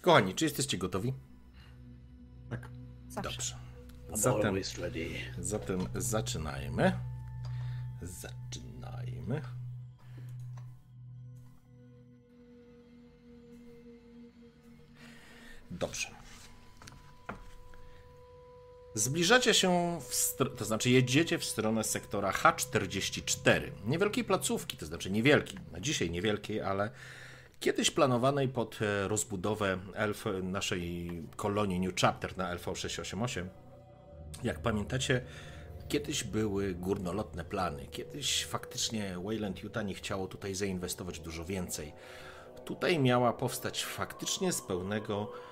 Kochani, czy jesteście gotowi? Tak. Zawsze. Dobrze. Zatem, zatem zaczynajmy. Zaczynajmy. Dobrze. Zbliżacie się, to znaczy jedziecie w stronę sektora H44. Niewielkiej placówki, to znaczy niewielkiej, na dzisiaj niewielkiej, ale kiedyś planowanej pod e, rozbudowę LF, naszej kolonii New Chapter na LV688. Jak pamiętacie, kiedyś były górnolotne plany. Kiedyś faktycznie Wayland Utah nie chciało tutaj zainwestować dużo więcej. Tutaj miała powstać faktycznie z pełnego e,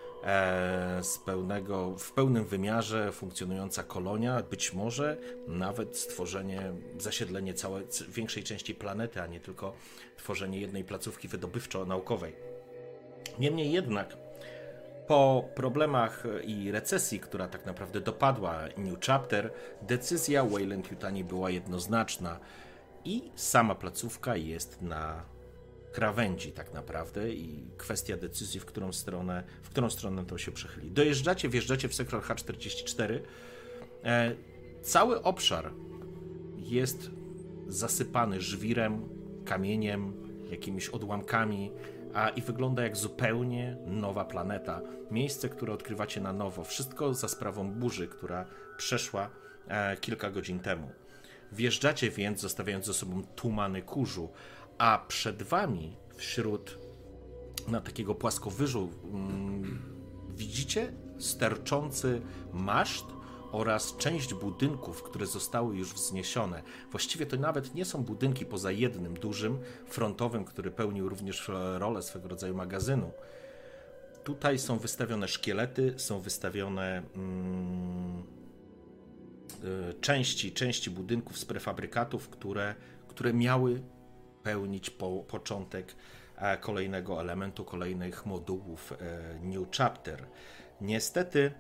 z pełnego, w pełnym wymiarze funkcjonująca kolonia, być może nawet stworzenie, zasiedlenie całej, większej części planety, a nie tylko tworzenie jednej placówki wydobywczo-naukowej. Niemniej jednak, po problemach i recesji, która tak naprawdę dopadła New Chapter, decyzja Wayland Yutani była jednoznaczna i sama placówka jest na krawędzi tak naprawdę i kwestia decyzji, w którą stronę, w którą stronę to się przechyli. Dojeżdżacie, wjeżdżacie w sektor H44. E, cały obszar jest zasypany żwirem, kamieniem, jakimiś odłamkami, a i wygląda jak zupełnie nowa planeta. Miejsce, które odkrywacie na nowo. Wszystko za sprawą burzy, która przeszła e, kilka godzin temu. Wjeżdżacie więc, zostawiając za sobą tumany kurzu, a przed wami, wśród na takiego płaskowyżu, mm, widzicie sterczący maszt oraz część budynków, które zostały już wzniesione. Właściwie to nawet nie są budynki poza jednym dużym, frontowym, który pełnił również rolę swego rodzaju magazynu. Tutaj są wystawione szkielety, są wystawione mm, y, części, części budynków z prefabrykatów, które, które miały pełnić po, początek e, kolejnego elementu, kolejnych modułów e, New Chapter. Niestety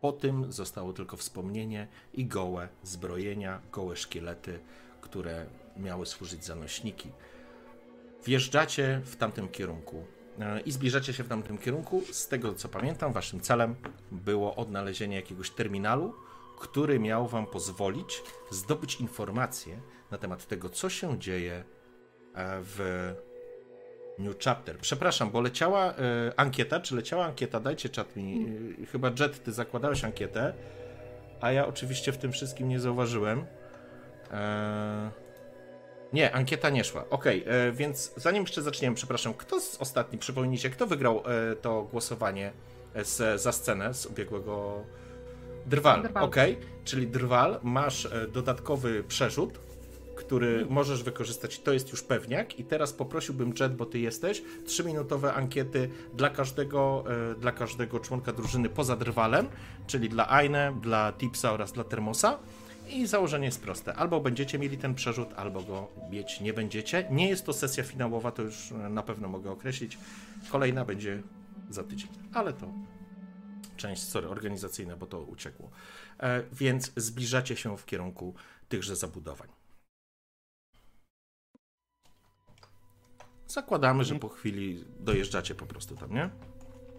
po tym zostało tylko wspomnienie i gołe zbrojenia, gołe szkielety, które miały służyć za nośniki. Wjeżdżacie w tamtym kierunku e, i zbliżacie się w tamtym kierunku. Z tego co pamiętam, waszym celem było odnalezienie jakiegoś terminalu, który miał wam pozwolić zdobyć informacje na temat tego, co się dzieje w New Chapter. Przepraszam, bo leciała y, ankieta. Czy leciała ankieta? Dajcie czat mi. Y, chyba Jet, ty zakładałeś ankietę, a ja oczywiście w tym wszystkim nie zauważyłem. E, nie, ankieta nie szła. Ok, więc zanim jeszcze zaczniemy, przepraszam, kto z ostatni, przypomnijcie, kto wygrał to głosowanie z, za scenę z ubiegłego. Drwal, Drwal. ok, czyli Drwal, masz dodatkowy przerzut który możesz wykorzystać. To jest już pewniak. I teraz poprosiłbym Jet, bo ty jesteś, trzyminutowe ankiety dla każdego, e, dla każdego członka drużyny poza drwalem, czyli dla Aine, dla Tipsa oraz dla Termosa. I założenie jest proste. Albo będziecie mieli ten przerzut, albo go mieć nie będziecie. Nie jest to sesja finałowa, to już na pewno mogę określić. Kolejna będzie za tydzień, ale to część, sorry, organizacyjna, bo to uciekło. E, więc zbliżacie się w kierunku tychże zabudowań. Zakładamy, że po chwili dojeżdżacie po prostu tam, nie?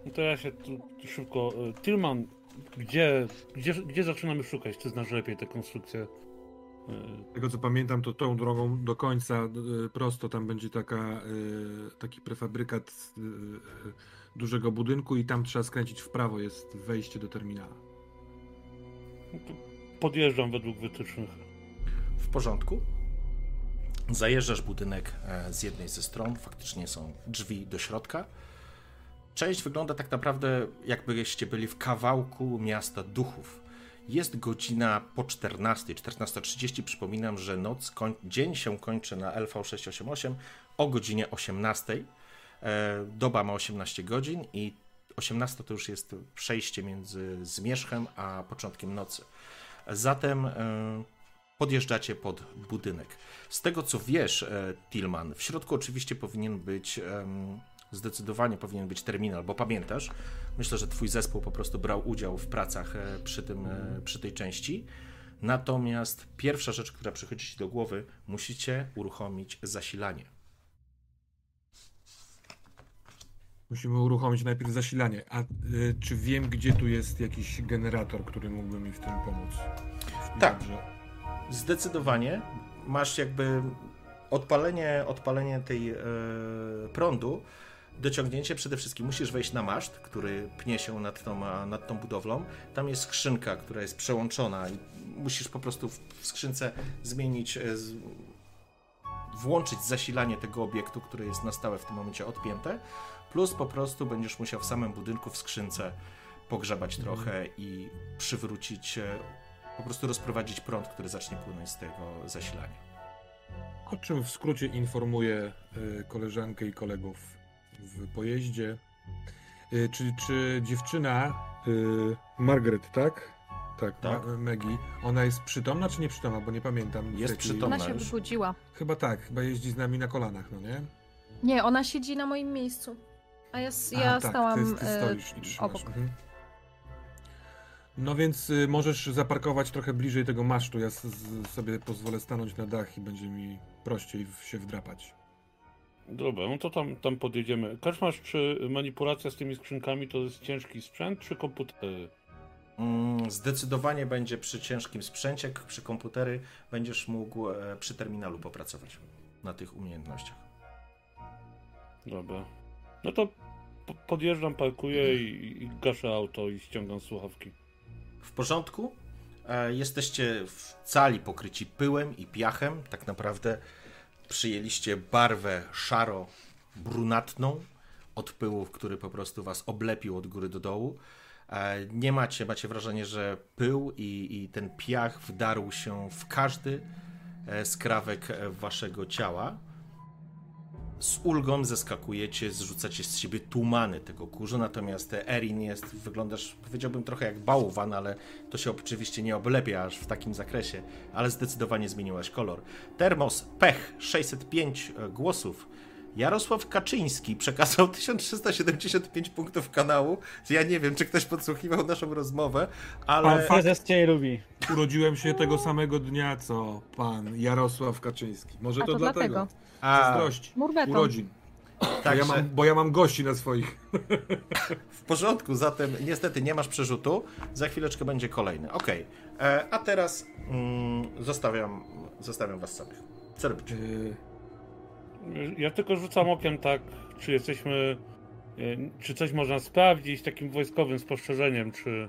No to ja się tu szybko. Y, Tilman, gdzie, gdzie, gdzie zaczynamy szukać? Ty znasz lepiej te konstrukcje. Y, Tego co pamiętam, to tą drogą do końca y, prosto tam będzie taka, taki prefabrykat dużego budynku i tam trzeba skręcić w prawo, jest wejście do terminala. No podjeżdżam według wytycznych. W porządku. Zajeżdżasz budynek e, z jednej ze stron, faktycznie są drzwi do środka. Część wygląda tak naprawdę, jakbyście byli w kawałku miasta duchów. Jest godzina po 14, 14.30. Przypominam, że noc, dzień się kończy na LV688 o godzinie 18. E, doba ma 18 godzin i 18 to już jest przejście między zmierzchem a początkiem nocy. Zatem e, podjeżdżacie pod budynek. Z tego co wiesz, e, Tillman, w środku oczywiście powinien być, zdecydowanie powinien być terminal, bo pamiętasz, myślę, że twój zespół po prostu brał udział w pracach e, przy, tym, e, przy tej części. Natomiast pierwsza rzecz, która przychodzi ci do głowy, musicie uruchomić zasilanie. Musimy uruchomić najpierw zasilanie. A y, czy wiem, gdzie tu jest jakiś generator, który mógłby mi w tym pomóc? Tak. Dobrze. Zdecydowanie. Masz jakby odpalenie, odpalenie tej e, prądu, dociągnięcie przede wszystkim musisz wejść na maszt, który pnie się nad tą, nad tą budowlą. Tam jest skrzynka, która jest przełączona i musisz po prostu w, w skrzynce zmienić, e, z, włączyć zasilanie tego obiektu, który jest na stałe w tym momencie odpięte, plus po prostu będziesz musiał w samym budynku w skrzynce pogrzebać mhm. trochę i przywrócić, e, po prostu rozprowadzić prąd, który zacznie płynąć z tego zasilania. O czym w skrócie informuję e, koleżankę i kolegów w pojeździe. E, czy, czy dziewczyna Margaret, tak? Tak, tak. Maggie. Ona jest przytomna czy nieprzytomna, bo nie pamiętam. Jest przytomna Ona się już. wybudziła. Chyba tak, chyba jeździ z nami na kolanach, no nie? Nie, ona siedzi na moim miejscu. A ja, ja A, tak, stałam ty, ty stoisz i obok. Mhm. No więc y, możesz zaparkować trochę bliżej tego masztu. Ja s- sobie pozwolę stanąć na dach i będzie mi prościej w, się wdrapać. Dobra, no to tam, tam podjedziemy. Kaczmasz, czy manipulacja z tymi skrzynkami to jest ciężki sprzęt, czy komputery? Mm, zdecydowanie będzie przy ciężkim sprzęcie, przy komputery będziesz mógł e, przy terminalu popracować na tych umiejętnościach. Dobra. No to podjeżdżam, parkuję i, i gaszę auto i ściągam słuchawki. W porządku? E, jesteście w cali pokryci pyłem i piachem. Tak naprawdę przyjęliście barwę szaro-brunatną od pyłu, który po prostu was oblepił od góry do dołu. E, nie macie, macie wrażenie, że pył i, i ten piach wdarł się w każdy e, skrawek waszego ciała. Z ulgą zeskakujecie, zrzucacie z siebie tumany tego kurzu, natomiast Erin jest, wyglądasz, powiedziałbym trochę jak bałwan, ale to się oczywiście nie oblepia aż w takim zakresie, ale zdecydowanie zmieniłaś kolor. Termos, pech, 605 głosów, Jarosław Kaczyński przekazał 1375 punktów kanału. Ja nie wiem, czy ktoś podsłuchiwał naszą rozmowę, ale... Pan prezes cię lubi. Urodziłem się tego samego dnia, co pan Jarosław Kaczyński. Może A to, to dlatego. dlatego. A... Urodzin. Tak, bo, ja mam, bo ja mam gości na swoich. W porządku, zatem niestety nie masz przerzutu. Za chwileczkę będzie kolejny. Ok, e, a teraz mm, zostawiam, zostawiam was samych. Co robicie? Ja tylko rzucam okiem tak, czy jesteśmy, e, czy coś można sprawdzić takim wojskowym spostrzeżeniem, czy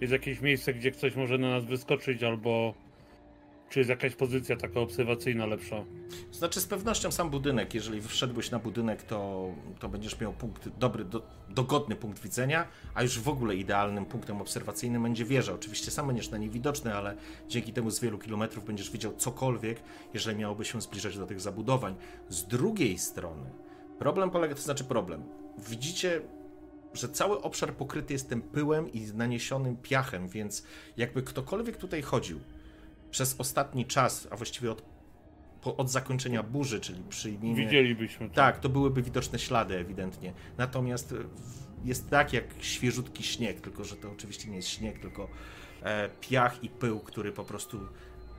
jest jakieś miejsce, gdzie ktoś może na nas wyskoczyć, albo czy jest jakaś pozycja taka obserwacyjna lepsza? Znaczy z pewnością sam budynek, jeżeli wszedłeś na budynek, to, to będziesz miał punkt, dobry, do, dogodny punkt widzenia, a już w ogóle idealnym punktem obserwacyjnym będzie wieża. Oczywiście sam będziesz na niej widoczny, ale dzięki temu z wielu kilometrów będziesz widział cokolwiek, jeżeli miałoby się zbliżać do tych zabudowań. Z drugiej strony, problem polega, to znaczy problem, widzicie że cały obszar pokryty jest tym pyłem i naniesionym piachem, więc jakby ktokolwiek tutaj chodził, przez ostatni czas, a właściwie od, po, od zakończenia burzy, czyli przyjmijmy... Widzielibyśmy to. Tak, to byłyby widoczne ślady ewidentnie. Natomiast jest tak jak świeżutki śnieg, tylko że to oczywiście nie jest śnieg, tylko e, piach i pył, który po prostu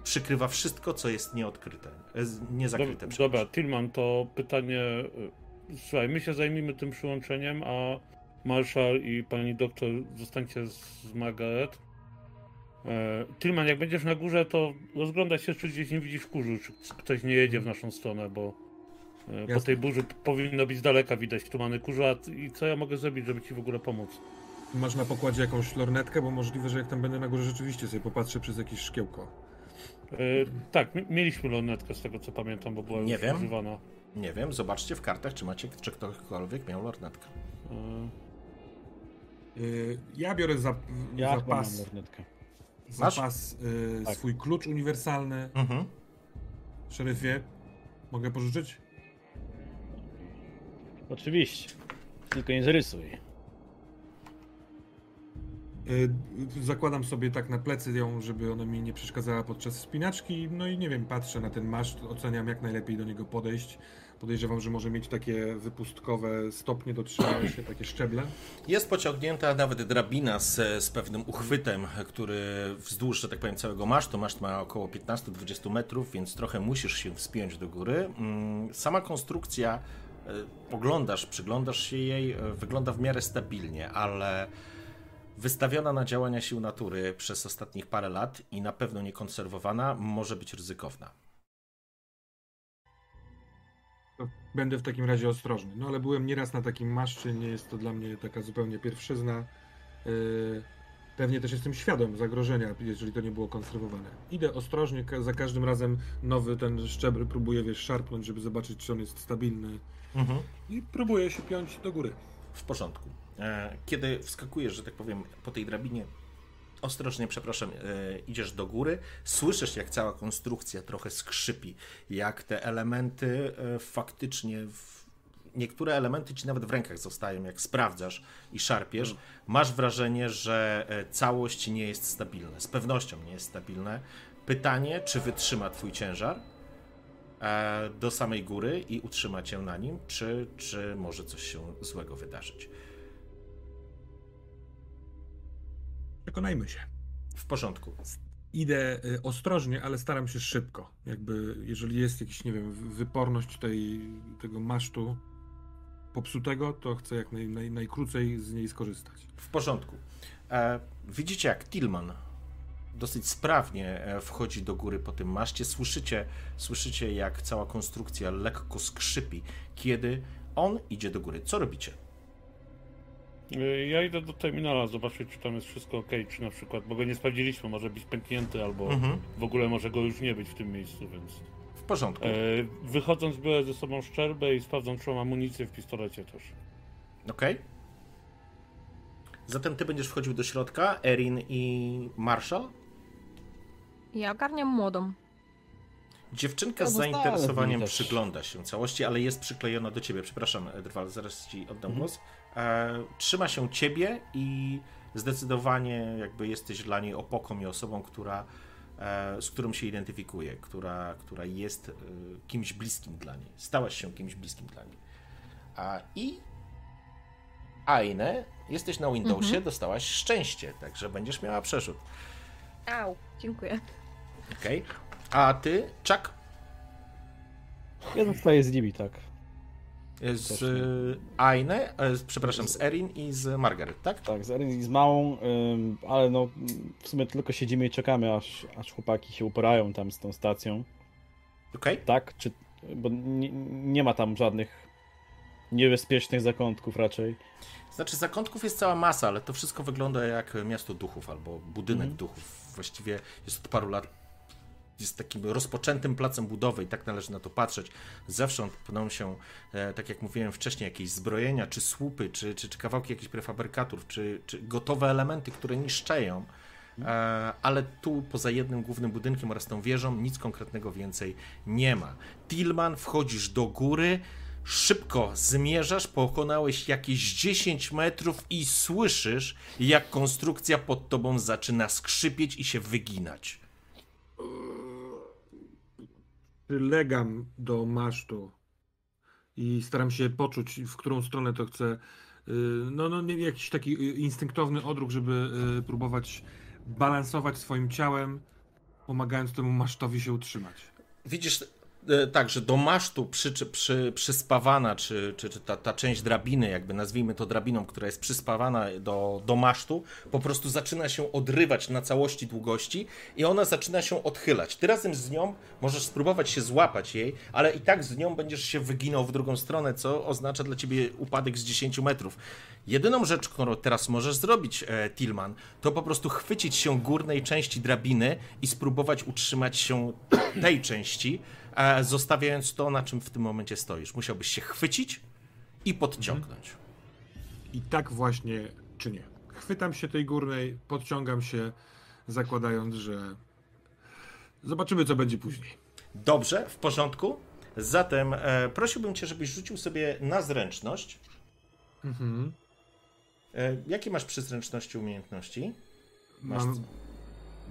przykrywa wszystko, co jest nieodkryte, e, niezakryte. Dobra, dobra Tilman, to pytanie... E, słuchaj, my się zajmijmy tym przyłączeniem, a Marszal i pani doktor zostańcie z Margaret. E, Tilman, jak będziesz na górze, to rozglądaj się, czy gdzieś nie widzisz kurzu, czy ktoś nie jedzie w naszą stronę, bo e, Jasne. po tej burzy powinno być z daleka widać tumany kurzu, a i co ja mogę zrobić, żeby ci w ogóle pomóc? Masz na pokładzie jakąś lornetkę, bo możliwe, że jak tam będę na górze, rzeczywiście sobie popatrzę przez jakieś szkiełko. E, tak, mieliśmy lornetkę z tego co pamiętam, bo była nie już wiem. używana. Nie wiem, zobaczcie w kartach, czy macie, czy ktokolwiek miał lornetkę. E... Ja biorę za, ja zapas. Mam lornetkę zapas y, tak. swój klucz uniwersalny. Mhm. Szeryfie, mogę pożyczyć? Oczywiście. Tylko nie zarysuj. Y, zakładam sobie tak na plecy ją, żeby ona mi nie przeszkadzała podczas spinaczki. No i nie wiem, patrzę na ten maszt, oceniam jak najlepiej do niego podejść. Podejrzewam, że może mieć takie wypustkowe stopnie do trzymania się, takie szczeble. Jest pociągnięta nawet drabina z, z pewnym uchwytem, który wzdłuż, że tak powiem, całego masztu. Maszt ma około 15-20 metrów, więc trochę musisz się wspiąć do góry. Mm, sama konstrukcja poglądasz, przyglądasz się jej, wygląda w miarę stabilnie, ale wystawiona na działania sił natury przez ostatnich parę lat i na pewno niekonserwowana może być ryzykowna. Będę w takim razie ostrożny. No ale byłem nieraz na takim maszczy, nie jest to dla mnie taka zupełnie pierwszyzna. Yy, pewnie też jestem świadom zagrożenia, jeżeli to nie było konserwowane. Idę ostrożnie, za każdym razem nowy ten szczebel próbuję, wiesz, szarpnąć, żeby zobaczyć, czy on jest stabilny. Mhm. I próbuję się piąć do góry. W porządku. E, kiedy wskakujesz, że tak powiem, po tej drabinie, ostrożnie, przepraszam, e, idziesz do góry, słyszysz, jak cała konstrukcja trochę skrzypi, jak te elementy e, faktycznie w niektóre elementy ci nawet w rękach zostają, jak sprawdzasz i szarpiesz, mm. masz wrażenie, że całość nie jest stabilna. Z pewnością nie jest stabilna. Pytanie, czy wytrzyma twój ciężar do samej góry i utrzyma cię na nim, czy, czy może coś się złego wydarzyć. Przekonajmy się. W porządku. Idę y, ostrożnie, ale staram się szybko. Jakby, jeżeli jest jakiś, nie wiem, wyporność tej, tego masztu popsutego, to chcę jak naj, naj, najkrócej z niej skorzystać. W porządku. E, widzicie, jak Tillman dosyć sprawnie e, wchodzi do góry po tym maszcie. Słyszycie, słyszycie, jak cała konstrukcja lekko skrzypi, kiedy on idzie do góry. Co robicie? Y, ja idę do terminala zobaczyć, czy tam jest wszystko ok, czy na przykład, bo go nie sprawdziliśmy, może być pęknięty, albo mhm. w ogóle może go już nie być w tym miejscu, więc... W porządku. E, wychodząc, biorę ze sobą szczerbę i sprawdzam, czy mam amunicję w pistolecie też. Okej. Okay. Zatem ty będziesz wchodził do środka, Erin i Marshall? Ja ogarniam młodą. Dziewczynka z zainteresowaniem przygląda się całości, ale jest przyklejona do ciebie. Przepraszam, Drwal, zaraz ci oddam mhm. głos. E, trzyma się ciebie i zdecydowanie jakby jesteś dla niej opoką i osobą, która, e, z którą się identyfikuje, która, która jest e, kimś bliskim dla niej. Stałaś się kimś bliskim dla niej. A, I Aine, jesteś na Windowsie, mhm. dostałaś szczęście, także będziesz miała przeszód. Au, dziękuję. Okej. Okay. A ty, Chuck? Ja zostaję z nimi, tak. Z Aine, przepraszam, z Erin i z Margaret, tak? Tak, z Erin i z Małą, ale no w sumie tylko siedzimy i czekamy, aż, aż chłopaki się uporają tam z tą stacją. Okej. Okay. Tak, czy, bo nie, nie ma tam żadnych niebezpiecznych zakątków raczej. Znaczy, zakątków jest cała masa, ale to wszystko wygląda jak miasto duchów albo budynek mm. duchów. Właściwie jest od paru lat jest takim rozpoczętym placem budowy i tak należy na to patrzeć. Zewsząd pną się, e, tak jak mówiłem wcześniej, jakieś zbrojenia, czy słupy, czy, czy, czy kawałki jakichś prefabrykatorów, czy, czy gotowe elementy, które niszczeją. E, ale tu poza jednym głównym budynkiem oraz tą wieżą nic konkretnego więcej nie ma. Tillman, wchodzisz do góry, szybko zmierzasz, pokonałeś jakieś 10 metrów i słyszysz, jak konstrukcja pod tobą zaczyna skrzypieć i się wyginać przylegam do masztu i staram się poczuć, w którą stronę to chcę. Y, no, no jakiś taki y, instynktowny odruch, żeby y, próbować balansować swoim ciałem, pomagając temu masztowi się utrzymać. Widzisz tak, że do masztu przy, przy, przyspawana, czy, czy, czy ta, ta część drabiny, jakby nazwijmy to drabiną, która jest przyspawana do, do masztu, po prostu zaczyna się odrywać na całości długości i ona zaczyna się odchylać. Ty razem z nią możesz spróbować się złapać jej, ale i tak z nią będziesz się wyginał w drugą stronę, co oznacza dla ciebie upadek z 10 metrów. Jedyną rzecz, którą teraz możesz zrobić, e, Tillman, to po prostu chwycić się górnej części drabiny i spróbować utrzymać się tej części, E, zostawiając to, na czym w tym momencie stoisz. Musiałbyś się chwycić i podciągnąć. I tak właśnie czynię. Chwytam się tej górnej, podciągam się, zakładając, że zobaczymy, co będzie później. Dobrze, w porządku. Zatem e, prosiłbym cię, żebyś rzucił sobie na zręczność. Mhm. E, jakie masz przy zręczności umiejętności? Masz... Mam...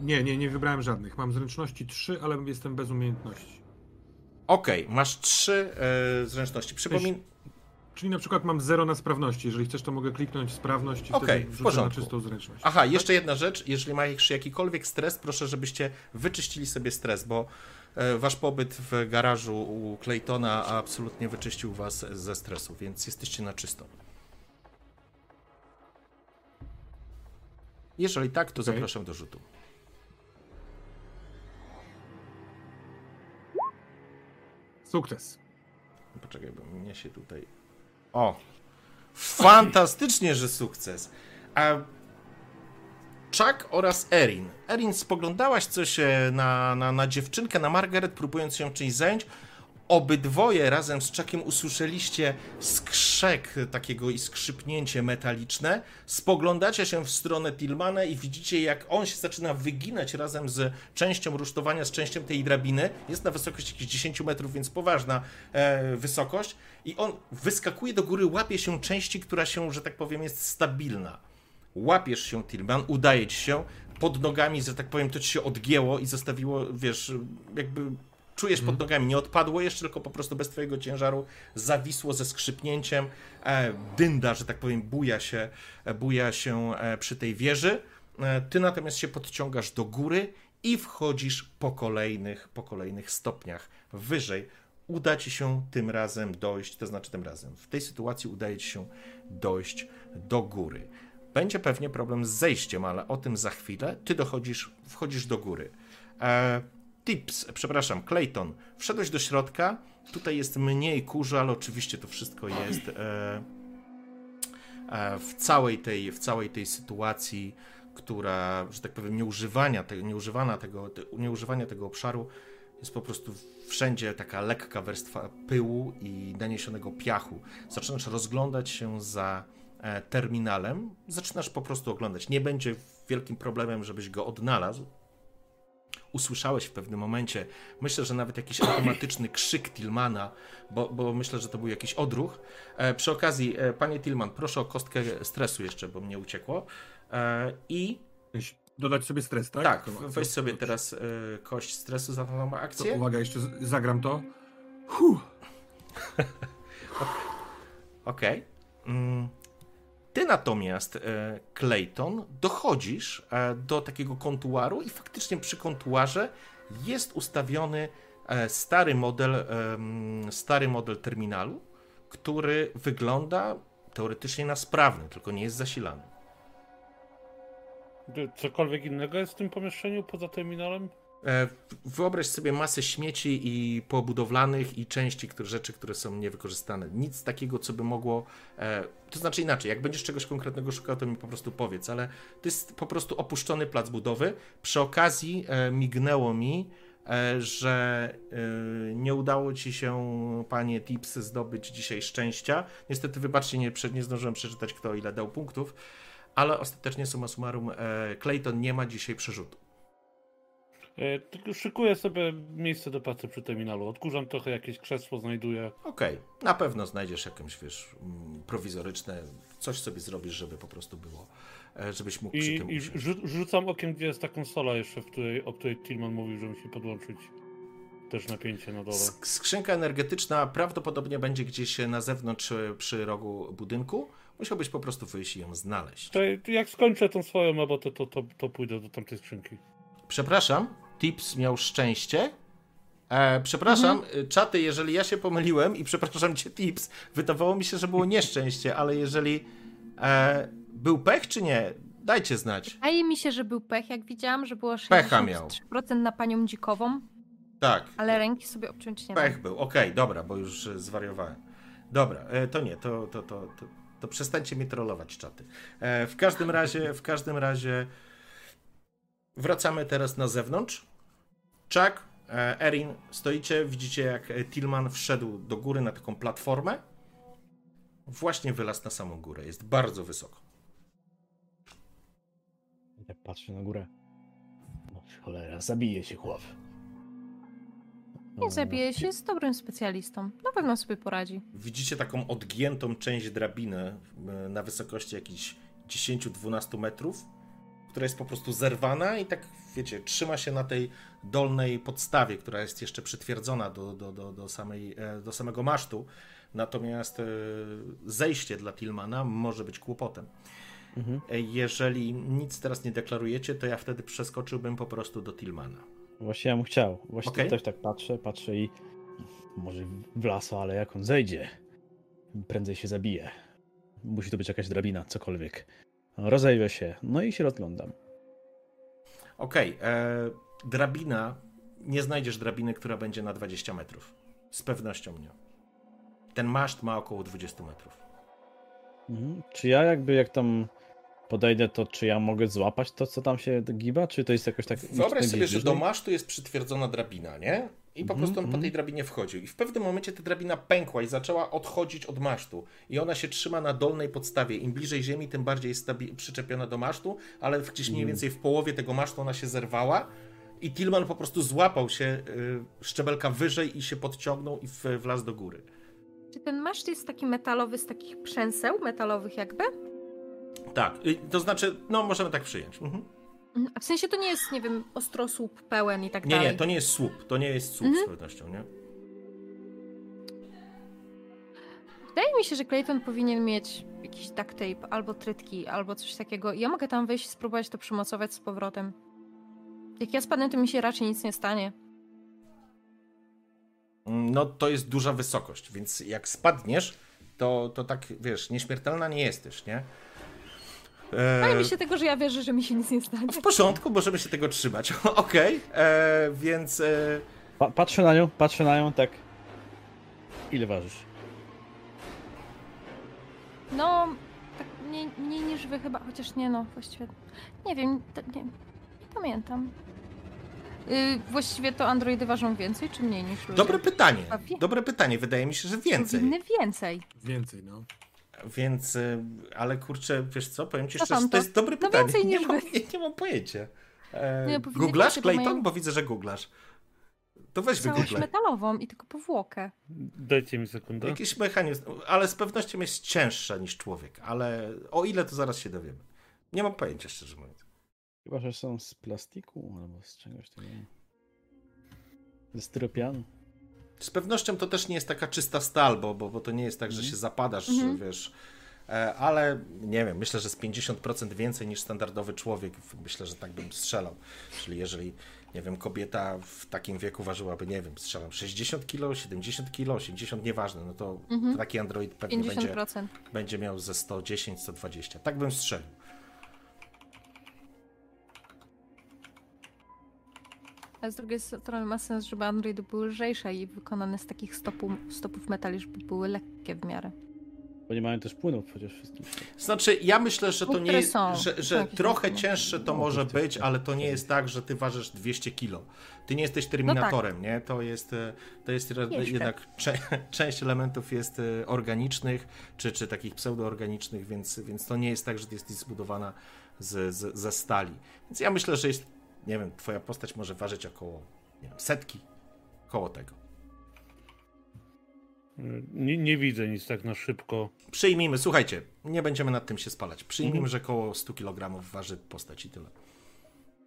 Nie, nie, nie wybrałem żadnych. Mam zręczności 3, ale jestem bez umiejętności. Okej, okay, masz trzy e, zręczności. Przypomin... Czyli na przykład mam zero na sprawności. Jeżeli chcesz, to mogę kliknąć sprawność i okay, wtedy w porządku. na czystą zręczność. Aha, jeszcze jedna rzecz. Jeżeli masz jakikolwiek stres, proszę, żebyście wyczyścili sobie stres, bo e, wasz pobyt w garażu u Claytona absolutnie wyczyścił was ze stresu, więc jesteście na czysto. Jeżeli tak, to okay. zapraszam do rzutu. Sukces. Poczekaj, bo mnie się tutaj. O! Fantastycznie, że sukces. A Chuck oraz Erin. Erin, spoglądałaś coś e, na, na, na dziewczynkę, na Margaret, próbując ją czymś zająć. Obydwoje razem z Chuckiem usłyszeliście skrzek takiego i skrzypnięcie metaliczne. Spoglądacie się w stronę Tillmana i widzicie, jak on się zaczyna wyginać razem z częścią rusztowania, z częścią tej drabiny. Jest na wysokości jakichś 10 metrów, więc poważna e, wysokość. I on wyskakuje do góry, łapie się części, która się, że tak powiem, jest stabilna łapiesz się, Tillman, udaje ci się, pod nogami, że tak powiem, to ci się odgięło i zostawiło, wiesz, jakby czujesz pod mhm. nogami, nie odpadło jeszcze, tylko po prostu bez twojego ciężaru zawisło ze skrzypnięciem. E, dynda, że tak powiem, buja się, e, buja się e, przy tej wieży. Ty natomiast się podciągasz do góry i wchodzisz po kolejnych, po kolejnych stopniach wyżej. Uda ci się tym razem dojść, to znaczy tym razem, w tej sytuacji udaje ci się dojść do góry. Będzie pewnie problem z zejściem, ale o tym za chwilę. Ty dochodzisz, wchodzisz do góry. E, tips, przepraszam, Clayton, wszedłeś do środka. Tutaj jest mniej kurzu, ale oczywiście to wszystko jest e, e, w, całej tej, w całej tej sytuacji, która, że tak powiem, nieużywania, te, nieużywana tego, te, nieużywania tego obszaru jest po prostu wszędzie taka lekka warstwa pyłu i naniesionego piachu. Zaczynasz rozglądać się za E, terminalem, zaczynasz po prostu oglądać. Nie będzie wielkim problemem, żebyś go odnalazł. Usłyszałeś w pewnym momencie, myślę, że nawet jakiś automatyczny krzyk Tilmana, bo, bo myślę, że to był jakiś odruch. E, przy okazji, e, panie Tilman, proszę o kostkę stresu jeszcze, bo mnie uciekło. I Dodać sobie stres, tak? Tak, weź sobie teraz kość stresu za tą akcję. To uwaga, jeszcze zagram to. Okej. Okay. Mm, ty natomiast, e, Clayton, dochodzisz e, do takiego kontuaru i faktycznie przy kontuarze jest ustawiony e, stary model, stary model terminalu, który wygląda teoretycznie na sprawny, tylko nie jest zasilany. Cokolwiek innego jest w tym pomieszczeniu poza terminalem? E, wyobraź sobie masę śmieci i pobudowlanych i części, które, rzeczy, które są niewykorzystane. Nic takiego, co by mogło. E, to znaczy inaczej, jak będziesz czegoś konkretnego szukał, to mi po prostu powiedz, ale to jest po prostu opuszczony plac budowy. Przy okazji e, mignęło mi, że nie udało ci się, panie Tips, zdobyć dzisiaj szczęścia. Niestety, wybaczcie, nie, nie zdążyłem przeczytać, kto ile dał punktów, ale ostatecznie summa summarum Clayton nie ma dzisiaj przerzutu. E, tylko szykuję sobie miejsce do pracy przy terminalu. Odkurzam trochę jakieś krzesło, znajduję. Okej, okay. na pewno znajdziesz jakieś, wiesz, mm, prowizoryczne, coś sobie zrobisz, żeby po prostu było, e, żebyś mógł I, przy tym I rzucam okiem, gdzie jest ta konsola jeszcze, w której, o której Tillman mówił, że musi podłączyć też napięcie na dole. Skrzynka energetyczna prawdopodobnie będzie gdzieś na zewnątrz e, przy rogu budynku. Musiałbyś po prostu wyjść i ją znaleźć. To jak skończę tą swoją robotę, to, to, to pójdę do tamtej skrzynki. Przepraszam, Tips miał szczęście. E, przepraszam, mhm. czaty, jeżeli ja się pomyliłem i przepraszam cię, Tips, wydawało mi się, że było nieszczęście, ale jeżeli e, był pech czy nie, dajcie znać. Wydaje mi się, że był pech, jak widziałam, że było 63% na panią dzikową. Tak. Ale ręki sobie obciąć nie Pech był, okej, okay, dobra, bo już zwariowałem. Dobra, e, to nie, to, to, to, to, to przestańcie mi trollować czaty. E, w każdym razie, w każdym razie Wracamy teraz na zewnątrz. Chuck, e, Erin, stoicie, widzicie jak Tillman wszedł do góry na taką platformę. Właśnie wylazł na samą górę. Jest bardzo wysoko. Jak patrzę na górę. No, cholera, zabije się chłop. Nie zabije się, jest dobrym specjalistą. Na pewno sobie poradzi. Widzicie taką odgiętą część drabiny e, na wysokości jakichś 10-12 metrów która jest po prostu zerwana i tak, wiecie, trzyma się na tej dolnej podstawie, która jest jeszcze przytwierdzona do, do, do, do, samej, e, do samego masztu. Natomiast e, zejście dla Tillmana może być kłopotem. Mhm. E, jeżeli nic teraz nie deklarujecie, to ja wtedy przeskoczyłbym po prostu do Tillmana. Właśnie ja bym chciał. Właśnie okay. też tak patrzę, patrzę i może w lasu, ale jak on zejdzie, prędzej się zabije. Musi to być jakaś drabina, cokolwiek. Rozejrzę się, no i się rozglądam. Okej, okay, e, drabina, nie znajdziesz drabiny, która będzie na 20 metrów. Z pewnością nie. Ten maszt ma około 20 metrów. Mhm. Czy ja jakby jak tam podejdę, to czy ja mogę złapać to, co tam się giba, czy to jest jakoś tak... Wyobraź sobie, że do masztu jest przytwierdzona drabina, nie? I po mm, prostu on mm. po tej drabinie wchodził. I w pewnym momencie ta drabina pękła i zaczęła odchodzić od masztu. I ona się trzyma na dolnej podstawie. Im bliżej ziemi, tym bardziej jest przyczepiona do masztu, ale gdzieś mniej mm. więcej w połowie tego masztu ona się zerwała. I Tillman po prostu złapał się y, szczebelka wyżej i się podciągnął i wlazł do góry. Czy ten maszt jest taki metalowy z takich przęseł metalowych jakby? Tak, y, to znaczy, no możemy tak przyjąć. Mhm. Mhm. A w sensie to nie jest, nie wiem, ostrosłup pełen i tak nie, dalej? Nie, to nie jest słup, to nie jest słup mhm. z pewnością, nie? Wydaje mi się, że Clayton powinien mieć jakiś duct tape, albo trytki, albo coś takiego. Ja mogę tam wejść i spróbować to przymocować z powrotem. Jak ja spadnę, to mi się raczej nic nie stanie. No to jest duża wysokość, więc jak spadniesz, to, to tak, wiesz, nieśmiertelna nie jesteś, nie? Wydaje mi się tego, że ja wierzę, że mi się nic nie stanie. W porządku, możemy się tego trzymać. Okej, okay. E, więc. E... Pa patrzę na nią, patrzę na nią, tak. Ile ważysz? No, tak mniej, mniej niż wy chyba, chociaż nie no, właściwie. Nie wiem, nie, nie pamiętam. Yy, właściwie to androidy ważą więcej czy mniej niż ludzie? Dobre pytanie. Dobre pytanie. Wydaje mi się, że więcej. Powinny więcej. Więcej, no. Więc, y, ale kurczę, wiesz co, powiem ci szczerze, to? to jest dobre no pytanie. Nie mam, nie, nie mam pojęcia. E, nie, googlasz, Clayton? Mają... Bo widzę, że googlasz. To weź Całość metalową i tylko powłokę. Dajcie mi sekundę. Jakiś mechanizm, ale z pewnością jest cięższa niż człowiek, ale o ile to zaraz się dowiemy. Nie mam pojęcia, szczerze mówiąc. Chyba, że są z plastiku albo z czegoś takiego. Ze styropianu. Z pewnością to też nie jest taka czysta stal, bo, bo, bo to nie jest tak, że mhm. się zapadasz, mhm. wiesz. E, ale nie wiem, myślę, że z 50% więcej niż standardowy człowiek. Myślę, że tak bym strzelał. Czyli jeżeli, nie wiem, kobieta w takim wieku ważyłaby, nie wiem, strzelam 60 kg, 70 kg, 80, nieważne, no to mhm. taki android pewnie będzie, będzie miał ze 110, 120. Tak bym strzelił. Ale z drugiej strony ma sens, żeby androidy były lżejsze i wykonane z takich stopu, stopów metali, żeby były lekkie w miarę. Bo nie mają też płynów przecież wszystkim. Znaczy, ja myślę, że to nie jest, że, że trochę cięższe to no, może być, ale to nie jest tak, że ty ważysz 200 kilo. Ty nie jesteś terminatorem, no tak. nie? To jest, e, to jest jednak cze część elementów jest e, organicznych, czy, czy takich pseudoorganicznych, więc, więc to nie jest tak, że ty jesteś zbudowana z, z, ze stali. Więc ja myślę, że jest nie wiem, twoja postać może ważyć około nie wiem, setki, koło tego. Nie, nie, widzę nic tak na szybko. Przyjmijmy, słuchajcie, nie będziemy nad tym się spalać. Przyjmijmy, mhm. że około 100 kg waży postać i tyle.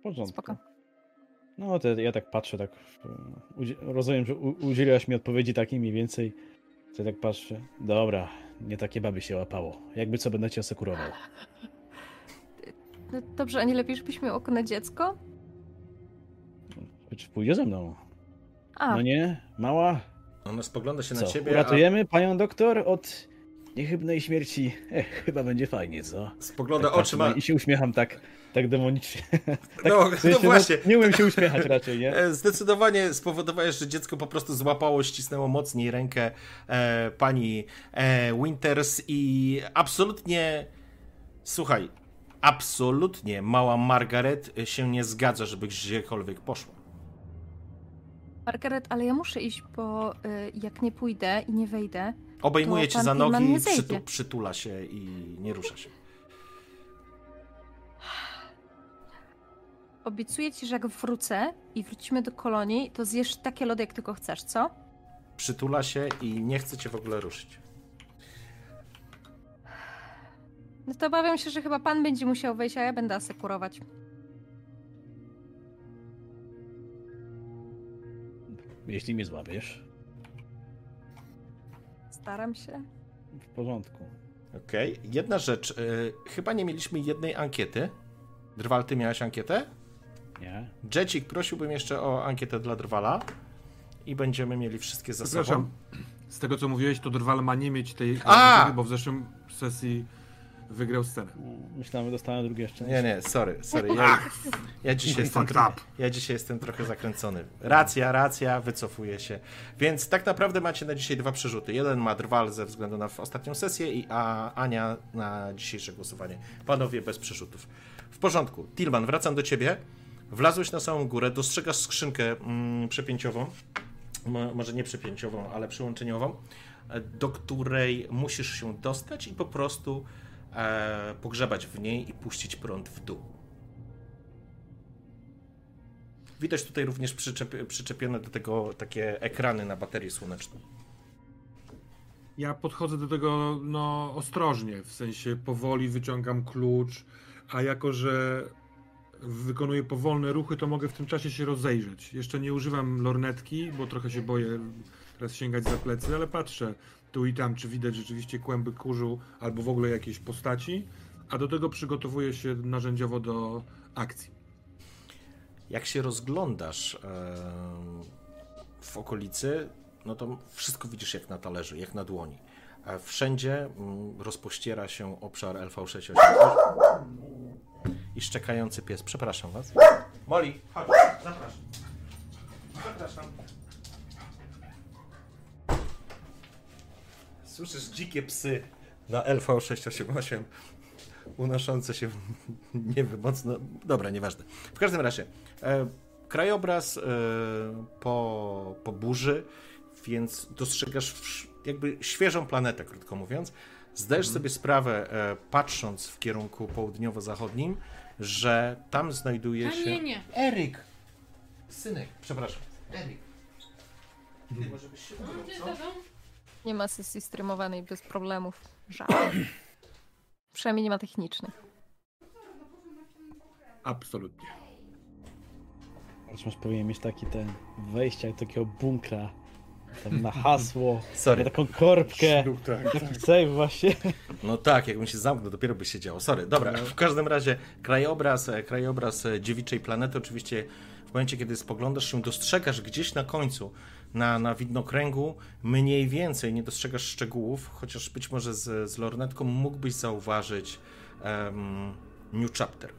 Porządku. Spoko. No to ja tak patrzę, tak rozumiem, że udzieliłaś mi odpowiedzi takiej mniej więcej. To ja tak patrzę. Dobra, nie takie baby się łapało. Jakby co będę cię asekurował. No dobrze, a nie lepiej, żebyś miał oko na dziecko? Czy pójdzie ze mną? A. No nie, mała? Ona spogląda się co, na ciebie. Uratujemy a... panią doktor od niechybnej śmierci. Ech, chyba będzie fajnie, co? Spogląda tak oczyma. I się uśmiecham tak, tak demonicznie. tak, no, w sensie, no właśnie. No, nie umiem się uśmiechać raczej, nie? E, zdecydowanie spowodowałeś, że dziecko po prostu złapało, ścisnęło mocniej rękę e, pani e, Winters i absolutnie. Słuchaj, absolutnie mała Margaret się nie zgadza, żeby gdziekolwiek poszła. Margaret, ale ja muszę iść, bo y, jak nie pójdę i nie wejdę. Obejmuje cię za nogi, przytu, przytula się i nie rusza się. Obiecuję ci, że jak wrócę i wrócimy do kolonii, to zjesz takie lody, jak tylko chcesz, co? Przytula się i nie chce cię w ogóle ruszyć. No to obawiam się, że chyba pan będzie musiał wejść, a ja będę asekurować. Jeśli mnie złapiesz. Staram się. W porządku. Okej. Okay. Jedna rzecz. Yy, chyba nie mieliśmy jednej ankiety. Drwal, ty miałeś ankietę? Nie. Jecik, prosiłbym jeszcze o ankietę dla Drwala i będziemy mieli wszystkie za sobą. Przepraszam, z tego co mówiłeś, to Drwal ma nie mieć tej A! ankiety, bo w zeszłym sesji wygrał scenę. Myślałem, że dostałem drugie jeszcze. Nie, nie, sorry, sorry. Ja, ja, dzisiaj jestem ja dzisiaj jestem trochę zakręcony. Racja, racja, wycofuję się. Więc tak naprawdę macie na dzisiaj dwa przerzuty. Jeden ma drwal ze względu na ostatnią sesję i a Ania na dzisiejsze głosowanie. Panowie bez przerzutów. W porządku. Tilman, wracam do ciebie. Wlazłeś na samą górę, dostrzegasz skrzynkę mm, przepięciową. Mo- może nie przepięciową, ale przyłączeniową, do której musisz się dostać i po prostu e, pogrzebać w niej i puścić prąd w dół. Widać tutaj również przyczep, przyczepione do tego takie ekrany na baterii słonecznej. Ja podchodzę do tego no, ostrożnie, w sensie powoli wyciągam klucz, a jako, że wykonuję powolne ruchy, to mogę w tym czasie się rozejrzeć. Jeszcze nie używam lornetki, bo trochę się boję teraz sięgać za plecy, ale patrzę tu i tam, czy widać rzeczywiście kłęby kurzu albo w ogóle jakieś postaci, a do tego przygotowuję się narzędziowo do akcji. Jak się rozglądasz w okolicy, no to wszystko widzisz jak na talerzu, jak na dłoni. Wszędzie mm, rozpościera się obszar LV688 i szczekający pies. Przepraszam was. Molly, chodź. Zapraszam. Słyszysz dzikie psy na LV688 unoszące się nie wiem, mocno. Dobra, nieważne. W każdym razie, e, krajobraz e, po, po burzy, więc dostrzegasz wsz- jakby świeżą planetę, krótko mówiąc. Zdajesz sobie sprawę, e, patrząc w kierunku południowo-zachodnim, że tam znajduje się. Kamienie. Eryk! Synek, przepraszam. Eryk. Ty może byś się co? Nie ma sesji streamowanej bez problemów. Żadnych. Przynajmniej nie ma technicznych. Absolutnie. Masz powinien mieć taki ten wejście jak takiego bunkra. Tam na hasło, Sorry. na taką korbkę. Taki save właśnie. No tak, jakbym się zamknął, dopiero by się działo. Sorry, dobra. W każdym razie krajobraz, e, krajobraz e, dziewiczej planety, oczywiście w momencie, kiedy spoglądasz się, dostrzegasz gdzieś na końcu, na, na widnokręgu, mniej więcej, nie dostrzegasz szczegółów, chociaż być może z, z lornetką mógłbyś zauważyć em, New Chapter.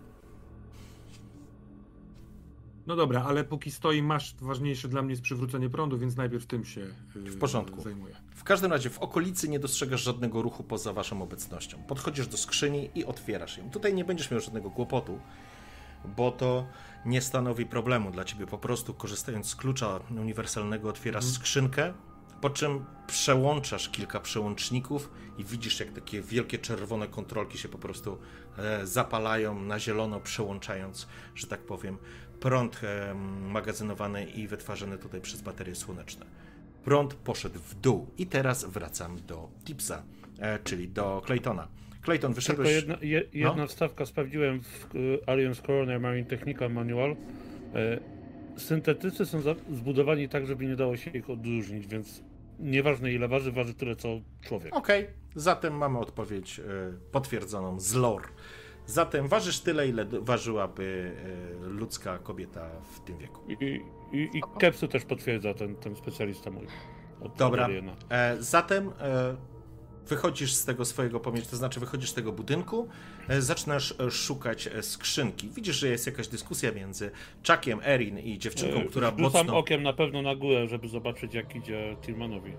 No dobra, ale póki stoi masz, ważniejsze dla mnie jest przywrócenie prądu, więc najpierw tym się yy, W porządku. zajmuję. W każdym razie w okolicy nie dostrzegasz żadnego ruchu poza waszą obecnością. Podchodzisz do skrzyni i otwierasz ją. Tutaj nie będziesz miał żadnego kłopotu, bo to nie stanowi problemu dla ciebie. Po prostu korzystając z klucza uniwersalnego otwierasz skrzynkę, po czym przełączasz kilka przełączników i widzisz jak takie wielkie czerwone kontrolki się po prostu e, zapalają na zielono, przełączając, że tak powiem, prąd e, magazynowany i wytwarzany tutaj przez baterie słoneczne. Prąd poszedł w dół i teraz wracam do Tipsa, e, czyli do Claytona. Clayton, Tylko wyszedłeś... jedna, je, jedna No. wstawka sprawdziłem w y, Alliance Coroner Marine Technical Manual. E, syntetycy są zbudowani tak, żeby nie dało się ich odróżnić, więc nieważne ile waży, waży tyle co człowiek. Okej, zatem mamy odpowiedź e, potwierdzoną z lore. Zatem ważysz tyle, ile ważyłaby e, ludzka kobieta w tym wieku. I, i, i Kepsu też potwierdza ten, ten specjalista mój. Dobra. Adriana. E, zatem e, wychodzisz z tego swojego pomieszczenia, to znaczy wychodzisz z tego budynku, e, zaczynasz e, szukać e, skrzynki. Widzisz, że jest jakaś dyskusja między Chuckiem, Erin i dziewczynką, która Rzucam mocno... okiem na pewno na górę, żeby zobaczyć jak idzie Tillmanowi.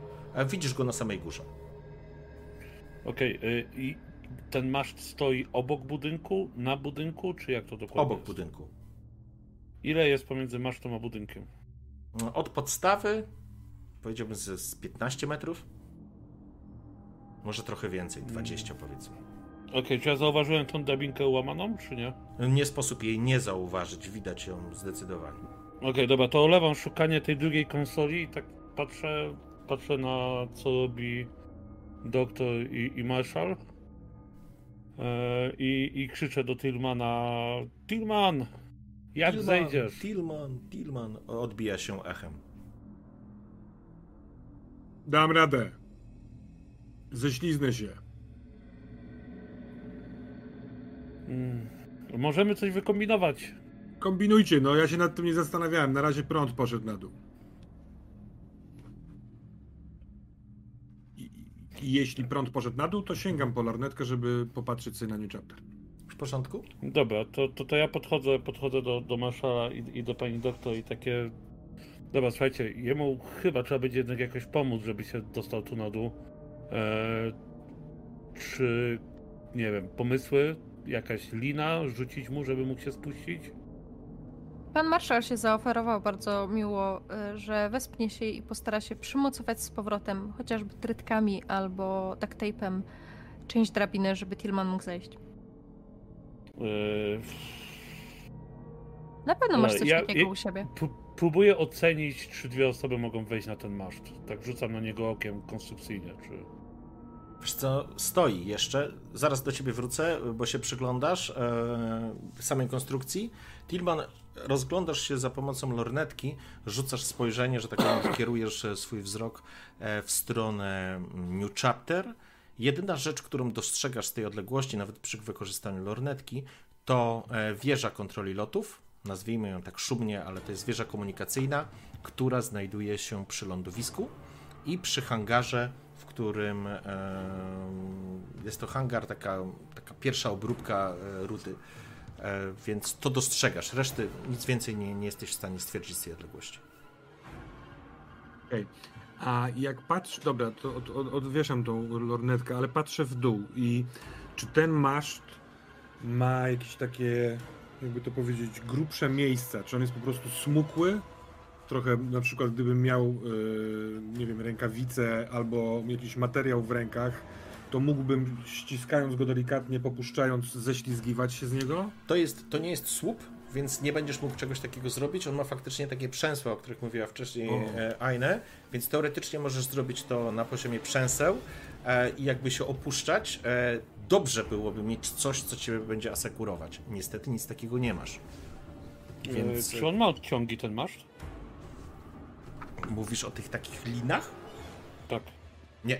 Widzisz go na samej górze. Okej, y, i ten maszt stoi obok budynku, na budynku, czy jak to dokładnie Obok jest? budynku. Ile jest pomiędzy masztą a budynkiem? Od podstawy powiedziałbym z, z 15 metrów. Może trochę więcej, 20 powiedzmy. Okej, czy ja zauważyłem tą drabinkę łamaną, czy nie? Nie sposób jej nie zauważyć, widać ją zdecydowanie. Okej, dobra, to olewam szukanie tej drugiej konsoli i tak patrzę, patrzę na co robi doktor i, i Marshall. E, i, I krzyczę do Tillmana: Tillman! Jak zejdziesz? Tillman, Tillman, odbija się echem. Dam radę. Ześliznę się. Mm, możemy coś wykombinować. Kombinujcie, no ja się nad tym nie zastanawiałem. Na razie prąd poszedł na dół. I, i jeśli prąd poszedł na dół, to sięgam po lornetkę, żeby popatrzeć sobie na New Chapter. W porządku? Dobra, to, to, to ja podchodzę, podchodzę do, do marszala i, i do pani doktor i takie... Dobra, słuchajcie, jemu chyba trzeba będzie jednak jakoś pomóc, żeby się dostał tu na dół. Eee, czy, nie wiem, pomysły? Jakaś lina rzucić mu, żeby mógł się spuścić? Pan marszał się zaoferował bardzo miło, y, że wespnie się i postara się przymocować z powrotem, chociażby trytkami albo duct tape'em, część drabiny, żeby Tillman mógł zejść. Eee, Na pewno masz coś ja- takiego ja- u siebie. Próbuję ocenić, czy dwie osoby mogą wejść na ten maszt. Tak rzucam na niego okiem konstrukcyjnie, czy... Wiesz co, stoi jeszcze. Zaraz do ciebie wrócę, bo się przyglądasz e, samej konstrukcji. Tilman, rozglądasz się za pomocą lornetki, rzucasz spojrzenie, że tak powiem, kierujesz e, swój wzrok e, w stronę mm, New Chapter. Jedyna rzecz, którą dostrzegasz z tej odległości, nawet przy wykorzystaniu lornetki, to wieża kontroli lotów. Nazwijmy ją tak szumnie, ale to jest wieża komunikacyjna, która znajduje się przy lądowisku i przy hangarze, którym jest to hangar, taka, taka pierwsza obróbka e, ruty. E, więc to dostrzegasz. Reszty nic więcej nie, nie jesteś w stanie stwierdzić z tej odległości. Okej. A jak patrzę, dobra, to od, od, odwieszam tą lornetkę, ale patrzę w dół i czy ten maszt ma jakieś takie, jakby to powiedzieć, grubsze miejsca? Czy on jest po prostu smukły? Trochę na przykład gdybym miał, yy, nie wiem, rękawice albo jakiś materiał w rękach, to mógłbym ściskając go delikatnie, popuszczając, ześlizgiwać się z niego? To, jest, to nie jest słup, więc nie będziesz mógł czegoś takiego zrobić. On ma faktycznie takie przęsła, o których mówiła wcześniej e, Aine, więc teoretycznie możesz zrobić to na poziomie przęseł e, i jakby się opuszczać. E, dobrze byłoby mieć coś, co cię będzie asekurować. Niestety nic takiego nie masz. Więc Eee, Czy on ma odciągi, ten maszt? Mówisz o tych takich linach? Tak. Nie.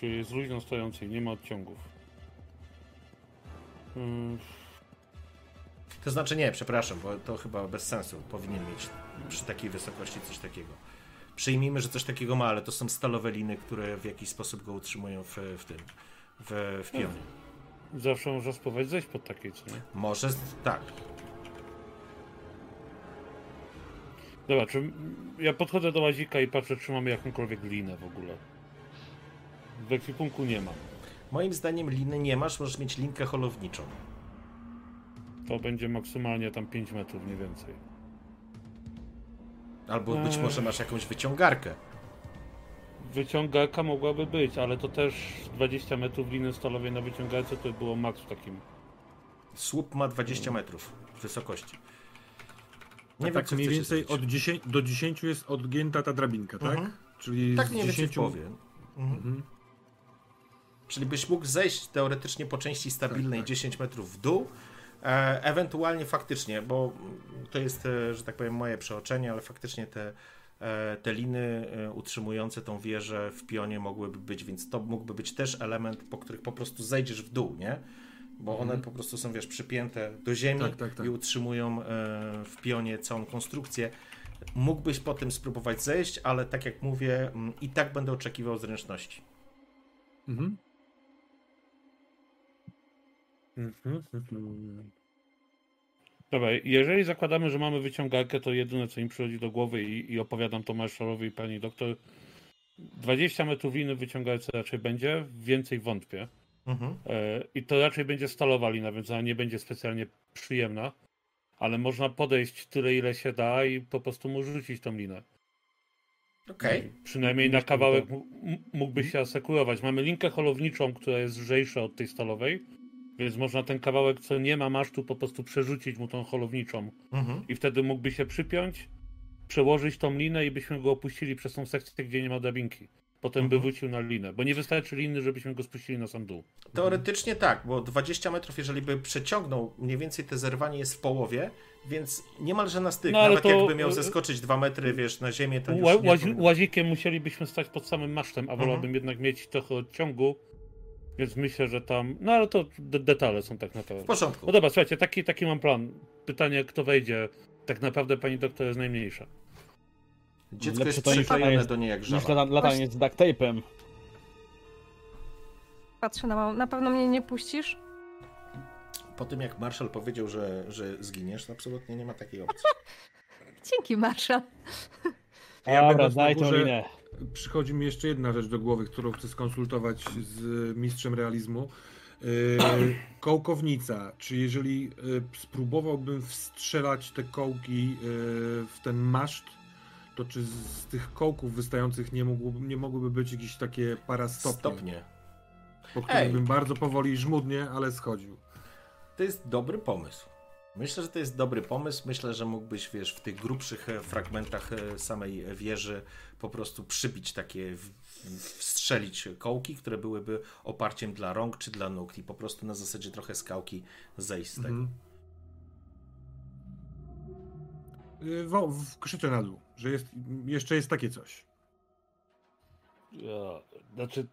Czyli jest luźno stojący i nie ma odciągów. Mm, To znaczy nie, przepraszam, bo to chyba bez sensu. Powinien mieć przy takiej wysokości coś takiego. Przyjmijmy, że coś takiego ma, ale to są stalowe liny, które w jakiś sposób go utrzymują w, w tym, w, w pionie. Zawsze można spróbować zejść pod takiej, co nie? Może, tak. Dobra, czy ja podchodzę do łazika i patrzę, czy mamy jakąkolwiek linę w ogóle. W ekwipunku nie mam. Moim zdaniem liny nie masz, możesz mieć linkę holowniczą. To będzie maksymalnie tam 5 metrów, nie więcej. Albo być Eee. może masz jakąś wyciągarkę. Wyciągarka mogłaby być, ale to też 20 metrów liny stalowej na wyciągarce to było maks w takim. Słup ma 20 metrów wysokości. Nie Nie wiem, tak co mniej więcej od 10 do 10 jest odgięta ta drabinka, tak? Mhm. Czyli Tak mniej więcej w 10 połowie. Mhm. Mhm. Czyli byś mógł zejść teoretycznie po części stabilnej Tak, tak. 10 metrów w dół. E, ewentualnie faktycznie, bo to jest, e, że tak powiem, moje przeoczenie, ale faktycznie te, e, te liny utrzymujące tą wieżę w pionie mogłyby być, więc to mógłby być też element, po których po prostu zejdziesz w dół, nie? Bo one po prostu są, wiesz, przypięte do ziemi Tak, tak, tak. i utrzymują e, w pionie całą konstrukcję. Mógłbyś potem spróbować zejść, ale tak jak mówię, mm, i tak będę oczekiwał zręczności. Mhm. Mhm. mhm. Dobra, jeżeli zakładamy, że mamy wyciągarkę, to jedyne co mi przychodzi do głowy i, i opowiadam to marszalowi i pani doktor. 20 metrów liny w wyciągarce raczej będzie, więcej wątpię. Mhm. E, I to raczej będzie stalowa lina, więc ona nie będzie specjalnie przyjemna, ale można podejść tyle, ile się da i po prostu mu rzucić tą linę. Okej. Przynajmniej na kawałek m- mógłby się asekurować. Mamy linkę holowniczą, która jest lżejsza od tej stalowej, więc można ten kawałek, co nie ma masztu, po prostu przerzucić mu tą holowniczą Mhm. i wtedy mógłby się przypiąć, przełożyć tą linę i byśmy go opuścili przez tą sekcję, gdzie nie ma drabinki. Potem by Mhm. wrócił na linę, bo nie wystarczy liny, żebyśmy go spuścili na sam dół. Teoretycznie tak, bo 20 metrów, jeżeli by przeciągnął, mniej więcej te zerwanie jest w połowie, więc niemalże na styk. No, Nawet to- jakby miał zeskoczyć 2 metry, wiesz, na ziemię, to już Ła, nie łazi, łazikiem musielibyśmy stać pod samym masztem, a Mhm. wolałbym jednak mieć trochę odciągu, Więc myślę, że tam. No ale to de detale są tak naprawdę. W porządku. No dobra, słuchajcie, taki, taki mam plan. Pytanie, kto wejdzie. Tak naprawdę pani doktor jest najmniejsza. Dziecko Lepsze jest to niż przyklejone jest- do niej jak Niż żaba. lata- latanie z duct tape'em. Patrzę na mamę. Na pewno mnie nie puścisz? Po tym jak Marshall powiedział, że, że zginiesz, to absolutnie nie ma takiej opcji. Dzięki, Marszal. Ja Dobra, daj tą linę. Przychodzi mi jeszcze jedna rzecz do głowy, którą chcę skonsultować z mistrzem realizmu. Yy, kołkownica. Czy jeżeli yy, spróbowałbym wstrzelać te kołki yy, w ten maszt, to czy z, tych kołków wystających nie, mógł, nie mogłyby być jakieś takie parastopnie, Stopnie. po których Ej. bym bardzo powoli i żmudnie, ale schodził. To jest dobry pomysł. Myślę, że to jest dobry pomysł. Myślę, że mógłbyś, wiesz, w tych grubszych e, fragmentach e, samej wieży po prostu przybić takie, wstrzelić kołki, które byłyby oparciem dla rąk czy dla nóg i po prostu na zasadzie trochę skałki zejść z tego. Mhm. Wo- w- krzyczę na dół, że jest, jeszcze jest takie coś. Ja, znaczy,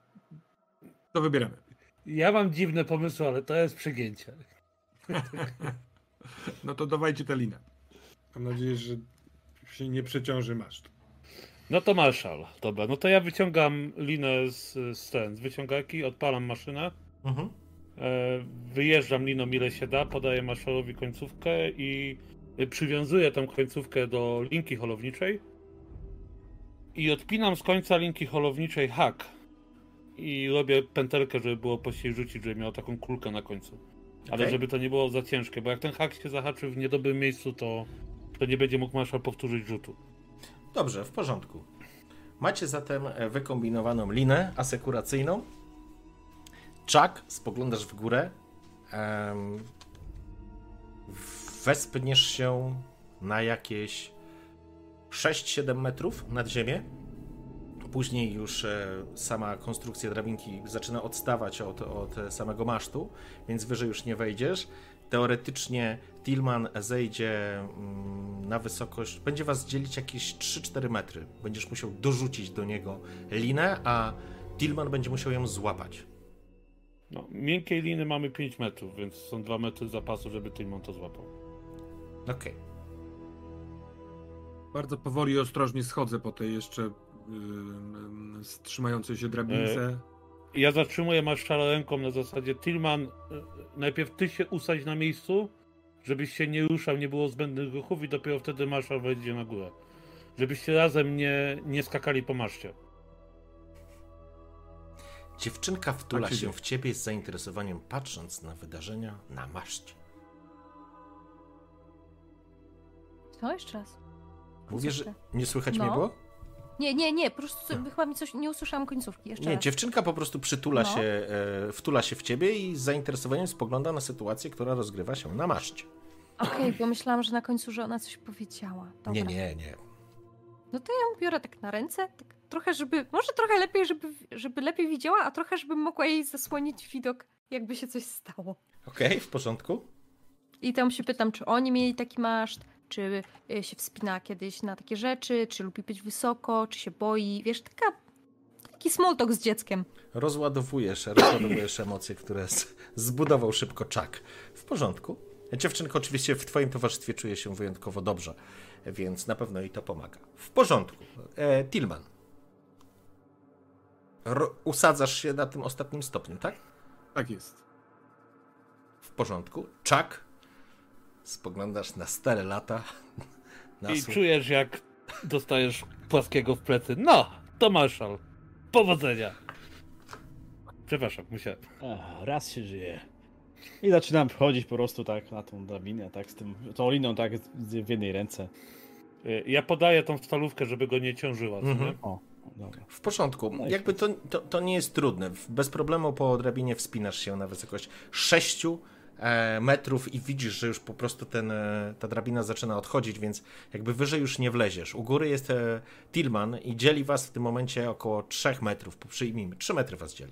To wybieramy. ja mam dziwne pomysły, ale to jest przegięcie. No to dawajcie tę linę. Mam nadzieję, że się nie przeciąży maszt. No to Marshall. Dobra, no to ja wyciągam linę z, z ten, z wyciągarki, odpalam maszynę. Mhm. E, wyjeżdżam liną ile się da, podaję Marshallowi końcówkę i y, przywiązuję tą końcówkę do linki holowniczej i odpinam z końca linki holowniczej hak i robię pętelkę, żeby było pościej rzucić, żeby miał taką kulkę na końcu. Ale Okej. żeby to nie było za ciężkie, bo jak ten hak się zahaczy w niedobrym miejscu, to, to nie będzie mógł Marshall powtórzyć rzutu. Dobrze, w porządku. Macie zatem e, wykombinowaną linę asekuracyjną. Czak, spoglądasz w górę. Em, wespniesz się na jakieś 6-7 metrów nad ziemię. Później już e, sama konstrukcja drabinki zaczyna odstawać od, od samego masztu, więc wyżej już nie wejdziesz. Teoretycznie Tillman zejdzie mm, na wysokość, będzie was dzielić jakieś 3-4 metry. Będziesz musiał dorzucić do niego linę, a Tillman będzie musiał ją złapać. No, miękkiej liny mamy 5 metrów, więc są 2 metry zapasu, żeby Tillman to złapał. Okej. Bardzo powoli i ostrożnie schodzę po tej jeszcze yy, trzymającej się drabince. Ja zatrzymuję Marszala ręką na zasadzie Tillman, y, najpierw ty się usadź na miejscu, żebyś się nie ruszał, nie było zbędnych ruchów i dopiero wtedy Marszal wejdzie na górę. Żebyście razem nie, nie skakali po maszcie. Dziewczynka wtula Tak się w ciebie z zainteresowaniem, patrząc na wydarzenia na maszcie. Co jeszcze raz? Mówię, że nie słychać No. mnie było? Nie, nie, nie, po prostu chyba mi coś, nie usłyszałam końcówki. Jeszcze Nie, raz. dziewczynka po prostu przytula No. się, e, wtula się w ciebie i z zainteresowaniem spogląda na sytuację, która rozgrywa się na maszcie. Okej, bo myślałam, że na końcu, że ona coś powiedziała. Dobra. Nie, nie, nie. No to ja ją biorę tak na ręce, tak trochę, żeby, może trochę lepiej, żeby, żeby lepiej widziała, a trochę, żeby mogła jej zasłonić widok, jakby się coś stało. Okej, w porządku. I tam się pytam, czy oni mieli taki maszt, czy y, się wspina kiedyś na takie rzeczy, czy lubi być wysoko, czy się boi. Wiesz, taka, taki small talk z dzieckiem. Rozładowujesz, rozładowujesz emocje, które z, zbudował szybko czak. W porządku. Dziewczynka oczywiście w twoim towarzystwie czuje się wyjątkowo dobrze, więc na pewno jej to pomaga. W porządku. E, Tillman. Ro- usadzasz się na tym ostatnim stopniu, tak? Tak jest. W porządku. Czak. Spoglądasz na stare lata. Na I słuch- czujesz, jak dostajesz płaskiego w plecy. No, to Marszal. Powodzenia. Przepraszam, musiałem. Ach, raz się żyje. I zaczynam wchodzić po prostu tak na tą drabinę, tak z tym, tą liną tak z- w jednej ręce. Y, Ja podaję tą stalówkę, żeby go nie ciążyła. Mhm. O, dobra. W porządku. No Jakby to, to, to nie jest trudne. Bez problemu po drabinie wspinasz się na wysokość 6 e, metrów i widzisz, że już po prostu ten, e, ta drabina zaczyna odchodzić, więc jakby wyżej już nie wleziesz. U góry jest e, Tillman i dzieli was w tym momencie około 3 metrów. Przyjmijmy, 3 metry was dzieli.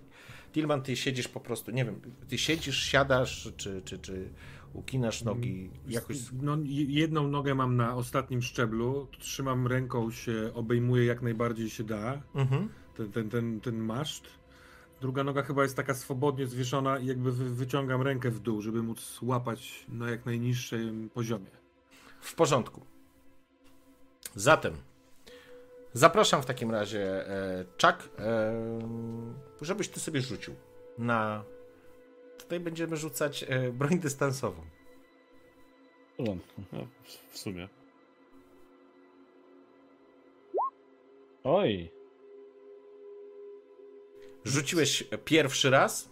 Tillman, ty siedzisz po prostu, nie wiem, ty siedzisz, siadasz, czy, czy, czy ukinasz nogi jakoś. No, je- jedną nogę mam na ostatnim szczeblu, trzymam ręką się, obejmuję jak najbardziej się da Mhm. ten, ten, ten, ten maszt. Druga noga chyba jest taka swobodnie zwieszona i jakby wy, wyciągam rękę w dół, żeby móc łapać na jak najniższym poziomie. W porządku. Zatem zapraszam w takim razie e, Chuck, e, żebyś ty sobie rzucił na. Tutaj będziemy rzucać e, broń dystansową. W porządku. No, w- w sumie. Oj, Rzuciłeś pierwszy raz,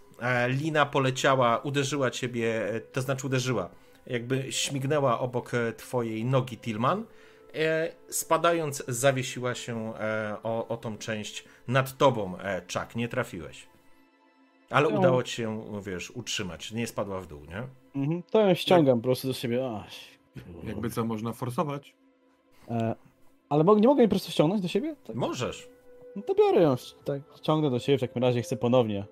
lina poleciała, uderzyła ciebie, to znaczy uderzyła, jakby śmignęła obok twojej nogi Tilman, e, spadając zawiesiła się e, o, o tą część nad tobą, e, Chuck, nie trafiłeś. Ale No. udało ci się, wiesz, utrzymać, nie spadła w dół, nie? mhm. to ją ściągam po prostu do siebie. Aś, Jakby co można forsować. e, ale nie mogę jej po prostu ściągnąć do siebie? Tak, Możesz. No to biorę ją, tak, ściągnę do siebie, w takim razie chcę ponownie.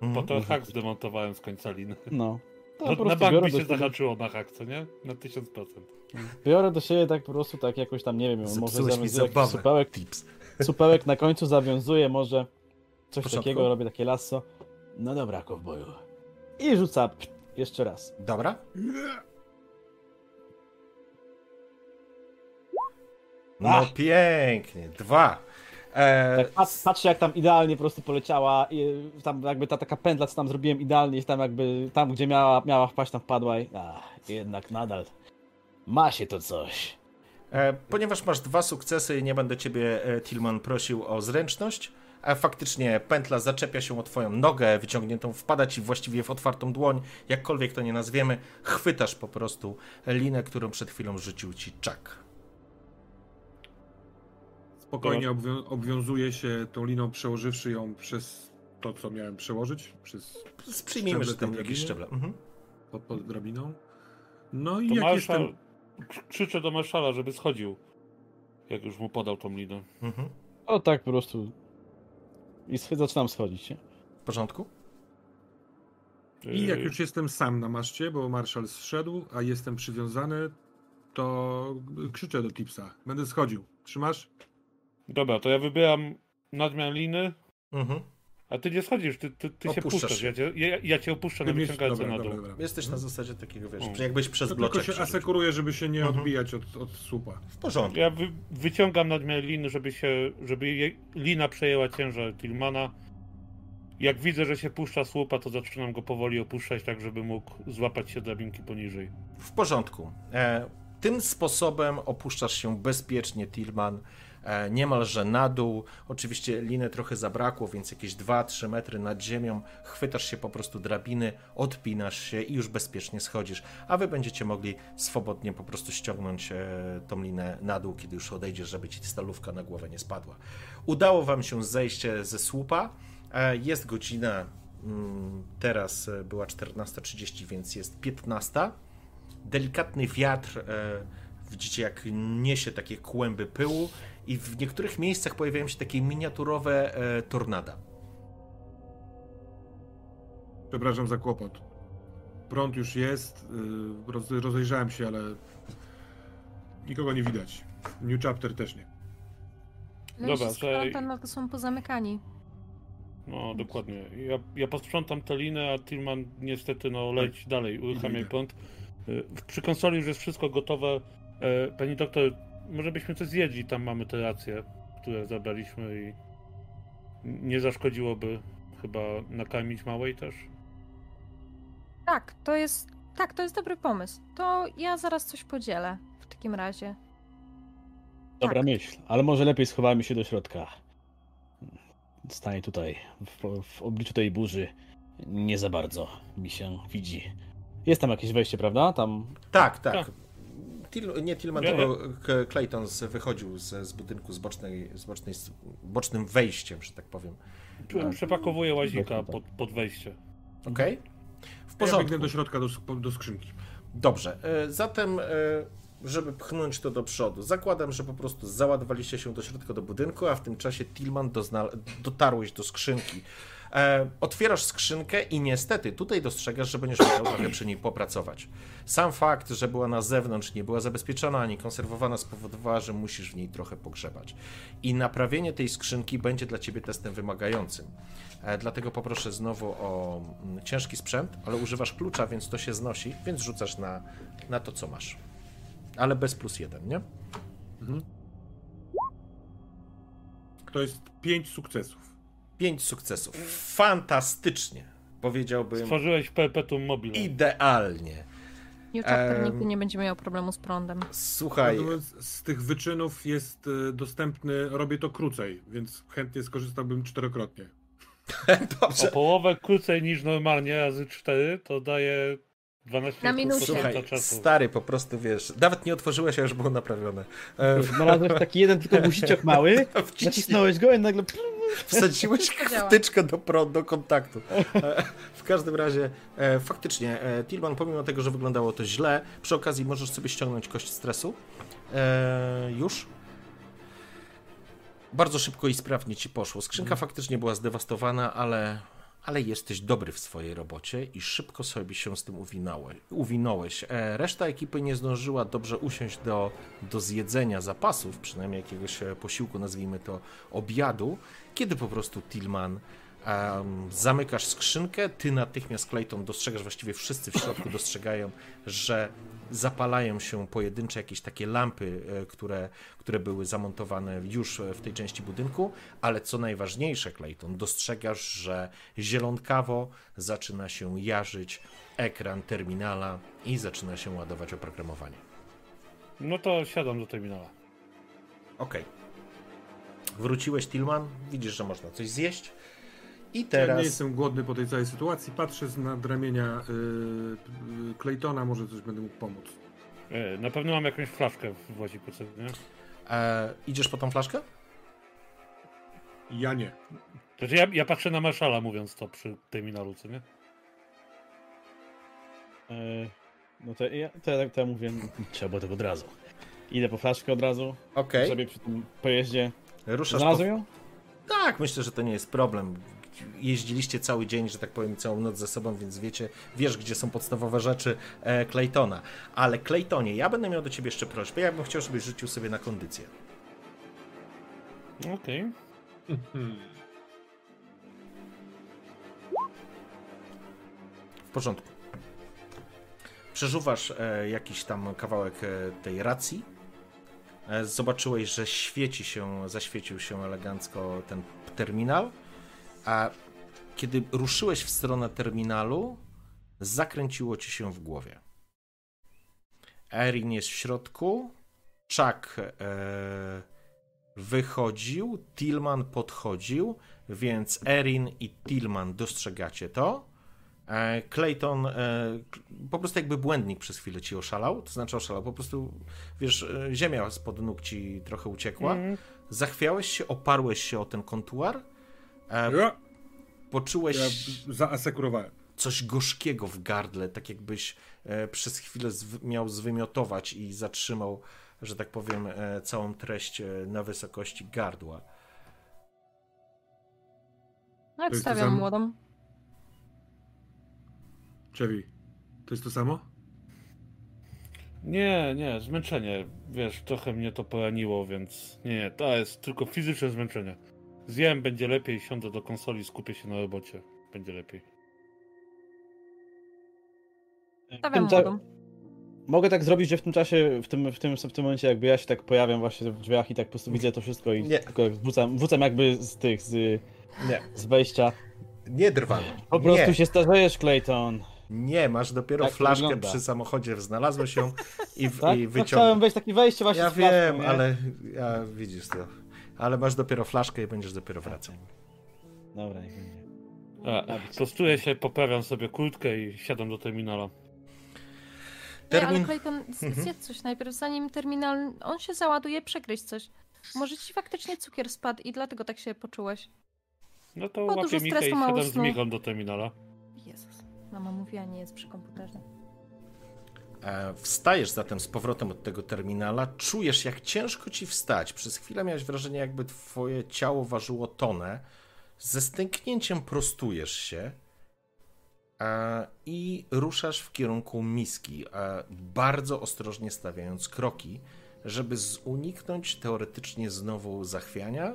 Po Mhm. to hak zdemontowałem z końca liny. No. To No, po na bank do się zahaczyło na hak, co nie? Na 1000%. biorę do siebie tak po prostu tak jakoś tam, nie wiem, może Zepsułeś mi zawiązuję jakiś supełek, Tips. supełek na końcu zawiązuję, może coś takiego, robię takie lasso. No dobra, kowboju. I rzuca jeszcze raz. Dobra. No Ach. pięknie. Dwa. E, Tak, pat, patrzę jak tam idealnie po prostu poleciała i tam jakby ta taka pętla, co tam zrobiłem idealnie, i tam jakby tam, gdzie miała, miała wpaść, tam wpadła i ach, jednak nadal ma się to coś. E, ponieważ masz dwa sukcesy i nie będę ciebie, e, Tillman, prosił o zręczność, a faktycznie pętla zaczepia się o twoją nogę wyciągniętą, wpada ci właściwie w otwartą dłoń, jakkolwiek to nie nazwiemy, chwytasz po prostu linę, którą przed chwilą rzucił ci Chuck. Spokojnie obwią obwiązuję się tą liną, przełożywszy ją przez to, co miałem przełożyć, przez Przyjmijmy, że tam jakieś drabiny? szczeble. Mhm. pod, pod drabiną. No i To jak jestem... Krzyczę do marszala, żeby schodził. Jak już mu podał tą linę. Mhm. O tak po prostu. I zaczynam schodzić. Nie? W porządku? I jak Yy, już jestem sam na maszcie, bo marszal zszedł, a jestem przywiązany, to krzyczę do Tipsa. Będę schodził. Trzymasz? Dobra, to ja wybieram nadmiar liny, Mhm. a ty nie schodzisz, ty, ty, ty się Opuszczasz puszczasz. się. Ja cię, ja, ja cię opuszczę na wyciągające dobra, na dół. dobra, dobra. Jesteś na zasadzie takiego, wiesz, Mhm. że jakbyś przez To bloczek tylko się asekuruję, żeby się nie Mhm. odbijać od, od słupa. W porządku. Ja wy, wyciągam nadmiar liny, żeby się, żeby jej, lina przejęła ciężar Tillmana. Jak widzę, że się puszcza słupa, to zaczynam go powoli opuszczać, tak żeby mógł złapać się drabinki poniżej. W porządku. E, tym sposobem opuszczasz się bezpiecznie, Tillman, e, niemalże na dół. Oczywiście liny trochę zabrakło, więc jakieś 2-3 metry nad ziemią. Chwytasz się po prostu drabiny, odpinasz się i już bezpiecznie schodzisz. A wy będziecie mogli swobodnie po prostu ściągnąć e, tą linę na dół, kiedy już odejdziesz, żeby ci stalówka na głowę nie spadła. Udało wam się zejść e, ze słupa. E, jest godzina, mm, teraz e, była 14.30, więc jest 15 delikatny wiatr, e, widzicie jak niesie takie kłęby pyłu i w niektórych miejscach pojawiają się takie miniaturowe e, tornada. Przepraszam za kłopot. Prąd już jest, yy, roz, rozejrzałem się, ale nikogo nie widać. New Chapter też nie. No Dobra, tam na to są pozamykani. No, dokładnie. Ja, ja posprzątam tę linę, a Tillman niestety no leć dalej, uruchamiaj prąd. Y, Przy konsoli już jest wszystko gotowe. E, Pani doktor, może byśmy coś zjedli, tam mamy te racje, które zabraliśmy i nie zaszkodziłoby chyba nakarmić małej też. Tak, to jest. Tak, to jest dobry pomysł. To ja zaraz coś podzielę w takim razie. Dobra Tak. myśl, ale może lepiej schowajmy się do środka. Staję tutaj, w, w obliczu tej burzy. Nie za bardzo mi się widzi. Jest tam jakieś wejście, prawda? Tam. Tak, tak. Tak. Til, nie Tillman, tylko Clayton z, wychodził z, z budynku z, bocznej, z bocznej, z bocznym wejściem, że tak powiem. Prze- Przepakowuję łazika pod, pod wejście. Okej? W Ja porządku. biegnę do środka, do, do skrzynki. Dobrze, e, zatem, e, żeby pchnąć to do przodu, zakładam, że po prostu załadowaliście się do środka do budynku, a w tym czasie Tillman dozna- dotarłeś do skrzynki. E, otwierasz skrzynkę i niestety tutaj dostrzegasz, że będziesz musiał trochę przy niej popracować. Sam fakt, że była na zewnątrz, nie była zabezpieczona ani konserwowana, spowodowała, że musisz w niej trochę pogrzebać. I naprawienie tej skrzynki będzie dla ciebie testem wymagającym. E, dlatego poproszę znowu o mm, ciężki sprzęt, ale używasz klucza, więc to się znosi, więc rzucasz na, na to, co masz. Ale bez plus jeden, nie? Mhm. To jest pięć sukcesów. Pięć sukcesów. Fantastycznie. Powiedziałbym. Stworzyłeś perpetuum mobile. Idealnie. Newchapter um, nigdy nie będzie miał problemu z prądem. Słuchaj. Z tych wyczynów jest e, dostępny, robię to krócej, więc chętnie skorzystałbym czterokrotnie. Dobrze. O połowę krócej niż normalnie razy 4 to daje 12 na minutę. Słuchaj, stary, po prostu wiesz, nawet nie otworzyłeś, a już było naprawione. Znalazłeś taki jeden tylko guziczek mały, nacisnąłeś go i nagle... Wsadziłeś wtyczkę do, pro, do kontaktu. E, w każdym razie, e, faktycznie, e, Tilman, pomimo tego, że wyglądało to źle, przy okazji możesz sobie ściągnąć kość stresu. E, już bardzo szybko i sprawnie ci poszło. Skrzynka mhm. faktycznie była zdewastowana, ale, ale jesteś dobry w swojej robocie i szybko sobie się z tym uwinąłeś. E, reszta ekipy nie zdążyła dobrze usiąść do, do zjedzenia zapasów, przynajmniej jakiegoś e, posiłku, nazwijmy to obiadu, kiedy po prostu Tillman Um, zamykasz skrzynkę, ty natychmiast Clayton dostrzegasz, właściwie wszyscy w środku dostrzegają, że zapalają się pojedyncze jakieś takie lampy, e, które, które były zamontowane już w tej części budynku, ale co najważniejsze, Clayton, dostrzegasz, że zielonkawo zaczyna się jarzyć ekran terminala i zaczyna się ładować oprogramowanie. No to siadam do terminala. Okej. Okay. Wróciłeś, Tillman, widzisz, że można coś zjeść i teraz... Ja nie jestem głodny po tej całej sytuacji. Patrzę z nadramienia yy, Claytona, może coś będę mógł pomóc. E, na pewno mam jakąś flaszkę w łaziku, nie? E, idziesz po tą flaszkę? Ja nie. Znaczy ja, ja patrzę na Marszala mówiąc to przy terminalu, co nie? E, no to ja, to, ja, to ja mówię, trzeba było tego od razu. Idę po flaszkę od razu. Okej. Okay. Sobie przy tym pojeździe. Ruszasz Znalazłem po... ją? Tak, myślę, że to nie jest problem jeździliście cały dzień, że tak powiem, całą noc ze sobą, więc wiecie, wiesz, gdzie są podstawowe rzeczy e, Claytona. Ale Claytonie, ja będę miał do ciebie jeszcze prośbę, ja bym chciał, żebyś rzucił sobie na kondycję. Okej. Okay. W porządku. Przeżuwasz e, jakiś tam kawałek e, tej racji. E, zobaczyłeś, że świeci się, zaświecił się elegancko ten terminal. A kiedy ruszyłeś w stronę terminalu, zakręciło ci się w głowie. Erin jest w środku, Chuck e, wychodził, Tillman podchodził, więc Erin i Tillman dostrzegacie to. E, Clayton e, po prostu jakby błędnik przez chwilę ci oszalał, to znaczy oszalał, po prostu wiesz, e, ziemia spod nóg ci trochę uciekła. Mm. Zachwiałeś się, oparłeś się o ten kontuar E, ja. Poczułeś. Ja zaasekurowałem. Coś gorzkiego w gardle, tak jakbyś e, przez chwilę miał zwymiotować i zatrzymał, że tak powiem, e, całą treść na wysokości gardła. No, jak stawiam młodą. Chevy, to jest to samo? Nie, nie, zmęczenie. Wiesz, trochę mnie to poraniło, więc nie, nie, to jest tylko fizyczne zmęczenie. Zjem, będzie lepiej, siądę do konsoli, skupię się na robocie. Będzie lepiej. Stawiam ta... Mogę tak zrobić, że w tym czasie, w tym, w, tym, w tym momencie jakby ja się tak pojawiam właśnie w drzwiach i tak po prostu widzę to wszystko i nie. tylko wrzucam, wrzucam jakby z tych, z, nie. z wejścia. Nie drwam. Po prostu nie. się starzejesz, Clayton. Nie, masz dopiero tak flaszkę przy samochodzie, znalazłeś ją i, tak? i no, wyciągnąłeś. chciałem wejść takie wejście właśnie Ja z flaszką, wiem, nie? ale ja, widzisz to ale masz dopiero flaszkę i będziesz dopiero wracał. Dobra, niech będzie. prostuję się, poprawiam sobie kurtkę i siadam do terminala. Termin... Nie, ale Clayton, mhm. zjedz coś najpierw, zanim terminal, on się załaduje, przegryź coś. Może ci faktycznie cukier spadł i dlatego tak się poczułeś. No to Bo łapię Mikę i siadam z Miką do terminala. Jezus, mama mówiła, nie jest przy komputerze. E, wstajesz zatem z powrotem od tego terminala, czujesz jak ciężko ci wstać. Przez chwilę miałeś wrażenie, jakby twoje ciało ważyło tonę. Ze stęknięciem prostujesz się e, i ruszasz w kierunku miski, e, bardzo ostrożnie stawiając kroki, żeby uniknąć teoretycznie znowu zachwiania.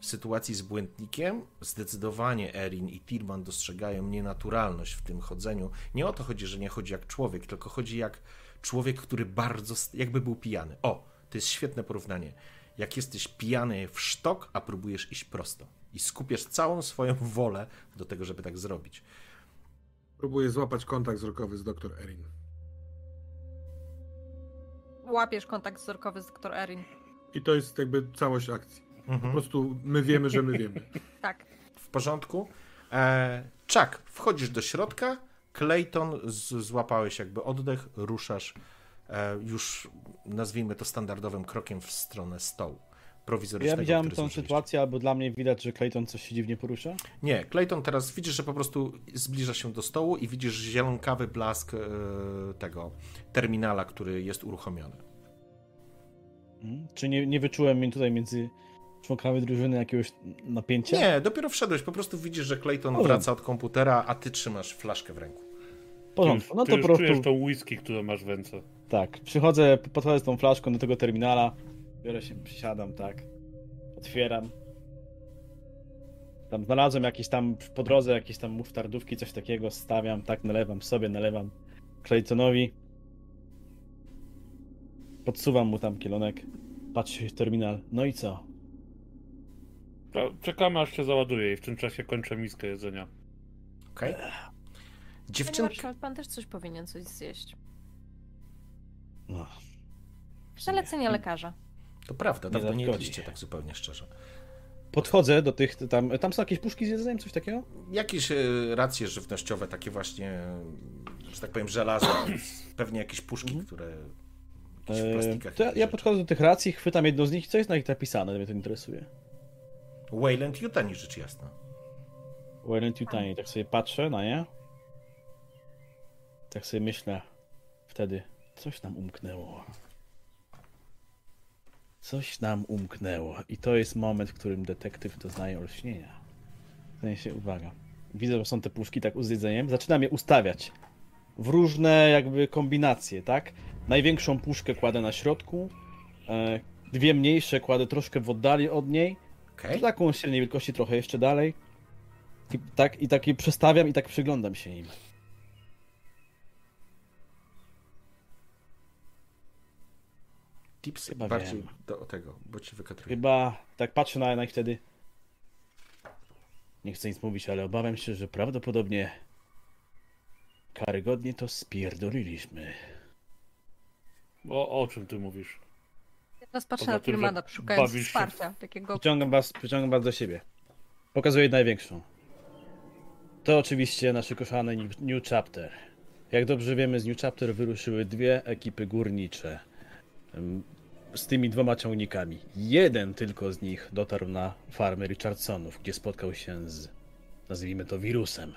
Sytuacji z błędnikiem zdecydowanie Erin i Tirman dostrzegają nienaturalność w tym chodzeniu. Nie o to chodzi, że nie chodzi jak człowiek, tylko chodzi jak człowiek, który bardzo, jakby był pijany. O, to jest świetne porównanie. Jak jesteś pijany w sztok, a próbujesz iść prosto i skupiasz całą swoją wolę do tego, żeby tak zrobić. Próbuję złapać kontakt wzrokowy z dr Erin. Łapiesz kontakt wzrokowy z dr Erin. I to jest jakby całość akcji. Mhm. Po prostu my wiemy, że my wiemy. tak. W porządku. E, Chuck, wchodzisz do środka. Clayton, z, złapałeś jakby oddech, ruszasz e, już, nazwijmy to standardowym krokiem w stronę stołu prowizorycznego. Ja widziałem tą sytuację, albo dla mnie widać, że Clayton coś się dziwnie porusza? Nie, Clayton teraz widzisz, że po prostu zbliża się do stołu i widzisz zielonkawy blask e, tego terminala, który jest uruchomiony. Hmm? Czy nie, nie wyczułem tutaj między członkami drużyny jakiegoś napięcia? Nie, dopiero wszedłeś, po prostu widzisz, że Clayton Powiem. wraca od komputera, a ty trzymasz flaszkę w ręku. Porządku, no to po prostu... czujesz tą whisky, którą masz w ręce. Tak, przychodzę, podchodzę z tą flaszką do tego terminala, biorę się, przysiadam, tak, otwieram. Tam znalazłem jakieś tam po drodze jakieś tam muftardówki, coś takiego, stawiam, tak, nalewam sobie, nalewam Claytonowi. Podsuwam mu tam kielonek, patrzy w terminal, no i co? Czekamy aż się załaduje i w tym czasie kończę miskę jedzenia. Okej. Okay. Dziewczynki... pan też coś powinien coś zjeść. No. Zalecenie lekarza. To prawda, dawno nie jedliście tak zupełnie szczerze. Podchodzę do tych, tam, tam są jakieś puszki z jedzeniem, coś takiego? Jakieś e, racje żywnościowe, takie właśnie, że tak powiem, żelazo, pewnie jakieś puszki, mhm. które jakieś w e, plastikach. To ja, ja podchodzę do tych racji, chwytam jedną z nich, co jest na nich napisane, mnie to interesuje. Wayland Yutani, rzecz jasna. Wayland Yutani, tak sobie patrzę na nie. Tak sobie myślę wtedy, coś nam umknęło. Coś nam umknęło. I to jest moment, w którym detektyw doznaje olśnienia. W sensie, uwaga. Widzę, że są te puszki tak z. Zaczynam je ustawiać w różne jakby kombinacje, tak? Największą puszkę kładę na środku, e, dwie mniejsze kładę troszkę w oddali od niej, okay. taką średniej wielkości trochę jeszcze dalej. I tak, I tak je przestawiam i tak przyglądam się im. Tipsy Chyba bardziej wiem. do tego, bo ci wykatruję. Chyba tak patrzę na, na nich wtedy. Nie chcę nic mówić, ale obawiam się, że prawdopodobnie karygodnie to spierdoliliśmy. O, o czym ty mówisz? Teraz patrzę na Firmana, szukając wsparcia. Takiego... Przyciągam was, przyciągam was do siebie. Pokazuję największą. To oczywiście nasz kochany New Chapter. Jak dobrze wiemy, z New Chapter wyruszyły dwie ekipy górnicze z tymi dwoma ciągnikami. Jeden tylko z nich dotarł na farmę Richardsonów, gdzie spotkał się z, nazwijmy to, wirusem.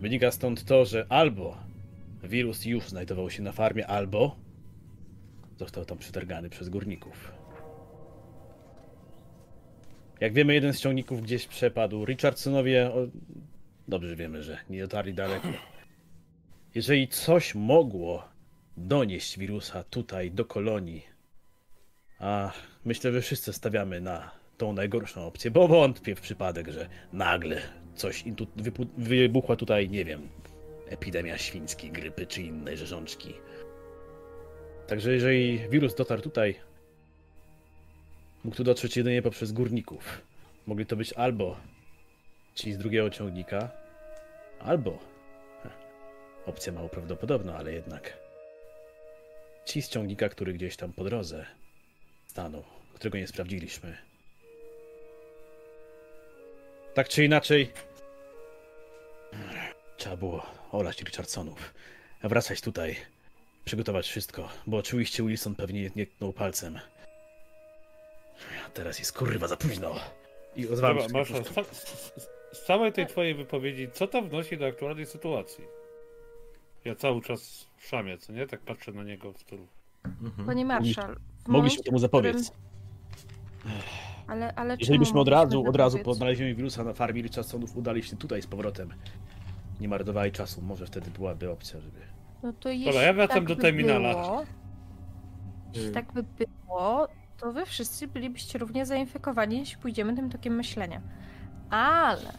Wynika stąd to, że albo wirus już znajdował się na farmie, albo został tam przetargany przez górników. Jak wiemy, jeden z ciągników gdzieś przepadł. Richardsonowie o... dobrze wiemy, że nie dotarli daleko. Jeżeli coś mogło donieść wirusa tutaj do kolonii. A myślę, że wszyscy stawiamy na tą najgorszą opcję, bo wątpię w przypadek, że nagle coś tu wybuchła tutaj, nie wiem, epidemia świńskiej, grypy czy innej rzeżączki. Także jeżeli wirus dotarł tutaj, mógł tu dotrzeć jedynie poprzez górników. Mogli to być albo ci z drugiego ciągnika, albo opcja mało prawdopodobna, ale jednak Ci z ciągnika, który gdzieś tam po drodze stanął, którego nie sprawdziliśmy. Tak czy inaczej, trzeba było olać Richardsonów, wracać tutaj, przygotować wszystko, bo oczywiście Wilson pewnie nie tknął palcem. Teraz jest kurwa za późno. I ozwałem się. z całej tej twojej wypowiedzi, co to wnosi do aktualnej sytuacji? Ja cały czas szamię, co nie? Tak patrzę na niego w stylu. Mhm. Panie marszal. Mogliśmy temu zapobiec. Którym... Ale, ale Jeżeli byśmy od razu, od razu po odnalezieniu wirusa na farmie Richardsonów udali się tutaj z powrotem, nie marnowali czasu, może wtedy byłaby opcja, żeby... No to jeśli ja wracam tak do by terminala. Było, jeśli Y, tak by było, to wy wszyscy bylibyście równie zainfekowani, jeśli pójdziemy tym tokiem myślenia. Ale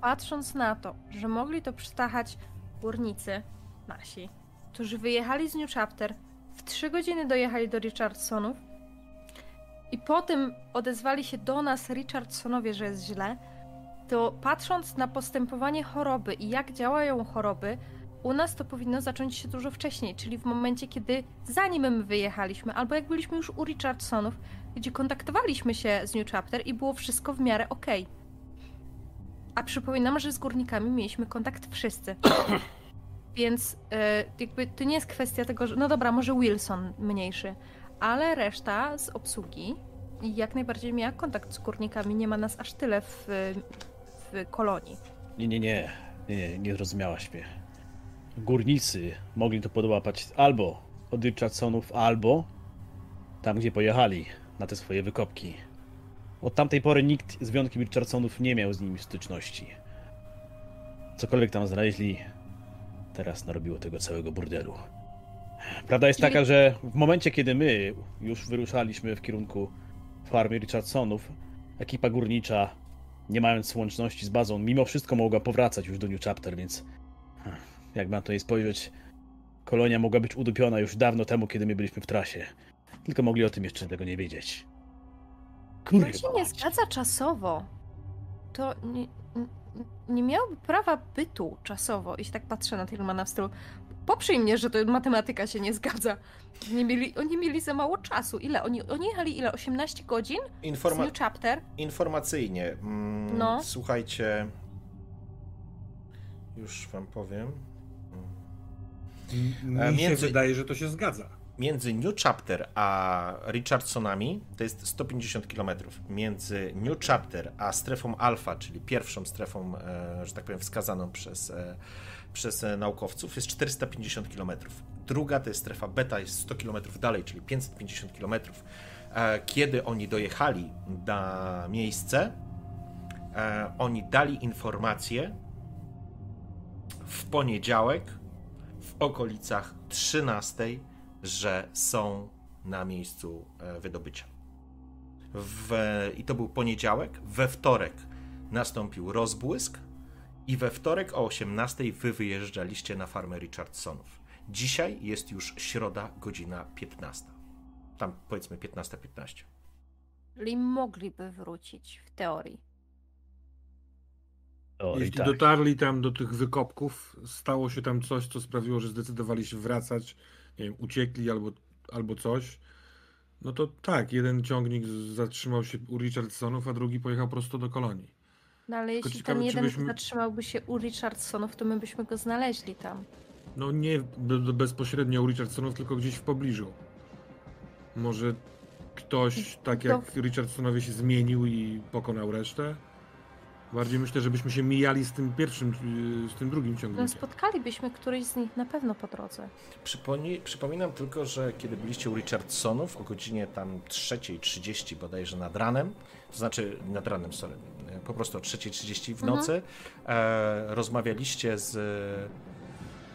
patrząc na to, że mogli to przytachać górnicy nasi, którzy wyjechali z New Chapter, w trzy godziny dojechali do Richardsonów i potem odezwali się do nas Richardsonowie, że jest źle, to patrząc na postępowanie choroby i jak działają choroby, u nas to powinno zacząć się dużo wcześniej, czyli w momencie, kiedy zanim my wyjechaliśmy, albo jak byliśmy już u Richardsonów, gdzie kontaktowaliśmy się z New Chapter i było wszystko w miarę okej. A przypominam, że z górnikami mieliśmy kontakt wszyscy. Więc e, jakby to nie jest kwestia tego, że no dobra, może Wilson mniejszy, ale reszta z obsługi jak najbardziej miała kontakt z górnikami. Nie ma nas aż tyle w, w kolonii. Nie, nie, nie, nie, nie, nie zrozumiałaś mnie. Górnicy mogli to podłapać albo od Richardsonów, albo tam, gdzie pojechali na te swoje wykopki. Od tamtej pory nikt z wyjątkiem Richardsonów nie miał z nimi styczności. Cokolwiek tam znaleźli, teraz narobiło tego całego burdelu. Prawda jest taka, że w momencie, kiedy my już wyruszaliśmy w kierunku farmy Richardsonów, ekipa górnicza, nie mając łączności z bazą, mimo wszystko mogła powracać już do New Chapter, więc jak na to jej spojrzeć, kolonia mogła być udupiona już dawno temu, kiedy my byliśmy w trasie. Tylko mogli o tym jeszcze tego nie wiedzieć. To Kurwa. się nie zgadza czasowo. To nie, nie- nie miałoby prawa bytu czasowo, jeśli tak patrzę na Tillmana w stylu. Poprzyj mnie, że to matematyka się nie zgadza. Nie mieli, oni mieli za mało czasu. Ile? Oni, oni jechali ile? 18 godzin? Z Informa New Chapter? informacyjnie. Mm, No. Słuchajcie. Już wam powiem. Mi E, się między- wydaje, że to się zgadza. Między New Chapter a Richardsonami to jest 150 km. Między New Chapter a strefą alfa, czyli pierwszą strefą, e, że tak powiem, wskazaną przez, e, przez e, naukowców, jest 450 km. Druga to jest strefa beta, jest 100 km dalej, czyli 550 km. Kiedy oni dojechali na miejsce, oni dali informację w poniedziałek okolicach 13 że są na miejscu e, wydobycia. W, I to był poniedziałek. We wtorek nastąpił rozbłysk i we wtorek o 18 wy wyjeżdżaliście na farmę Richardsonów. Dzisiaj jest już środa, godzina 15. Tam powiedzmy 15.15. Czyli mogliby wrócić w teorii. Jeśli tak. dotarli tam do tych wykopków, stało się tam coś, co sprawiło, że zdecydowali się wracać, nie wiem, uciekli albo, albo coś, no to tak, jeden ciągnik zatrzymał się u Richardsonów, a drugi pojechał prosto do kolonii. No ale jeśli ciekawe, ten jeden byśmy- zatrzymałby się u Richardsonów, to my byśmy go znaleźli tam. No nie be- bezpośrednio u Richardsonów, tylko gdzieś w pobliżu. Może ktoś, tak To- jak Richardsonowie się zmienił i pokonał resztę? Bardziej myślę, żebyśmy się mijali z tym pierwszym, yy, z tym drugim No ciągnikiem. spotkalibyśmy któryś z nich na pewno po drodze. Przypomnij, przypominam tylko, że kiedy byliście u Richardsonów o godzinie tam 3.30 bodajże nad ranem, to znaczy nad ranem, sorry, po prostu o 3.30 w Mhm. nocy, e, rozmawialiście z,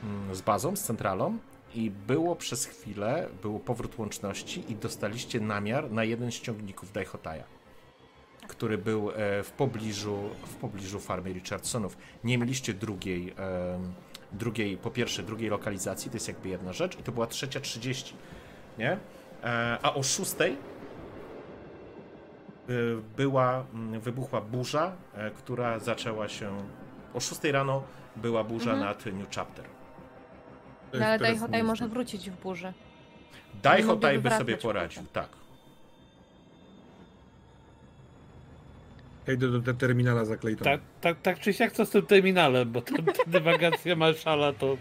mm, z bazą, z centralą i było przez chwilę, był powrót łączności i dostaliście namiar na jeden z ciągników Daihotaja, który był e, w pobliżu, w pobliżu farmy Richardsonów. Nie mieliście drugiej, em, drugiej, po pierwsze drugiej lokalizacji, to jest jakby jedna rzecz i to była trzecia 30, nie? E, a o szóstej była, wybuchła burza, e, która zaczęła się, o 6 rano była burza Mhm. nad New Chapter. No, ale miejsce. może wrócić w burzy. Daihotai mogliby by sobie poradził, tak. Ja idę do te terminala za Clayton. Tak, tak, tak czy siak co z tym terminalem, bo tam ta dywagacja marszala to...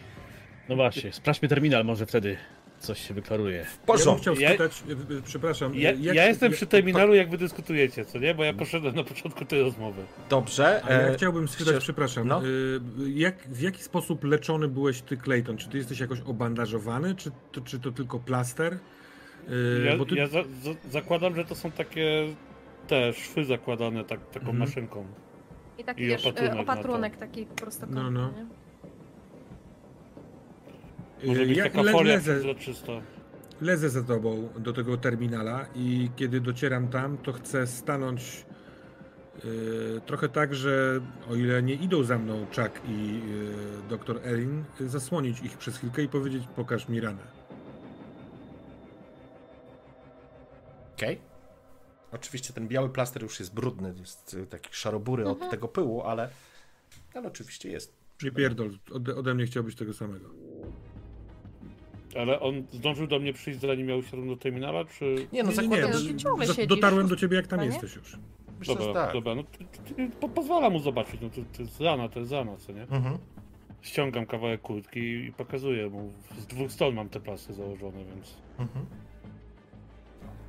No właśnie, sprawdźmy terminal, może wtedy coś się wyklaruje. W Ja bym porządku. chciał Ja- spytać, y, y, przepraszam. Ja, jak- ja jestem jak- przy terminalu, jak wy dyskutujecie, co nie? Bo ja poszedłem na początku tej rozmowy. Dobrze. A ja e, chciałbym spytać, przepraszam, no. jak, w jaki sposób leczony byłeś ty, Clayton? Czy ty jesteś jakoś obandażowany, czy to, czy to tylko plaster? Ja, bo ty... ja za, za, zakładam, że to są takie te szwy zakładane tak, taką Mhm. maszynką. I taki I wiesz, opatrunek opatrunek, na opatrunek taki prostokątny, No, no. nie? Może być ja taka le- folia lezę, przezroczysta. lezę za tobą do tego terminala i kiedy docieram tam, to chcę stanąć yy, trochę tak, że o ile nie idą za mną Chuck i yy, dr Erin, zasłonić ich przez chwilkę i powiedzieć pokaż mi ranę. Okej. Oczywiście ten biały plaster już jest brudny, jest y, taki szarobury od tego pyłu, ale, ale oczywiście jest. Nie pierdol, ode, ode mnie chciałbyś tego samego. Ale on zdążył do mnie przyjść, zanim ja usiadłem do terminala, czy... Nie no, Nie, nie, zakładam, No, że... ty dotarłem do ciebie jak tam Chyba nie? jesteś już. Myślę, Dobra, tak. dobra, no to, to, to, po- pozwala mu zobaczyć, no to, to jest rana, to jest rana, co nie? Mhm. Ściągam kawałek kurtki i pokazuję mu. Z dwóch stron mam te pasy założone, więc... Mhm.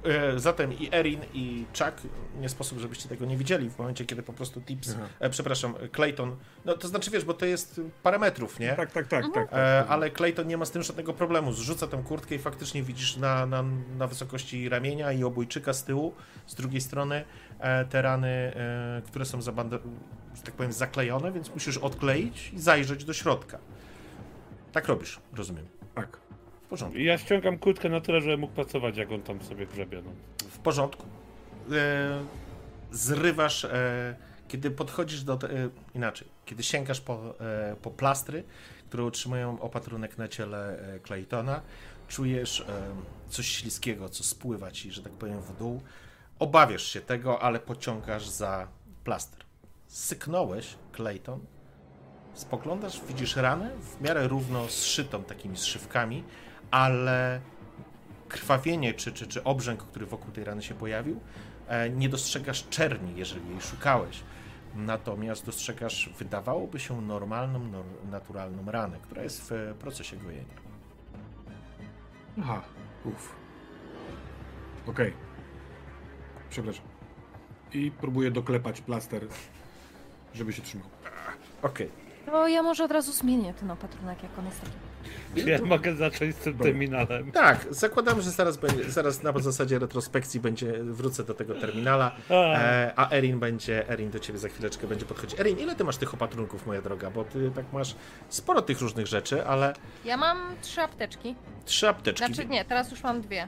E, Zatem i Erin, i Chuck, nie sposób, żebyście tego nie widzieli w momencie, kiedy po prostu Tips, e, przepraszam, Clayton, no to znaczy wiesz, bo to jest parę metrów, nie? Tak, tak, tak, tak. tak. E, ale Clayton nie ma z tym żadnego problemu. Zrzuca tę kurtkę i faktycznie widzisz na, na, na wysokości ramienia i obojczyka z tyłu, z drugiej strony e, te rany, e, które są zabanda- że tak powiem, zaklejone, więc musisz odkleić i zajrzeć do środka. Tak robisz, rozumiem. Porządku. Ja ściągam kurtkę na tyle, że mógł pracować, jak on tam sobie grzebie, no. W porządku. E, zrywasz, e, kiedy podchodzisz do. E, inaczej, kiedy sięgasz po, po plastry, które utrzymują opatrunek na ciele Claytona, czujesz coś śliskiego, co spływa ci, że tak powiem, w dół. Obawiasz się tego, ale pociągasz za plaster. Syknąłeś, Clayton. Spoglądasz, widzisz ranę w miarę równo zszytą takimi zszywkami, ale krwawienie czy, czy, czy obrzęk, który wokół tej rany się pojawił, e, nie dostrzegasz czerni, jeżeli jej szukałeś. Natomiast dostrzegasz, wydawałoby się, normalną, nor- naturalną ranę, która jest w e, procesie gojenia. Aha, uff. Okej. Przepraszam. I próbuję doklepać plaster, żeby się trzymał. Okej. To ja może od razu zmienię ten opatrunek, jak on jest taki. Ja mogę zacząć z tym terminalem. Tak, zakładam, że zaraz, będzie, zaraz na zasadzie retrospekcji będzie, wrócę do tego terminala, A, e, a Erin będzie, Erin do ciebie za chwileczkę będzie podchodzić. Erin, ile ty masz tych opatrunków, moja droga? Bo ty tak masz sporo tych różnych rzeczy, ale Ja mam trzy apteczki. trzy apteczki. Znaczy nie, teraz już mam dwie.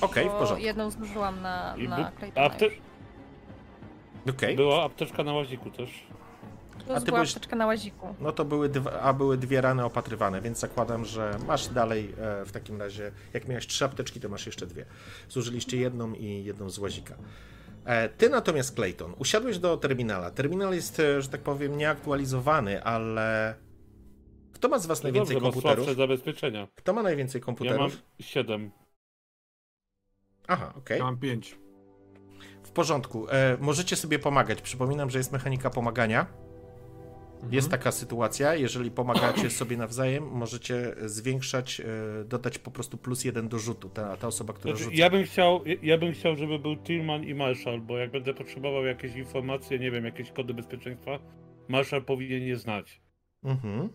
Okej, w bo porządku. Jedną zużyłam na, na Claytona apte-. Okej. Była apteczka na łaziku też. To A ty była byłeś- apteczka na łaziku. No to były, dwa, a były dwie rany opatrywane, więc zakładam, że masz dalej e, w takim razie, jak miałeś trzy apteczki, to masz jeszcze dwie. Zużyliście jedną i jedną z łazika. E, ty natomiast, Clayton, usiadłeś do terminala. Terminal jest, e, że tak powiem, nieaktualizowany, ale kto ma z was No najwięcej dobrze, ma komputerów? zabezpieczenia. Kto ma najwięcej Ja komputerów? mam siedem. Aha, okej. Ja mam pięć. W porządku. E, możecie sobie pomagać. Przypominam, że jest mechanika pomagania. Jest taka sytuacja, jeżeli pomagacie sobie nawzajem, możecie zwiększać, e, dodać po prostu plus jeden do rzutu. Ta, ta osoba, która Znaczy, rzuca. ja, bym chciał, ja bym chciał, żeby był Tillman i Marshall, bo jak będę potrzebował jakieś informacje, nie wiem, jakieś kody bezpieczeństwa, Marshall powinien je znać. Mhm.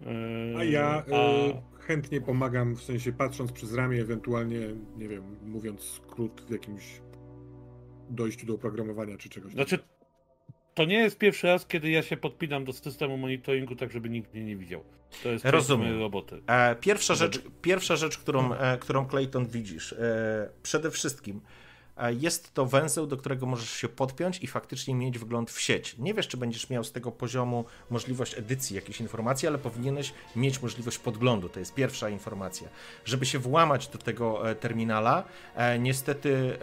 Yy, A ja a- chętnie pomagam, w sensie patrząc przez ramię, ewentualnie, nie wiem, mówiąc skrót w jakimś dojściu do oprogramowania czy czegoś. Znaczy, to nie jest pierwszy raz, kiedy ja się podpinam do systemu monitoringu, tak żeby nikt mnie nie widział. To jest Rozumiem. roboty. E, pierwsza, Żeby- rzecz, pierwsza rzecz, którą, e, którą Clayton widzisz, e, przede wszystkim jest to węzeł, do którego możesz się podpiąć i faktycznie mieć wgląd w sieć. Nie wiesz, czy będziesz miał z tego poziomu możliwość edycji jakiejś informacji, ale powinieneś mieć możliwość podglądu. To jest pierwsza informacja. Żeby się włamać do tego e, terminala, e, niestety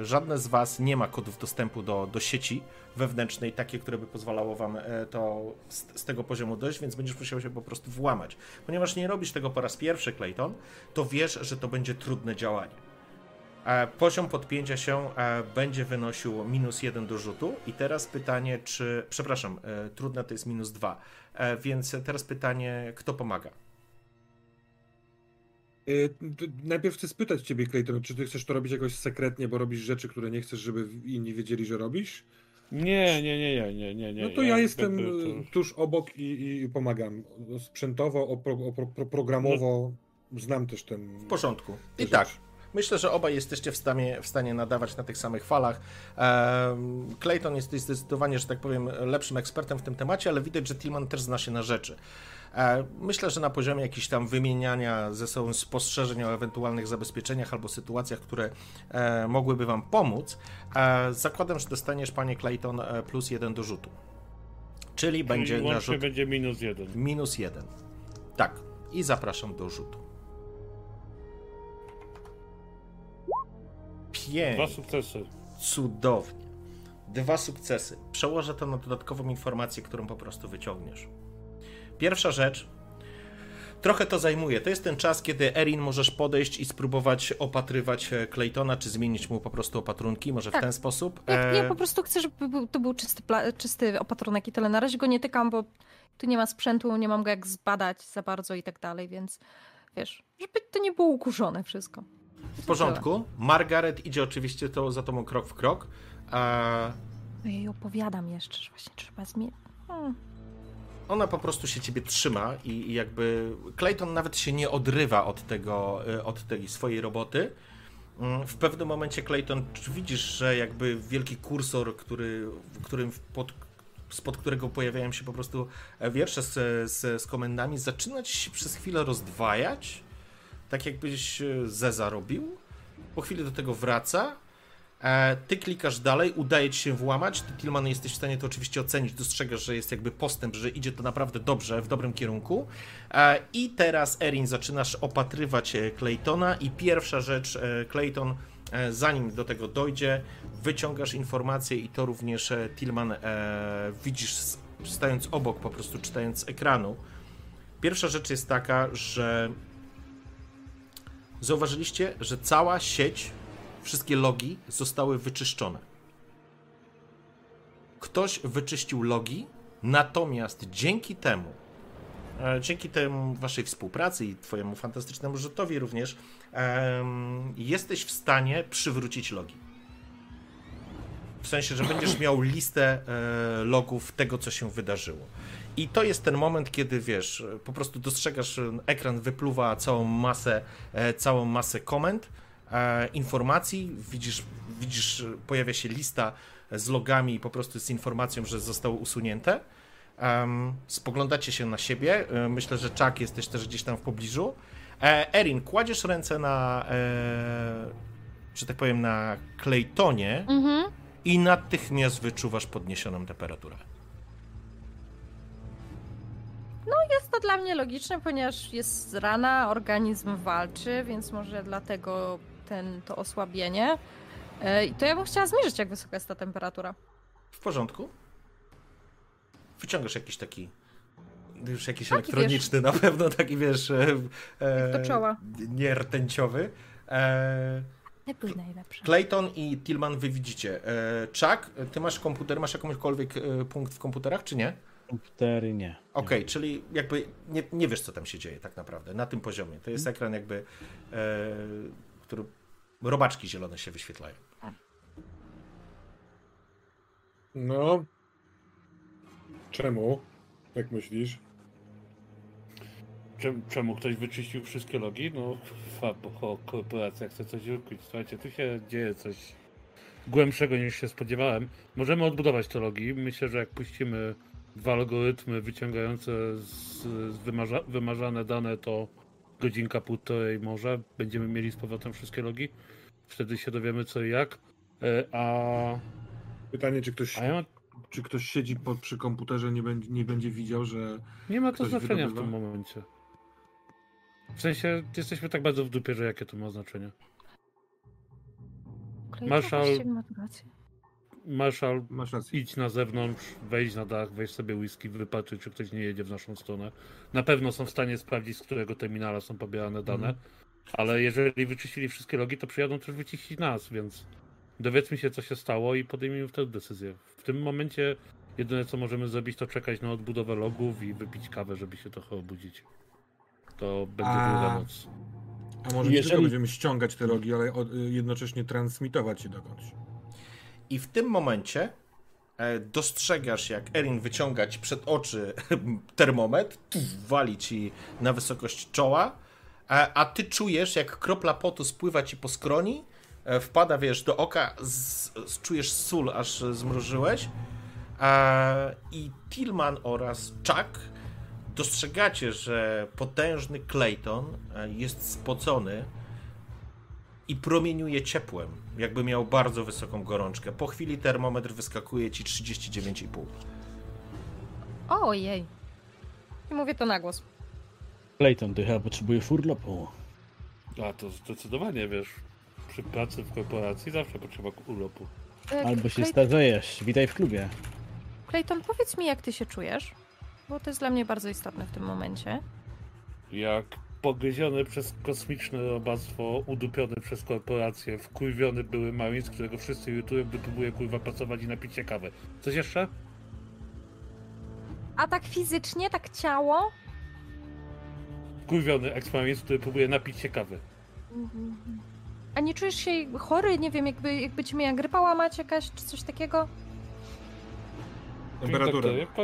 e, żadne z Was nie ma kodów dostępu do, do sieci wewnętrznej, takie, które by pozwalało Wam to z, z tego poziomu dojść, więc będziesz musiał się po prostu włamać. Ponieważ nie robisz tego po raz pierwszy, Clayton, to wiesz, że to będzie trudne działanie. E, Poziom podpięcia się e, będzie wynosił minus jeden do rzutu. I teraz pytanie, czy. Przepraszam, e, trudne to jest minus dwa. E, Więc teraz pytanie, kto pomaga? Najpierw chcę spytać ciebie, Clayton, czy ty chcesz to robić jakoś sekretnie, bo robisz rzeczy, które nie chcesz, żeby inni wiedzieli, że robisz? Nie, nie, nie, nie, nie, nie. nie. No to ja jestem jakby y, to- tuż obok i, i pomagam. Sprzętowo, opro, opro, pro- programowo znam też ten. W porządku. I tak. Myślę, że obaj jesteście w stanie, w stanie nadawać na tych samych falach. Clayton jest zdecydowanie, że tak powiem, lepszym ekspertem w tym temacie, ale widać, że Tillman też zna się na rzeczy. E, myślę, że na poziomie jakichś tam wymieniania ze sobą spostrzeżeń o ewentualnych zabezpieczeniach albo sytuacjach, które e, mogłyby Wam pomóc, e, zakładam, że dostaniesz, panie Clayton, plus jeden do rzutu. Czyli, Czyli będzie na rzut... będzie minus jeden. Minus jeden. Tak. I zapraszam do rzutu. Pięć. Dwa sukcesy. Cudownie. Dwa sukcesy. Przełożę to na dodatkową informację, którą po prostu wyciągniesz. Pierwsza rzecz. Trochę to zajmuje. To jest ten czas, kiedy Erin możesz podejść i spróbować opatrywać e, Claytona, czy zmienić mu po prostu opatrunki, może tak. w ten sposób. Ja, ja e, po prostu chcę, żeby był, to był czysty, czysty opatrunek i tyle. Na razie go nie tykam, bo tu nie ma sprzętu, nie mam go jak zbadać za bardzo i tak dalej, więc wiesz, żeby to nie było ukurzone wszystko. W porządku. Margaret idzie oczywiście to za tobą krok w krok. A... Ja jej opowiadam jeszcze, że właśnie trzeba zmienić. Hmm ona po prostu się ciebie trzyma i, i, jakby Clayton nawet się nie odrywa od tego, y, od tej swojej roboty. Mm, w pewnym momencie Clayton widzisz, że jakby wielki kursor, który, którym pod, spod którego pojawiają się po prostu wiersze z, z, z komendami, zaczyna ci się przez chwilę rozdwajać, tak jakbyś y, Zeza robił. Po chwili do tego wraca, E, ty klikasz dalej, udaje ci się włamać. Ty, Tilman, jesteś w stanie to oczywiście ocenić, dostrzegasz, że jest jakby postęp, że idzie to naprawdę dobrze, w dobrym kierunku. E, I teraz, Erin, zaczynasz opatrywać e, Claytona i pierwsza rzecz, Clayton, zanim do tego dojdzie, wyciągasz informację i to również Tilman widzisz stając obok, po prostu czytając ekranu. Pierwsza rzecz jest taka, że zauważyliście, że cała sieć wszystkie logi zostały wyczyszczone. Ktoś wyczyścił logi, natomiast dzięki temu, e, dzięki temu waszej współpracy i twojemu fantastycznemu rzutowi również, jesteś w stanie przywrócić logi. W sensie, że będziesz miał listę e, logów tego, co się wydarzyło. I to jest ten moment, kiedy wiesz, po prostu dostrzegasz, ekran wypluwa całą masę, e, całą masę komend e, informacji, widzisz, widzisz, pojawia się lista z logami po prostu z informacją, że zostało usunięte. Spoglądacie się na siebie. E, myślę, że Chuck jesteś też gdzieś tam w pobliżu. Erin, kładziesz ręce na, że tak powiem, na Claytonie mhm. i natychmiast wyczuwasz podniesioną temperaturę. No, jest to dla mnie logiczne, ponieważ jest rana, organizm walczy, więc może dlatego ten, to osłabienie. E, I to ja bym chciała zmierzyć, jak wysoka jest ta temperatura. W porządku. Wyciągasz jakiś taki już jakiś taki, elektroniczny wiesz. na pewno, taki wiesz... E, e, do czoła. Nie rtęciowy. E, Najpój najlepsze. Clayton i Tillman wy widzicie. E, Chuck, ty masz komputer, masz jakąkolwiek e, punkt w komputerach, czy nie? Komputery nie. Okej, okay, czyli jakby nie, nie wiesz, co tam się dzieje tak naprawdę, na tym poziomie. To jest hmm. ekran jakby, e, który robaczki zielone się wyświetlają. No. Czemu? Jak myślisz? Czemu, czemu ktoś wyczyścił wszystkie logi? No, bo korporacja chce coś ukryć. Słuchajcie, tu się dzieje coś głębszego niż się spodziewałem. Możemy odbudować te logi. Myślę, że jak puścimy dwa algorytmy wyciągające z, z wymarza, wymarzane dane, to godzinka, półtorej może będziemy mieli z powrotem wszystkie logi. Wtedy się dowiemy co i jak. E, a. Pytanie, czy ktoś. Ja... Czy ktoś siedzi pod, przy komputerze, nie będzie, nie będzie widział, że. Nie ma to znaczenia wydobywa? w tym momencie. W sensie, jesteśmy tak bardzo w dupie, że jakie to ma znaczenie. Marszał. Marszal, idź na zewnątrz, wejdź na dach, weź sobie whisky, wypatruj, czy ktoś nie jedzie w naszą stronę. Na pewno są w stanie sprawdzić, z którego terminala są pobierane dane. Mm. Ale jeżeli wyczyścili wszystkie logi, to przyjadą też wyczyścić nas, więc dowiedzmy się, co się stało i podejmijmy wtedy decyzję. W tym momencie jedyne, co możemy zrobić, to czekać na odbudowę logów i wypić kawę, żeby się trochę obudzić. To będzie A... długa noc. A może jeżeli... nie tylko będziemy ściągać te logi, ale jednocześnie transmitować je dokądś. I w tym momencie e, dostrzegasz, jak Erin wyciąga ci przed oczy termometr, wali ci na wysokość czoła a, a ty czujesz, jak kropla potu spływa ci po skroni, e, wpada, wiesz, do oka, z, z, czujesz sól, aż zmrużyłeś. E, I Tillman oraz Chuck dostrzegacie, że potężny Clayton e, jest spocony i promieniuje ciepłem, jakby miał bardzo wysoką gorączkę. Po chwili termometr wyskakuje ci 39,5. Ojej. I mówię to na głos. Clayton, ty chyba potrzebujesz urlopu. A to zdecydowanie, wiesz, przy pracy w korporacji zawsze potrzeba urlopu. E, Albo się Clay- starzejesz. Witaj w klubie. Clayton, powiedz mi, jak ty się czujesz? Bo to jest dla mnie bardzo istotne w tym momencie. Jak pogryziony przez kosmiczne robactwo, udupiony przez korporacje, wkurwiony były Marines, którego wszyscy jutują, gdy próbuje kurwa pracować i napić się kawy. Coś jeszcze? A tak fizycznie, tak ciało? Wkurwiony ex-Marines, który próbuje napić się kawy. A nie czujesz się chory? Nie wiem, jakby, jakby cię miała grypa łamać jakaś, czy coś takiego? Temperaturę. Ja, pa,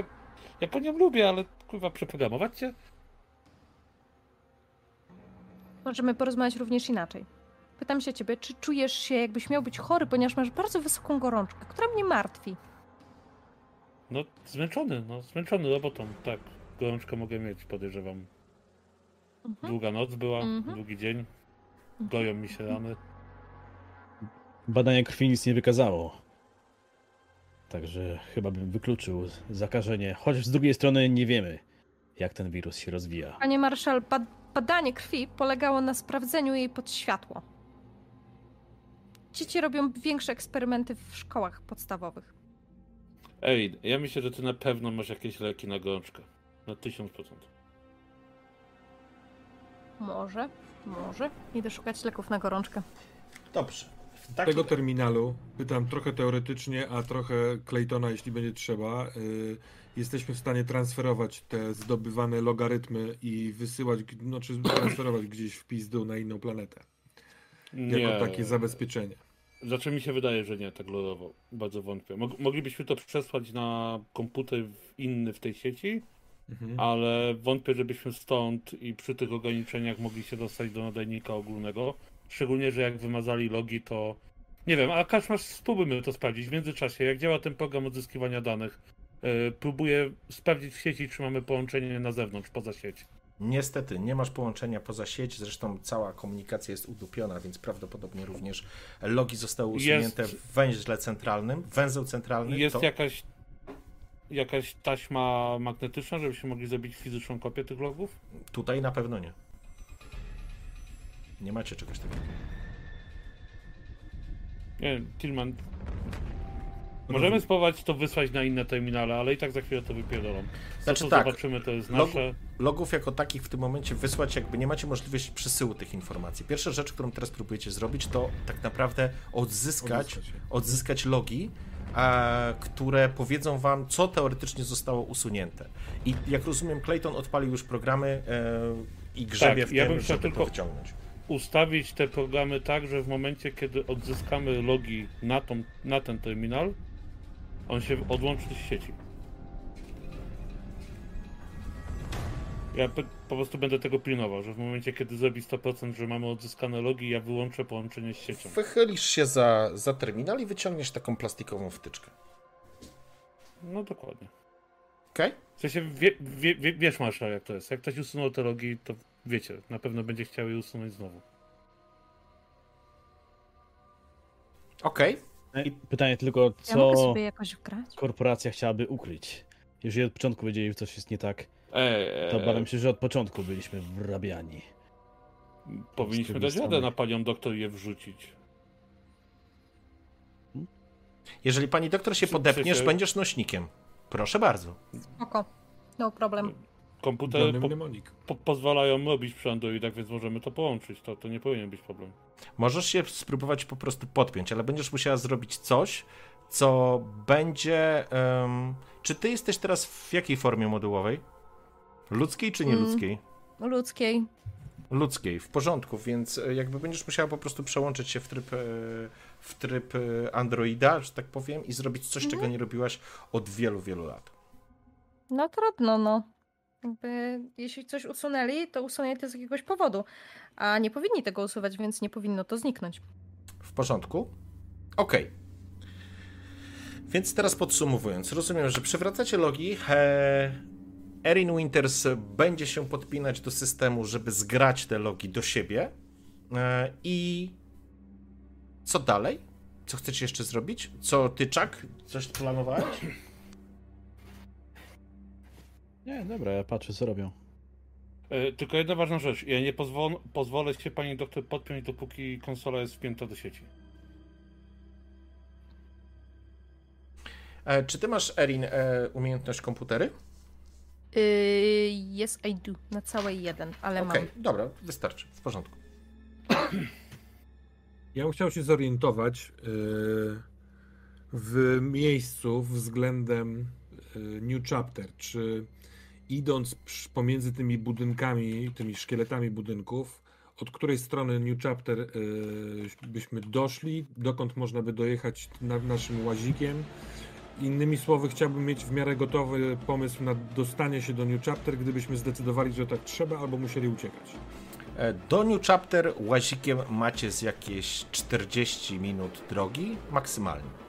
ja po nią lubię, ale kurwa przeprogramować cię? Możemy porozmawiać również inaczej. Pytam się ciebie, czy czujesz się, jakbyś miał być chory, ponieważ masz bardzo wysoką gorączkę, która mnie martwi. No, zmęczony, no, zmęczony robotą, tak. Gorączkę mogę mieć, podejrzewam. Mhm. Długa noc była, Mhm. długi dzień. Goją mi się rany. Badanie krwi nic nie wykazało. Także chyba bym wykluczył zakażenie. Choć z drugiej strony nie wiemy, jak ten wirus się rozwija. Panie Marszal, bad badanie krwi polegało na sprawdzeniu jej pod światło. Dzieci robią większe eksperymenty w szkołach podstawowych. Ej, ja myślę, że ty na pewno masz jakieś leki na gorączkę. Na 1000%. Może, może. Idę szukać leków na gorączkę. Dobrze. Takim... tego terminalu, pytam trochę teoretycznie, a trochę Claytona, jeśli będzie trzeba, y, jesteśmy w stanie transferować te zdobywane logarytmy i wysyłać, g- znaczy transferować gdzieś w pizdu na inną planetę. Jako takie zabezpieczenie. Znaczy mi się wydaje, że nie, tak lodowo. Bardzo wątpię. Mog moglibyśmy to przesłać na komputer inny w tej sieci, Mhm. ale wątpię, żebyśmy stąd i przy tych ograniczeniach mogli się dostać do nadajnika ogólnego. Szczególnie, że jak wymazali logi, to nie wiem, a Kaszmasz, spróbujmy to sprawdzić. W międzyczasie, jak działa ten program odzyskiwania danych, yy, próbuję sprawdzić w sieci, czy mamy połączenie na zewnątrz, poza sieć. Niestety, nie masz połączenia poza sieć, zresztą cała komunikacja jest udupiona, więc prawdopodobnie również logi zostały usunięte Jest- w węźle centralnym, węzeł centralny. Jest to... jakaś jakaś taśma magnetyczna, żebyśmy mogli zrobić fizyczną kopię tych logów? Tutaj na pewno nie. Nie macie czegoś takiego. Nie wiem, Tillman. Możemy spróbować to wysłać na inne terminale, ale i tak za chwilę to wypierdolą. Co Znaczy to tak, zobaczymy, to jest nasze. Logów jako takich w tym momencie wysłać, jakby nie macie możliwości przesyłu tych informacji. Pierwsza rzecz, którą teraz próbujecie zrobić, to tak naprawdę odzyskać, Odzyskać logi, e, które powiedzą wam, co teoretycznie zostało usunięte. I jak rozumiem, Clayton odpalił już programy e, i grzebie Tak, w ja tym, bym chciał żeby tylko- to wyciągnąć. Ustawić te programy tak, że w momencie, kiedy odzyskamy logi na, tą, na ten terminal, on się odłączy z sieci. Ja po prostu będę tego pilnował, że w momencie, kiedy zrobi 100%, że mamy odzyskane logi, ja wyłączę połączenie z siecią. Wychylisz się za, za terminal i wyciągniesz taką plastikową wtyczkę. No dokładnie. Okej? W sensie, wie, wie, wie, wiesz Marszal jak to jest. Jak ktoś usunął te logi, to wiecie, na pewno będzie chciał je usunąć znowu. Okej. I pytanie tylko, Ja mogę co sobie jakoś wgrać? korporacja chciałaby ukryć? Jeżeli od początku wiedzieli, że coś jest nie tak, Eee, to obawiam się, że od początku byliśmy wrabiani. powinniśmy dać radę na panią doktor je wrzucić. Jeżeli pani doktor się Czy- podepniesz, się- będziesz nośnikiem. Proszę bardzo. Oko. No problem. Komputery po, mnemonik. po, pozwalają robić przy Androidach, więc możemy to połączyć. To, to nie powinien być problem. Możesz się spróbować po prostu podpiąć, ale będziesz musiała zrobić coś, co będzie. em, czy ty jesteś teraz w jakiej formie modułowej? Ludzkiej czy Mm. nieludzkiej? Ludzkiej. Ludzkiej, w porządku, więc e, jakby będziesz musiała po prostu przełączyć się w tryb, e, w tryb e, Androida, że tak powiem, i zrobić coś, czego nie robiłaś od wielu, wielu lat. No trudno, no. Jakby, jeśli coś usunęli, to usunęli to z jakiegoś powodu, a nie powinni tego usuwać, więc nie powinno to zniknąć. W porządku? Okej. Okay. Więc teraz podsumowując, rozumiem, że przywracacie logi. E, Erin Winters będzie się podpinać do systemu, żeby zgrać te logi do siebie. E, I co dalej? Co chcecie jeszcze zrobić? Co ty, Chuck? Coś planowałeś? Nie, dobra, ja patrzę, co robią. E, tylko jedna ważna rzecz. Ja nie pozwol, pozwolę się pani doktor podpiąć, dopóki konsola jest wpięta do sieci. E, czy ty masz, Erin, e, umiejętność komputery? Yy, yes, I do. Na całej jeden, ale okay, mam. dobra, wystarczy. W porządku. Ja bym chciał się zorientować yy, w miejscu względem yy, New Chapter. Czy idąc pomiędzy tymi budynkami, tymi szkieletami budynków, od której strony New Chapter yy, byśmy doszli, dokąd można by dojechać na, naszym łazikiem. Innymi słowy, chciałbym mieć w miarę gotowy pomysł na dostanie się do New Chapter, gdybyśmy zdecydowali, że tak trzeba, albo musieli uciekać. E, do New Chapter łazikiem macie z jakieś 40 minut drogi maksymalnie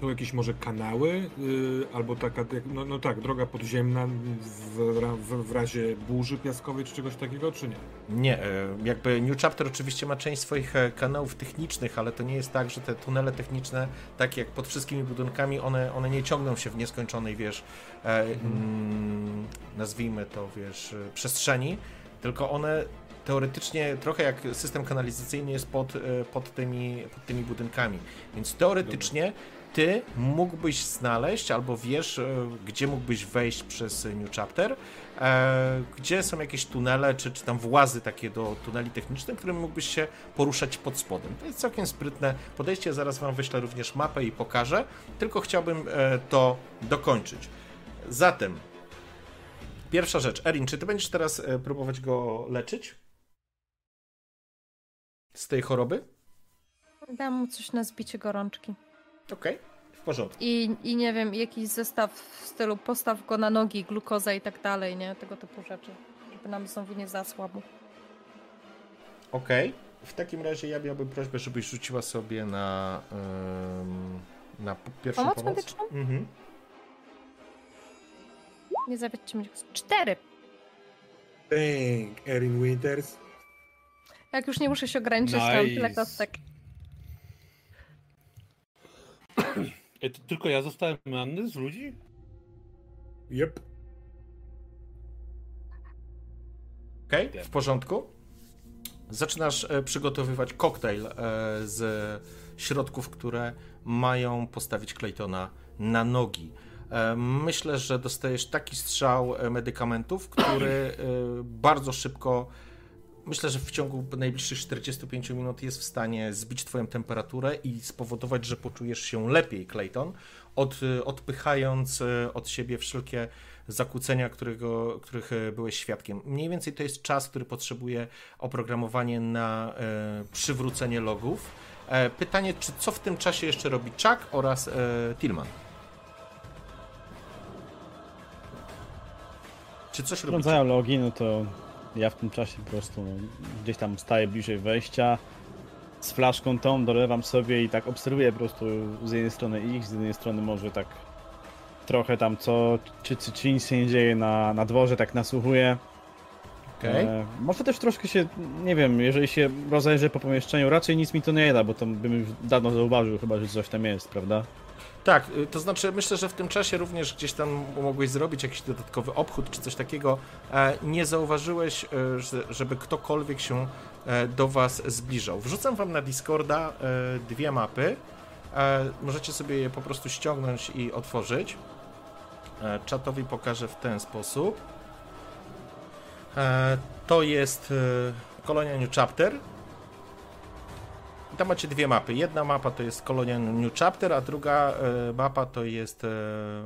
są jakieś może kanały, yy, albo taka, no, no, tak, droga podziemna w, w, w, razie burzy piaskowej czy czegoś takiego, czy nie? Nie, e, jakby New Chapter oczywiście ma część swoich e, kanałów technicznych, ale to nie jest tak, że te tunele techniczne, tak jak pod wszystkimi budynkami, one, one nie ciągną się w nieskończonej, wiesz, e, mhm. mm, nazwijmy to, wiesz, przestrzeni, tylko one teoretycznie trochę jak system kanalizacyjny jest pod, pod, tymi, pod tymi budynkami. Więc teoretycznie Dobra ty mógłbyś znaleźć, albo wiesz, e, gdzie mógłbyś wejść przez New Chapter, e, gdzie są jakieś tunele, czy, czy tam włazy takie do tuneli technicznych, którym mógłbyś się poruszać pod spodem. To jest całkiem sprytne podejście, zaraz wam wyślę również mapę i pokażę, tylko chciałbym e, to dokończyć. Zatem, pierwsza rzecz. Erin, czy ty będziesz teraz próbować go leczyć? Z tej choroby? Dam mu coś na zbicie gorączki. Okej, okay, w porządku. I, I nie wiem, jakiś zestaw w stylu postaw go na nogi, glukoza i tak dalej, nie? Tego typu rzeczy. Żeby nam znowu nie zasłabł. Okej. Okay. W takim razie ja miałbym prośbę, żebyś rzuciła sobie na, na pierwszą pomoc. Pomoc medyczną? Mhm. Nie zawiedźcie mnie. Cztery. Dang, Erin Winters. Jak już nie muszę się ograniczyć, nice. tam tyle kostek. E, tylko ja zostałem ranny z ludzi? Yep. Okej, okay, w porządku. Zaczynasz e, przygotowywać koktajl e, z środków, które mają postawić Claytona na nogi. Myślę, że dostajesz taki strzał medykamentów, który bardzo szybko myślę, że w ciągu najbliższych 45 minut jest w stanie zbić Twoją temperaturę i spowodować, że poczujesz się lepiej, Clayton, od, odpychając e, od siebie wszelkie zakłócenia, którego, których e, byłeś świadkiem. Mniej więcej to jest czas, który potrzebuje oprogramowanie na e, przywrócenie logów. E, pytanie, czy co w tym czasie jeszcze robi Chuck oraz e, Tillman? Czy coś robi? logi, no to ja w tym czasie po prostu no, gdzieś tam staję bliżej wejścia, z flaszką tą dolewam sobie i tak obserwuję po prostu z jednej strony ich, z jednej strony może tak trochę tam co, czy, czy, czy nic się nie dzieje na, na dworze, tak nasłuchuję. Okay. E, może też troszkę się, nie wiem, jeżeli się rozejrzę po pomieszczeniu, raczej nic mi to nie da, bo to bym już dawno zauważył chyba, że coś tam jest, prawda? Tak, y, to znaczy myślę, że w tym czasie również gdzieś tam mogłeś zrobić jakiś dodatkowy obchód czy coś takiego. E, nie zauważyłeś, e, żeby ktokolwiek się e, do Was zbliżał. Wrzucam Wam na Discorda dwie mapy. Możecie sobie je po prostu ściągnąć i otworzyć. Czatowi pokażę w ten sposób. To jest kolonia New Chapter tam macie dwie mapy. Jedna mapa to jest kolonia New Chapter, a druga e, mapa to jest e,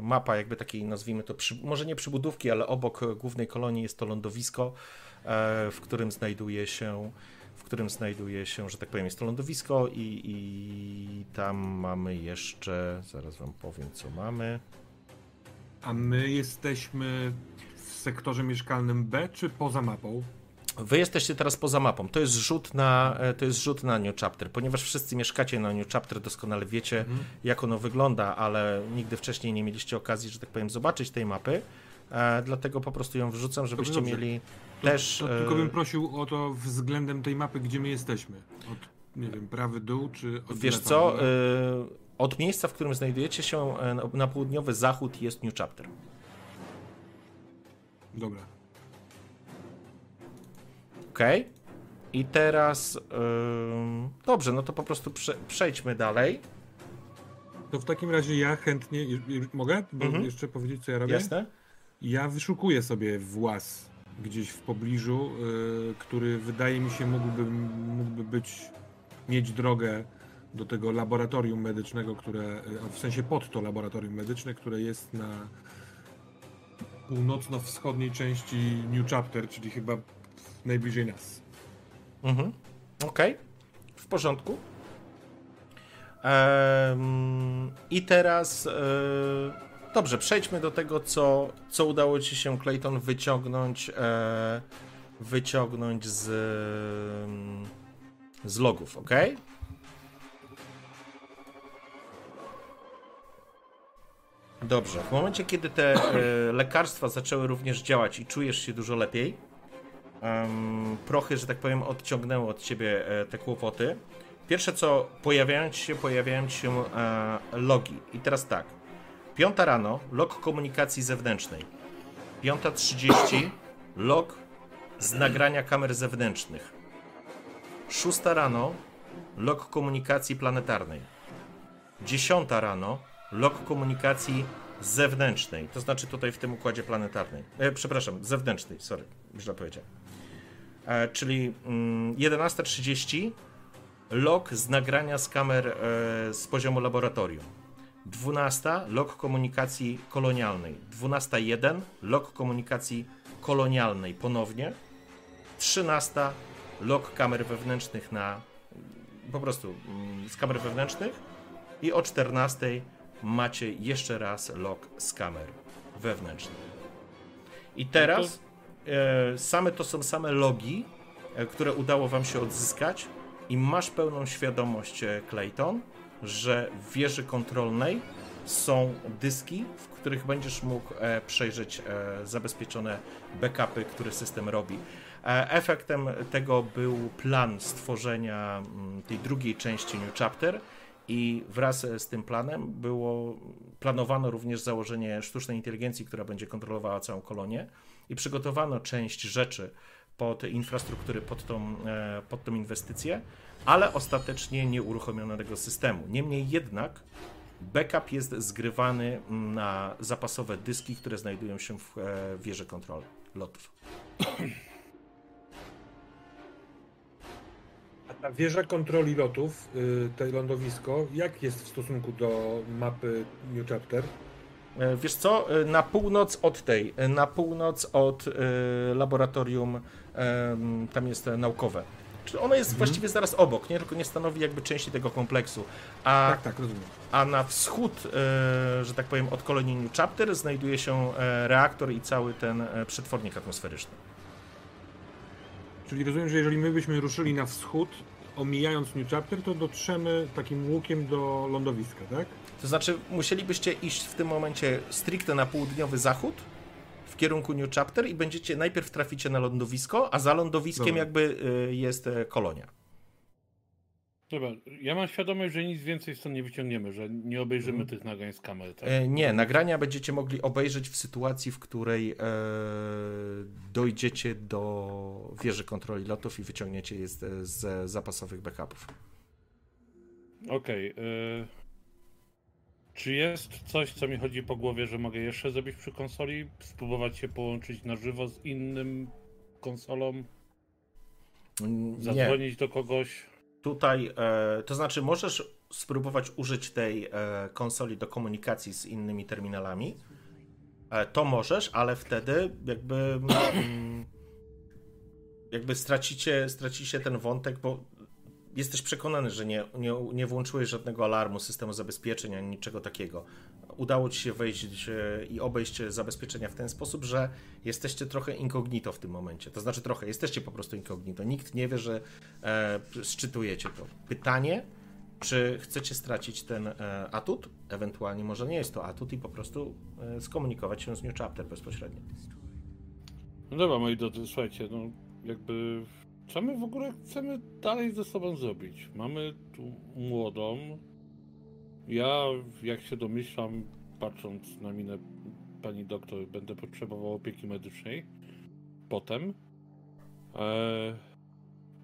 mapa jakby takiej, nazwijmy to, przy, może nie przybudówki, ale obok głównej kolonii jest to lądowisko, e, w którym znajduje się w którym znajduje się, że tak powiem, jest to lądowisko i, i tam mamy jeszcze, zaraz wam powiem co mamy. A my jesteśmy w sektorze mieszkalnym B, czy poza mapą? Wy jesteście teraz poza mapą. To jest rzut na, e, to jest rzut na New Chapter. Ponieważ wszyscy mieszkacie na New Chapter, doskonale wiecie, mhm. jak ono wygląda, ale nigdy wcześniej nie mieliście okazji, że tak powiem, zobaczyć tej mapy. E, dlatego po prostu ją wrzucam, żebyście mieli to, też. To, to tylko bym prosił o to względem tej mapy, gdzie my jesteśmy. Od, nie wiem, prawy dół, czy od Wiesz co? od miejsca, w którym znajdujecie się na południowy zachód jest New Chapter. Dobra. Okej. Okay. I teraz. Yy... Dobrze, no to po prostu prze przejdźmy dalej. To w takim razie ja chętnie. Mogę mhm. jeszcze powiedzieć, co ja robię? Jasne. Ja wyszukuję sobie włas gdzieś w pobliżu, yy, który wydaje mi się mógłby, mógłby być, mieć drogę do tego laboratorium medycznego, które, y, w sensie pod to laboratorium medyczne, które jest na północno-wschodniej części New Chapter, czyli chyba najbliżej nas. Mhm. Okej. Okay. W porządku. Ehm, I teraz. E, dobrze, przejdźmy do tego, co, co udało ci się, Clayton, wyciągnąć. E, wyciągnąć z. z logów, ok? Dobrze. W momencie, kiedy te e, lekarstwa zaczęły również działać i czujesz się dużo lepiej, um, prochy, że tak powiem, odciągnęły od ciebie e, te kłopoty. Pierwsze co, pojawiają ci się, pojawiają ci się e, logi. I teraz tak. Piąta rano, log komunikacji zewnętrznej. Piąta trzydzieści, log z nagrania kamer zewnętrznych. Szósta rano, log komunikacji planetarnej. Dziesiąta rano, log komunikacji zewnętrznej, to znaczy tutaj w tym układzie planetarnej. E, przepraszam, zewnętrznej, sorry, źle powiedziałem. E, czyli mm, 11.30 log z nagrania z kamer e, z poziomu laboratorium. 12 log komunikacji kolonialnej. 12.1 log komunikacji kolonialnej ponownie. 13 log kamer wewnętrznych na po prostu mm, z kamer wewnętrznych i o 14 macie jeszcze raz log z kamer wewnętrznych. I teraz same to są same logi, e, które udało wam się odzyskać i masz pełną świadomość, e, Clayton, że w wieży kontrolnej są dyski, w których będziesz mógł e, przejrzeć e, zabezpieczone backupy, które system robi. E, efektem tego był plan stworzenia mm, tej drugiej części New Chapter, i wraz z tym planem było planowano również założenie sztucznej inteligencji, która będzie kontrolowała całą kolonię i przygotowano część rzeczy pod infrastruktury, pod tą, e, pod tą inwestycję, ale ostatecznie nie uruchomiono tego systemu. Niemniej jednak backup jest zgrywany na zapasowe dyski, które znajdują się w e, wieży kontroli lotów. A wieża kontroli lotów, y, to lądowisko, jak jest w stosunku do mapy New Chapter? E, wiesz co, e, na północ od tej, e, na północ od laboratorium, tam jest naukowe. Czy ono jest mhm. właściwie zaraz obok, nie? Tylko nie stanowi jakby części tego kompleksu. A, tak, tak, rozumiem. A na wschód, że tak powiem, od kolonii New Chapter znajduje się reaktor i cały ten przetwornik atmosferyczny. Czyli rozumiem, że jeżeli my byśmy ruszyli na wschód, omijając New Chapter, to dotrzemy takim łukiem do lądowiska, tak? To znaczy, musielibyście iść w tym momencie stricte na południowy zachód, w kierunku New Chapter i będziecie, najpierw traficie na lądowisko, a za lądowiskiem Dobra. jakby y, jest e, kolonia. Dobra, ja mam świadomość, że nic więcej stąd nie wyciągniemy, że nie obejrzymy hmm. tych nagrań z kamer. Tak? E, nie, nagrania będziecie mogli obejrzeć w sytuacji, w której e, dojdziecie do wieży kontroli lotów i wyciągniecie je z, z zapasowych backupów. Okej. Okay, e, czy jest coś, co mi chodzi po głowie, że mogę jeszcze zrobić przy konsoli? Spróbować się połączyć na żywo z innym konsolą? Zadzwonić nie. do kogoś? Tutaj, e, to znaczy możesz spróbować użyć tej e, konsoli do komunikacji z innymi terminalami. E, to możesz, ale wtedy jakby mm, jakby stracicie, stracicie ten wątek, bo jesteś przekonany, że nie, nie, nie włączyłeś żadnego alarmu, systemu zabezpieczeń ani niczego takiego. udało ci się wejść e, i obejść zabezpieczenia w ten sposób, że jesteście trochę incognito w tym momencie. To znaczy trochę, jesteście po prostu incognito. Nikt nie wie, że e, szczytujecie to. Pytanie, czy chcecie stracić ten e, atut? Ewentualnie może nie jest to atut i po prostu e, skomunikować się z New Chapter bezpośrednio. No dobra, moi drodzy, słuchajcie, no jakby co my w ogóle chcemy dalej ze sobą zrobić? Mamy tu młodą. Ja, jak się domyślam, patrząc na minę pani doktor, będę potrzebował opieki medycznej. Potem. E,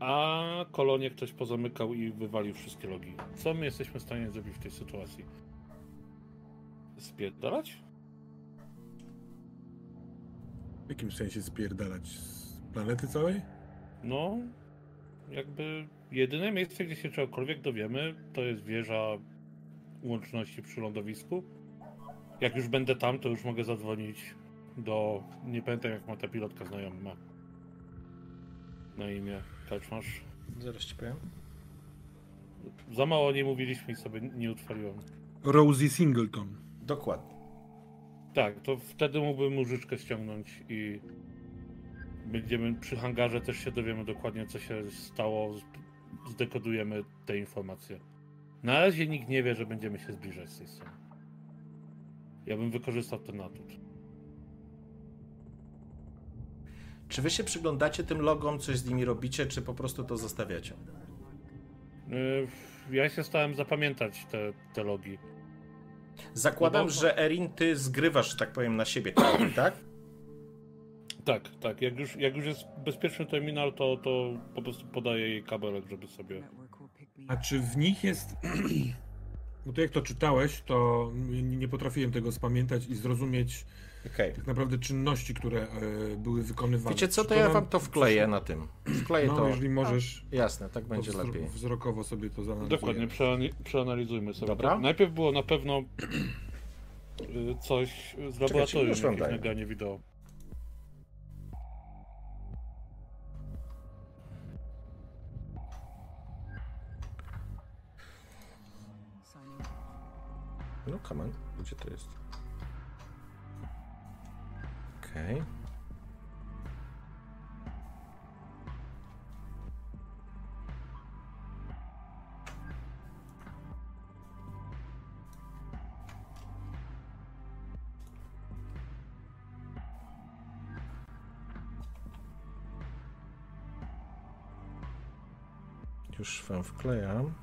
a kolonię ktoś pozamykał i wywalił wszystkie logi. Co my jesteśmy w stanie zrobić w tej sytuacji? Spierdalać? W jakim sensie spierdalać? Z planety całej? No, jakby jedyne miejsce, gdzie się czegokolwiek dowiemy, to jest wieża łączności przy lądowisku. Jak już będę tam, to już mogę zadzwonić do. Nie pamiętam, jak ma ta pilotka znajoma. Na imię. Kaczmasz. Zaraz ci powiem. Za mało nie mówiliśmy i sobie nie utrwaliłem. Rosie Singleton. Dokładnie. Tak, to wtedy mógłbym mużyczkę ściągnąć i będziemy przy hangarze też się dowiemy dokładnie, co się stało. Zdekodujemy te informacje. Na razie nikt nie wie, że będziemy się zbliżać z tej strony. Ja bym wykorzystał ten atut. Czy wy się przyglądacie tym logom, coś z nimi robicie, czy po prostu to zostawiacie? Yy, Ja się starałem zapamiętać te, te logi. Zakładam, No bo- że Erin, ty zgrywasz, że tak powiem, na siebie tak? Tak, tak. Jak już, jak już jest bezpieczny terminal, to, to po prostu podaję jej kabelek, żeby sobie. A czy w nich jest. Bo to jak to czytałeś, to nie, potrafiłem tego spamiętać i zrozumieć Okej. tak naprawdę czynności, które e, były wykonywane. Wiecie co, Czy to ja wam to wkleję na tym. Wkleję No, to. jeżeli możesz, Jasne, tak będzie to wzro- lepiej. wzrokowo sobie to zanalizujemy. Dokładnie, przeani- przeanalizujmy sobie. Dobra. to. Najpierw było na pewno y, coś z laboratorium, już wam jakieś nagranie wideo. No, come on. Gdzie to jest? Okej. Już wam wklejam.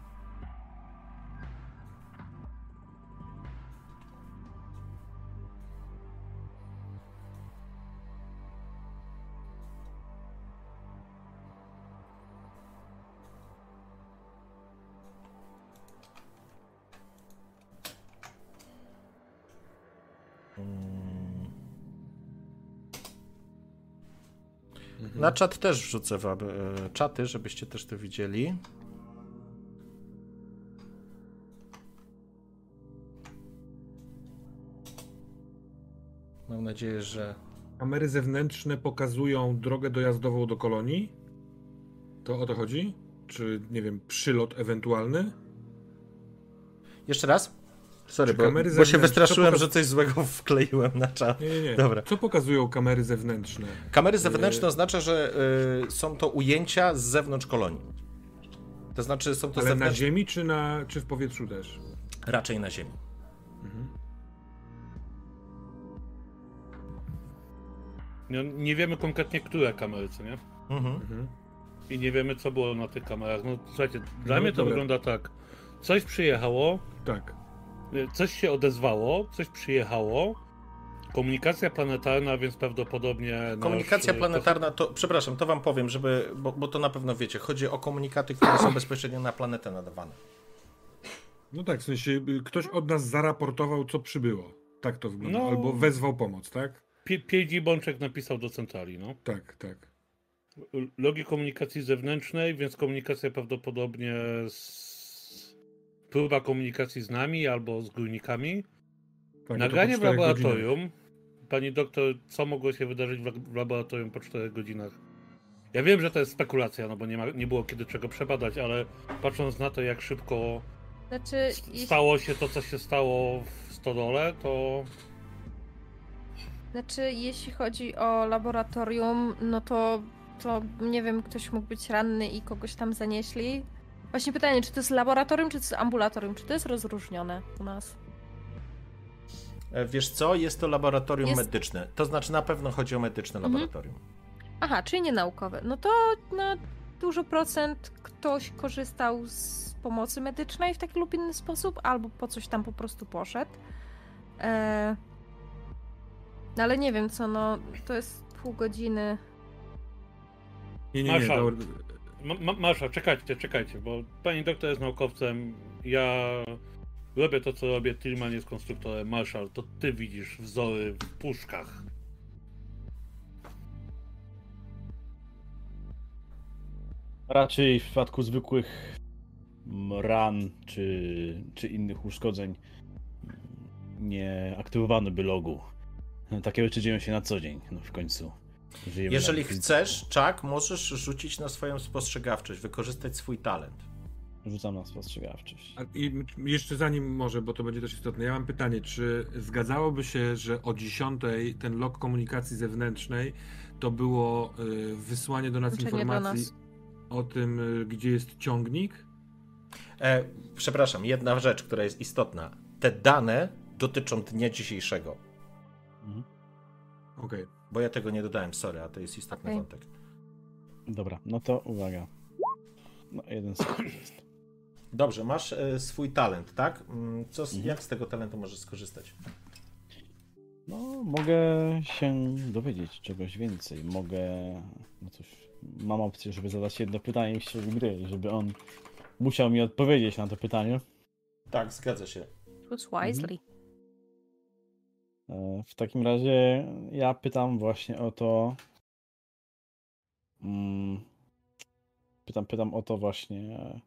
Na czat też wrzucę wam e, czaty, żebyście też to widzieli. Mam nadzieję, że. Kamery zewnętrzne pokazują drogę dojazdową do kolonii? To o to chodzi? Czy, nie wiem, przylot ewentualny? Jeszcze raz? Sorry, bo, kamery bo się zewnętrzne wystraszyłem, że coś złego wkleiłem na czat. Nie, nie, nie. Dobra. Co pokazują kamery zewnętrzne? Kamery zewnętrzne Yy. oznacza, że y, są to ujęcia z zewnątrz kolonii. To znaczy, są to Ale na zewnętrzne. ziemi, czy, na, czy w powietrzu też? Raczej na ziemi. No, nie wiemy konkretnie, które kamery, co nie? Mhm. Mhm. I nie wiemy, co było na tych kamerach. No słuchajcie, dla No, mnie to dobra. wygląda tak. Coś przyjechało, Tak. Y, coś się odezwało, coś przyjechało. Komunikacja planetarna, więc prawdopodobnie. Komunikacja nasz, planetarna, to przepraszam, to wam powiem, żeby, bo, bo to na pewno wiecie. Chodzi o komunikaty, które są bezpośrednio na planetę nadawane. No tak, w sensie y, ktoś od nas zaraportował, co przybyło. Tak to wygląda. No. Albo wezwał pomoc, tak? Piedzi Bączek napisał do centrali, no. Tak, tak. Logi komunikacji zewnętrznej, więc komunikacja prawdopodobnie z... próba komunikacji z nami albo z górnikami. tak Nagranie w laboratorium. godzinach. Pani doktor, co mogło się wydarzyć w la- w laboratorium po 4 godzinach? Ja wiem, że to jest spekulacja, no bo nie, ma, nie było kiedy czego przebadać, ale patrząc na to, jak szybko Znaczy, jeśli, stało się to, co się stało w Stodole, to znaczy, jeśli chodzi o laboratorium, no to, to nie wiem, ktoś mógł być ranny i kogoś tam zanieśli. Właśnie pytanie, czy to jest laboratorium, czy to jest ambulatorium? Czy to jest rozróżnione u nas? E, Wiesz co, jest to laboratorium Jest- medyczne. To znaczy na pewno chodzi o medyczne Mhm. laboratorium. Aha, czyli nie naukowe. No to na dużo procent ktoś korzystał z pomocy medycznej w taki lub inny sposób, albo po coś tam po prostu poszedł. E... No ale nie wiem co, no to jest pół godziny. Nie, nie, nie. Marszał. Ma- Ma- Marsza, czekajcie, czekajcie, bo pani doktor jest naukowcem, ja robię to, co robię, Tillman jest konstruktorem, Marszal, to ty widzisz wzory w puszkach. Raczej w przypadku zwykłych ran czy, czy innych uszkodzeń nie aktywowano by logu. Takie rzeczy dzieją się na co dzień, no w końcu. Żyjemy Jeżeli chcesz, Czak, możesz rzucić na swoją spostrzegawczość, wykorzystać swój talent. Rzucam na spostrzegawczość. A I jeszcze zanim może, bo to będzie też istotne, ja mam pytanie, czy zgadzałoby się, że o 10 ten log komunikacji zewnętrznej to było y, wysłanie do nas Uczenie do informacji nas. o tym, y, gdzie jest ciągnik? E, przepraszam, jedna rzecz, która jest istotna. Te dane dotyczą dnia dzisiejszego, Mhm. Okej. Bo ja tego nie dodałem, sorry, a to jest istotny Okej. wątek. Dobra, no to uwaga. No, jeden sukces jest. Dobrze, masz e, swój talent, tak? Mm, Co, Mhm. Jak z tego talentu możesz skorzystać? No, mogę się dowiedzieć czegoś więcej. Mogę. No cóż, mam opcję, żeby zadać jedno pytanie w środku gry, żeby on musiał mi odpowiedzieć na to pytanie. Tak, zgadza się. Choose wisely. E, W takim razie ja pytam właśnie o to. Mm, pytam, pytam o to właśnie. e,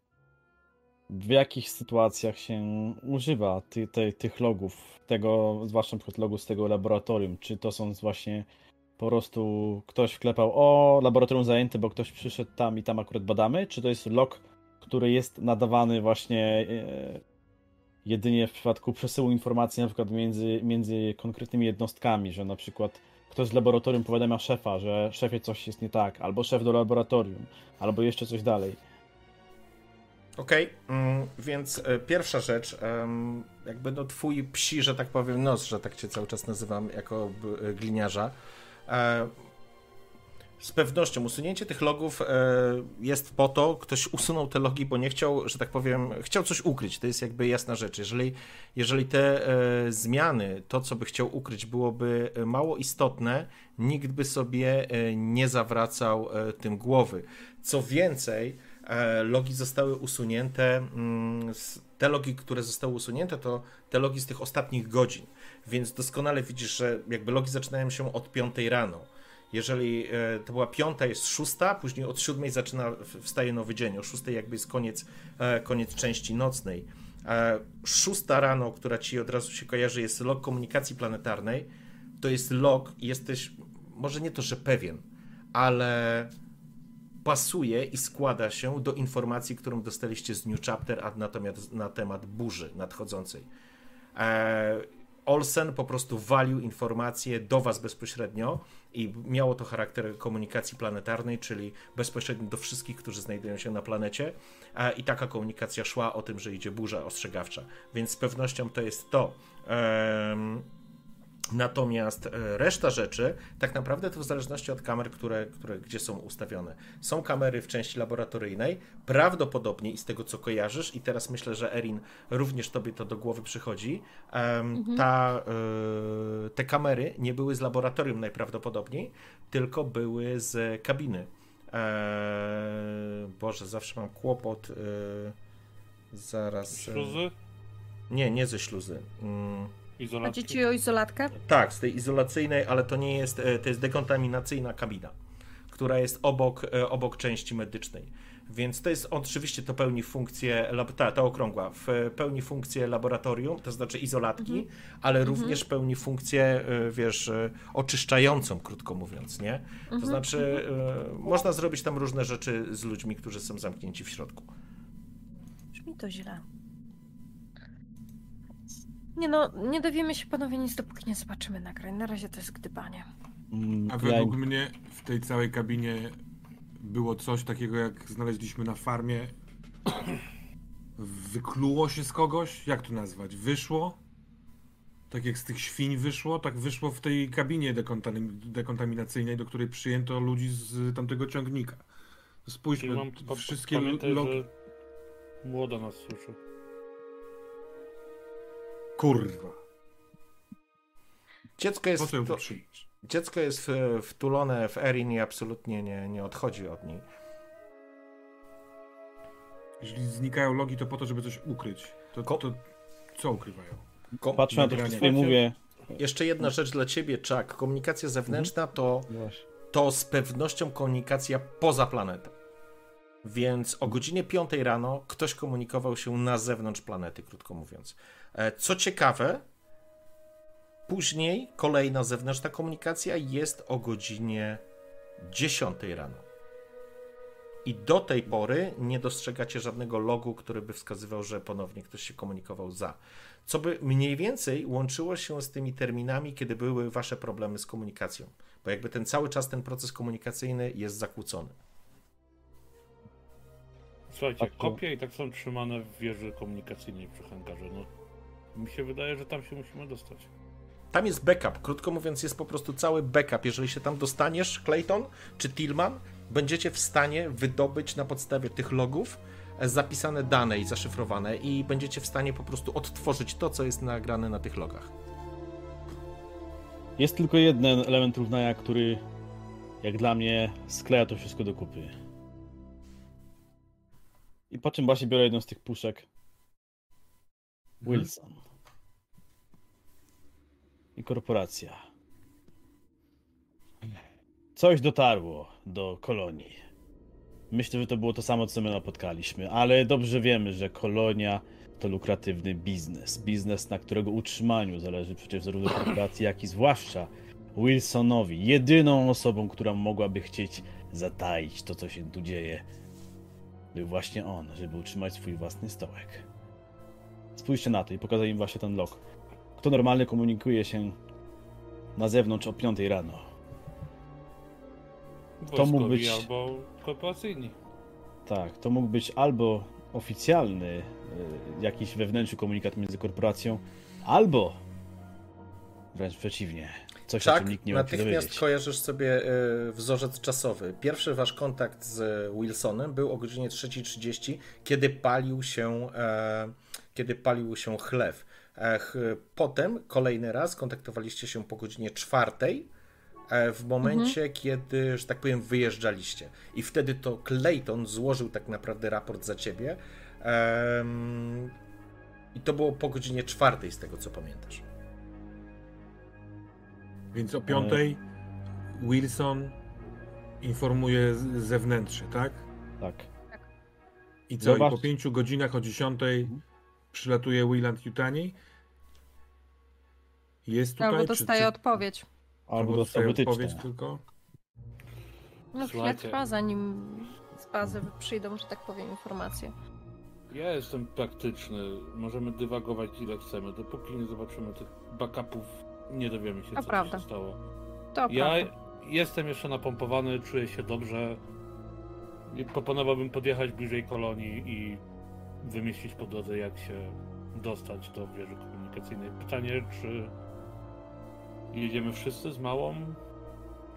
W jakich sytuacjach się używa ty, te, tych logów, tego, zwłaszcza przykład logu z tego laboratorium? Czy to są właśnie po prostu ktoś wklepał, o, laboratorium zajęte, bo ktoś przyszedł tam i tam akurat badamy? Czy to jest log, który jest nadawany właśnie e, jedynie w przypadku przesyłu informacji na przykład między, między konkretnymi jednostkami, że na przykład ktoś z laboratorium powiadamia szefa, że szefie coś jest nie tak, albo szef do laboratorium, albo jeszcze coś dalej. Okej, mm, więc e, pierwsza rzecz, jakby no twój psi, że tak powiem, nos, że tak cię cały czas nazywam jako b- e, gliniarza. Z pewnością usunięcie tych logów e, jest po to, ktoś usunął te logi, bo nie chciał, że tak powiem, chciał coś ukryć. To jest jakby jasna rzecz. Jeżeli, jeżeli te e, zmiany, to co by chciał ukryć, byłoby mało istotne, nikt by sobie e, nie zawracał tym głowy. Co więcej, logi zostały usunięte. mm, Te logi, które zostały usunięte, to te logi z tych ostatnich godzin. Więc doskonale widzisz, że jakby logi zaczynają się od 5 rano. Jeżeli e, to była piąta, jest szósta, później od siódmej zaczyna, wstaje nowy dzień. O szóstej jakby jest koniec, e, koniec części nocnej. E, Szósta rano, która ci od razu się kojarzy, jest log komunikacji planetarnej. To jest log jesteś, może nie to, że pewien, ale pasuje i składa się do informacji, którą dostaliście z New Chapter a natomiast na temat burzy nadchodzącej. Olsen po prostu walił informacje do Was bezpośrednio i miało to charakter komunikacji planetarnej, czyli bezpośrednio do wszystkich, którzy znajdują się na planecie. E, I taka komunikacja szła o tym, że idzie burza ostrzegawcza, więc z pewnością to jest to. Em, Natomiast e, reszta rzeczy, tak naprawdę to w zależności od kamer, które, które gdzie są ustawione. Są kamery w części laboratoryjnej, prawdopodobnie i z tego co kojarzysz, i teraz myślę, że Erin również tobie to do głowy przychodzi, em, ta, e, te kamery nie były z laboratorium najprawdopodobniej, tylko były z kabiny. E, Boże, zawsze mam kłopot. zaraz. Śluzy, Nie, nie ze śluzy. Mm. Chodzi izolatki. ci o izolatkę? Tak, z tej izolacyjnej, ale to nie jest, e, to jest dekontaminacyjna kabina, która jest obok, e, obok części medycznej. Więc to jest oczywiście to pełni funkcję, ta, ta okrągła, w e, pełni funkcję laboratorium, to znaczy izolatki, ale również pełni funkcję, wiesz, oczyszczającą, krótko mówiąc, nie? To znaczy, e, można zrobić tam różne rzeczy z ludźmi, którzy są zamknięci w środku. Brzmi to źle. Nie no, nie dowiemy się panowie nic, dopóki nie zobaczymy nagrań. Na razie to jest gdybanie. Mm, A według ja... mnie w tej całej kabinie było coś takiego, jak znaleźliśmy na farmie. Wykluło się z kogoś? Jak to nazwać? Wyszło? Tak jak z tych świń wyszło, tak wyszło w tej kabinie dekontaminacyjnej, do której przyjęto ludzi z tamtego ciągnika. Spójrzmy, mam, wszystkie pamiętaj, młoda nas słyszy. Kurwa. Dziecko jest, to, dziecko jest wtulone w Erin i absolutnie nie, nie odchodzi od niej. Jeżeli znikają logi, to po to, żeby coś ukryć. To, to co ukrywają? Ko Patrzę na to i mówię. Jeszcze jedna rzecz dla ciebie, Chuck. Komunikacja zewnętrzna to, to z pewnością komunikacja poza planetą. Więc o godzinie 5 rano ktoś komunikował się na zewnątrz planety, krótko mówiąc. E, co ciekawe, później kolejna zewnętrzna komunikacja jest o godzinie 10 rano. I do tej pory nie dostrzegacie żadnego logu, który by wskazywał, że ponownie ktoś się komunikował za. Co by mniej więcej łączyło się z tymi terminami, kiedy były wasze problemy z komunikacją. Bo jakby ten cały czas ten proces komunikacyjny jest zakłócony. Słuchajcie, kopie i tak są trzymane w wieży komunikacyjnej przy hangarze. No, mi się wydaje, że tam się musimy dostać. Tam jest backup. Krótko mówiąc, jest po prostu cały backup. Jeżeli się tam dostaniesz, Clayton czy Tillman, będziecie w stanie wydobyć na podstawie tych logów e, zapisane dane i zaszyfrowane i będziecie w stanie po prostu odtworzyć to, co jest nagrane na tych logach. Jest tylko jeden element równania, który jak dla mnie skleja to wszystko do kupy. I po czym właśnie biorę jedną z tych puszek. Mhm. Wilson. I korporacja. Coś dotarło do kolonii. Myślę, że to było to samo, co my napotkaliśmy, ale dobrze wiemy, że kolonia to lukratywny biznes. Biznes, na którego utrzymaniu zależy przecież zarówno korporacji, jak i zwłaszcza Wilsonowi, jedyną osobą, która mogłaby chcieć zataić to, co się tu dzieje, był właśnie on, żeby utrzymać swój własny stołek. Spójrzcie na to i pokazał im właśnie ten log. Kto normalnie komunikuje się na zewnątrz o 5 rano? To mógł być albo korporacyjni. Tak, to mógł być albo oficjalny y, jakiś wewnętrzny komunikat między korporacją, albo wręcz przeciwnie, Coś, tak, o czym nikt nie natychmiast kojarzysz sobie e, wzorzec czasowy. Pierwszy wasz kontakt z Wilsonem był o godzinie 3.30, kiedy palił się, e, kiedy palił się chlew. E, potem kolejny raz kontaktowaliście się po godzinie 4 w momencie, mhm. kiedy, że tak powiem, wyjeżdżaliście. I wtedy to Clayton złożył tak naprawdę raport za ciebie. I to było po godzinie czwartej, z tego co pamiętasz. Więc o piątej Wilson informuje zewnętrznie, tak? Tak. I co? Zobacz... I po pięciu godzinach o dziesiątej mhm. Przylatuje Willand Yutani? Jest tutaj? Albo dostaje czy, odpowiedź. Albo dostaje odpowiedź tylko? No chwilę trwa, zanim z bazy przyjdą, że tak powiem, informacje. Ja jestem praktyczny. Możemy dywagować ile chcemy, dopóki nie zobaczymy tych backupów nie dowiemy się, to co prawda. się stało. To ja prawda. jestem jeszcze napompowany, czuję się dobrze. Proponowałbym podjechać bliżej kolonii i wymyślić po drodze, jak się dostać do wieży komunikacyjnej. Pytanie, czy jedziemy wszyscy z małą,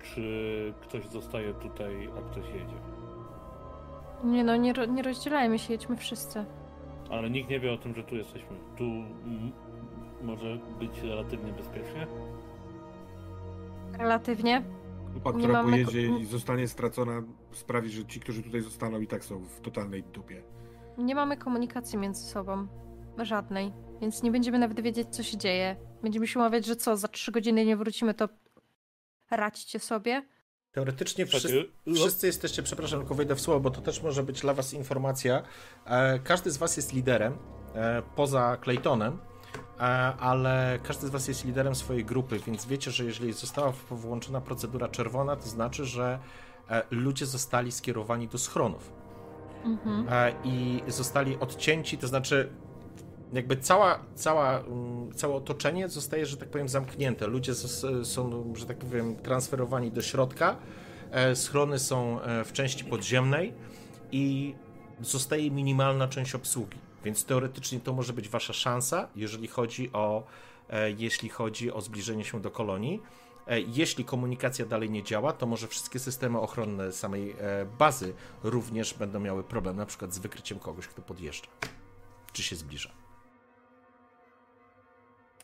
czy ktoś zostaje tutaj, a ktoś jedzie? Nie no, nie, nie rozdzielajmy się, jedźmy wszyscy. Ale nikt nie wie o tym, że tu jesteśmy. Tu może być relatywnie bezpiecznie? Relatywnie? Grupa, która mamy... pojedzie i zostanie stracona, sprawi, że ci, którzy tutaj zostaną, i tak są w totalnej dupie. Nie mamy komunikacji między sobą. Żadnej. Więc nie będziemy nawet wiedzieć, co się dzieje. Będziemy się umawiać, że co, za trzy godziny nie wrócimy, to radźcie sobie. Teoretycznie wszyscy, wszyscy jesteście, przepraszam, tylko wejdę w słowo, bo to też może być dla was informacja. E, każdy z was jest liderem, e, poza Claytonem. E, ale każdy z Was jest liderem swojej grupy, więc wiecie, że jeżeli została włączona procedura czerwona, to znaczy, że ludzie zostali skierowani do schronów. Mhm. I zostali odcięci, to znaczy jakby cała, cała, mm, całe otoczenie zostaje, że tak powiem, zamknięte. Ludzie są, że tak powiem, transferowani do środka. E, schrony są e, w części podziemnej i zostaje minimalna część obsługi. Więc teoretycznie to może być wasza szansa, jeżeli chodzi o, e, jeśli chodzi o zbliżenie się do kolonii. Jeśli komunikacja dalej nie działa, to może wszystkie systemy ochronne samej bazy również będą miały problem, na przykład z wykryciem kogoś, kto podjeżdża czy się zbliża.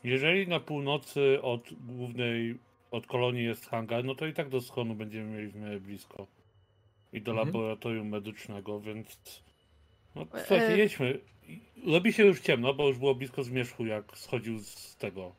Jeżeli na północy od głównej, od kolonii jest hangar, no to i tak do schonu będziemy mieli w miarę blisko. I do mhm. laboratorium medycznego, więc... No e, słuchajcie, e... jedźmy. Robi się już ciemno, bo już było blisko zmierzchu, jak schodził z tego.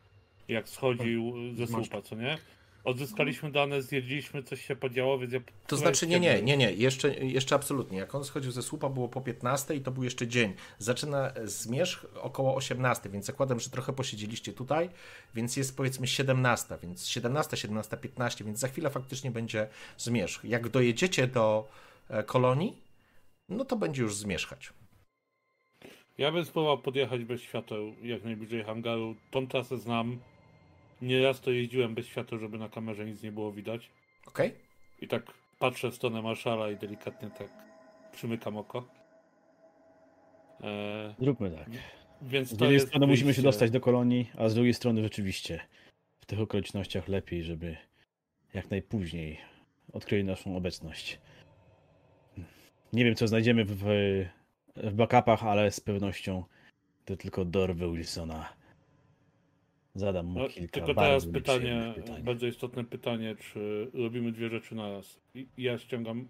Jak schodził ze słupa, co nie? Odzyskaliśmy dane, zjedliśmy, coś się podziało, więc ja... To znaczy nie, nie, nie, nie, jeszcze, jeszcze absolutnie. Jak on schodził ze słupa było po 15 i to był jeszcze dzień. Zaczyna zmierzch około 18, więc zakładam, że trochę posiedzieliście tutaj, więc jest powiedzmy 17, więc 17, 17, 15, więc za chwilę faktycznie będzie zmierzch. Jak dojedziecie do e, kolonii, no to będzie już zmierzchać. Ja bym spróbował podjechać bez świateł jak najbliżej hangaru. Tą trasę znam Nieraz to jeździłem bez światła, żeby na kamerze nic nie było widać. Okej. Okay. I tak patrzę w stronę marszala i delikatnie tak przymykam oko. Eee, Zróbmy tak. Więc z jednej strony musimy się dostać do kolonii, a z drugiej strony rzeczywiście w tych okolicznościach lepiej, żeby jak najpóźniej odkryli naszą obecność. Nie wiem, co znajdziemy w, w backupach, ale z pewnością to tylko dorwy Wilsona Zadam mu no, kilka Tylko teraz pytanie, bardzo istotne pytanie, czy robimy dwie rzeczy na raz. Ja ściągam,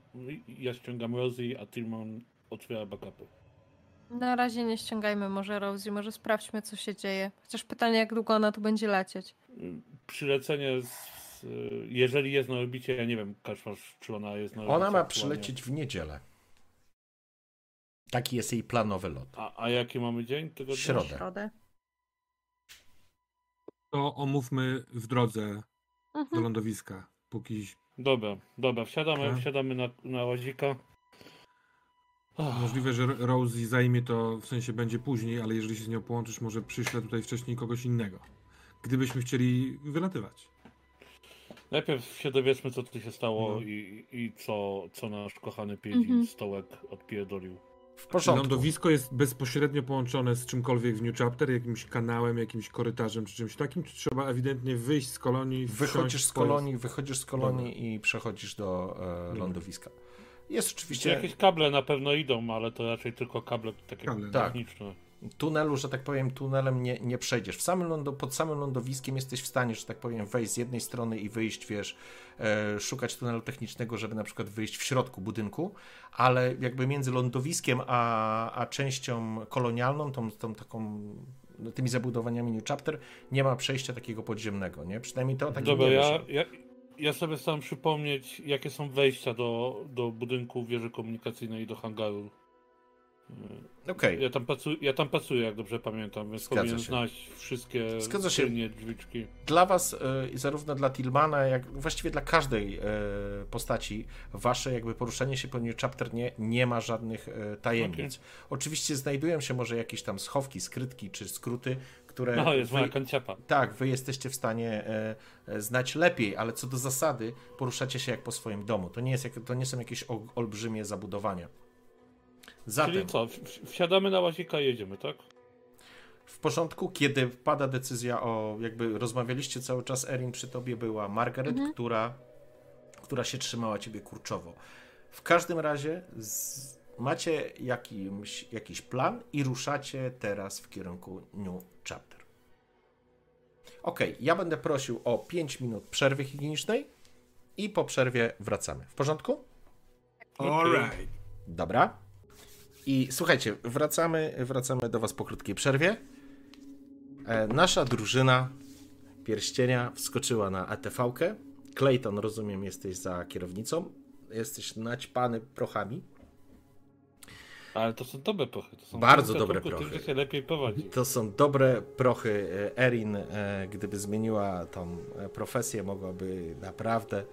ja ściągam Rosie, a Tilman otwiera backupy. Na razie nie ściągajmy może Rosie, może sprawdźmy co się dzieje. Chociaż pytanie jak długo ona tu będzie lecieć. Przylecenie z, jeżeli jest na orbicie, ja nie wiem, Kaszmasz, czy ona jest na orbicie. Ona ma przylecieć w niedzielę. Taki jest jej planowy lot. A, a jaki mamy dzień? Tego Środę. Środę to omówmy w drodze mhm. do lądowiska, póki... Dobra, dobra, wsiadamy, tak? wsiadamy na, na łazika. Możliwe, że Rosie zajmie to, w sensie będzie później, ale jeżeli się z nią połączysz, może przyślę tutaj wcześniej kogoś innego. Gdybyśmy chcieli wylatywać. Najpierw się dowiedzmy, co tu się stało no. i, i co, co nasz kochany Piedzi mhm. stołek odpierdolił. W porządku. Lądowisko jest bezpośrednio połączone z czymkolwiek w New Chapter, jakimś kanałem, jakimś korytarzem czy czymś takim, czy trzeba ewidentnie wyjść z kolonii? Wychodzisz z kolonii, wychodzisz z kolonii Dobra. i przechodzisz do e, lądowiska. Jest oczywiście... Jakieś kable na pewno idą, ale to raczej tylko kable takie kable, tak. techniczne. Tak tunelu, że tak powiem, tunelem nie, nie przejdziesz. W samym lądo, pod samym lądowiskiem jesteś w stanie, że tak powiem, wejść z jednej strony i wyjść, wiesz, e, szukać tunelu technicznego, żeby na przykład wyjść w środku budynku, ale jakby między lądowiskiem a, a częścią kolonialną, tą, tą taką tymi zabudowaniami New Chapter, nie ma przejścia takiego podziemnego, nie? Przynajmniej to tak Dobra, ja, ja, ja sobie staram przypomnieć, jakie są wejścia do, do budynku wieży komunikacyjnej i do hangaru. Okay. Ja, tam pracuję, ja tam pracuję, jak dobrze pamiętam, więc Zgadza powinien się. znać wszystkie Zgadza się. drzwiczki. Dla was, y, zarówno dla Tilmana, jak właściwie dla każdej y, postaci, wasze jakby poruszanie się po New Chapter nie, nie ma żadnych y, tajemnic. Okay. Oczywiście znajdują się może jakieś tam schowki, skrytki czy skróty, które... No, jest wy, moja konciapa. Tak, wy jesteście w stanie znać lepiej, ale co do zasady poruszacie się jak po swoim domu. To nie, jest, to nie są jakieś olbrzymie zabudowania. Zatem, Czyli co, wsiadamy na łazika i jedziemy, tak? W porządku, kiedy pada decyzja o, jakby rozmawialiście cały czas, Erin przy tobie była Margaret, mhm. która, która się trzymała ciebie kurczowo. W każdym razie z, macie jakimś, jakiś plan i ruszacie teraz w kierunku New Chapter. Ok, ja będę prosił o 5 minut przerwy higienicznej i po przerwie wracamy. W porządku? Alright. Dobra. I słuchajcie, wracamy, wracamy do Was po krótkiej przerwie. E, nasza drużyna pierścienia wskoczyła na ATV-kę. Clayton, rozumiem, jesteś za kierownicą. Jesteś naćpany prochami. Ale to są dobre prochy. To są Bardzo dobre prochy. Się lepiej prowadzi. To są dobre prochy. E, Erin, e, gdyby zmieniła tą profesję, mogłaby naprawdę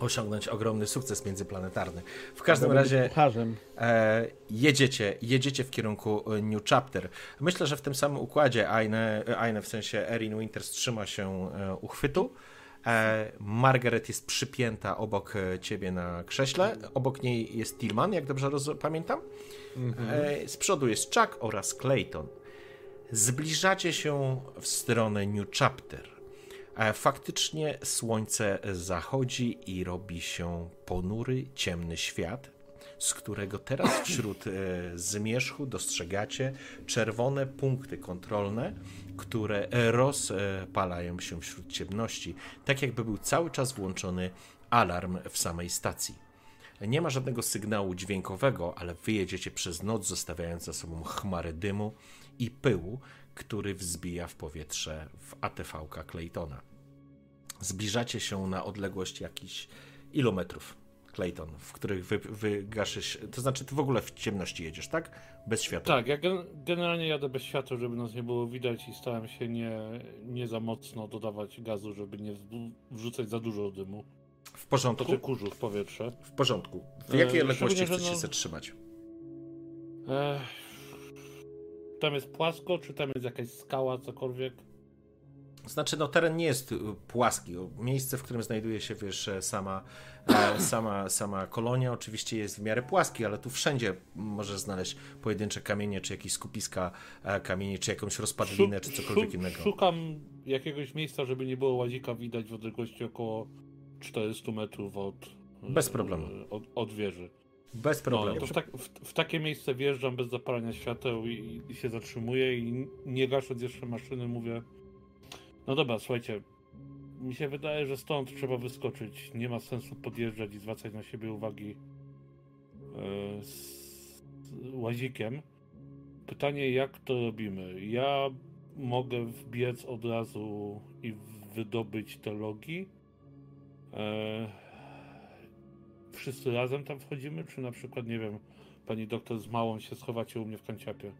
osiągnąć ogromny sukces międzyplanetarny. W każdym razie e, jedziecie, jedziecie w kierunku e, New Chapter. Myślę, że w tym samym układzie Aine, Aine w sensie Erin Winters trzyma się e, uchwytu. E, Margaret jest przypięta obok e, ciebie na krześle. Obok niej jest Tillman, jak dobrze pamiętam. Mhm. E, z przodu jest Chuck oraz Clayton. Zbliżacie się w stronę New Chapter. Faktycznie słońce zachodzi i robi się ponury, ciemny świat, z którego teraz wśród zmierzchu dostrzegacie czerwone punkty kontrolne, które rozpalają się wśród ciemności, tak jakby był cały czas włączony alarm w samej stacji. Nie ma żadnego sygnału dźwiękowego, ale wyjedziecie przez noc, zostawiając za sobą chmary dymu i pyłu, który wzbija w powietrze w ATV-ka Claytona. Zbliżacie się na odległość jakichś ilu metrów, Clayton, w których wy, wygaszysz, to znaczy ty w ogóle w ciemności jedziesz, tak? Bez światła. Tak, ja gen generalnie jadę bez światła, żeby nas nie było widać i starałem się nie, nie za mocno dodawać gazu, żeby nie wrzucać za dużo dymu. W porządku. Czy kurzu w powietrze. W porządku. W jakiej e, odległości chcesz no... się zatrzymać? E... Tam jest płasko, czy tam jest jakaś skała, cokolwiek? Znaczy, no teren nie jest y, płaski. Miejsce, w którym znajduje się, wiesz, e, sama, e, sama, sama kolonia oczywiście jest w miarę płaski, ale tu wszędzie możesz znaleźć pojedyncze kamienie, czy jakieś skupiska e, kamieni, czy jakąś rozpadlinę, czy cokolwiek innego. Szukam jakiegoś miejsca, żeby nie było łazika widać w odległości około 400 metrów od... Bez problemu. Od, od wieży. Bez problemu. No, to w, tak, w, w, takie miejsce wjeżdżam bez zapalania świateł i, i się zatrzymuję i nie gasząc jeszcze maszyny mówię no dobra, słuchajcie. Mi się wydaje, że stąd trzeba wyskoczyć. Nie ma sensu podjeżdżać i zwracać na siebie uwagi yy, z łazikiem. Pytanie, jak to robimy? Ja mogę wbiec od razu i wydobyć te logi. Yy, wszyscy razem tam wchodzimy, czy na przykład, nie wiem, pani doktor z małą się schowacie u mnie w kanciapie?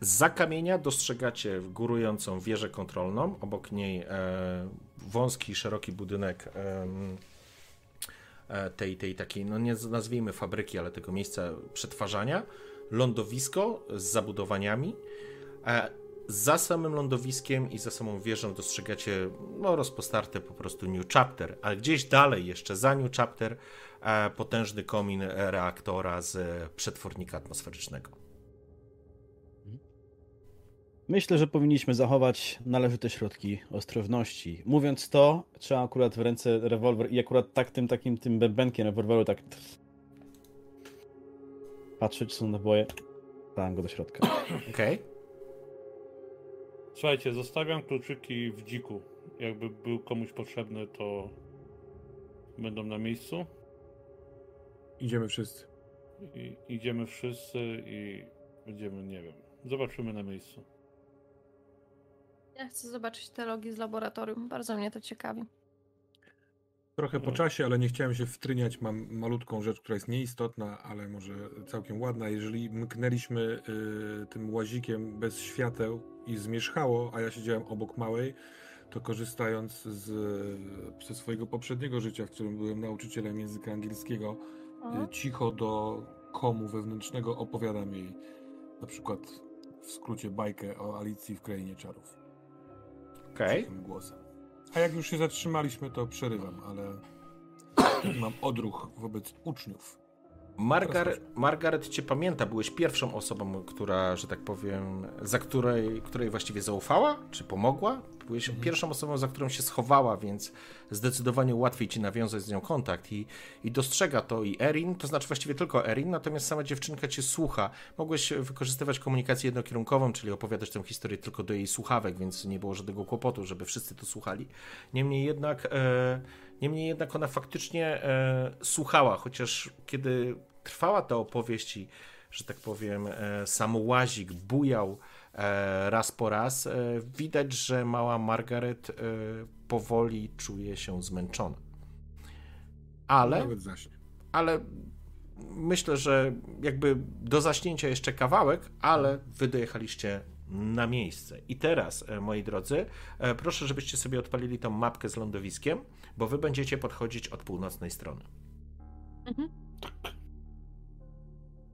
Za kamienia dostrzegacie górującą wieżę kontrolną, obok niej e, wąski, szeroki budynek e, tej, tej takiej, no nie nazwijmy fabryki, ale tego miejsca przetwarzania, lądowisko z zabudowaniami. E, za samym lądowiskiem i za samą wieżą dostrzegacie no, rozpostarte po prostu New Chapter, ale gdzieś dalej jeszcze za New Chapter e, potężny komin reaktora z przetwornika atmosferycznego. Myślę, że powinniśmy zachować należyte środki ostrożności. Mówiąc to, trzeba akurat w ręce rewolwer i akurat tak tym takim tym bębenkiem rewolweru tak patrzeć, czy są naboje. Dałem go do środka. Okej. Okay. Słuchajcie, zostawiam kluczyki w dziku. Jakby był komuś potrzebny, to będą na miejscu. Idziemy wszyscy. I, idziemy wszyscy i będziemy, nie wiem, zobaczymy na miejscu. Ja chcę zobaczyć te logi z laboratorium. Bardzo mnie to ciekawi. Trochę po czasie, ale nie chciałem się wtryniać. Mam malutką rzecz, która jest nieistotna, ale może całkiem ładna. Jeżeli mknęliśmy y, tym łazikiem bez świateł i zmierzchało, a ja siedziałem obok małej, to korzystając z, ze swojego poprzedniego życia, w którym byłem nauczycielem języka angielskiego, y, cicho do komu wewnętrznego opowiadam jej na przykład w skrócie bajkę o Alicji w Krainie Czarów. Okej. Okay. głosem. A jak już się zatrzymaliśmy, to przerywam, ale mam odruch wobec uczniów. Margar Margaret cię pamięta, byłeś pierwszą osobą, która, że tak powiem, za której, której właściwie zaufała, czy pomogła. Byłeś mhm. pierwszą osobą, za którą się schowała, więc zdecydowanie łatwiej ci nawiązać z nią kontakt i, i dostrzega to i Erin, to znaczy właściwie tylko Erin, natomiast sama dziewczynka cię słucha. Mogłeś wykorzystywać komunikację jednokierunkową, czyli opowiadać tę historię tylko do jej słuchawek, więc nie było żadnego kłopotu, żeby wszyscy to słuchali. Niemniej jednak e, Niemniej jednak ona faktycznie e, słuchała, chociaż kiedy trwała ta opowieść i, że tak powiem, e, sam łazik bujał e, raz po raz, e, widać, że mała Margaret e, powoli czuje się zmęczona. Ale, ale myślę, że jakby do zaśnięcia jeszcze kawałek, ale wy dojechaliście na miejsce. I teraz, e, moi drodzy, proszę, żebyście sobie odpalili tą mapkę z lądowiskiem bo wy będziecie podchodzić od północnej strony. Mhm.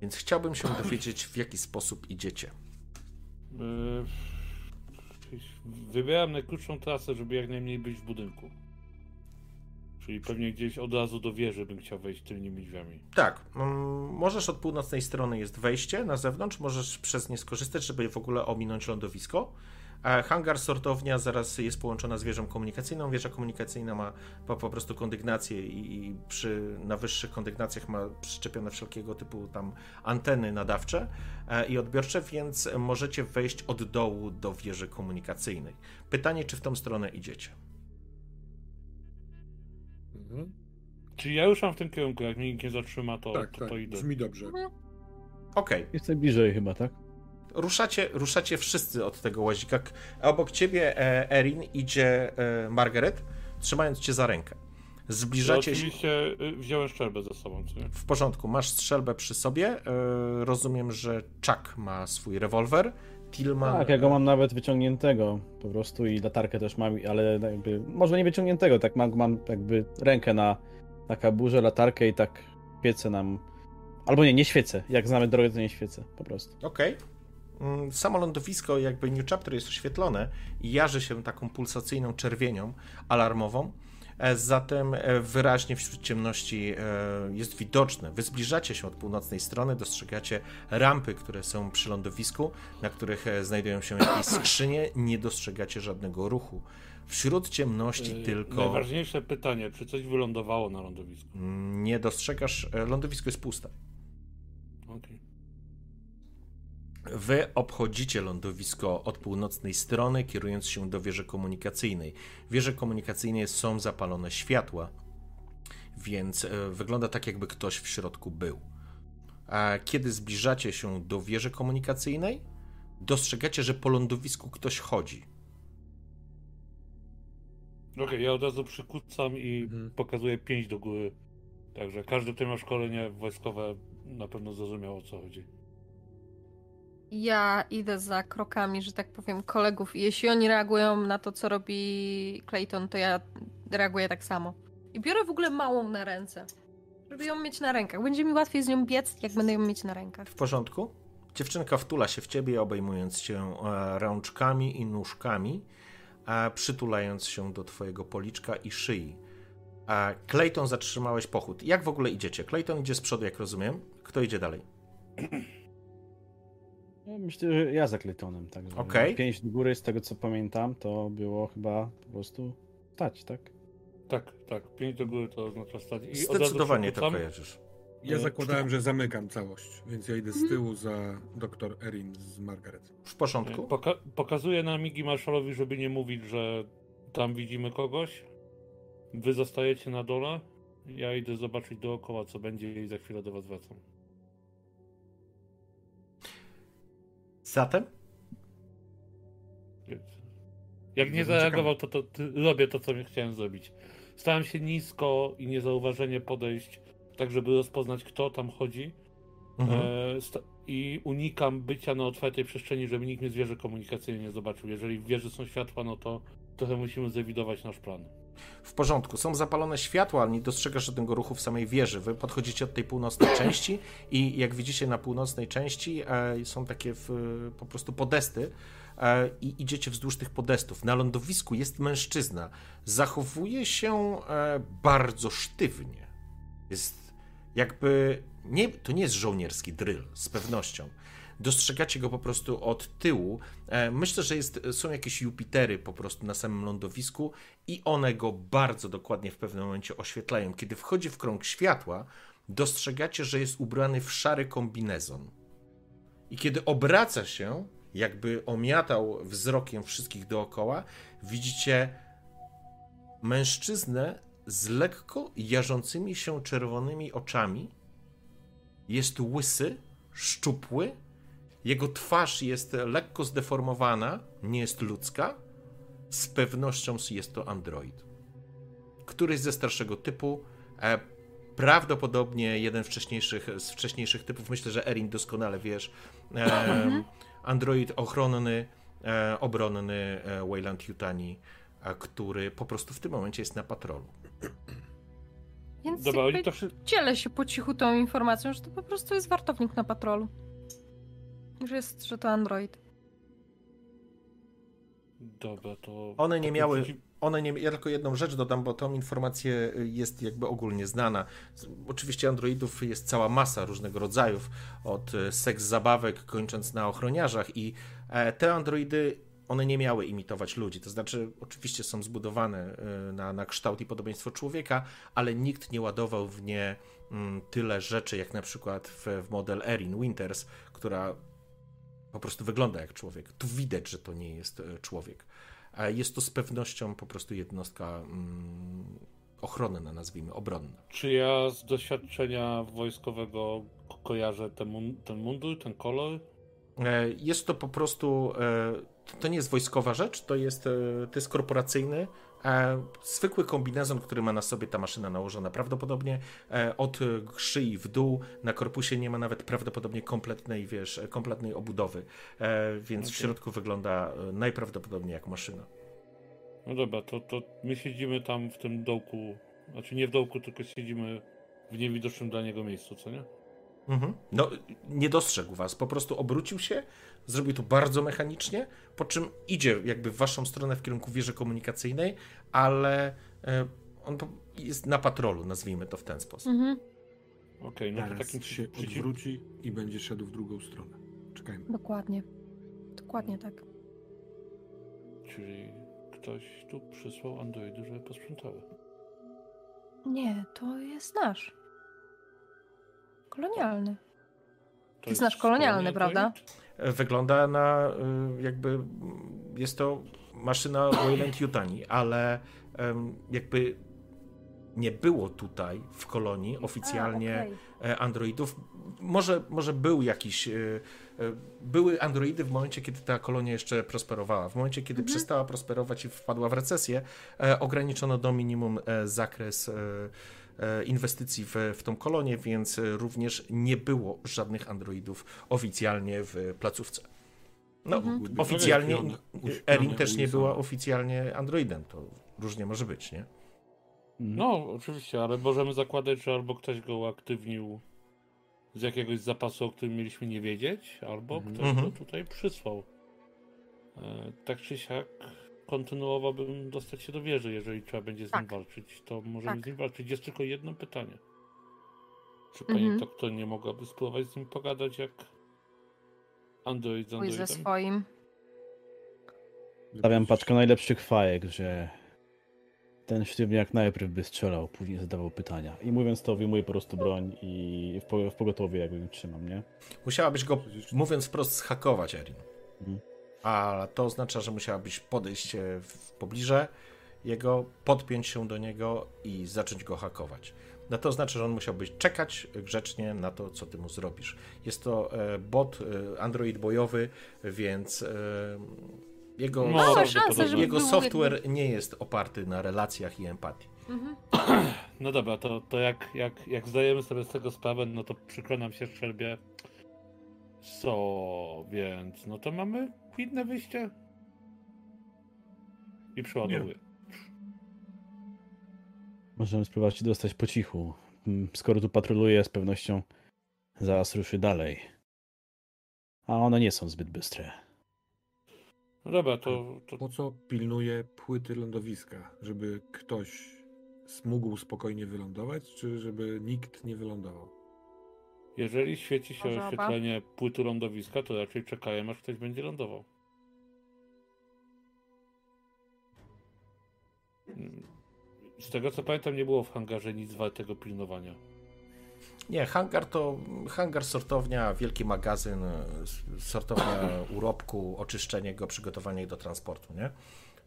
Więc chciałbym się dowiedzieć, w jaki sposób idziecie. Yy, wybieram najkrótszą trasę, żeby jak najmniej być w budynku. Czyli pewnie gdzieś od razu do wieży bym chciał wejść tylnymi drzwiami. Tak. Mm, możesz od północnej strony jest wejście na zewnątrz, możesz przez nie skorzystać, żeby w ogóle ominąć lądowisko. Hangar, sortownia zaraz jest połączona z wieżą komunikacyjną. Wieża komunikacyjna ma po, po prostu kondygnację i, i, przy, na wyższych kondygnacjach ma przyczepione wszelkiego typu tam anteny nadawcze e, i odbiorcze, więc możecie wejść od dołu do wieży komunikacyjnej. Pytanie, czy w tą stronę idziecie? Mhm. Czy ja już mam w tym kierunku, jak mnie nikt nie zatrzyma, to, tak, to, tak. to idę. Brzmi dobrze. Mhm. Okej. Okay. Jestem bliżej chyba, tak? Ruszacie, ruszacie wszyscy od tego łazika. Obok ciebie, e, Erin, idzie e, Margaret, trzymając cię za rękę. Zbliżacie się. Oczywiście y, wziąłem strzelbę ze sobą. Co W porządku, masz strzelbę przy sobie. E, rozumiem, że Chuck ma swój rewolwer. Tilman... Tak, ja go mam nawet wyciągniętego po prostu i latarkę też mam, ale jakby, może nie wyciągniętego, tak mam, mam jakby rękę na, na kaburze, latarkę i tak świecę nam, albo nie, nie świecę, jak znamy drogę, to nie świecę, po prostu. Okej. Okay. Mm, samo lądowisko, jakby New Chapter jest oświetlone i jarzy się taką pulsacyjną czerwienią alarmową, e, zatem e, wyraźnie wśród ciemności e, jest widoczne. Wy zbliżacie się od północnej strony, dostrzegacie rampy, które są przy lądowisku, na których znajdują się jakieś skrzynie, nie dostrzegacie żadnego ruchu. Wśród ciemności tylko. Najważniejsze pytanie, czy coś wylądowało na lądowisku? Mm, nie dostrzegasz, lądowisko jest puste. Wy obchodzicie lądowisko od północnej strony, kierując się do wieży komunikacyjnej. W wieży komunikacyjnej są zapalone światła, więc e, wygląda tak, jakby ktoś w środku był. A kiedy zbliżacie się do wieży komunikacyjnej, dostrzegacie, że po lądowisku ktoś chodzi. Okej, okay, ja od razu przykucam i mhm. pokazuję pięć do góry. Także każdy, kto ma szkolenie wojskowe, na pewno zrozumiał o co chodzi ja idę za krokami, że tak powiem, kolegów i jeśli oni reagują na to, co robi Clayton, to ja reaguję tak samo. I biorę w ogóle małą na ręce, żeby ją mieć na rękach. Będzie mi łatwiej z nią biec, jak będę ją mieć na rękach. W porządku? Dziewczynka wtula się w ciebie, obejmując cię e, rączkami i nóżkami, a przytulając się do twojego policzka i szyi. A Clayton zatrzymałeś pochód. Jak w ogóle idziecie? Clayton idzie z przodu, jak rozumiem. Kto idzie dalej? No, myślę, że ja za Claytonem, także okay. pięć do góry, z tego co pamiętam, to było chyba po prostu stać, tak? Tak, tak, pięć do góry to oznacza stać. I Zdecydowanie to kojarzysz. Ja e, zakładałem, że zamykam całość, więc ja idę z mhm. tyłu za doktor Erin z Margaret. W porządku. Poka pokazuję na migi marszalowi, żeby nie mówić, że tam widzimy kogoś. Wy zostajecie na dole. Ja idę zobaczyć dookoła, co będzie i za chwilę do was wracam. Zatem? Jak nie zareagował, to, to, to robię to, co chciałem zrobić. Stałem się nisko i niezauważenie podejść, tak żeby rozpoznać, kto tam chodzi. Mhm. E, I unikam bycia na otwartej przestrzeni, żeby nikt mnie z wieży komunikacyjnej nie zobaczył. Jeżeli w wieży są światła, no to trochę musimy zrewidować nasz plan. W porządku, są zapalone światła, ale nie dostrzegasz żadnego ruchu w samej wieży. Wy podchodzicie od tej północnej części i jak widzicie na północnej części e, są takie w, po prostu podesty e, i idziecie wzdłuż tych podestów. Na lądowisku jest mężczyzna. Zachowuje się e, bardzo sztywnie. Jest jakby... Nie, to nie jest żołnierski drill, z pewnością dostrzegacie go po prostu od tyłu. E, myślę, że jest, są jakieś Jupitery po prostu na samym lądowisku i one go bardzo dokładnie w pewnym momencie oświetlają. Kiedy wchodzi w krąg światła, dostrzegacie, że jest ubrany w szary kombinezon. I kiedy obraca się, jakby omiatał wzrokiem wszystkich dookoła, widzicie mężczyznę z lekko jarzącymi się czerwonymi oczami. Jest łysy, szczupły, jego twarz jest lekko zdeformowana, nie jest ludzka. Z pewnością jest to android. Któryś ze starszego typu, e, prawdopodobnie jeden wcześniejszych, z wcześniejszych typów, myślę, że Erin doskonale wiesz, e, android ochronny, e, obronny e, Wayland Yutani, który po prostu w tym momencie jest na patrolu. Więc Dobra, to dzielę się po cichu tą informacją, że to po prostu jest wartownik na patrolu. Że jest, że to Android. Dobra, to... One nie miały, one nie, ja tylko jedną rzecz dodam, bo tą informację y, jest jakby ogólnie znana. Oczywiście androidów jest cała masa różnego rodzajów, od y, seks zabawek kończąc na ochroniarzach i e, te androidy, one nie miały imitować ludzi, to znaczy oczywiście są zbudowane y, na, na kształt i podobieństwo człowieka, ale nikt nie ładował w nie mm, tyle rzeczy, jak na przykład w, w model Erin Winters, która po prostu wygląda jak człowiek. Tu widać, że to nie jest e, człowiek. A Jest to z pewnością po prostu jednostka mm, ochronna, nazwijmy, obronna. Czy ja z doświadczenia wojskowego ko- kojarzę ten, mun- ten mundur, ten kolor? E, Jest to po prostu, e, to nie jest wojskowa rzecz, to jest, to jest korporacyjny, zwykły kombinezon, który ma na sobie ta maszyna nałożona. Prawdopodobnie e, od szyi w dół na korpusie nie ma nawet prawdopodobnie kompletnej, wiesz, kompletnej obudowy, e, więc w Okej. środku wygląda e, najprawdopodobniej jak maszyna. No dobra, to, to my siedzimy tam w tym dołku, znaczy nie w dołku, tylko siedzimy w niewidocznym dla niego miejscu, co nie? Mhm. No, nie dostrzegł was, po prostu obrócił się, zrobił to bardzo mechanicznie, po czym idzie jakby w waszą stronę w kierunku wieży komunikacyjnej, ale e, on jest na patrolu, nazwijmy to w ten sposób. Mhm, Okej, no to Teraz takim się odwróci i będzie szedł w drugą stronę. Czekajmy. dokładnie. Dokładnie tak. Czyli ktoś tu przysłał androidy, żeby posprzątały. Nie, to jest nasz. Kolonialny. To Ty znasz kolonialny, prawda? Wygląda na y, jakby, jest to maszyna Wayland Yutani, ale jakby nie było tutaj w kolonii oficjalnie A, okej. e, androidów. Może, może był jakiś. e, e, Były androidy w momencie, kiedy ta kolonia jeszcze prosperowała. W momencie, kiedy przestała prosperować i wpadła w recesję, e, ograniczono do minimum zakres inwestycji w, w tą kolonię, więc e, również nie było żadnych androidów oficjalnie w placówce. No, Mhm. Oficjalnie Erin też nie była oficjalnie androidem. To różnie może być, nie? No, oczywiście, ale możemy zakładać, że albo ktoś go uaktywnił z jakiegoś zapasu, o którym mieliśmy nie wiedzieć, albo Mhm. ktoś Mhm. go tutaj przysłał. E, tak czy siak kontynuowałbym dostać się do wieży, jeżeli trzeba będzie z nim Tak. walczyć, to możemy Tak. z nim walczyć. Jest tylko jedno pytanie. Czy pani Mhm. doktor nie mogłaby spróbować z nim pogadać jak Android z Pójdź ze Androidem? swoim. Stawiam paczkę najlepszych fajek, że ten sztywniak najpierw by strzelał, później zadawał pytania. I mówiąc to, wyjmuję po prostu broń i w, po, w pogotowie jakby ją trzymam, nie? Musiałabyś go, mówiąc wprost, zhakować, Erin. Mhm. A to oznacza, że musiałabyś podejść e, w pobliże jego, podpiąć się do niego i zacząć go hakować. No to oznacza, że on musiałby czekać grzecznie na to, co ty mu zrobisz. Jest to e, bot, e, android bojowy, więc jego, No, żeby jego software nie jest oparty na relacjach i empatii. Mhm. No dobra, to, to jak, jak, jak zdajemy sobie z tego sprawę, no to przykro nam się strzelbie. Co, więc no to mamy inne wyjście. I przeładowuję. Możemy spróbować się dostać po cichu. Mm, Skoro tu patroluję, z pewnością zaraz ruszy dalej. A one nie są zbyt bystre. No dobra, to, to Po co pilnuje płyty lądowiska? Żeby ktoś mógł spokojnie wylądować, czy żeby nikt nie wylądował? Jeżeli świeci się Może oba? oświetlenie płyty lądowiska, to raczej czekają, aż ktoś będzie lądował. Mm, Z tego co pamiętam, nie było w hangarze nic wartego pilnowania. Nie, hangar to hangar, sortownia, wielki magazyn, sortownia urobku, oczyszczenie go, przygotowanie do transportu, nie?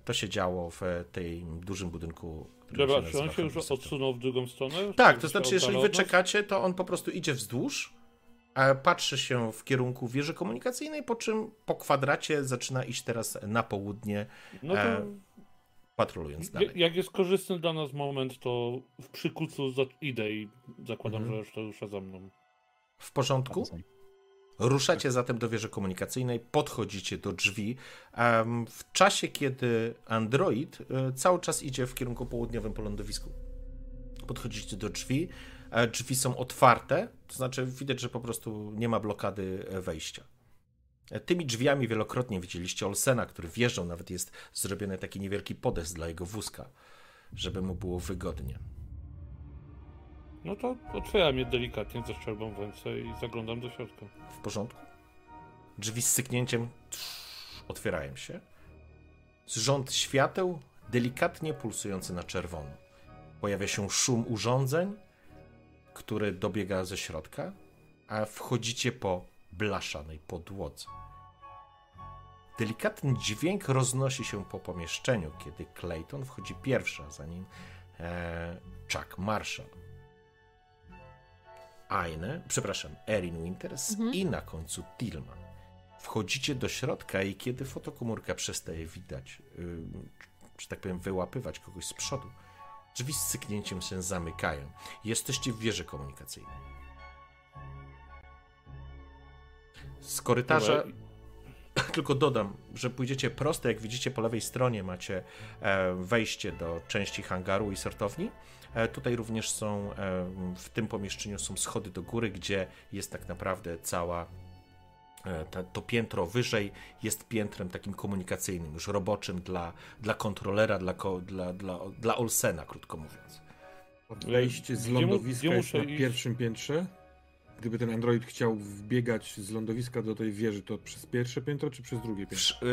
To się działo w tej dużym budynku. który Dobra, czy on się już odsunął w drugą stronę? Tak, to znaczy, jeżeli wy czekacie, to on po prostu idzie wzdłuż, a patrzy się w kierunku wieży komunikacyjnej, po czym po kwadracie zaczyna iść teraz na południe, No to e, patrolując dalej. jak, jest korzystny dla nas moment, to w przykucu idę i zakładam, Mhm. że reszta rusza za mną. W porządku? Ruszacie zatem do wieży komunikacyjnej, podchodzicie do drzwi. W czasie, kiedy Android e, cały czas idzie w kierunku południowym po lądowisku. podchodzicie do drzwi. E, drzwi są otwarte, to znaczy widać, że po prostu nie ma blokady e, wejścia. Tymi drzwiami wielokrotnie widzieliście Olsena, który wjeżdżał, nawet jest zrobiony taki niewielki podest dla jego wózka, żeby mu było wygodnie. No to otwieram je delikatnie ze szczerbą w ręce i zaglądam do środka. W porządku? Drzwi z syknięciem otwierają się. Rząd świateł delikatnie pulsujący na czerwono. Pojawia się szum urządzeń, który dobiega ze środka, a wchodzicie po blaszanej podłodze. Delikatny dźwięk roznosi się po pomieszczeniu, kiedy Clayton wchodzi pierwsza, za nim e, Chuck Marshall. Aine, przepraszam, Erin Winters mhm. i na końcu Tillman. Wchodzicie do środka i kiedy fotokomórka przestaje widać, yy, że tak powiem, wyłapywać kogoś z przodu, drzwi z syknięciem się zamykają. Jesteście w wieży komunikacyjnej. Z korytarza. Tylko dodam, że pójdziecie prosto, jak widzicie po lewej stronie macie e, wejście do części hangaru i sortowni. E, tutaj również są, e, w tym pomieszczeniu są schody do góry, gdzie jest tak naprawdę cała to piętro wyżej jest piętrem takim komunikacyjnym, już roboczym dla, dla kontrolera, dla, dla, dla, dla Olsena, krótko mówiąc. Wejście z lądowiska jest na pierwszym piętrze? Gdyby ten android chciał wbiegać z lądowiska do tej wieży, to przez pierwsze piętro czy przez drugie piętro? E,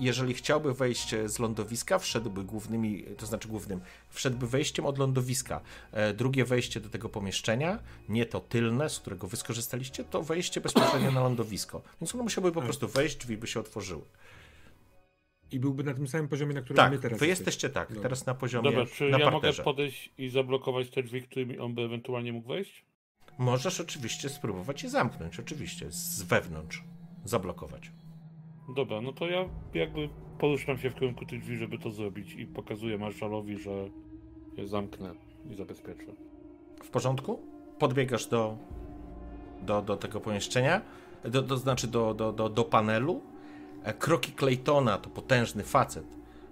jeżeli chciałby wejść z lądowiska, wszedłby głównymi, to znaczy głównym, wszedłby wejściem od lądowiska. E, drugie wejście do tego pomieszczenia, nie to tylne, z którego wy skorzystaliście, to wejście bezpośrednio na lądowisko. Więc on musiałby po prostu wejść, drzwi by się otworzyły. I byłby na tym samym poziomie, na którym tak, my teraz wy jesteście tak, Dobra. teraz na poziomie Dobra, czy na ja parterze. mogę podejść i zablokować te drzwi, którymi on by ewentualnie mógł wejść? Możesz oczywiście spróbować je zamknąć, oczywiście, z wewnątrz, zablokować. Dobra, no to ja jakby poruszam się w kierunku tych drzwi, żeby to zrobić i pokazuję marszalowi, że je zamknę i zabezpieczę. W porządku? Podbiegasz do, do, do tego pomieszczenia, do, do, znaczy do, do, do, do panelu. E, kroki Claytona, to potężny facet,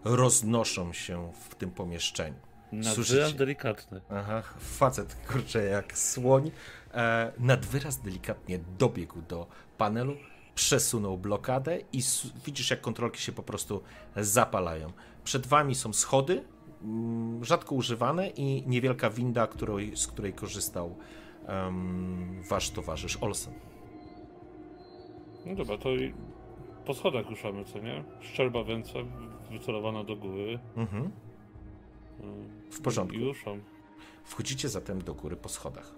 roznoszą się w tym pomieszczeniu. Nadwyraz delikatny. Aha, facet, kurczę, jak słoń. E, nadwyraz delikatnie dobiegł do panelu, przesunął blokadę i widzisz, jak kontrolki się po prostu zapalają. Przed wami są schody, mm, rzadko używane i niewielka winda, której, z której korzystał um, wasz towarzysz Olsen. No dobra, to po schodach ruszamy, co nie? Szczerba w ręce, wycelowana do góry. Mhm. W porządku. Juszą. Wchodzicie zatem do góry po schodach.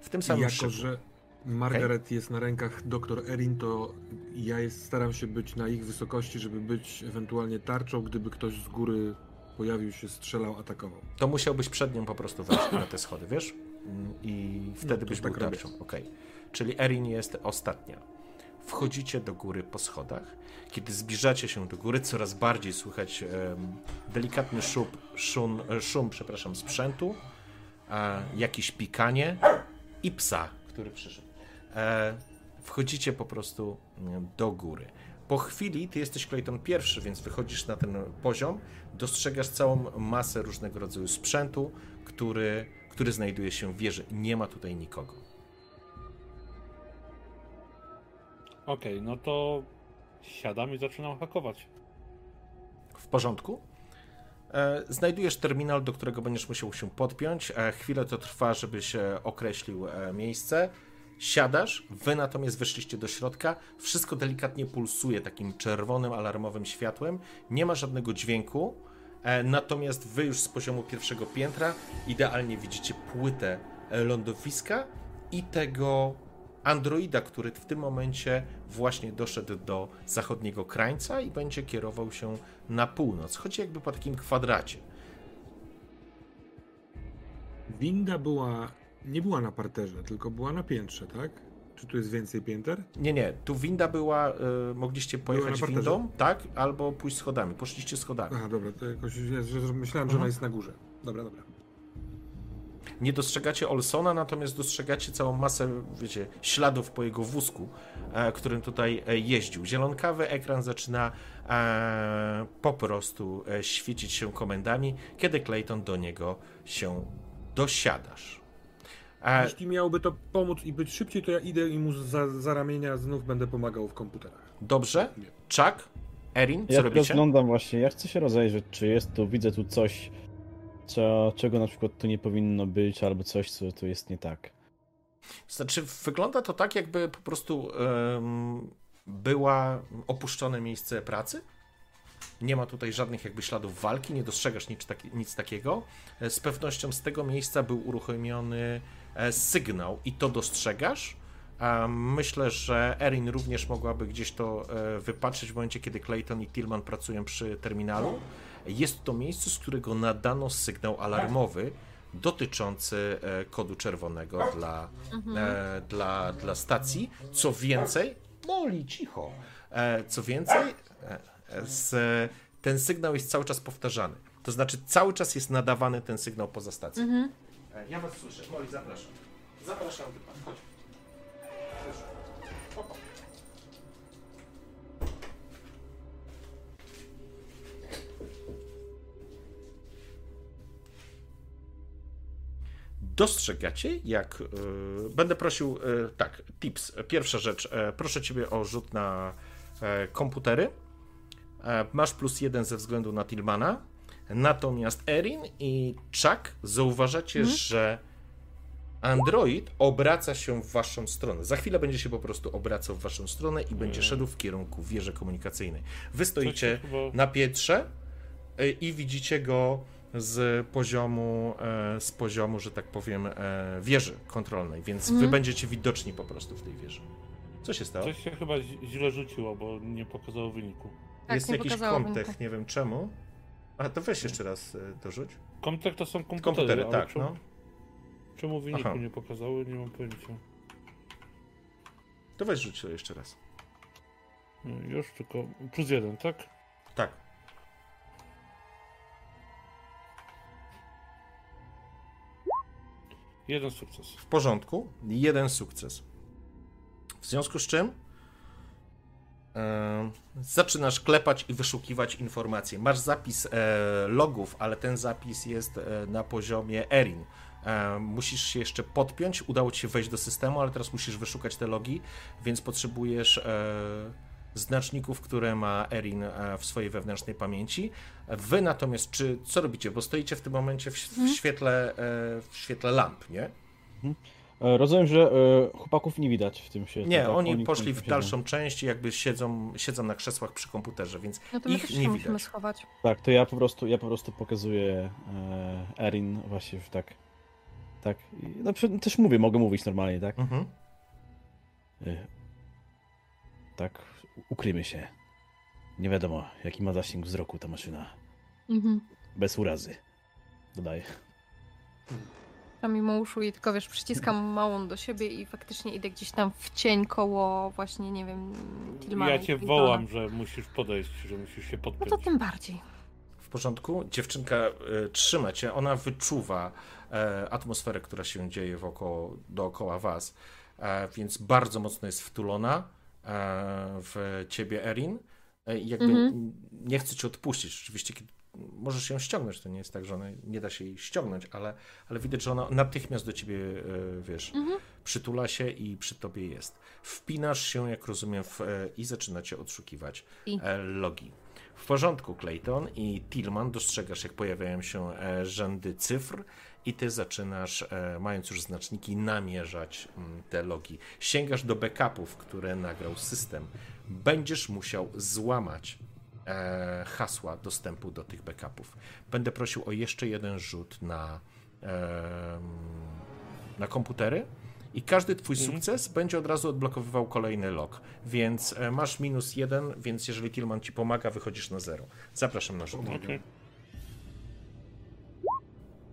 W tym samym Jako, że Margaret okay. jest na rękach doktor Erin, to ja jest, staram się być na ich wysokości, żeby być ewentualnie tarczą, gdyby ktoś z góry pojawił się, strzelał, atakował. To musiałbyś przed nią po prostu wejść na te schody, wiesz? I wtedy no, byś tak był tarczą. Okej. Okay. Czyli Erin jest ostatnia. Wchodzicie do góry po schodach. Kiedy zbliżacie się do góry, coraz bardziej słychać delikatny szum, szum, szum przepraszam, sprzętu, jakieś pikanie i psa, który przyszedł. E, wchodzicie po prostu do góry. Po chwili ty jesteś Clayton pierwszy, więc wychodzisz na ten poziom, dostrzegasz całą masę różnego rodzaju sprzętu, który, który znajduje się w wieży. Nie ma tutaj nikogo. Okej, okay, no to siadam i zaczynam hakować. W porządku? E, znajdujesz terminal, do którego będziesz musiał się podpiąć. E, chwilę to trwa, żeby się określił e, miejsce. Siadasz, wy natomiast weszliście do środka. Wszystko delikatnie pulsuje takim czerwonym, alarmowym światłem. Nie ma żadnego dźwięku. Natomiast wy już z poziomu pierwszego piętra idealnie widzicie płytę lądowiska i tego androida, który w tym momencie właśnie doszedł do zachodniego krańca i będzie kierował się na północ. Chodzi jakby po takim kwadracie. Winda była, nie była na parterze, tylko była na piętrze, tak? Czy tu jest więcej pięter? Nie, nie. Tu winda była, y, mogliście pojechać windą, tak? Albo pójść schodami. Poszliście schodami. Aha, dobra, to jakoś że myślałem, że ona mhm. jest na górze. Dobra, dobra. Nie dostrzegacie Olsona, natomiast dostrzegacie całą masę, wiecie, śladów po jego wózku, e, którym tutaj e, jeździł. Zielonkawy ekran zaczyna e, po prostu świecić się komendami, kiedy Clayton do niego się dosiadasz. Jeśli miałoby to pomóc i być szybciej, to ja idę i mu za, za ramienia znów będę pomagał w komputerach. Dobrze. Chuck, Erin, co ja robicie? Ja rozglądam właśnie, ja chcę się rozejrzeć, czy jest tu, widzę tu coś, co, czego na przykład tu nie powinno być, albo coś, co tu jest nie tak. Znaczy, wygląda to tak, jakby po prostu um, była opuszczone miejsce pracy. Nie ma tutaj żadnych jakby śladów walki, nie dostrzegasz nic, taki, nic takiego. E, z pewnością z tego miejsca był uruchomiony e, sygnał i to dostrzegasz. Myślę, że Erin również mogłaby gdzieś to e, wypatrzeć w momencie, kiedy Clayton i Tillman pracują przy terminalu. Jest to miejsce, z którego nadano sygnał alarmowy dotyczący kodu czerwonego dla, mhm. dla, dla stacji. Co więcej, Moli, cicho. Co więcej, z, ten sygnał jest cały czas powtarzany. To znaczy, cały czas jest nadawany ten sygnał poza stacją. Mhm. E, ja was słyszę. Moli, zapraszam. Zapraszam, pan. Chodź. Dostrzegacie, jak y, będę prosił, y, tak, tips. Pierwsza rzecz, y, proszę ciebie o rzut na komputery. E, masz plus jeden ze względu na Tilmana. Natomiast Erin i Chuck zauważacie, mhm. że Android obraca się w waszą stronę. Za chwilę będzie się po prostu obracał w waszą stronę i będzie szedł w kierunku wieży komunikacyjnej. Wy stoicie na piętrze e, i widzicie go z poziomu, e, z poziomu, że tak powiem, wieży kontrolnej, więc wy mhm. będziecie widoczni po prostu w tej wieży. Co się stało? Coś się chyba źle rzuciło, bo nie pokazało wyniku. Tak, jest jakiś kontek, nie wiem czemu. A to weź jeszcze raz y, dorzuć. Kontek to są komputery, komputery tak, czemu, no. Czemu wyniku Aha. nie pokazały, nie mam pojęcia. To weź rzuć jeszcze raz. No już, tylko plus jeden, tak? Jeden sukces. W porządku. Jeden sukces. W związku z czym zaczynasz klepać i wyszukiwać informacje. Masz zapis e, logów, ale ten zapis jest e, na poziomie Erin. E, musisz się jeszcze podpiąć, udało ci się wejść do systemu, ale teraz musisz wyszukać te logi, więc potrzebujesz znaczników, które ma Erin w swojej wewnętrznej pamięci. Wy natomiast, czy co robicie? Bo stoicie w tym momencie w, w mhm. świetle, w świetle lamp, nie? Mhm. E, rozumiem, że e, chłopaków nie widać w tym świecie. Nie, tak? oni, oni, poszli w dalszą część i jakby siedzą, siedzą na krzesłach przy komputerze, więc no to ich nie widać. Schować. Tak, to ja po prostu, ja po prostu pokazuję e, Erin właśnie w tak. Tak. No, też mówię, mogę mówić normalnie, tak? Mhm. Tak, ukryjmy się. Nie wiadomo, jaki ma zasięg wzroku ta maszyna. Mhm. Bez urazy. Dodaję mimo uszu i tylko wiesz, przyciskam małą do siebie i faktycznie idę gdzieś tam w cień koło właśnie, nie wiem, Tilmana. Ja cię wołam, że musisz podejść, że musisz się podpiąć. No to tym bardziej. W porządku? Dziewczynka y, trzyma cię, ona wyczuwa y, atmosferę, która się dzieje wokoło, dookoła was, y, więc bardzo mocno jest wtulona w ciebie, Erin. Jakby mhm. nie chce cię odpuścić. Oczywiście, możesz ją ściągnąć, to nie jest tak, że ona nie da się jej ściągnąć, ale, ale widać, że ona natychmiast do ciebie, e, wiesz, mhm. przytula się i przy tobie jest. Wpinasz się, jak rozumiem, w, e, i zaczynacie odszukiwać I. E, logi. W porządku, Clayton i Tillman dostrzegasz, jak pojawiają się rzędy cyfr i ty zaczynasz, mając już znaczniki, namierzać mm, te logi. Sięgasz do backupów, które nagrał system. Będziesz musiał złamać e, hasła dostępu do tych backupów. Będę prosił o jeszcze jeden rzut na, e, na komputery i każdy twój mhm. sukces będzie od razu odblokowywał kolejny log. Więc e, masz minus jeden, więc jeżeli Tilman ci pomaga, wychodzisz na zero. Zapraszam na rzut. Okay.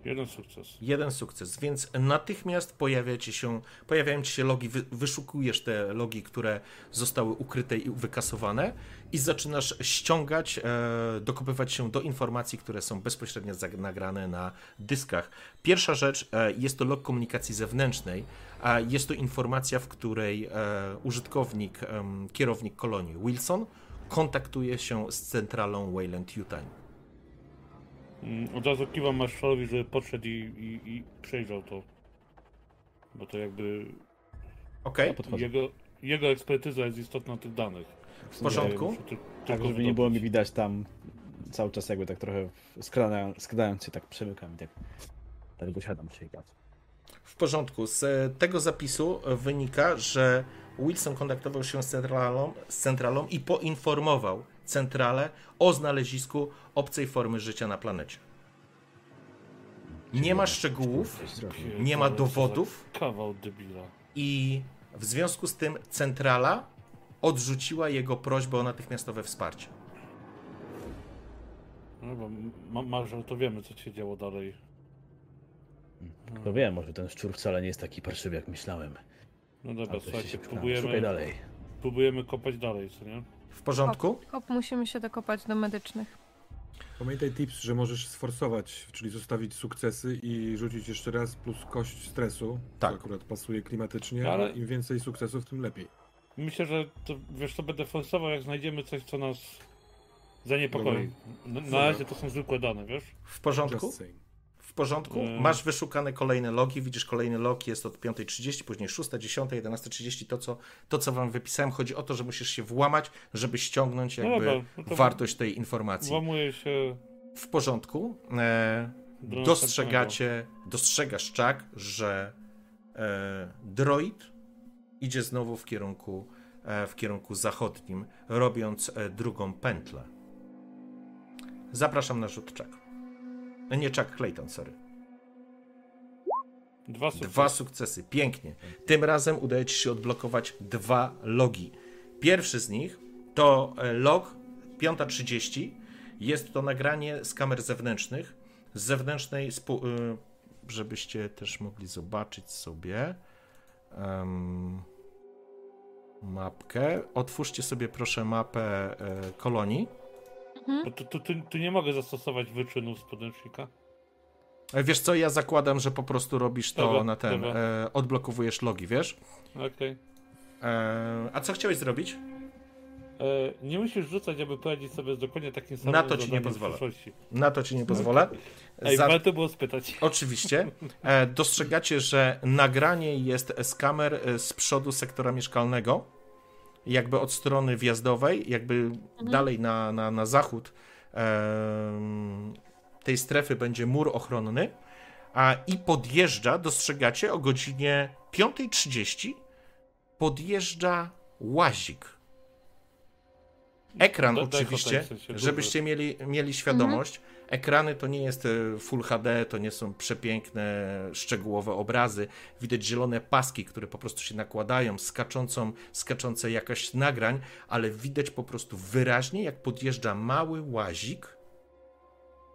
Jeden sukces. Jeden sukces, więc natychmiast pojawia ci się, pojawiają ci się logi, wy, wyszukujesz te logi, które zostały ukryte i wykasowane i zaczynasz ściągać, e, dokopywać się do informacji, które są bezpośrednio nagrane na dyskach. Pierwsza rzecz e, jest to log komunikacji zewnętrznej, a jest to informacja, w której e, użytkownik, kierownik kolonii Wilson kontaktuje się z centralą Wayland Utah. Mm, Od razu kiwam Marshallowi, żeby podszedł i, i, i przejrzał to. Bo to jakby Okej, Ja podchodzę. jego, jego ekspertyza jest istotna tych danych. w porządku. Ja muszę ty- Tak, tylko żeby nie było mi wydobyć. widać tam cały czas jakby tak trochę skradając, skradając się, tak przemykam i tak. Dlatego siadam przy jej pracy. W porządku. Z e, tego zapisu e, wynika, że Wilson kontaktował się z centralą, z centralą i poinformował centralę o znalezisku obcej formy życia na planecie. Nie ma szczegółów. Nie ma dowodów? Kawał debila. i w związku z tym centrala odrzuciła jego prośbę o natychmiastowe wsparcie. No bo ma, to wiemy, co się działo dalej. To wiem, może ten szczur wcale nie jest taki parszywy, jak myślałem. No dobra, słuchajcie. Szukaj próbujemy, dalej. próbujemy kopać dalej, co nie? W porządku? Hop, musimy się dokopać do medycznych. Pamiętaj tips, że możesz sforsować, czyli zostawić sukcesy i rzucić jeszcze raz plus kość stresu. Tak. To akurat pasuje klimatycznie, Ale- im więcej sukcesów, tym lepiej. Myślę, że to, wiesz co, będę forsował, jak znajdziemy coś, co nas zaniepokoi. Na, na razie to są zwykłe dane, wiesz? W porządku? Porządku. Mm. Masz wyszukane kolejne logi, widzisz kolejny log, jest od 5.30, później 6, 10, 11.30. To co, to, co wam wypisałem, chodzi o to, że musisz się włamać, żeby ściągnąć No jakby no to wartość tej informacji. Włamuję się W porządku. E, do dostrzegacie, dostrzegasz czak, że e, droid idzie znowu w kierunku, e, w kierunku zachodnim, robiąc e, drugą pętlę. Zapraszam na rzut czak. E, Nie czak, Clayton, sorry. Dwa sukcesy. Dwa sukcesy, pięknie. Tym razem udaje ci się odblokować dwa logi. Pierwszy z nich to e, log 5.30. Jest to nagranie z kamer zewnętrznych, z zewnętrznej, y, żebyście też mogli zobaczyć sobie em, mapkę. Otwórzcie sobie proszę mapę e, kolonii. Bo tu, tu, tu, tu nie mogę zastosować wyczynów z podręcznika. E, Wiesz co, ja zakładam, że po prostu robisz to Dobra, na ten, e, odblokowujesz logi, wiesz? Okej. E, a co chciałeś zrobić? E, Nie musisz rzucać, aby poradzić sobie z dokładnie takim samym Na to ci nie pozwolę. Na to ci nie pozwolę. Ej, Za... warto było spytać. Oczywiście. E, dostrzegacie, że nagranie jest z kamer e, z przodu sektora mieszkalnego, jakby od strony wjazdowej, jakby dalej na, na, na zachód tej strefy będzie mur ochronny, a i podjeżdża, dostrzegacie, o godzinie 5.30 podjeżdża łazik. Ekran oczywiście, duży. żebyście mieli, mieli świadomość, ekrany to nie jest e, Full HD, to nie są przepiękne, szczegółowe obrazy. Widać zielone paski, które po prostu się nakładają, skaczącą, skaczące jakaś nagrań, ale widać po prostu wyraźnie, jak podjeżdża mały łazik,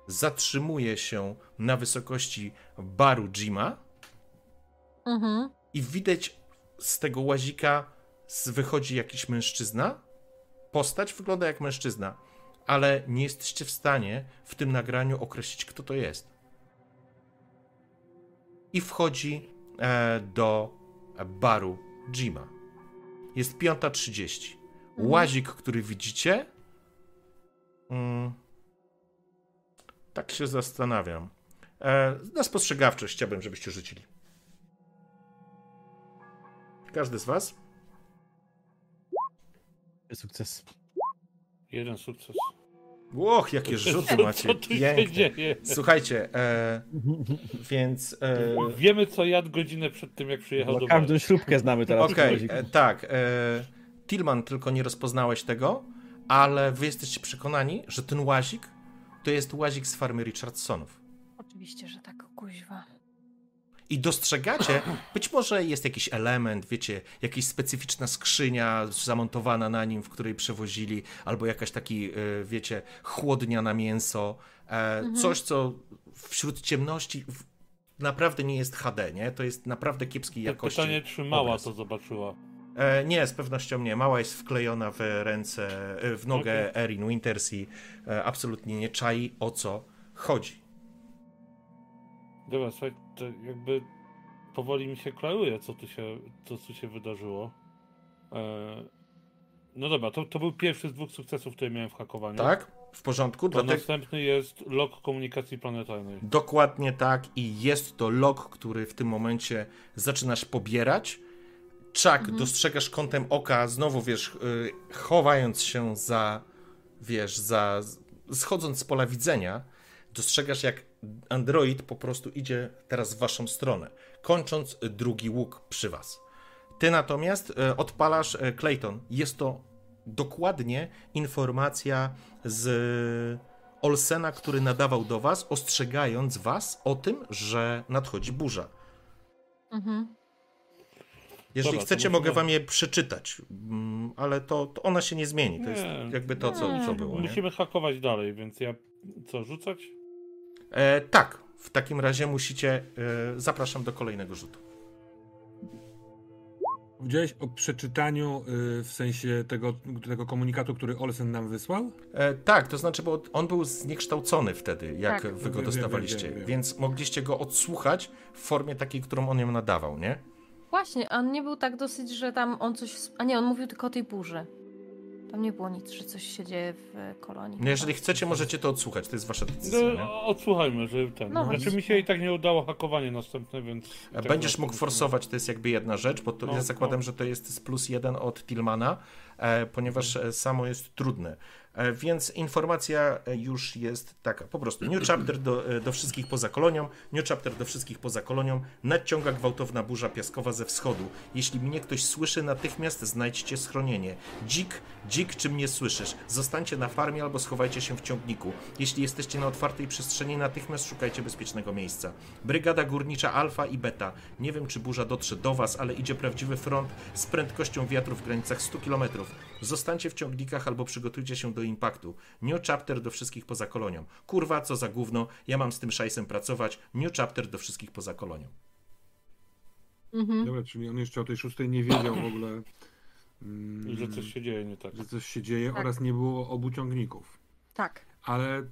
zatrzymuje się na wysokości baru Jima Mhm. i widać z tego łazika wychodzi jakiś mężczyzna. Postać wygląda jak mężczyzna, ale nie jesteście w stanie w tym nagraniu określić, kto to jest. I wchodzi e, do baru Jima. Jest 5.30. Mhm. Łazik, który widzicie. Mm, tak się zastanawiam. E, na spostrzegawczość chciałbym, żebyście rzucili. Każdy z was? Sukces. Jeden sukces. Łoch, jakie rzuty macie. Co tu się dzieje? Słuchajcie, e, więc. E, Wiemy, co jadł godzinę przed tym, jak przyjechał Bo do każdą śrubkę znamy teraz. Okej, e, tak. E, Tilman, tylko nie rozpoznałeś tego, ale wy jesteście przekonani, że ten łazik to jest łazik z farmy Richardsonów. Oczywiście, że tak, kuźwa. I dostrzegacie, być może jest jakiś element, wiecie, jakaś specyficzna skrzynia zamontowana na nim, w której przewozili, albo jakaś taki, e, wiecie, chłodnia na mięso. E, Coś, co wśród ciemności naprawdę nie jest HD, nie? To jest naprawdę kiepskiej jakości. Pytanie, czy mała obraz. to zobaczyła. E, nie, z pewnością nie. Mała jest wklejona w ręce, e, w nogę Okej. Erin Winters i e, absolutnie nie czai o co chodzi. Dobra, słuchaj, to jakby powoli mi się klaruje, co tu się, co tu się wydarzyło. E... No dobra, to, to był pierwszy z dwóch sukcesów, które miałem w hakowaniu. Tak? W porządku? To następny jest log komunikacji planetarnej. Dokładnie tak i jest to log, który w tym momencie zaczynasz pobierać. Czak, mhm. dostrzegasz kątem oka, znowu wiesz, y, chowając się za, wiesz, za, schodząc z pola widzenia, dostrzegasz jak android po prostu idzie teraz w waszą stronę, kończąc drugi łuk przy was. Ty natomiast y, odpalasz y, Clayton. Jest to dokładnie informacja z Olsena, który nadawał do was, ostrzegając was o tym, że nadchodzi burza. Mhm. Jeżeli Dobra, chcecie, mogę wam je przeczytać, mm, ale to, to, ona się nie zmieni. To nie. jest jakby to, co, co było. Musimy nie? hakować dalej, więc ja co, rzucać? E, tak, w takim razie musicie. E, zapraszam do kolejnego rzutu. Powiedziałeś o przeczytaniu y, w sensie tego, tego komunikatu, który Olsen nam wysłał? E, tak, to znaczy, bo on był zniekształcony wtedy, jak tak. wy go dostawaliście, wiem, wiem, wiem, więc mogliście go odsłuchać w formie takiej, którą on ją nadawał, nie? Właśnie, a on nie był tak dosyć, że tam on coś. A nie, on mówił tylko o tej burzy. Tam nie było nic, że coś się dzieje w kolonii. No jeżeli chcecie, możecie to odsłuchać, to jest wasza decyzja. No, odsłuchajmy, że ten. No, znaczy mi się i tak nie udało hakowanie następne, więc. Tak Będziesz mógł forsować, to jest jakby jedna rzecz, bo to no, ja zakładam, no. że to jest z plus jeden od Tilmana, e, ponieważ e, samo jest trudne. E, więc informacja e, już jest taka, po prostu New Chapter do, e, do wszystkich poza kolonią, New Chapter do wszystkich poza kolonią, nadciąga gwałtowna burza piaskowa ze wschodu. Jeśli mnie ktoś słyszy, natychmiast znajdźcie schronienie. Dzik, dzik, czy mnie słyszysz? Zostańcie na farmie albo schowajcie się w ciągniku. Jeśli jesteście na otwartej przestrzeni, natychmiast szukajcie bezpiecznego miejsca. Brygada górnicza Alfa i Beta. Nie wiem, czy burza dotrze do was, ale idzie prawdziwy front z prędkością wiatru w granicach 100 km. Zostańcie w ciągnikach albo przygotujcie się do impaktu. New chapter do wszystkich poza kolonią. Kurwa, co za gówno, ja mam z tym szajsem pracować. New chapter do wszystkich poza kolonią. Mhm. Dobra, czyli on jeszcze o tej szóstej nie wiedział w ogóle. Mm, że coś się dzieje nie tak. Że coś się dzieje tak. oraz nie było obu ciągników. Tak. Ale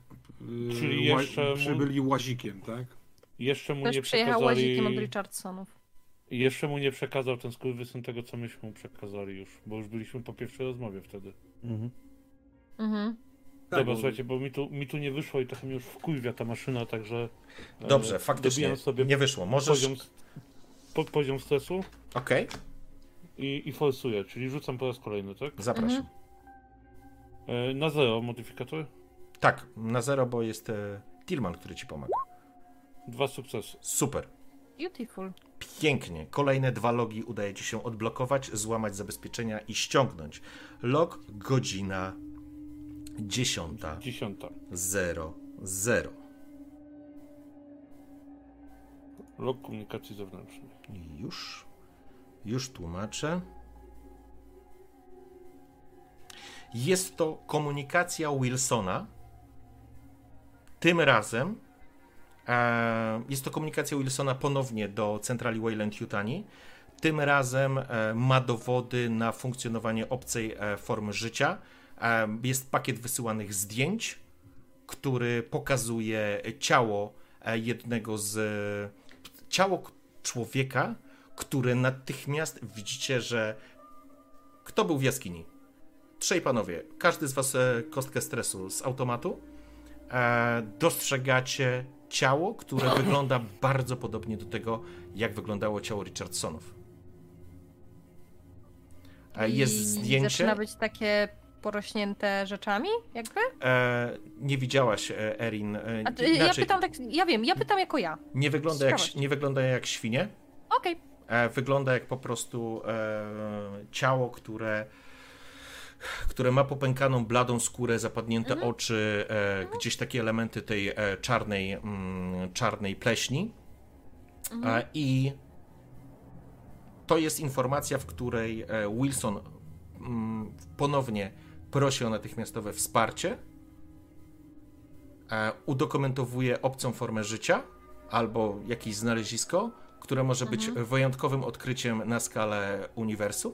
yy, Czyli jeszcze przybyli łazikiem, tak? Jeszcze mu Ktoś nie przejechał przekazali... łazikiem od Richardsonów. I jeszcze mu nie przekazał ten skurwysyn tego, co myśmy mu przekazali już, bo już byliśmy po pierwszej rozmowie wtedy. Mhm. Mhm. Tak, Dobra, bo... słuchajcie, bo mi tu, mi tu nie wyszło i trochę mi już wkurwia ta maszyna, także... E, Dobrze, e, faktycznie sobie nie wyszło. Możesz... Poziom, po, poziom stresu. Okej. Okay. I, I forsuję, czyli rzucam po raz kolejny, tak? Zapraszam. Mhm. E, na zero modyfikator? Tak, na zero, bo jest e, Tilman, który ci pomaga. Dwa sukcesy. Super. Beautiful. Pięknie. Kolejne dwa logi udaje ci się odblokować, złamać zabezpieczenia i ściągnąć. Log godzina dziesiąta. Dziesiąta. Zero, zero. Log komunikacji zewnętrznej. Już. Już tłumaczę. Jest to komunikacja Wilsona. Tym razem jest to komunikacja Wilsona ponownie do centrali Wayland Yutani. Tym razem e, ma dowody na funkcjonowanie obcej e, formy życia. Jest pakiet wysyłanych zdjęć, który pokazuje ciało jednego z. ciało człowieka, które natychmiast widzicie, że. Kto był w jaskini? Trzej panowie. Każdy z was kostkę stresu z automatu. Dostrzegacie ciało, które wygląda bardzo podobnie do tego, jak wyglądało ciało Richardsonów. Jest I zdjęcie. Zaczyna być takie porośnięte rzeczami, jakby? E, nie widziałaś, e, Erin. E, A, ja pytam tak, ja wiem, ja pytam jako ja. Nie wygląda, jak, nie wygląda jak świnie. Okej. Okay. E, wygląda jak po prostu e, ciało, które które ma popękaną, bladą skórę, zapadnięte mhm. oczy, e, gdzieś takie elementy tej e, czarnej, mm, czarnej pleśni. Mhm. I to jest informacja, w której e, Wilson mm, ponownie prosi o natychmiastowe wsparcie, e, udokumentowuje obcą formę życia albo jakieś znalezisko, które może być mhm. wyjątkowym odkryciem na skalę uniwersum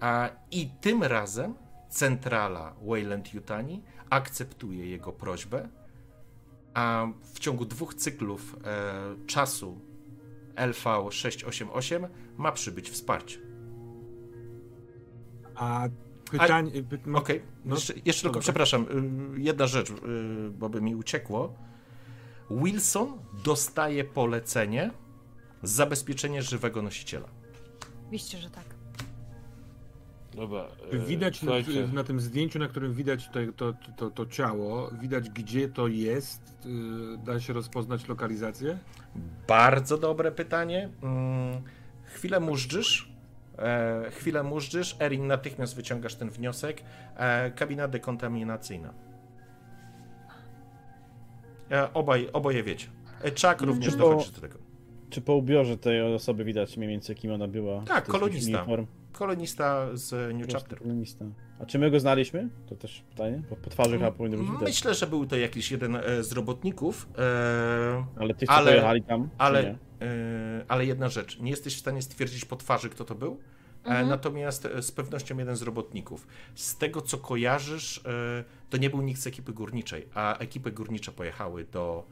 a, I tym razem centrala Wayland Yutani akceptuje jego prośbę, a w ciągu dwóch cyklów e, czasu LV688 ma przybyć wsparcie. A Pytań... Okej, okay. no, jeszcze, jeszcze tylko, przepraszam, y, jedna rzecz, y, bo by mi uciekło. Wilson dostaje polecenie zabezpieczenie żywego nosiciela. Oczywiście, że tak. Dobra. E, widać na, na, tym zdjęciu, na którym widać to, to, to, to, ciało, widać gdzie to jest. Y, da się rozpoznać lokalizację? Bardzo dobre pytanie. Hmm, chwilę mużdżysz. E, chwilę mużdżysz. Erin, natychmiast wyciągasz ten wniosek. E, kabina dekontaminacyjna. E, obaj, oboje wiecie. E, Chuck również po, dochodzi do tego. Czy po ubiorze tej osoby widać mniej więcej kim ona była? Tak, kolonista. Uniform? Kolonista z New Chapter. Kolonista. A czy my go znaliśmy? To też pytanie, bo po twarzy chyba powinno być widać. Myślę, że był to jakiś jeden e, z robotników. E, ale tych, co ale, pojechali tam? Ale, e, ale jedna rzecz, nie jesteś w stanie stwierdzić po twarzy, kto to był, mhm. natomiast z pewnością jeden z robotników. Z tego, co kojarzysz, to nie był nikt z ekipy górniczej, a ekipy górnicze pojechały do,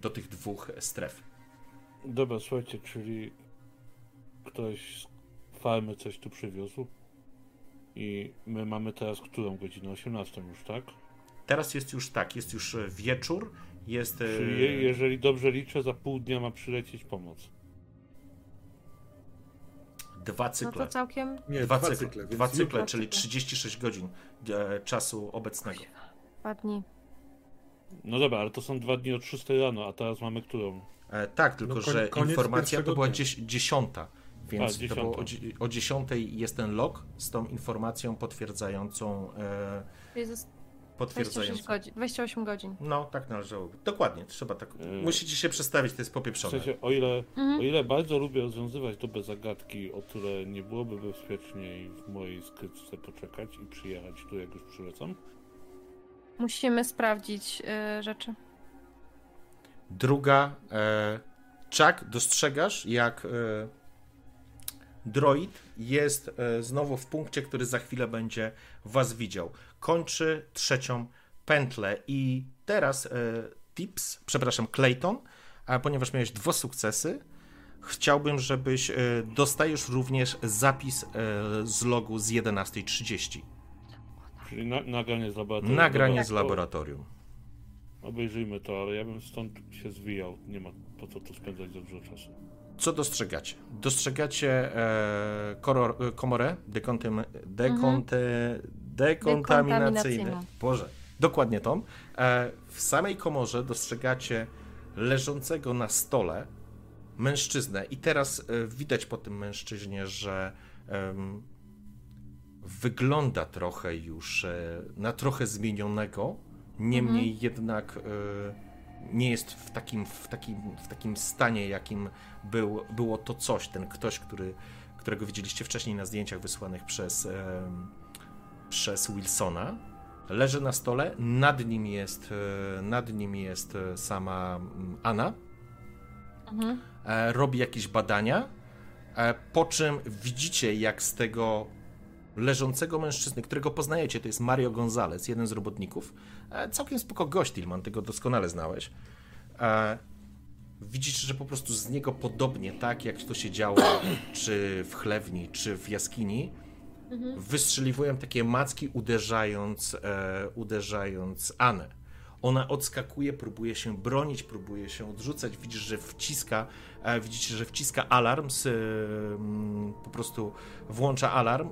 do tych dwóch stref. Dobra, słuchajcie, czyli ktoś z farmy coś tu przywiózł i my mamy teraz którą godzinę? 18 już, tak? Teraz jest już tak, jest już e, wieczór, jest... E, czyli jeżeli dobrze liczę, za pół dnia ma przylecieć pomoc. Dwa cykle. No to całkiem... Nie, dwa, dwa cykle. Dwa cykle, czyli 36 godzin e, czasu obecnego. Dwa dni. No dobra, ale to są dwa dni od 6 rano, a teraz mamy którą? E, tak, tylko no, że informacja to była dzies dziesiąta. Więc a, to było o, o 10 jest ten log z tą informacją potwierdzającą. E, potwierdzającą. Godzin, 28 godzin. No, tak należałoby. Dokładnie, trzeba tak. E, musicie się przestawić, to jest popieprzone. W sensie, o ile, mhm. o ile bardzo lubię rozwiązywać dobre zagadki, o które nie byłoby bezpieczniej w mojej skrytce poczekać i przyjechać tu, jak już przylecam. Musimy sprawdzić y, rzeczy. Druga, e, Chuck, dostrzegasz, jak e, droid jest e, znowu w punkcie, który za chwilę będzie was widział. Kończy trzecią pętlę i teraz e, Tips, przepraszam, Clayton, a ponieważ miałeś dwa sukcesy, chciałbym, żebyś e, dostajesz również zapis z logu z 11.30. Czyli na, nagranie z laboratorium. Nagranie z laboratorium. Obejrzyjmy to, ale ja bym stąd się zwijał. Nie ma po co tu spędzać za dużo czasu. Co dostrzegacie? Dostrzegacie e, koror, e, komorę dekontem, dekonte, mhm. dekontaminacyjną. Boże, dokładnie tą. E, w samej komorze dostrzegacie leżącego na stole mężczyznę i teraz e, widać po tym mężczyźnie, że wygląda trochę już e, na trochę zmienionego, niemniej mhm. jednak e, nie jest w takim, w, takim, w takim stanie, jakim był, było to coś, ten ktoś, który, którego widzieliście wcześniej na zdjęciach wysłanych przez, przez Wilsona. Leży na stole, nad nim jest, e, nad nim jest sama mm, Anna. Mhm. Robi jakieś badania, po czym widzicie, jak z tego leżącego mężczyzny, którego poznajecie, to jest Mario Gonzalez, jeden z robotników. E, całkiem spoko gość, Tilman, tego doskonale znałeś. E, widzicie, że po prostu z niego podobnie, tak jak to się działo czy w chlewni, czy w jaskini, mhm. wystrzeliwują takie macki, uderzając, e, uderzając Anę. Ona odskakuje, próbuje się bronić, próbuje się odrzucać. Widzisz, że wciska, widzicie, że wciska alarm, z, po prostu włącza alarm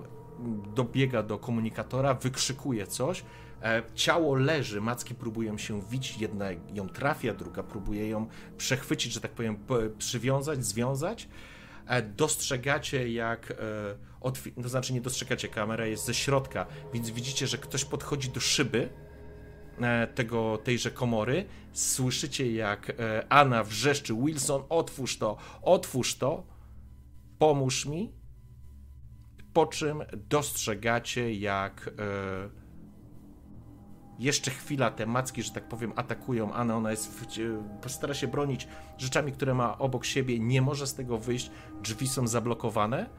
dobiega do komunikatora, wykrzykuje coś. E, ciało leży, macki próbują się widzieć, jedna ją trafia, druga próbuje ją przechwycić, że tak powiem, przywiązać, związać. E, dostrzegacie, jak. E, to znaczy, nie dostrzegacie, kamera jest ze środka, więc widzicie, że ktoś podchodzi do szyby tego, tejże komory. Słyszycie, jak Anna wrzeszczy: Wilson, otwórz to, otwórz to, pomóż mi po czym dostrzegacie, jak e, jeszcze chwila te macki, że tak powiem, atakują Anę. Ona jest w, stara się bronić rzeczami, które ma obok siebie, nie może z tego wyjść, drzwi są zablokowane.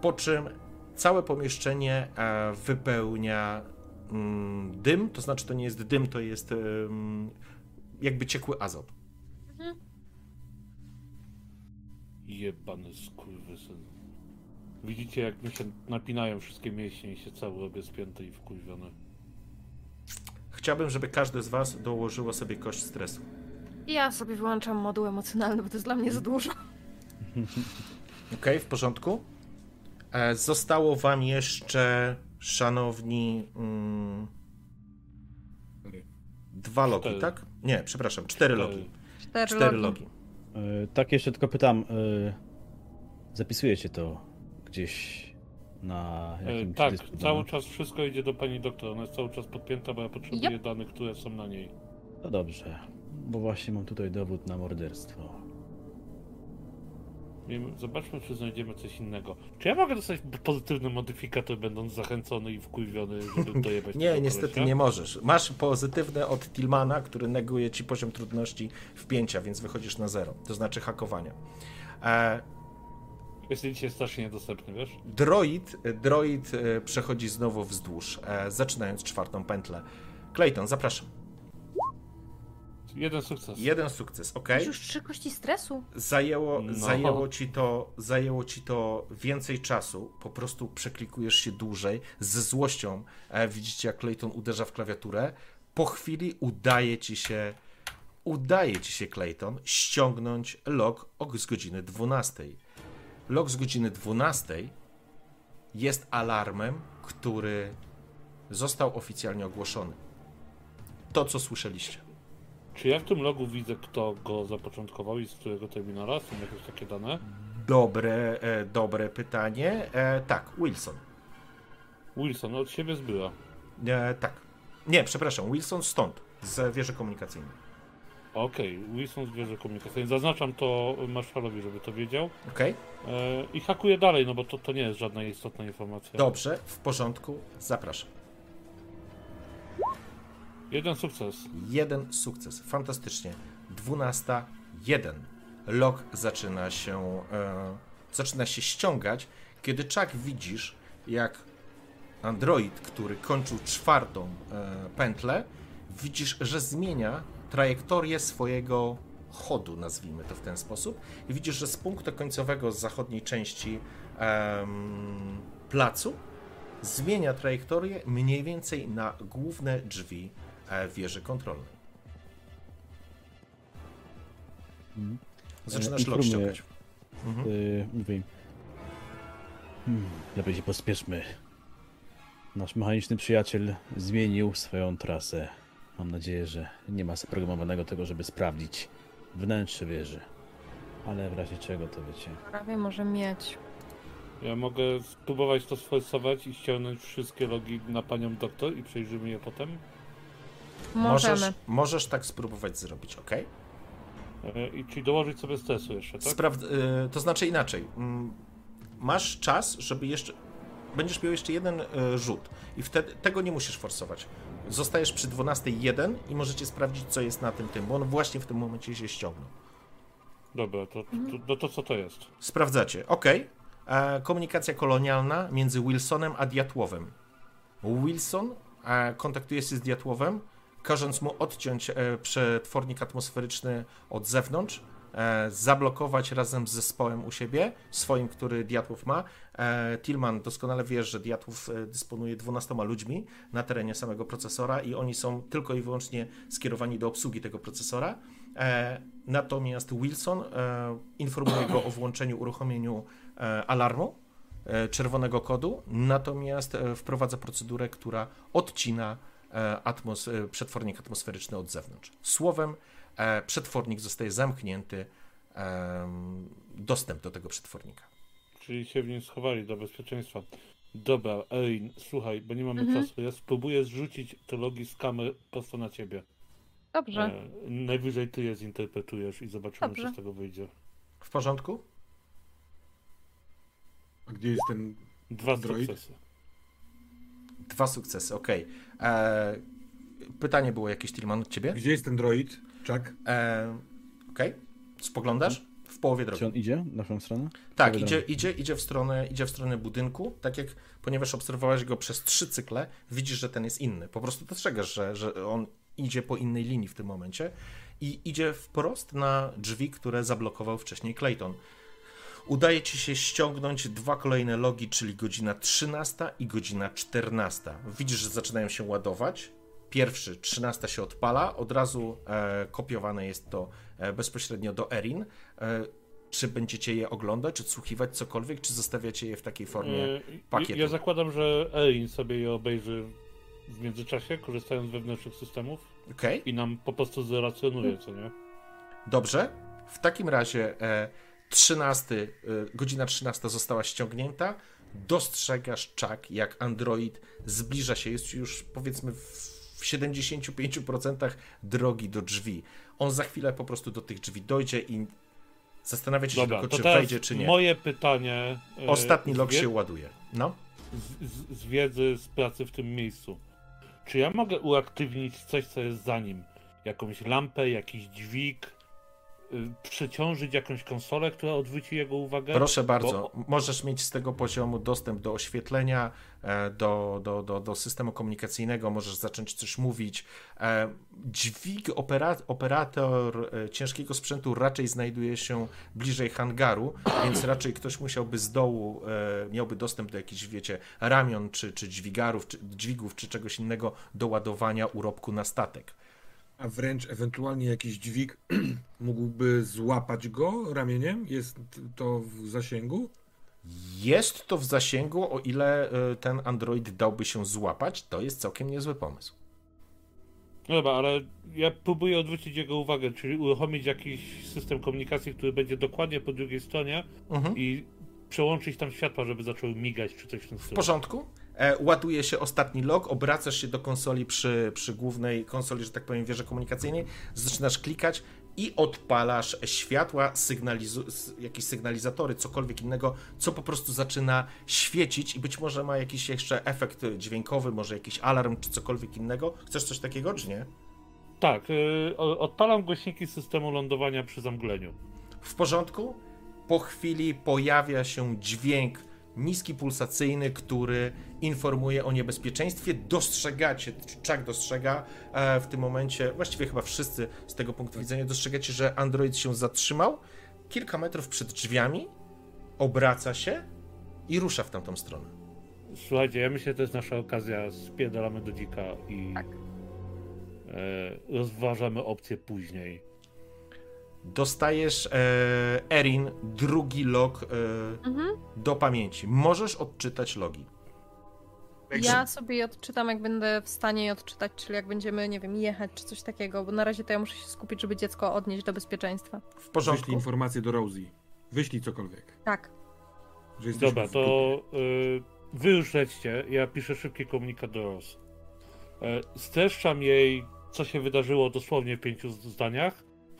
Po czym całe pomieszczenie e, wypełnia mm, dym, to znaczy to nie jest dym, to jest jakby ciekły azot. Mhm. Jebany skurwysyn. Widzicie, jak mi się napinają wszystkie mięśnie i się cały robię spięty i wkurwiony. Chciałbym, żeby każdy z was dołożyło sobie kość stresu. Ja sobie wyłączam moduł emocjonalny, bo to jest dla mnie za dużo. Ok, w porządku. E, zostało wam jeszcze, szanowni, mm, dwa logi, Cztery. tak? Nie, przepraszam, cztery logi. Cztery, Cztery logi. logi. E, tak, jeszcze tylko pytam. e, Zapisujecie to gdzieś na E, jakimś tak, dysku, cały no? czas wszystko idzie do pani doktor. Ona jest cały czas podpięta, bo ja potrzebuję Yep. danych, które są na niej. No dobrze, bo właśnie mam tutaj dowód na morderstwo. Zobaczmy, czy znajdziemy coś innego. Czy ja mogę dostać pozytywny modyfikator, będąc zachęcony i wkurwiony, żeby dojebać Nie, niestety kolesia? nie możesz. Masz pozytywne od Tillmana, który neguje ci poziom trudności wpięcia, więc wychodzisz na zero. To znaczy hakowania. E, Jest dzisiaj strasznie niedostępny, wiesz? droid, droid e, przechodzi znowu wzdłuż, e, zaczynając czwartą pętlę. Clayton, zapraszam. Jeden sukces. Jeden sukces, ok? Już trzy kości stresu. Zajęło, No. zajęło, ci to, zajęło ci to więcej czasu, po prostu przeklikujesz się dłużej, ze złością e, widzicie jak Clayton uderza w klawiaturę. Po chwili udaje ci się, udaje ci się Clayton ściągnąć log o- z godziny 12. Log z godziny 12 jest alarmem, który został oficjalnie ogłoszony. To, co słyszeliście. Czy ja w tym logu widzę, kto go zapoczątkował i z którego terminala? Są jakieś takie dane? Dobre, e, dobre pytanie. E, tak, Wilson. Wilson, od siebie zbyła. E, tak. Nie, przepraszam, Wilson stąd, z wieży komunikacyjnej. Okej, Wilson z wieży komunikacyjnej. Zaznaczam to marszalowi, żeby to wiedział. Ok? E, I hakuję dalej, no bo to, to nie jest żadna istotna informacja. Dobrze, w porządku, zapraszam. Jeden sukces. Jeden sukces, fantastycznie. 12, jeden. Log zaczyna się, e, zaczyna się ściągać, kiedy Chuck widzisz, jak android, który kończył czwartą e, pętlę, widzisz, że zmienia trajektorię swojego chodu, nazwijmy to w ten sposób. I widzisz, że z punktu końcowego z zachodniej części em, placu zmienia trajektorię mniej więcej na główne drzwi e, wieży kontrolnej. Zaczynasz E, informuję. ściągać. Mhm. Yy, mówię. Hmm, lepiej się pospieszmy. Nasz mechaniczny przyjaciel zmienił swoją trasę. Mam nadzieję, że nie ma zaprogramowanego tego, żeby sprawdzić wnętrze wieży. Ale w razie czego to wiecie. Prawie może mieć. Ja mogę spróbować to sforsować i ściągnąć wszystkie logi na panią doktor i przejrzymy je potem. Możemy. Możesz, możesz tak spróbować zrobić, ok? E, I czyli dołożyć sobie stresu jeszcze, tak? Spraw... y, to znaczy inaczej. Mm, Masz czas, żeby jeszcze. Będziesz miał jeszcze jeden y, rzut i wtedy tego nie musisz forsować. Zostajesz przy 12.1 i możecie sprawdzić, co jest na tym tym, bo on właśnie w tym momencie się ściągnął. Dobra, to, to, no to co to jest? Sprawdzacie, ok. E, komunikacja kolonialna między Wilsonem a Diatłowem. Wilson e, kontaktuje się z Diatłowem, każąc mu odciąć e, przetwornik atmosferyczny od zewnątrz, zablokować razem z zespołem u siebie, swoim, który Diatłow ma. E, Tillman doskonale wie, że Diatłow e, dysponuje 12 ludźmi na terenie samego procesora i oni są tylko i wyłącznie skierowani do obsługi tego procesora. E, natomiast Wilson e, informuje go o włączeniu, uruchomieniu e, alarmu e, czerwonego kodu, natomiast e, wprowadza procedurę, która odcina e, atmos, e, przetwornik atmosferyczny od zewnątrz. Słowem, e, przetwornik zostaje zamknięty, dostęp do tego przetwornika. Czyli się w nim schowali dla bezpieczeństwa. Dobra, Erin, słuchaj, bo nie mamy Mhm. czasu. Ja spróbuję zrzucić te logi z kamer prosto na ciebie. Dobrze. E, najwyżej ty je zinterpretujesz i zobaczymy, Dobrze. co z tego wyjdzie. W porządku? A gdzie jest ten... Dwa Droid? sukcesy. Dwa sukcesy, ok. E, pytanie było jakieś, Tillman, od ciebie? Gdzie jest ten droid? Chuck? E, ok. Spoglądasz? W połowie drogi. Czy on idzie w naszą stronę? Tak, idzie, idzie, idzie, w stronę, idzie w stronę budynku, tak jak, ponieważ obserwowałeś go przez trzy cykle, widzisz, że ten jest inny. Po prostu dostrzegasz, że, że on idzie po innej linii w tym momencie i idzie wprost na drzwi, które zablokował wcześniej Clayton. Udaje ci się ściągnąć dwa kolejne logi, czyli godzina 13 i godzina 14. Widzisz, że zaczynają się ładować. Pierwszy, 13 się odpala, od razu e, kopiowane jest to e, bezpośrednio do Erin. E, czy będziecie je oglądać, odsłuchiwać cokolwiek, czy zostawiacie je w takiej formie pakietu? Ja zakładam, że Erin sobie je obejrzy w międzyczasie, korzystając z wewnętrznych systemów Okej. i nam po prostu zrelacjonuje, co nie? Dobrze. W takim razie e, 13, e, godzina 13 została ściągnięta. Dostrzegasz czak, jak Android zbliża się, jest już powiedzmy w 75% drogi do drzwi. On za chwilę po prostu do tych drzwi dojdzie i zastanawiacie się Dobra, tylko, czy wejdzie, czy nie. moje pytanie... e, Ostatni log się ładuje. No. z, z, z wiedzy z pracy w tym miejscu. Czy ja mogę uaktywnić coś, co jest za nim? Jakąś lampę, jakiś dźwig, przeciążyć jakąś konsolę, która odwróci jego uwagę? Proszę bardzo, Bo- możesz mieć z tego poziomu dostęp do oświetlenia, e, do, do, do, do systemu komunikacyjnego, możesz zacząć coś mówić. E, Dźwig, opera, operator e, ciężkiego sprzętu raczej znajduje się bliżej hangaru, więc raczej ktoś musiałby z dołu, miałby dostęp do jakichś, wiecie, ramion, czy, czy dźwigarów, czy dźwigów, czy czegoś innego do ładowania urobku na statek. A wręcz ewentualnie jakiś dźwig mógłby złapać go ramieniem? Jest to w zasięgu? Jest to w zasięgu, o ile e, ten Android dałby się złapać, to jest całkiem niezły pomysł. No dobra, ale ja próbuję odwrócić jego uwagę, czyli uruchomić jakiś system komunikacji, który będzie dokładnie po drugiej stronie Mhm. i przełączyć tam światła, żeby zaczęły migać czy coś w tym W stylu. porządku. E, ładuje się ostatni log, obracasz się do konsoli przy, przy głównej konsoli, że tak powiem, wieży komunikacyjnej, zaczynasz klikać i odpalasz światła, sygnalizu- jakieś sygnalizatory, cokolwiek innego, co po prostu zaczyna świecić i być może ma jakiś jeszcze efekt dźwiękowy, może jakiś alarm czy cokolwiek innego. Chcesz coś takiego, czy nie? Tak, y, o- odpalam głośniki systemu lądowania przy zamgleniu. W porządku? Po chwili pojawia się dźwięk niski pulsacyjny, który informuje o niebezpieczeństwie. Dostrzegacie, Chuck dostrzega e, w tym momencie, właściwie chyba wszyscy z tego punktu widzenia dostrzegacie, że Android się zatrzymał kilka metrów przed drzwiami, obraca się i rusza w tamtą stronę. Słuchajcie, ja myślę, że to jest nasza okazja, spierdalamy do dzika i Tak. e, rozważamy opcje później. Dostajesz, e, Erin, drugi log e, Mhm. do pamięci. Możesz odczytać logi. Ja sobie je odczytam, jak będę w stanie je odczytać, czyli jak będziemy, nie wiem, jechać czy coś takiego, bo na razie to ja muszę się skupić, żeby dziecko odnieść do bezpieczeństwa. W Wyślij porządku? informację do Rosie. Wyślij cokolwiek. Tak. Dobra, to y, wy już lećcie, ja piszę szybki komunikat do Ros. E, streszczam jej, co się wydarzyło dosłownie w pięciu z-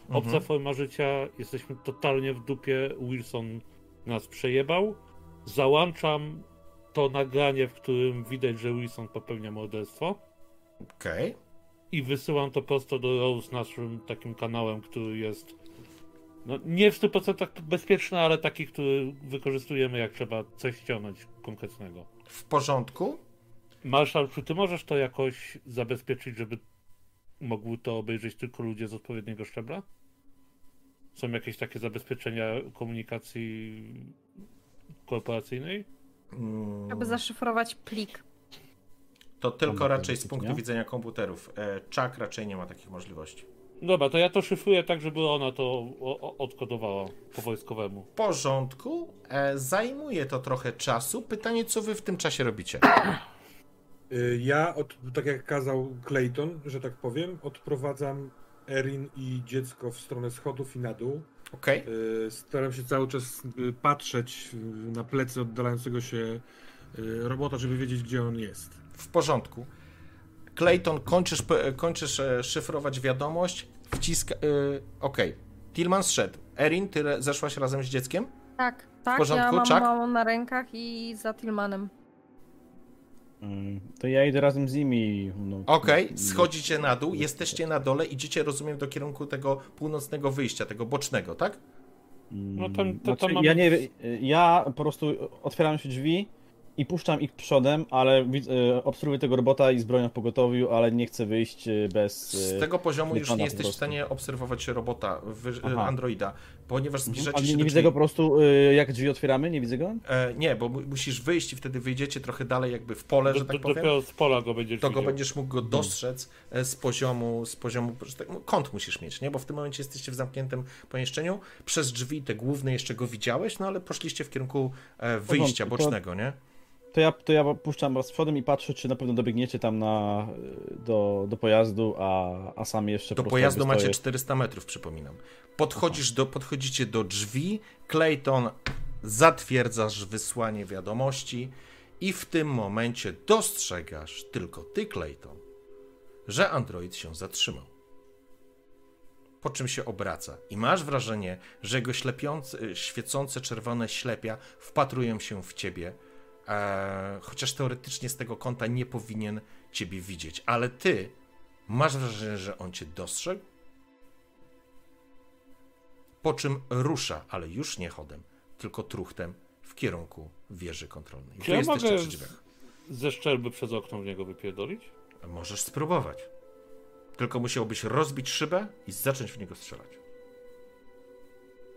Mhm. Obca forma życia, jesteśmy totalnie w dupie, Wilson nas przejebał. Załączam to nagranie, w którym widać, że Wilson popełnia morderstwo. Okej. I wysyłam to prosto do Rose naszym takim kanałem, który jest no, nie w 100% bezpieczny, ale taki, który wykorzystujemy jak trzeba coś ściągnąć konkretnego. W porządku? Marszal, czy ty możesz to jakoś zabezpieczyć, żeby mogły to obejrzeć tylko ludzie z odpowiedniego szczebla? Są jakieś takie zabezpieczenia komunikacji korporacyjnej? Mm, Żeby zaszyfrować plik. To tylko raczej z punktu nie? widzenia komputerów. E, Chuck raczej nie ma takich możliwości. Dobra, to ja to szyfruję tak, żeby ona to odkodowała po wojskowemu. W porządku. E, zajmuje to trochę czasu. Pytanie, co wy w tym czasie robicie? Y, Ja, od, tak jak kazał Clayton, że tak powiem, odprowadzam Erin i dziecko w stronę schodów i na dół. Okej? Y, Staram się cały czas y, patrzeć y, na plecy oddalającego się y, robota, żeby wiedzieć, gdzie on jest. W porządku. Clayton, kończysz, kończysz e, szyfrować wiadomość. Wciska. E, Okej. Tillman zszedł. Erin, ty zeszłaś razem z dzieckiem? Tak, tak, porządku, ja mam Chuck? małą na rękach i za Tillmanem. Mm, To ja idę razem z nimi. No, Okej, no, schodzicie na dół, jesteście na dole, idziecie, rozumiem, do kierunku tego północnego wyjścia, tego bocznego, tak? mm, No tam- to- znaczy, tam mamy- Ja nie wiem, ja po prostu otwieram się drzwi i puszczam ich przodem, ale e, obserwuję tego robota i z bronią w pogotowiu, ale nie chcę wyjść e, bez... Z e, tego poziomu nie już nie po jesteś w stanie obserwować robota. Androida, ponieważ zbliżacie A nie, się nie do widzę go po prostu, jak drzwi otwieramy? Nie widzę go? E, nie, bo mu- musisz wyjść i wtedy wyjdziecie trochę dalej jakby w pole, Do, że do, tak powiem. dopiero z pola go będziesz To go będziesz mógł go dostrzec e, z poziomu, z poziomu, że tak, kąt musisz mieć, nie? Bo w tym momencie jesteście w zamkniętym pomieszczeniu. Przez drzwi te główne jeszcze go widziałeś, no ale poszliście w kierunku e, wyjścia porządku, to- bocznego, nie? To ja, to ja puszczam was przodem i patrzę, czy na pewno dobiegniecie tam na, e, do, do pojazdu, a, a sam jeszcze Do pojazdu macie stoję. 400 metrów, przypominam. Podchodzisz do, podchodzicie do drzwi, Clayton, zatwierdzasz wysłanie wiadomości i w tym momencie dostrzegasz, tylko ty, Clayton, że android się zatrzymał. Po czym się obraca i masz wrażenie, że jego ślepiące, świecące czerwone ślepia wpatrują się w ciebie, e, chociaż teoretycznie z tego kąta nie powinien ciebie widzieć, ale ty Masz wrażenie, że on cię dostrzegł? Po czym rusza, ale już nie chodem, tylko truchtem w kierunku wieży kontrolnej. Czy ja mogę ze szczelby przez okno w niego wypierdolić? Możesz spróbować. Tylko musiałbyś rozbić szybę i zacząć w niego strzelać.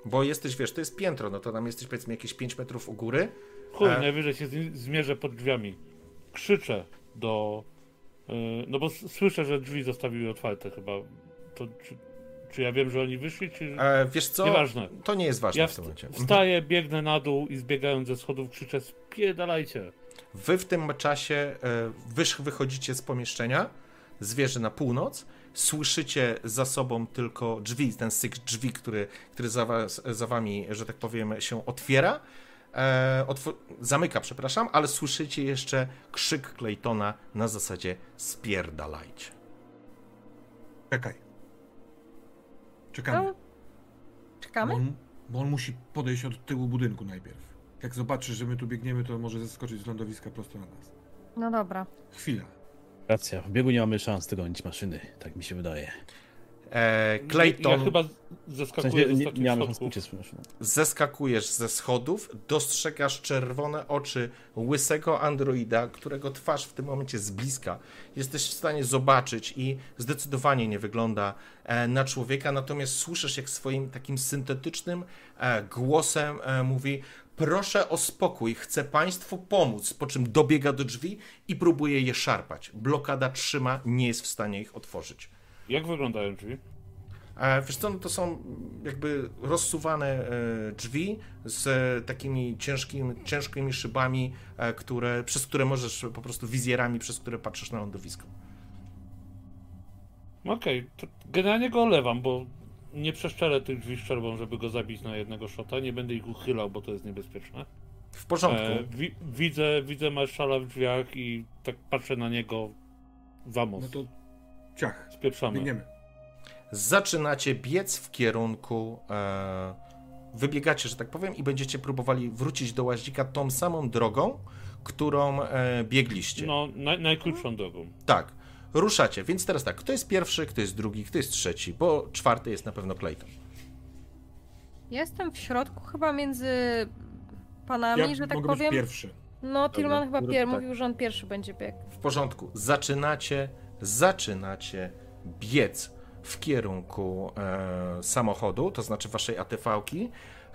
Bo jesteś, wiesz, to jest piętro, no to tam jesteś powiedzmy jakieś 5 metrów u góry. Chuj, E. najwyżej się zmierzę pod drzwiami. Krzyczę do... y, No bo słyszę, że drzwi zostawiły otwarte chyba. To czy, czy ja wiem, że oni wyszli, czy... E, wiesz co? Nieważne. To nie jest ważne Ja w tym momencie. Mhm. wstaję, biegnę na dół i zbiegając ze schodów krzyczę spierdalajcie. Wy w tym czasie e, wysz, wychodzicie z pomieszczenia, z wieży na północ, słyszycie za sobą tylko drzwi, ten syk drzwi, który, który za, was, za wami, że tak powiem, się otwiera, e, zamyka, przepraszam, ale słyszycie jeszcze krzyk Claytona na zasadzie spierdalajcie. Czekaj. Czekamy. No, czekamy? Bo on, bo on musi podejść od tyłu budynku najpierw. Jak zobaczy, że my tu biegniemy, to może zeskoczyć z lądowiska prosto na nas. No dobra. Chwila. Racja, w biegu nie mamy szans dogonić maszyny, tak mi się wydaje. E, Ja Clayton, chyba W zeskakuję sensie z nie, nie zeskakujesz ze schodów, dostrzegasz czerwone oczy łysego androida, którego twarz w tym momencie z bliska jesteś w stanie zobaczyć i zdecydowanie nie wygląda e, na człowieka, natomiast słyszysz jak swoim takim syntetycznym e, głosem e, mówi proszę o spokój, chcę państwu pomóc, po czym dobiega do drzwi i próbuje je szarpać. Blokada trzyma, nie jest w stanie ich otworzyć. Jak wyglądają drzwi? E, Wiesz co, no to są jakby rozsuwane e, drzwi z e, takimi ciężkimi, ciężkimi szybami, które, przez które możesz po prostu wizjerami, przez które patrzysz na lądowisko. Okej, to generalnie go olewam, bo nie przeszczelę tych drzwi szczerbą, żeby go zabić na jednego shota. Nie będę ich uchylał, bo to jest niebezpieczne. W porządku. E, wi widzę, widzę marszala w drzwiach i tak patrzę na niego. Vamos, No to ciach. spieprzamy. Biegniemy. Zaczynacie biec w kierunku. E, wybiegacie, że tak powiem, i będziecie próbowali wrócić do łaździka tą samą drogą, którą e, biegliście. No, naj, najkrótszą drogą. Tak. Ruszacie, więc teraz tak, kto jest pierwszy, kto jest drugi, kto jest trzeci, bo czwarty jest na pewno Clayton. Jestem w środku chyba między panami, Ja że tak mogę powiem. być pierwszy. No, Tillman chyba pier- tak. mówił, że on pierwszy będzie biegł. W porządku. Zaczynacie, zaczynacie biec w kierunku e, samochodu, to znaczy waszej ATV-ki.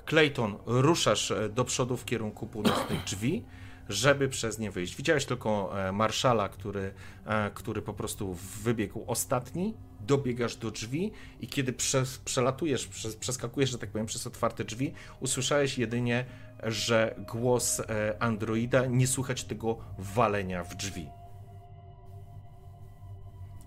Clayton, ruszasz e, do przodu w kierunku północnych drzwi, żeby przez nie wyjść. Widziałeś tylko e, marszala, który, e, który po prostu wybiegł ostatni. Dobiegasz do drzwi i kiedy przez, przelatujesz, przez, przeskakujesz, że tak powiem, przez otwarte drzwi, usłyszałeś jedynie, że głos e, androida, nie słychać tego walenia w drzwi.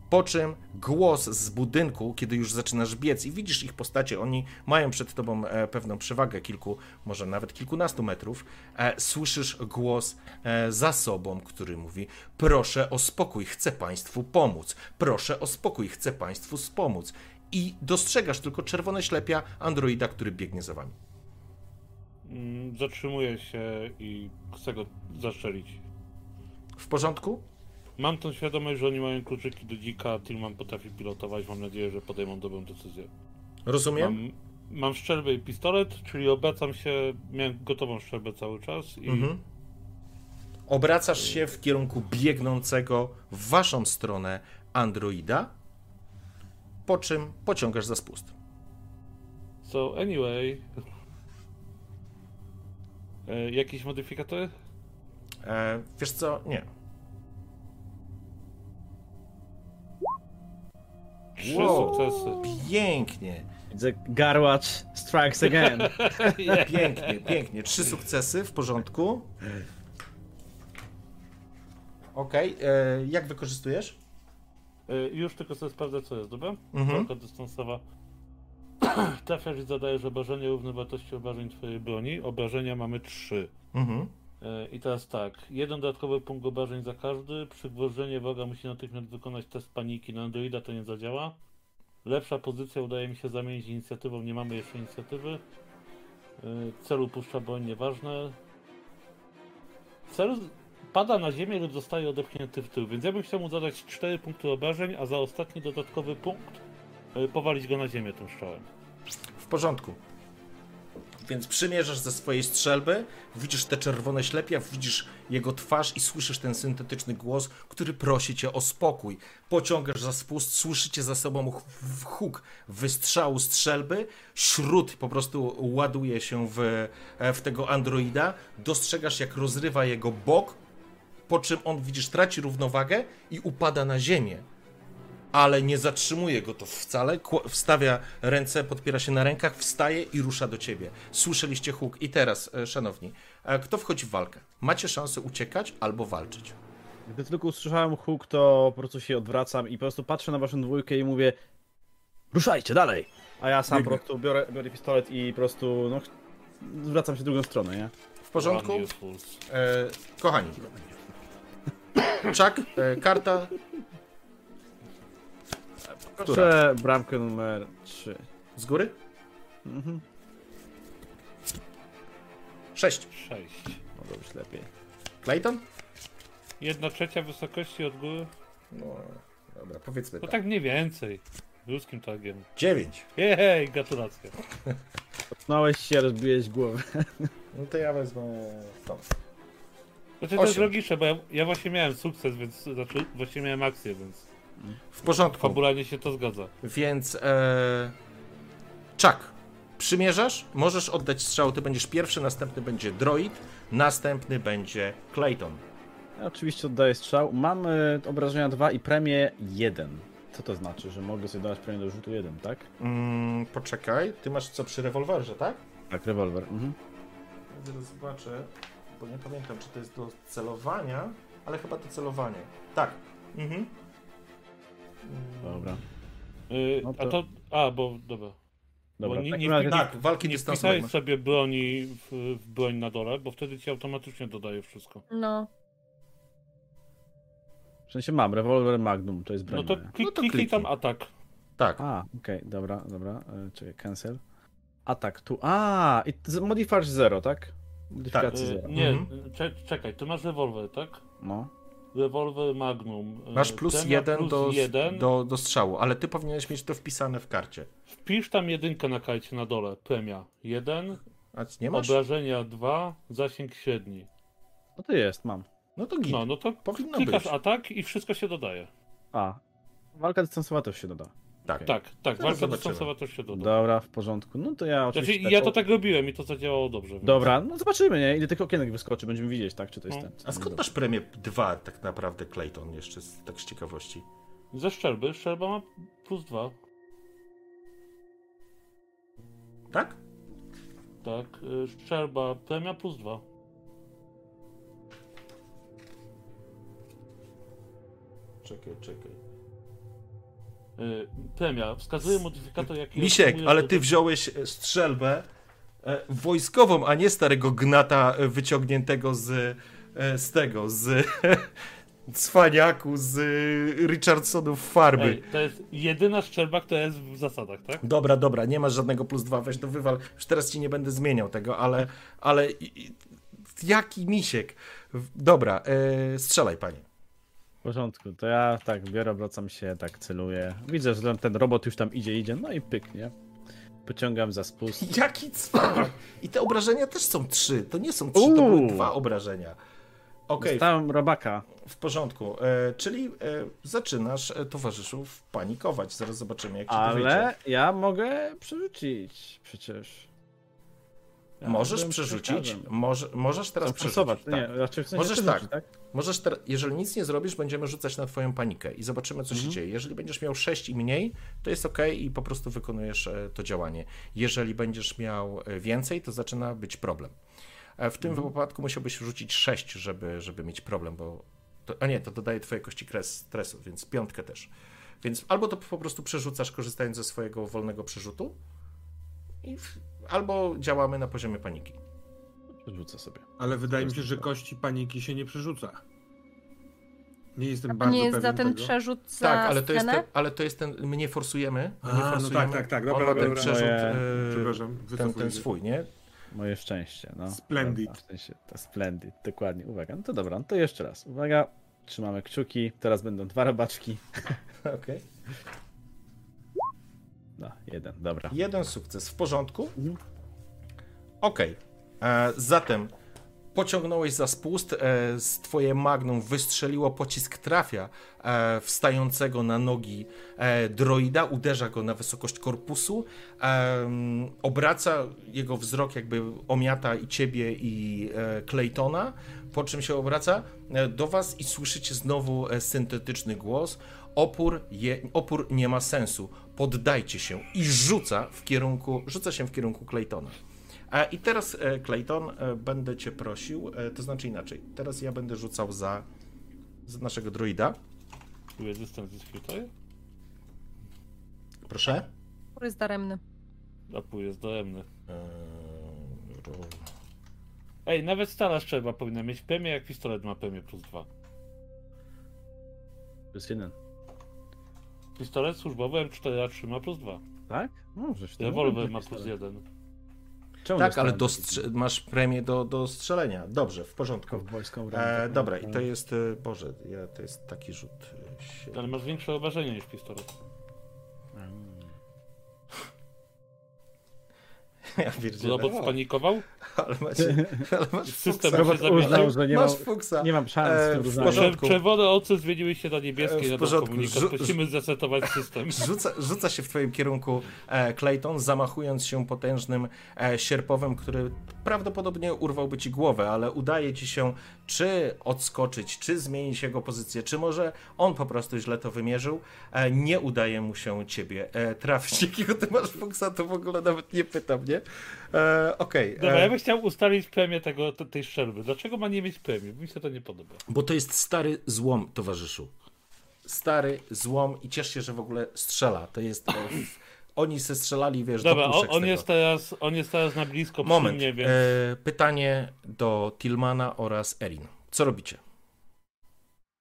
Po czym głos z budynku, kiedy już zaczynasz biec i widzisz ich postacie, oni mają przed tobą e, pewną przewagę kilku, może nawet kilkunastu metrów, e, słyszysz głos e, za sobą, który mówi: Proszę o spokój, chcę państwu pomóc. Proszę o spokój, chcę państwu pomóc. I dostrzegasz tylko czerwone ślepia androida, który biegnie za wami. Mm, Zatrzymuję się i chcę go zaszczelić. W porządku? Mam tą świadomość, że oni mają kluczyki do dzika, Tillman potrafi pilotować, mam nadzieję, że podejmą dobrą decyzję. Rozumiem? Mam, mam szczelbę i pistolet, czyli obracam się, miałem gotową szczelbę cały czas i Mhm. Obracasz się w kierunku biegnącego w waszą stronę androida, po czym pociągasz za spust. So anyway. E, jakieś modyfikatory? E, wiesz co? Nie. Trzy Wow. sukcesy. Pięknie, Widzę Garwatch strikes again. pięknie, pięknie. Trzy sukcesy, w porządku. Okej, e, jak wykorzystujesz? E, Już tylko sobie sprawdzę, co jest, dobra? Mhm. Walka dystansowa. Trafiasz i zadajesz obrażenie równe wartości obrażeń twojej broni. Obrażenia mamy trzy. Mhm. E, I teraz tak, jeden dodatkowy punkt obrażeń za każdy. Przygwożdżenie wroga musi natychmiast wykonać test paniki. Na Androida to nie zadziała. Lepsza pozycja udaje mi się zamienić inicjatywą. Nie mamy jeszcze inicjatywy. E, Cel upuszcza broń, nieważne. Cel pada na ziemię lub zostaje odepchnięty w tył, więc ja bym chciał mu zadać 4 punkty obrażeń, a za ostatni dodatkowy punkt e, powalić go na ziemię tym strzałem. W porządku. Więc przymierzasz ze swojej strzelby, widzisz te czerwone ślepia, widzisz jego twarz i słyszysz ten syntetyczny głos, który prosi cię o spokój. Pociągasz za spust, słyszycie za sobą huk wystrzału strzelby, śród po prostu ładuje się w, e, w tego androida, dostrzegasz jak rozrywa jego bok, po czym on, widzisz, traci równowagę i upada na ziemię ale nie zatrzymuje go to wcale. Wstawia ręce, podpiera się na rękach, wstaje i rusza do ciebie. Słyszeliście huk. I teraz, e, szanowni, e, kto wchodzi w walkę? Macie szansę uciekać albo walczyć. Gdy tylko usłyszałem huk, to po prostu się odwracam i po prostu patrzę na waszą dwójkę i mówię ruszajcie dalej! A ja sam po prostu biorę, biorę pistolet i po prostu no, zwracam się w drugą stronę, nie? W porządku? E, kochani. Czak, e, karta. Proszę bramkę numer 3. Z góry? Mhm. Sześć. Sześć. Mogło być lepiej. Clayton? Jedna trzecia wysokości od góry? No, dobra, powiedzmy No tak. tak mniej więcej. Ruskim tagiem. Dziewięć. Jej, gratulacje. Potknąłeś się, rozbiłeś głowę. No to ja wezmę tą. Znaczy to jest logiczne, bo ja, ja właśnie miałem sukces, więc znaczy właśnie miałem akcję, więc W porządku. fabularnie się to zgadza. Więc e... Czak, przymierzasz, możesz oddać strzał, ty będziesz pierwszy, następny będzie droid, następny będzie Clayton. Ja oczywiście oddaję strzał. Mam y, obrażenia 2 i premię 1. Co to znaczy, że mogę sobie dać premię do rzutu 1, tak? Mm, poczekaj, ty masz co przy rewolwerze, tak? Tak, rewolwer. Mhm. Zaraz zobaczę, bo nie pamiętam, czy to jest do celowania, ale chyba to celowanie. Tak. Mhm. Dobra. Yy, No A to- to. A, bo dobra. Dobra, Bo nie- nie razie... Tak, walki Nie wpisałeś sobie broni w, w broń na dole, bo wtedy ci automatycznie dodaje wszystko. No. W sensie mam, rewolwer Magnum, to jest broń No to, klik, No to kliknij kliknij. tam atak. Tak. A, okej, dobra, dobra. E, czekaj, cancel. Atak tu. A, i modifier 0, tak? Modyfikacja Yy, 0. nie, Mhm. cze, czekaj, ty masz rewolwer, tak? No. Rewolwer Magnum. Yy, Masz plus jeden, plus do, jeden. Do, do strzału, ale ty powinieneś mieć to wpisane w karcie. Wpisz tam jedynkę na karcie na dole. Premia 1, A nie masz? obrażenia 2, zasięg średni. No to jest, mam. No to git. No, no to Powinno klikasz być. atak i wszystko się dodaje. A. Walka dystansowa też się doda. Tak. Tak, tak, Zaraz walka dystansowa też się doda. Dobra, w porządku. No to ja Znaczy, oczywiście. ja to tak robiłem i to zadziałało dobrze. Więc... Dobra, no zobaczymy, nie? Ile tych okienek wyskoczy, będziemy widzieć, tak? Czy to jest No. ten. A skąd masz premię 2 tak naprawdę, Clayton, jeszcze z, tak z ciekawości? Ze szczelby. Szczelba ma plus 2. Tak? Tak, y, szczelba, premia plus 2. Czekaj, czekaj. Y, Premia. Wskazuje modyfikator, jaki Misiek, ale ty wziąłeś e, strzelbę e, wojskową, a nie starego gnata e, wyciągniętego z, z tego, z cwaniaku, z Richardsonów farby. Ej, to jest jedyna szczelba, która jest w zasadach, tak? Dobra, dobra, nie masz żadnego plus dwa, weź to wywal. Już teraz ci nie będę zmieniał tego, ale, ale jaki misiek. Dobra, e, strzelaj panie. W porządku, to ja tak biorę, wracam się, tak celuję. Widzę, że ten robot już tam idzie, idzie, no i pyknie. Pociągam za spust. Jaki cwaniak. I te obrażenia też są trzy, to nie są trzy, to były Uuu. dwa obrażenia. Okej, Dostałem robaka. w porządku. E, czyli e, zaczynasz, e, towarzyszu, panikować. Zaraz zobaczymy, jak to wyjdzie. Ale ja mogę przerzucić przecież. Ja Możesz przerzucić, może, możesz teraz przerzucić. Nie, raczej w sensie Możesz tak. tak? Możesz ter- jeżeli nic nie zrobisz, będziemy rzucać na twoją panikę i zobaczymy, co się Mhm. dzieje. Jeżeli będziesz miał 6 i mniej, to jest ok i po prostu wykonujesz e, to działanie. Jeżeli będziesz miał e, więcej, to zaczyna być problem. E, W tym Mhm. wypadku musiałbyś rzucić 6, żeby, żeby mieć problem, bo. To, a nie, to dodaje twojej kości kres, stresu, więc piątkę też. Więc albo to po prostu przerzucasz, korzystając ze swojego wolnego przerzutu, i albo działamy na poziomie paniki. Przerzucę sobie. Ale wydaje mi się, że kości paniki się nie przerzuca. Nie jestem A bardzo nie jest pewien za ten tego. przerzut za Tak, ale to, jest ten, ale to jest ten. My nie forsujemy. My A, nie no forsujemy. tak, tak, tak, dobra, dobra, ten dobra. przerzut. Moje- e, Przepraszam, ten, ten swój, nie? Moje szczęście, no. Splendid. Dobra, w sensie, to splendid, dokładnie. Uwaga, no to dobra, no to jeszcze raz. Uwaga, trzymamy kciuki. Teraz będą dwa robaczki. Okej. No, jeden, dobra. Jeden sukces w porządku. Mhm. Okej. E, Zatem pociągnąłeś za spust, e, z twoje magnum wystrzeliło, pocisk trafia e, wstającego na nogi droida, uderza go na wysokość korpusu, obraca jego wzrok, jakby omiata i ciebie, i Claytona, po czym się obraca do was i słyszycie znowu syntetyczny głos. Opór, je, opór nie ma sensu. Poddajcie się i rzuca w kierunku, rzuca się w kierunku Claytona. E, I teraz, e, Clayton, e, będę cię prosił, to znaczy inaczej. Teraz ja będę rzucał za, za naszego druida. Tu jest dystans dyskutuje, Proszę. Który jest daremny. a pół jest dojemny. Ro- Ej, nawet stara szczerba powinna mieć premię, jak pistolet ma premię plus dwa. To jest jeden. Pistolet służbowy M4A3 ma plus dwa. Tak? No, żeś Rewolwer ma plus stary. jeden. Czemu Tak, ale do masz premię do, do strzelenia. Dobrze, w porządku. kowbojską E, rękę? dobra, i to jest, e, Boże, ja, to jest taki rzut. e, się- Ale masz większe obrażenie niż pistolet. Mm. Ja pierdzielę. Robot spanikował? Ale macie, ale masz System fuksa. Zawiesił. uznał, że nie mam, Masz fuksa. nie mam szans E, w porządku. Czerwone oczy zmieniły się na niebieskie E, w porządku. Rzu- Musimy zresetować system. Rzuca, rzuca się w twoim kierunku e, Clayton, zamachując się potężnym e, sierpowem, który prawdopodobnie urwałby ci głowę, ale udaje ci się czy odskoczyć, czy zmienić jego pozycję, czy może on po prostu źle to wymierzył. E, nie udaje mu się ciebie e, trafić. Jakiego ty masz fuksa, to w ogóle nawet nie pytam, nie? E, Okej. Dobra, e, ja bym chciał ustalić premię tego, te- tej strzelby. Dlaczego ma nie mieć premii? Mi się to nie podoba. Bo to jest stary złom, towarzyszu. Stary złom i ciesz się, że w ogóle strzela. To jest. E, oni se strzelali, wiesz, Dobra, do on, jest teraz, on jest teraz na blisko przy Moment. mnie, więc... E, pytanie do Tilmana oraz Erin. Co robicie?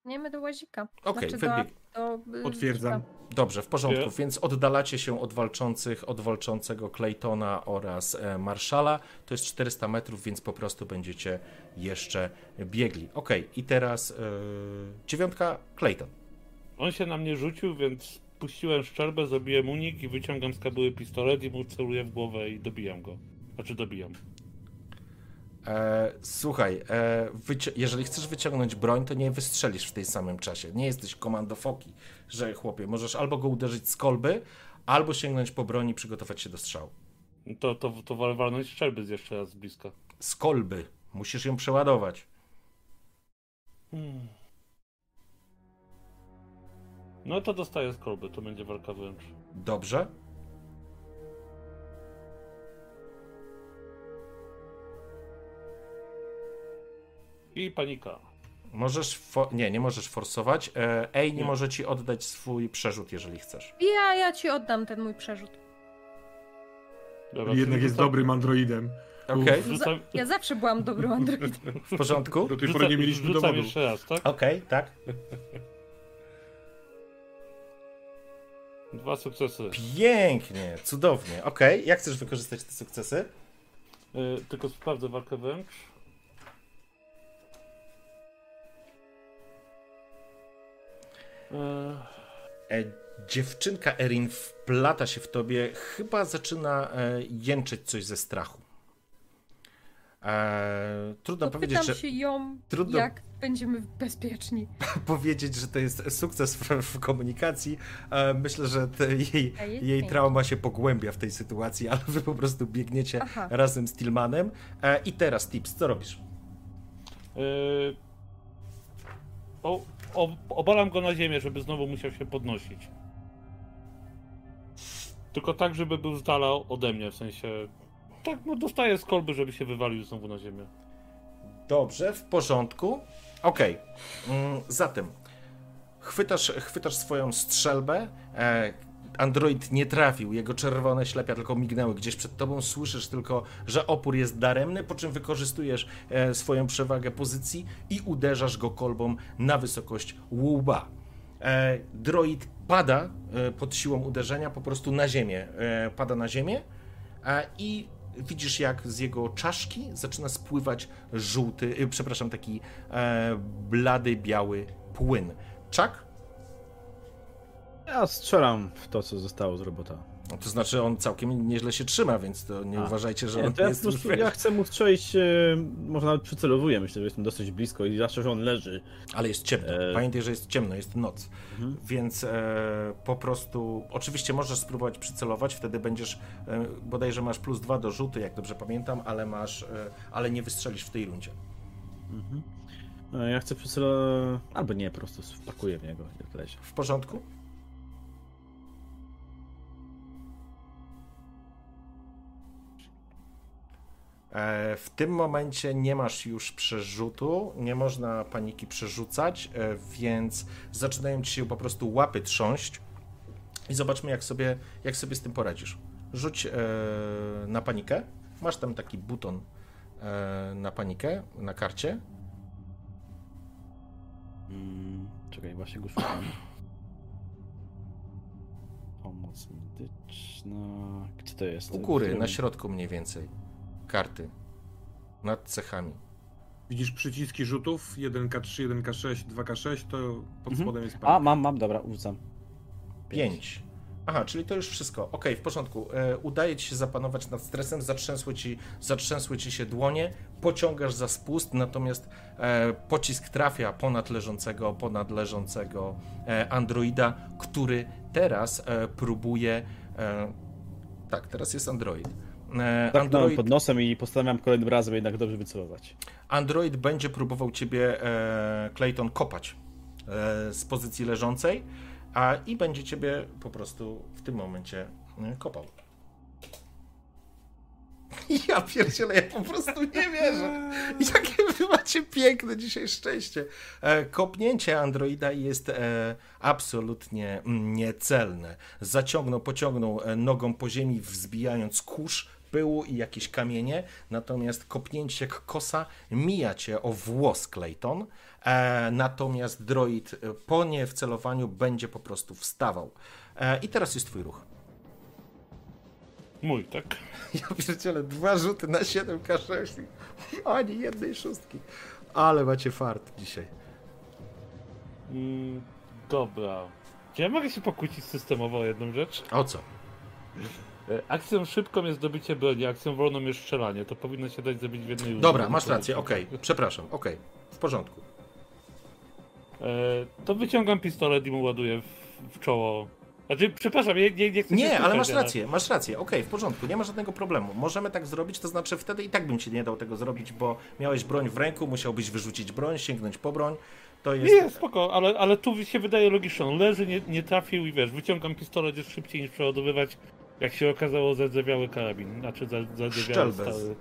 Nie, my do łazika. Okej, znaczy wybieg- do, do, y, Potwierdzam. Dobrze, w porządku, więc oddalacie się od walczących, od walczącego Claytona oraz e, Marszala. To jest 400 metrów, więc po prostu będziecie jeszcze biegli. Okej, i teraz e, dziewiątka Clayton. On się na mnie rzucił, więc puściłem szczerbę, zrobiłem unik i wyciągam z kabuły pistolet i mu celuję w głowę i dobijam go. Znaczy dobijam. E, słuchaj, e, jeżeli chcesz wyciągnąć broń, to nie wystrzelisz w tej samym czasie. Nie jesteś komando foki, że chłopie, możesz albo go uderzyć z kolby, albo sięgnąć po broń i przygotować się do strzału. To, to, to wal- walnąć szczerby z jeszcze raz z bliska. Z kolby. Musisz ją przeładować. Hmm. No to dostaję z kolby, to będzie walka wręcz. Dobrze? I panika. Możesz. Fo- nie, nie możesz forsować. E, Ej, nie może ci oddać swój przerzut, jeżeli chcesz. Ja, ja ci oddam ten mój przerzut. Dobra, Jednak jest dobrym androidem. Okej, Rzucam, Ja zawsze byłam dobrym androidem. w porządku. Do tej pory nie mieliśmy rzucam dowodu. jeszcze raz, tak? Okej, tak. Dwa sukcesy. Pięknie, cudownie. Okej, jak chcesz wykorzystać te sukcesy? Y, tylko sprawdzę walkę wręcz. E, dziewczynka Erin wplata się w tobie, chyba zaczyna e, jęczeć coś ze strachu. E, trudno powiedzieć, Pytam że. się ją, Trudno, jak będziemy bezpieczni. powiedzieć, że to jest sukces w, w komunikacji. E, myślę, że jej, jej trauma się pogłębia w tej sytuacji, ale wy po prostu biegniecie Aha. razem z Tillmanem. E, I teraz tips, co robisz? Yy, o, o, obalam go na ziemię, żeby znowu musiał się podnosić. Tylko tak, żeby był z dala ode mnie, w sensie... Tak, no dostaję z kolby, żeby się wywalił znowu na ziemię. Dobrze, w porządku. Okej. Okay. Mm, zatem chwytasz, chwytasz swoją strzelbę. E, Android nie trafił, jego czerwone ślepia tylko mignęły gdzieś przed tobą. Słyszysz tylko, że opór jest daremny, po czym wykorzystujesz e, swoją przewagę pozycji i uderzasz go kolbą na wysokość łba. E, droid pada pod siłą uderzenia po prostu na ziemię. Pada na ziemię i widzisz jak z jego czaszki zaczyna spływać żółty, przepraszam, taki e, blady, biały płyn. Czak? Ja strzelam w to, co zostało z robota. No, to znaczy on całkiem nieźle się trzyma, więc to nie A. uważajcie, że nie, on to ja, jest... Prostu, ja chcę mu strzelić, e, może nawet przycelowuję, myślę, że jestem dosyć blisko i zawsze, że on leży. Ale jest ciemno, e... pamiętaj, że jest ciemno, jest noc, mhm. więc e, po prostu, oczywiście możesz spróbować przycelować, wtedy będziesz, e, bodajże masz plus dwa do rzuty, jak dobrze pamiętam, ale masz, e, ale nie wystrzelisz w tej rundzie. Mhm. E, ja chcę przycelować, albo nie, po prostu wpakuję w niego, jak leży. W porządku? W tym momencie nie masz już przerzutu, nie można paniki przerzucać, e, więc zaczynają ci się po prostu łapy trząść i zobaczmy, jak sobie, jak sobie z tym poradzisz. Rzuć e, na panikę. Masz tam taki buton na panikę na karcie. Hmm, czekaj, właśnie go szukam. Pomoc medyczna. Gdzie to jest? U góry, na środku mniej więcej karty nad cechami. Widzisz przyciski rzutów 1K3, 1K6, 2K6, to pod mhm. spodem jest A, mam, mam, dobra, urzucam. 5. Aha, czyli to już wszystko. Ok, w porządku. E, udaje ci się zapanować nad stresem, zatrzęsły ci, zatrzęsły ci się dłonie, pociągasz za spust, natomiast e, pocisk trafia ponad leżącego, ponad leżącego e, androida, który teraz e, próbuje. E, tak, teraz jest android E, Android pod nosem i postanawiam kolejnym razem jednak dobrze wycelować. Android będzie próbował ciebie, e, Clayton, kopać e, z pozycji leżącej, a i będzie ciebie po prostu w tym momencie kopał. Ja pierdzielę, ja po prostu nie wierzę. Jakie wy macie piękne dzisiaj szczęście. Kopnięcie Androida jest absolutnie niecelne. Zaciągnął, pociągnął nogą po ziemi, wzbijając kurz pyłu i jakieś kamienie, natomiast kopnięcie jak kosa mija cię o włos Clayton, e, natomiast droid e, po nie wcelowaniu będzie po prostu wstawał. E, I teraz jest twój ruch. Mój, tak? Ja pierdzielę, dwa rzuty na 7K6, ani jednej szóstki. Ale macie fart dzisiaj. Mm, dobra. Czy ja mogę się pokłócić systemowo o jedną rzecz? O co? E, akcją szybką jest zdobycie broni, akcją wolną jest strzelanie. To powinno się dać zrobić w jednej. Dobra, masz rację, okej. Okay. Przepraszam, okej. Okay. W porządku. E, to wyciągam pistolet i mu ładuję w, w czoło. Znaczy, przepraszam, nie, nie, nie chcę Nie, ale masz rację, ale... masz rację, okej, okay, w porządku, nie ma żadnego problemu. Możemy tak zrobić, to znaczy wtedy i tak bym ci nie dał tego zrobić, bo miałeś broń w ręku, musiałbyś wyrzucić broń, sięgnąć po broń. To jest... Nie, spoko, ale, ale tu się wydaje logiczne. On leży, nie, nie trafił i wiesz, wyciągam pistolet jest szybciej niż przeładowywać jak się okazało, zardzewiały karabin. Znaczy zardzewiały stały.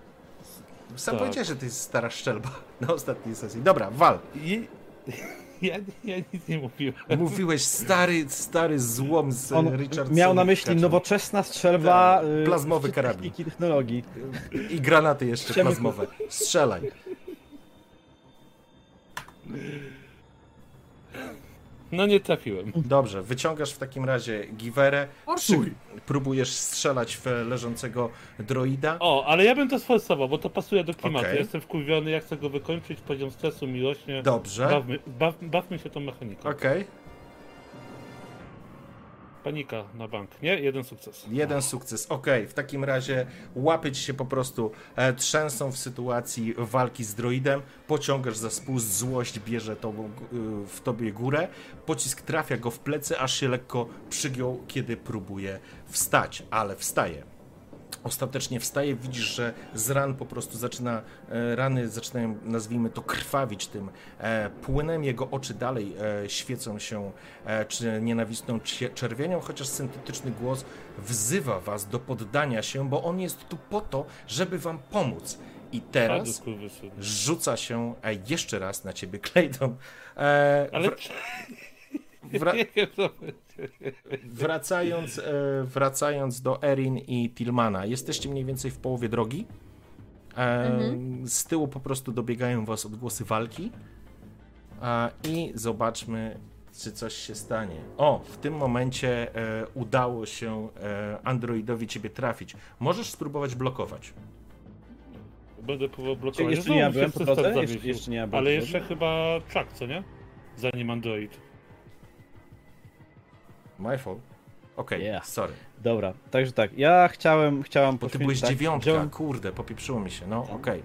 Sam tak. powiedziałeś, że to jest stara szczelba na ostatniej sesji. Dobra, wal. I... Ja, ja, nic nie mówiłem. Mówiłeś stary, stary złom z On Richardson. Miał na myśli nowoczesna strzelba. Tak, y, plazmowy karabin. technologii. I granaty jeszcze plazmowe. Strzelaj. No nie trafiłem. Dobrze, wyciągasz w takim razie giwerę, próbujesz strzelać w leżącego droida. O, ale ja bym to sforsował, bo to pasuje do klimatu. Okay. Ja jestem wkurwiony, ja chcę go wykończyć, poziom stresu mi rośnie. Dobrze. Bawmy, baw, bawmy się tą mechaniką. Okej. Okay. Panika na bank. Nie? Jeden sukces. Jeden sukces. Ok, w takim razie łapy ci się po prostu e, trzęsą w sytuacji walki z droidem. Pociągasz za spust, złość bierze tobą, e, w tobie górę. Pocisk trafia go w plecy, aż się lekko przygiął, kiedy próbuje wstać, ale wstaje ostatecznie wstaje, widzisz, że z ran po prostu zaczyna, e, rany zaczynają, nazwijmy to, krwawić tym e, płynem, jego oczy dalej e, świecą się czy nienawistną czerwienią, chociaż syntetyczny głos wzywa was do poddania się, bo on jest tu po to, żeby wam pomóc. I teraz rzuca się jeszcze raz na ciebie Clayton. Ale... Wra... wracając, e, wracając do Erin i Tilmana, jesteście mniej więcej w połowie drogi. E, mhm. Z tyłu po prostu dobiegają was odgłosy walki. I zobaczmy, czy coś się stanie. O, w tym momencie e, udało się Androidowi ciebie trafić. Możesz spróbować blokować. Będę próbował blokować. Jeszcze nie ja byłem po drodze? Jeszcze, jeszcze nie ja byłem. Ale jeszcze chyba Chuck, co nie? Zanim Android. My fault. Okej, okay, yeah. sorry. Dobra, także tak, ja chciałem, chciałem Bo ty byłeś tak, dziewiątka, wziąłem... kurde, popieprzyło mi się, no okej. Okay.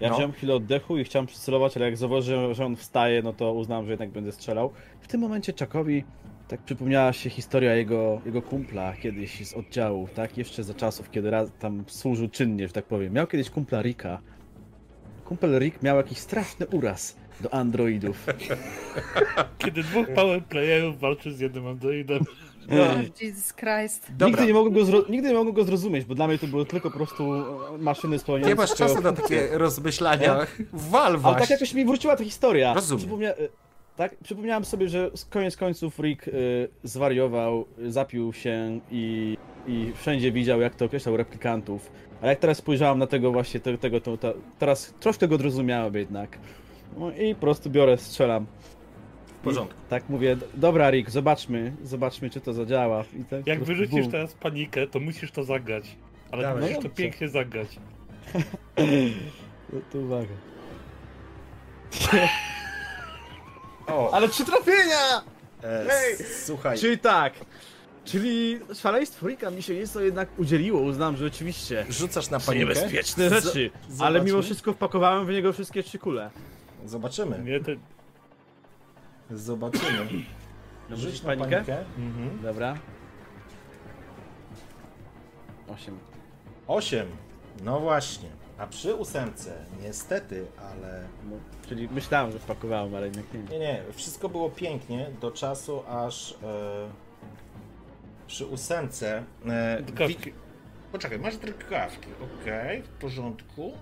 Ja no. wziąłem chwilę oddechu i chciałem przycelować, ale jak zauważyłem, że on wstaje, no to uznałem, że jednak będę strzelał. W tym momencie Czakowi tak przypomniała się historia jego, jego kumpla kiedyś z oddziału, tak? Jeszcze za czasów, kiedy raz tam służył czynnie, że tak powiem. Miał kiedyś kumpla Rika. Kumpel Rick miał jakiś straszny uraz do androidów. Kiedy dwóch powerplayerów walczy z jednym androidem. Oh, Jesus Christ. Nigdy nie, mogłem go nigdy nie mogłem go zrozumieć, bo dla mnie to były tylko po prostu e, maszyny spełniające Nie masz czasu na takie rozmyślania. Wal Ale tak jakoś mi wróciła ta historia. Rozumiem. Przypomnia... E, tak, przypomniałem sobie, że koniec końców Rick y, zwariował, zapił się i, i wszędzie widział, jak to określał replikantów. Ale jak teraz spojrzałem na tego właśnie, te, tego, to, to, teraz troszkę go zrozumiałem jednak. No i po prostu biorę, strzelam. W porządku. I tak mówię, dobra Rick, zobaczmy, zobaczmy czy to zadziała. Tak Jak wyrzucisz boom. teraz panikę, to musisz to zagrać. Ale Dawaj, musisz no to pięknie zagrać. no to uwaga. o. Ale trzy trafienia! E, Słuchaj. Czyli tak, Czyli szaleństwo Rika mi się nieco jednak udzieliło, uznam, że oczywiście. Rzucasz na panikę. Niebezpieczne rzeczy, Z ale mimo wszystko wpakowałem w niego wszystkie trzy kule. Zobaczymy. To... Zobaczymy. Rzuć panikę? panikę. Mhm. Dobra. Osiem. Osiem. No właśnie. A przy ósemce, niestety, ale... No, czyli myślałem, że wpakowałem, ale jednak nie. Nie, nie. Wszystko było pięknie do czasu, aż... E, przy ósemce... E. Poczekaj, masz drgawki. Okej, okay, w porządku.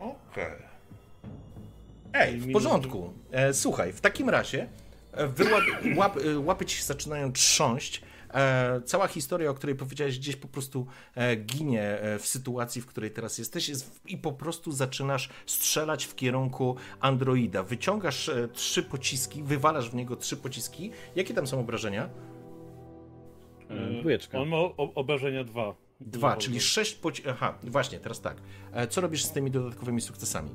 Okej. Okay. Ej, w porządku. E, słuchaj, w takim razie e, wyłap, łap, e, łapy ci się zaczynają trząść. E, cała historia, o której powiedziałeś, gdzieś po prostu e, ginie e, w sytuacji, w której teraz jesteś jest, i po prostu zaczynasz strzelać w kierunku androida. Wyciągasz trzy pociski, wywalasz w niego trzy pociski. Jakie tam są obrażenia? Dwójeczka. On ma obrażenia dwa. Dwa, czyli sześć pocisków. Aha, właśnie, teraz tak. Co robisz z tymi dodatkowymi sukcesami?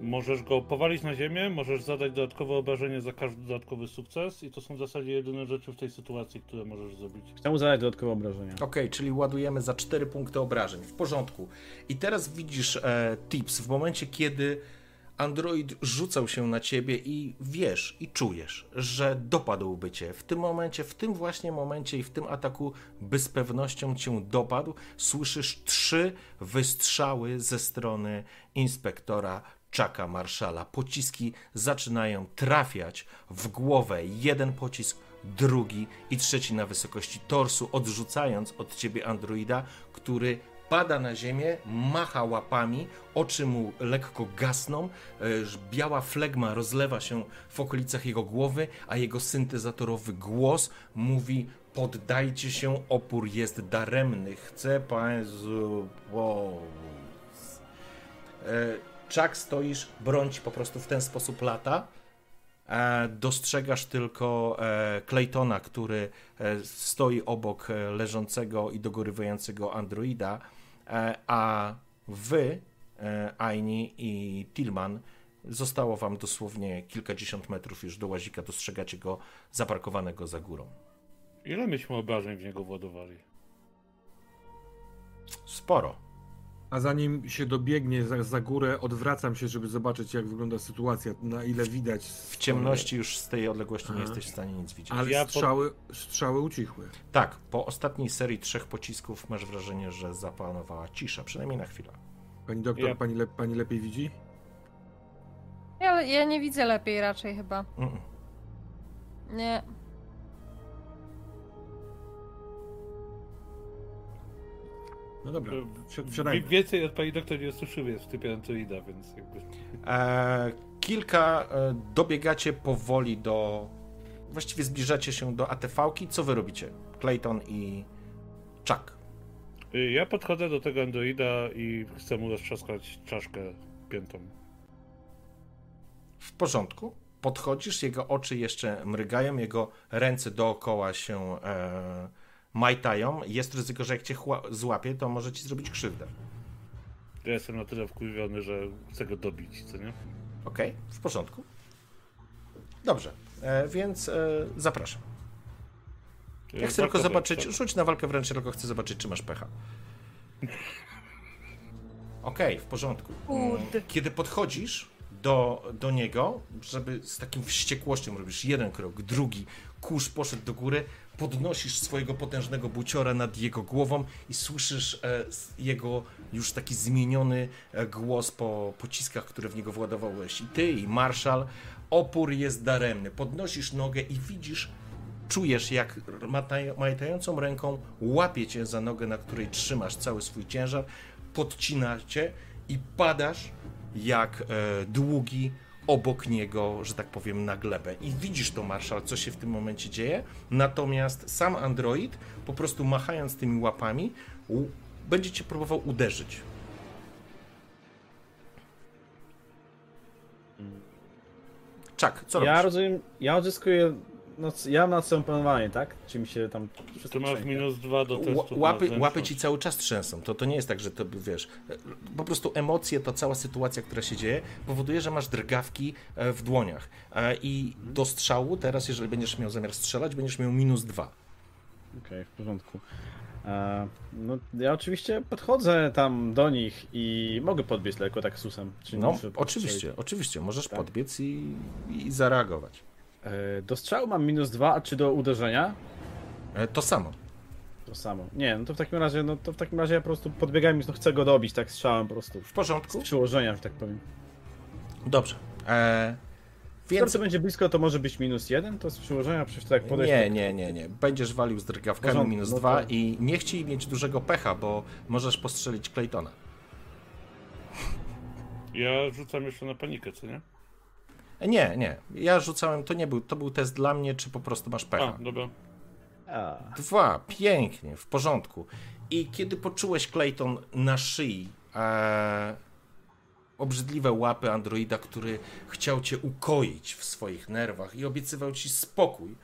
Możesz go powalić na ziemię, możesz zadać dodatkowe obrażenie za każdy dodatkowy sukces i to są w zasadzie jedyne rzeczy w tej sytuacji, które możesz zrobić. Chcę zadać dodatkowe obrażenia. Okej, okay, czyli ładujemy za 4 punkty obrażeń. W porządku. I teraz widzisz e, tips w momencie, kiedy Android rzucał się na ciebie i wiesz i czujesz, że dopadłby cię. W tym momencie, w tym właśnie momencie i w tym ataku by z pewnością cię dopadł. Słyszysz trzy wystrzały ze strony inspektora Chucka Marszala. Pociski zaczynają trafiać w głowę. Jeden pocisk, drugi i trzeci na wysokości torsu, odrzucając od ciebie androida, który pada na ziemię, macha łapami, oczy mu lekko gasną, e, biała flegma rozlewa się w okolicach jego głowy, a jego syntezatorowy głos mówi: Poddajcie się, opór jest daremny. Chcę państwu. E, Chuck stoisz, ci po prostu w ten sposób lata. E, dostrzegasz tylko Claytona, który stoi obok leżącego i dogorywającego androida, a wy, e, Aini i Tillman, Zostało wam dosłownie kilkadziesiąt metrów już do łazika, dostrzegacie go zaparkowanego za górą. Ile myśmy obrażeń w niego władowali? Sporo. A zanim się dobiegnie za, za górę, odwracam się, żeby zobaczyć, jak wygląda sytuacja, na ile widać. W ciemności już z tej odległości nie Aha. jesteś w stanie nic widzieć. Ale Ja strzały, strzały ucichły. Tak, po ostatniej serii trzech pocisków masz wrażenie, że zapanowała cisza, przynajmniej na chwilę. Pani doktor, Ja- pani, le, pani lepiej widzi? Ja, ja nie widzę lepiej raczej chyba. Mm-mm. Nie. No dobra, wsiadajmy. Więcej od pani doktor nie usłyszymy w typie Antoida, więc jakby... E, kilka e, dobiegacie powoli do. Właściwie zbliżacie się do ATV-ki. Co wy robicie? Clayton i Chuck. Y, Ja podchodzę do tego Androida i chcę mu roztrzaskać czaszkę piętą. W porządku. Podchodzisz, jego oczy jeszcze mrygają, jego ręce dookoła się e, majtają. Jest ryzyko, że jak cię złapie, to może ci zrobić krzywdę. Ja jestem na tyle wkurwiony, że chcę go dobić, co nie? Okej, w porządku. Dobrze, e, więc e, zapraszam. Ja chcę tylko zobaczyć, wręcz, rzuć na walkę wręcz, tylko chcę zobaczyć, czy masz pecha. Okej, w porządku. Kurde. Kiedy podchodzisz do, do niego, żeby z takim wściekłością robisz jeden krok, drugi, kurz poszedł do góry, podnosisz swojego potężnego buciora nad jego głową i słyszysz e, jego już taki zmieniony e, głos po pociskach, które w niego władowałeś. I ty, i Marszal. Opór jest daremny. Podnosisz nogę i widzisz czujesz, jak majtającą ręką łapie cię za nogę, na której trzymasz cały swój ciężar, podcina cię i padasz jak e, długi obok niego, że tak powiem, na glebę. I widzisz to, Marszal, co się w tym momencie dzieje. Natomiast sam android, po prostu machając tymi łapami, będzie cię próbował uderzyć. Czak, co Ja robisz? rozumiem, ja odzyskuję, no, ja mam nad sobą panowanie, tak? Czy mi się tam... To masz minus dwa do testu. Łapy, łapy ci cały czas trzęsą. To, to nie jest tak, że to wiesz. Po prostu emocje, to cała sytuacja, która się dzieje, powoduje, że masz drgawki e, w dłoniach. E, I do strzału, teraz, jeżeli będziesz miał zamiar strzelać, będziesz miał minus dwa. Okej, w porządku. E, no, ja oczywiście podchodzę tam do nich i mogę podbiec lekko tak susem. Czy No, oczywiście, oczywiście. Możesz Tak. podbiec i, i zareagować. E, do strzału mam minus dwa, a czy do uderzenia? E, to samo. To samo. Nie, no to w takim razie, no to w takim razie ja po prostu podbiegam i no chcę go dobić tak strzałem po prostu. W Z porządku? przyłożenia, że tak powiem. Dobrze. E, Więc... co będzie blisko, to może być minus jeden, to z przyłożenia przecież tak podejść. Nie, nie, nie, nie. Będziesz walił z drgawkami porządku, minus no to- dwa i nie chciej mieć dużego pecha, bo możesz postrzelić Claytona. Ja rzucam jeszcze na panikę, co nie? Nie, nie. Ja rzucałem, to nie był, to był test dla mnie, czy po prostu masz pecha. A, dobra. A, Dwa, pięknie, w porządku. I kiedy poczułeś Clayton na szyi e, obrzydliwe łapy androida, który chciał cię ukoić w swoich nerwach i obiecywał ci spokój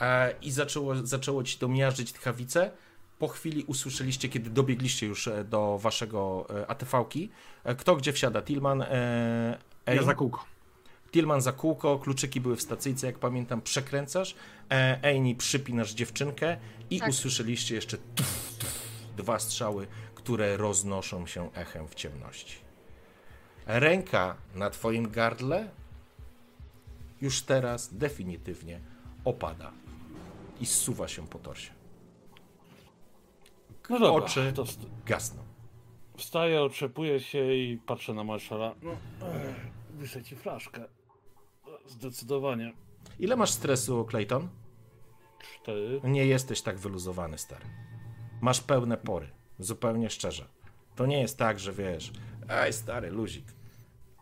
e, i zaczęło, zaczęło ci to miażdżyć tchawice, po chwili usłyszeliście, kiedy dobiegliście już e, do waszego e, ATV-ki, e, kto gdzie wsiada, Tillman, e, Ja za kółko. Tillman za kółko, kluczyki były w stacyjce, jak pamiętam, przekręcasz. E, Amy przypinasz dziewczynkę i Tak. usłyszeliście jeszcze tuf, tuf, dwa strzały, które roznoszą się echem w ciemności. Ręka na twoim gardle już teraz definitywnie opada i zsuwa się po torsie. No dobra, Oczy to st- gasną. wstaję, otrzepuję się i patrzę na marszala. No, wyszę ci flaszkę. Zdecydowanie. Ile masz stresu, Clayton? Cztery. Nie jesteś tak wyluzowany, stary. Masz pełne pory, zupełnie szczerze. To nie jest tak, że wiesz, ej, stary, luzik.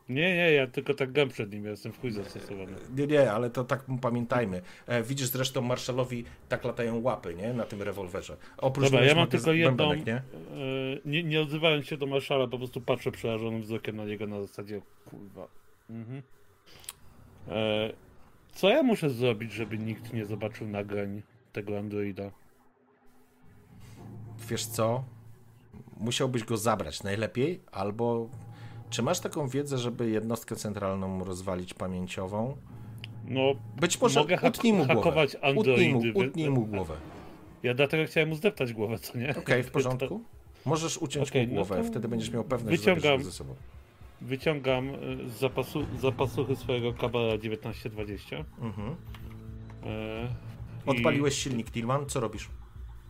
Nie, nie, ja tylko tak gam przed nim, ja jestem w chuj zastosowany. Nie, nie, ale to tak pamiętajmy. E, widzisz zresztą, Marszalowi tak latają łapy, nie, na tym rewolwerze. Oprócz Dobra, tego ja mam tylko jedną. nie? e, Nie, nie odzywając się do marszala, po prostu patrzę przerażonym wzrokiem na niego na zasadzie kurwa. Mhm. E, Co ja muszę zrobić, żeby nikt nie zobaczył nagrań tego androida? Wiesz co? Musiałbyś go zabrać najlepiej, albo Czy masz taką wiedzę, żeby jednostkę centralną rozwalić pamięciową? No, Być może mogę utnij mu głowę. hakować Utnij mu, androidy, utnij mu głowę. ja dlatego chciałem mu zdeptać głowę, co nie? Okej, w porządku. Możesz uciąć Okej, mu no głowę, to wtedy będziesz miał pewność, że zabierzesz ze sobą. Wyciągam y, z zapasu, zapasuchy swojego kabela 1920. Mhm. E, i- Odpaliłeś silnik, Tillman, co robisz?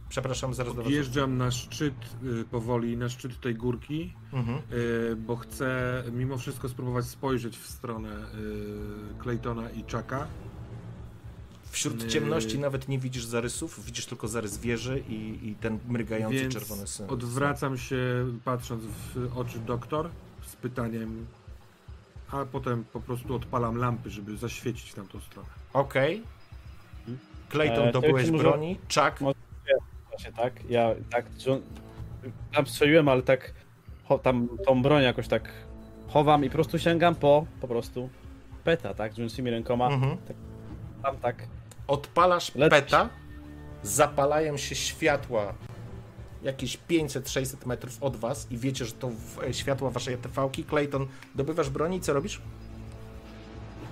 Przepraszam, zaraz do. Wjeżdżam na szczyt y, powoli, na szczyt tej górki, Mhm. y, bo chcę mimo wszystko spróbować spojrzeć w stronę y, Claytona i Chucka. Wśród ciemności nawet nie widzisz zarysów, widzisz tylko zarys wieży i, i ten mrygający Więc czerwony syn. odwracam się, patrząc w oczy doktor, pytaniem, a potem po prostu odpalam lampy, żeby zaświecić w tamtą stronę. Okej. Clayton, E, to dobyłeś może- broni. Mo- Właśnie tak, ja tak, tam strzeliłem, ale tak tam tą broń jakoś tak chowam i po prostu sięgam po, po prostu peta, tak, drzęczymi rękoma, mhm. tam tak, odpalasz Lecisz. peta, zapalają się światła jakieś 500-600 metrów od was i wiecie, że to w, e, światła waszej ATV-ki. Clayton, dobywasz broni, co robisz?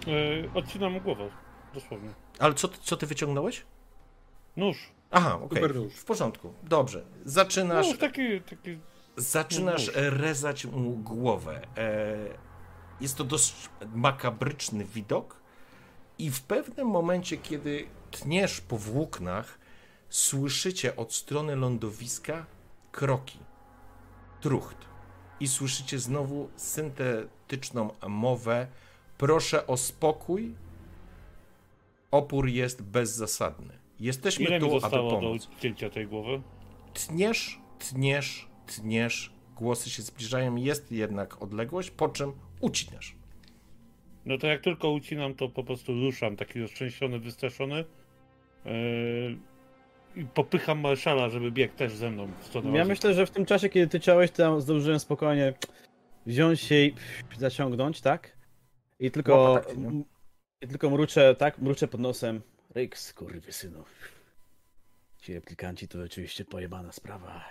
e, odcinam mu głowę, dosłownie. Ale co, ty- co ty wyciągnąłeś? Nóż. Aha, okej, nóż. w porządku, dobrze. Zaczynasz, Nóż taki, taki... zaczynasz nóż. rezać mu głowę. E, Jest to dość makabryczny widok i w pewnym momencie, kiedy tniesz po włóknach, słyszycie od strony lądowiska kroki, trucht i słyszycie znowu syntetyczną mowę proszę o spokój, opór jest bezzasadny. Jesteśmy Ile mi tu, aby zostało do pomóc. odcięcia tej głowy? Tniesz, tniesz, tniesz, głosy się zbliżają, jest jednak odległość, po czym ucinasz. No to jak tylko ucinam, to po prostu ruszam, taki roztrzęsiony, wystraszony. Yy, I popycham marszala, żeby biegł też ze mną w stronę Ja łazienki. myślę, że w tym czasie, kiedy ty ciałeś, to ja zdążyłem spokojnie wziąć się i zaciągnąć, tak? I tylko, Łapa taki, no. i tylko mruczę, tak? Mruczę pod nosem. Ryks, kurwy synu. Ci replikanci to oczywiście pojebana sprawa.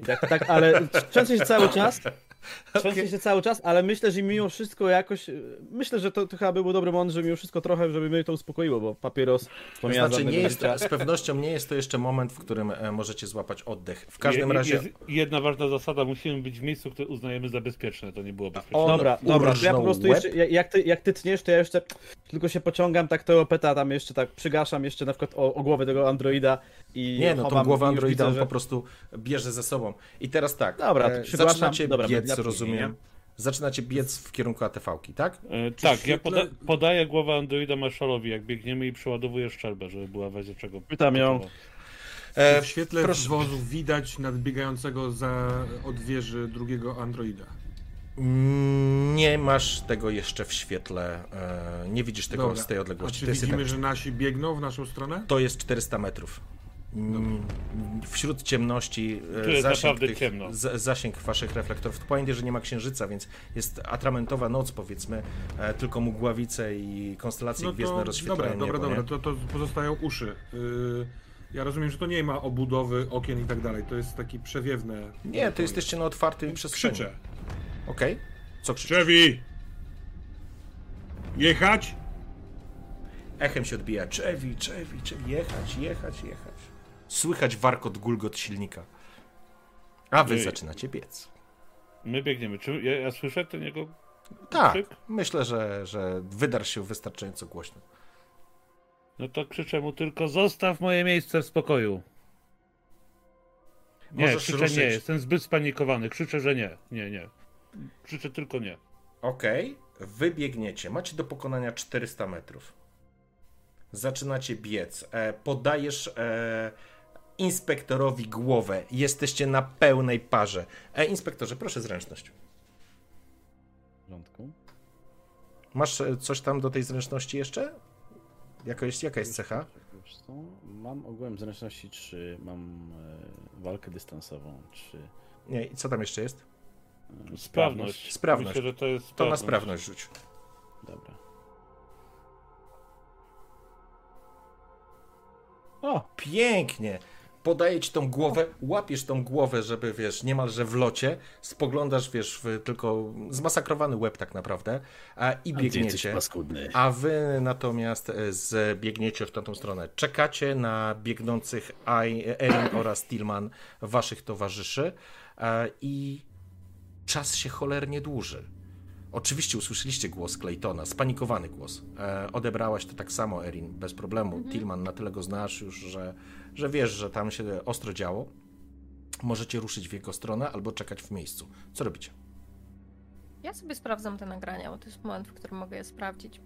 I tak, tak, ale trzęsę się cały czas. Trzęsę się cały czas, ale myślę, że mimo wszystko jakoś. Myślę, że to, to chyba był dobry moment, że mimo wszystko trochę, żeby mnie to uspokoiło, bo papieros wspomniałem Znaczy, nie jest, z pewnością nie jest to jeszcze moment, w którym e, możecie złapać oddech. W każdym Je- razie Jest jedna ważna zasada, musimy być w miejscu, które uznajemy za bezpieczne, to nie było bezpieczne. on Dobra, dobra, to ja po prostu jeszcze, jak- ty, jak ty tniesz, to ja jeszcze tylko się pociągam, tak tego peta tam jeszcze tak przygaszam jeszcze na przykład o, o głowę tego androida i Nie, no tą głowę androida widzę, on że- po prostu bierze ze sobą. I teraz tak, Dobra, to e, zaczynacie Dobra, biec, rozumiem. Zaczynacie biec w kierunku ATV-ki, tak? E, Czy tak, w ja świetle- poda podaję głowę androida marszalowi, jak biegniemy i przeładowuję szczelbę, żeby była w razie czego. Pytam ją. E, w świetle proszę. wozu widać nadbiegającego za od wieży drugiego androida. Nie masz tego jeszcze w świetle, e, nie widzisz tego Dobra. z tej A odległości. czy To jest, widzimy, jednak, że nasi biegną w naszą stronę? to jest 400 metrów. Wśród ciemności e, zasięg, naprawdę tych, ciemno. z, zasięg waszych reflektorów. To pamiętaj, że nie ma księżyca, więc jest atramentowa noc powiedzmy, e, tylko mgławice i konstelacje No gwiezdne rozświetlają dobra, dobra, niebo, dobra, nie? to, to pozostają uszy. Yy, ja rozumiem, że to nie ma obudowy, okien i tak dalej. To jest taki przewiewne. Nie, to jesteście na otwartym przestrzeni. Krzyczę. Okej. Co krzyczysz? Chevy! Jechać? Echem się odbija. Czewi, czewi, czewi. Jechać, jechać, jechać. Słychać warkot, gulgot silnika. A wy Ej. zaczynacie biec. My biegniemy. Czy ja, ja słyszę ten jego Tak, krzyk? myślę, że, że wydarł się wystarczająco głośno. No to krzyczę mu tylko zostaw moje miejsce w spokoju. Nie, Możesz krzyczę ruszyć. nie, jestem zbyt spanikowany. Krzyczę, że nie. Nie, nie. Krzyczę tylko nie. Okej, wy biegniecie. Macie do pokonania 400 metrów. Zaczynacie biec. E, podajesz e, inspektorowi głowę. Jesteście na pełnej parze. E, inspektorze, proszę zręczność. W porządku. Masz e, coś tam do tej zręczności jeszcze? Jaka jest, jaka jest cecha? Mam ogółem zręczności 3, mam e, walkę dystansową 3. Nie, i co tam jeszcze jest? E, Sprawność. Sprawność. Myślę, że to jest To na sprawność. sprawność rzuć. Dobra. O! Pięknie. Podaje ci tą głowę, łapiesz tą głowę, żeby, wiesz, niemalże w locie, spoglądasz, wiesz, w tylko zmasakrowany łeb tak naprawdę a, i biegniecie. A wy natomiast e, zbiegniecie w tamtą stronę. Czekacie na biegnących Erin oraz Tillman, waszych towarzyszy a, i czas się cholernie dłuży. Oczywiście usłyszeliście głos Claytona, spanikowany głos. E, odebrałaś to tak samo, Erin, bez problemu. Mhm. Tillman, na tyle go znasz już, że, że wiesz, że tam się ostro działo. Możecie ruszyć w jego stronę albo czekać w miejscu. Co robicie? Ja sobie sprawdzam te nagrania, bo to jest moment, w którym mogę je sprawdzić.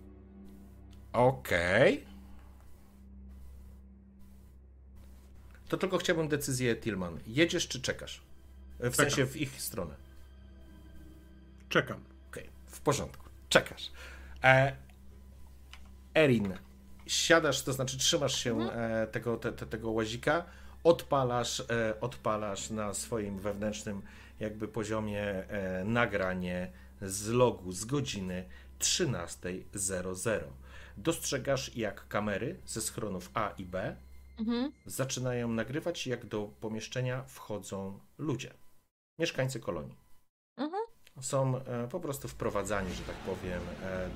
Okej. Okay. To tylko chciałbym decyzję Tillman. Jedziesz czy czekasz? W Czekam. sensie w ich stronę. Czekam w porządku. Czekasz. E, Erin, siadasz, to znaczy trzymasz się mhm. e, tego, te, te, tego łazika, odpalasz, e, odpalasz na swoim wewnętrznym jakby poziomie e, nagranie z logu z godziny 13.00. Dostrzegasz, jak kamery ze schronów A i B mhm. zaczynają nagrywać, jak do pomieszczenia wchodzą ludzie, mieszkańcy kolonii. Mhm są po prostu wprowadzani, że tak powiem,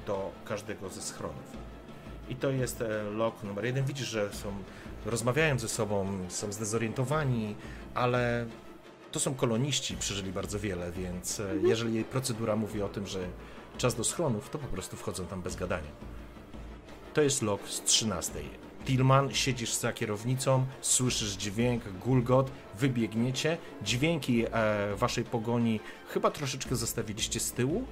do każdego ze schronów. I to jest e, log numer jeden. Widzisz, że są, rozmawiają ze sobą, są zdezorientowani, ale to są koloniści, przeżyli bardzo wiele, więc mhm. jeżeli procedura mówi o tym, że czas do schronów, to po prostu wchodzą tam bez gadania. To jest log z 13. Tillman, siedzisz za kierownicą, słyszysz dźwięk, gulgot, wybiegniecie. Dźwięki e, waszej pogoni chyba troszeczkę zostawiliście z tyłu,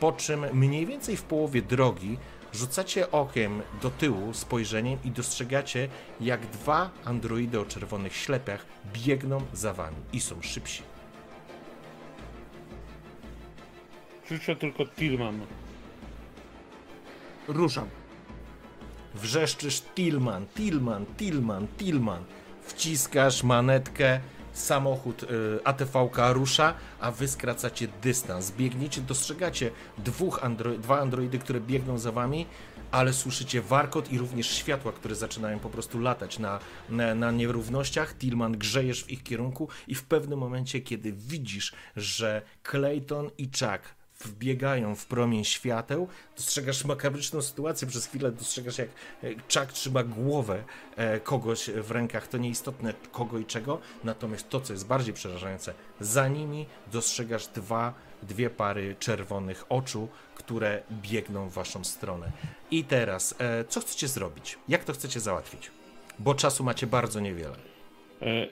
po czym mniej więcej w połowie drogi rzucacie okiem do tyłu spojrzeniem i dostrzegacie, jak dwa androidy o czerwonych ślepiach biegną za wami i są szybsi. Krzyczę tylko Tillman. Ruszam. Wrzeszczysz Tillman, Tillman, Tillman, Tillman. Wciskasz manetkę, samochód y, ATV-ka rusza, a wy skracacie dystans. Biegniecie, dostrzegacie dwóch andro dwa androidy, które biegną za wami, ale słyszycie warkot i również światła, które zaczynają po prostu latać na, na, na nierównościach. Tillman grzejesz w ich kierunku i w pewnym momencie, kiedy widzisz, że Clayton i Chuck wbiegają w promień świateł, dostrzegasz makabryczną sytuację, przez chwilę dostrzegasz jak e, Chuck trzyma głowę e, kogoś w rękach, to nieistotne kogo i czego, natomiast to, co jest bardziej przerażające, za nimi dostrzegasz dwa, dwie pary czerwonych oczu, które biegną w waszą stronę. I teraz, e, co chcecie zrobić? Jak to chcecie załatwić? Bo czasu macie bardzo niewiele.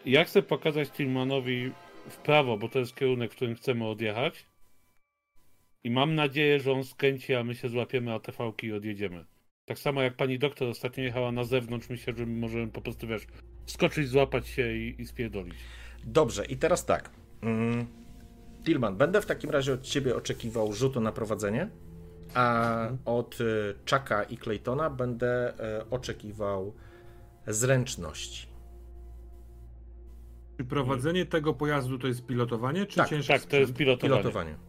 Ja chcę pokazać Tillmanowi w prawo, bo to jest kierunek, w którym chcemy odjechać i mam nadzieję, że on skręci, a my się złapiemy atv i odjedziemy. Tak samo jak pani doktor ostatnio jechała na zewnątrz, myślę, że możemy po prostu, wiesz, skoczyć, złapać się i, i spierdolić. Dobrze, i teraz tak. Mm. Tillman, będę w takim razie od ciebie oczekiwał rzutu na prowadzenie, a mhm. od y, Chucka i Claytona będę y, oczekiwał zręczności. Czy prowadzenie tego pojazdu to jest pilotowanie, czy tak, ciężkie? Tak, to jest pilotowanie. pilotowanie.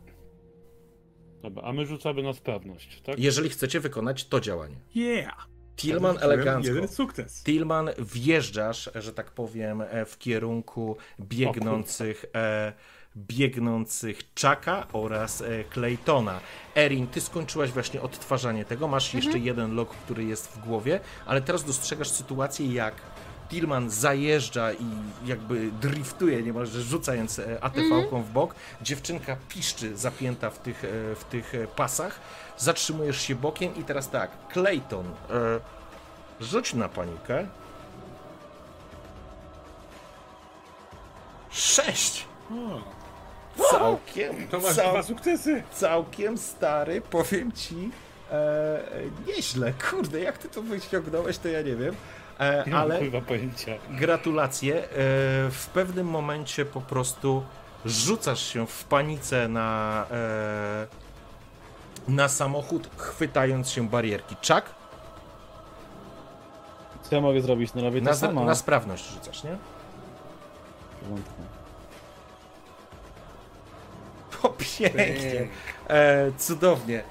Dobra, a my rzucamy na sprawność, tak? Jeżeli chcecie wykonać to działanie. Yeah! Tillman elegancko. Jeden sukces. Tillman wjeżdżasz, że tak powiem, w kierunku biegnących, e, biegnących Chucka oraz e, Claytona. Erin, ty skończyłaś właśnie odtwarzanie tego, masz mhm. jeszcze jeden log, który jest w głowie, ale teraz dostrzegasz sytuację, jak Tillman zajeżdża i jakby driftuje niemalże rzucając e, ATV-ką -hmm. w bok. Dziewczynka piszczy zapięta w tych, e, w tych e, pasach. Zatrzymujesz się bokiem i teraz tak, Clayton, e, rzuć na panikę. Sześć! Całkiem, to masz cał, dwa sukcesy. Całkiem stary, powiem ci, e, nieźle. Kurde, jak ty to wyciągnąłeś, to ja nie wiem. E, nie ale pojęcia. gratulacje. E, w pewnym momencie po prostu rzucasz się w panice na, e, na samochód, chwytając się barierki. Czak? Co ja mogę zrobić? No robię na, to samo. Na sprawność rzucasz, nie? W porządku. O, pięknie. E, cudownie.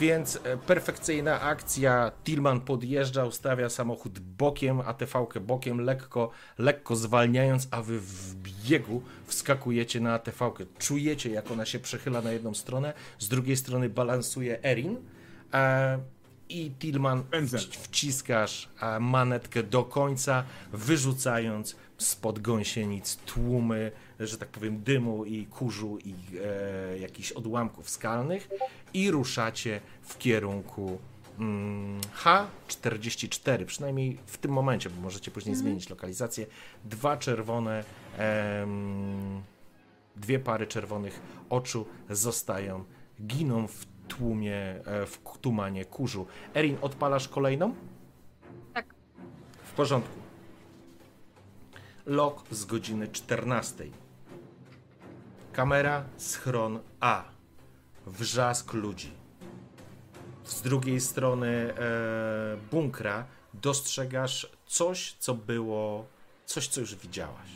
Więc e, perfekcyjna akcja. Tillman podjeżdża, ustawia samochód bokiem, ATV-kę bokiem, lekko, lekko zwalniając, a wy w biegu wskakujecie na ATV-kę. Czujecie, jak ona się przechyla na jedną stronę, z drugiej strony balansuje Erin. E, i Tillman wciskasz manetkę do końca, wyrzucając spod gąsienic tłumy, że tak powiem, dymu i kurzu i e, jakichś odłamków skalnych i ruszacie w kierunku mm, H44, przynajmniej w tym momencie, bo możecie później mhm. zmienić lokalizację. Dwa czerwone, dwie pary czerwonych oczu zostają, giną w tłumie, e, w tumanie kurzu. Erin, odpalasz kolejną? Tak. W porządku. Lok z godziny 14. Kamera, schron A. Wrzask ludzi. Z drugiej strony e, bunkra dostrzegasz coś, co było, coś, co już widziałaś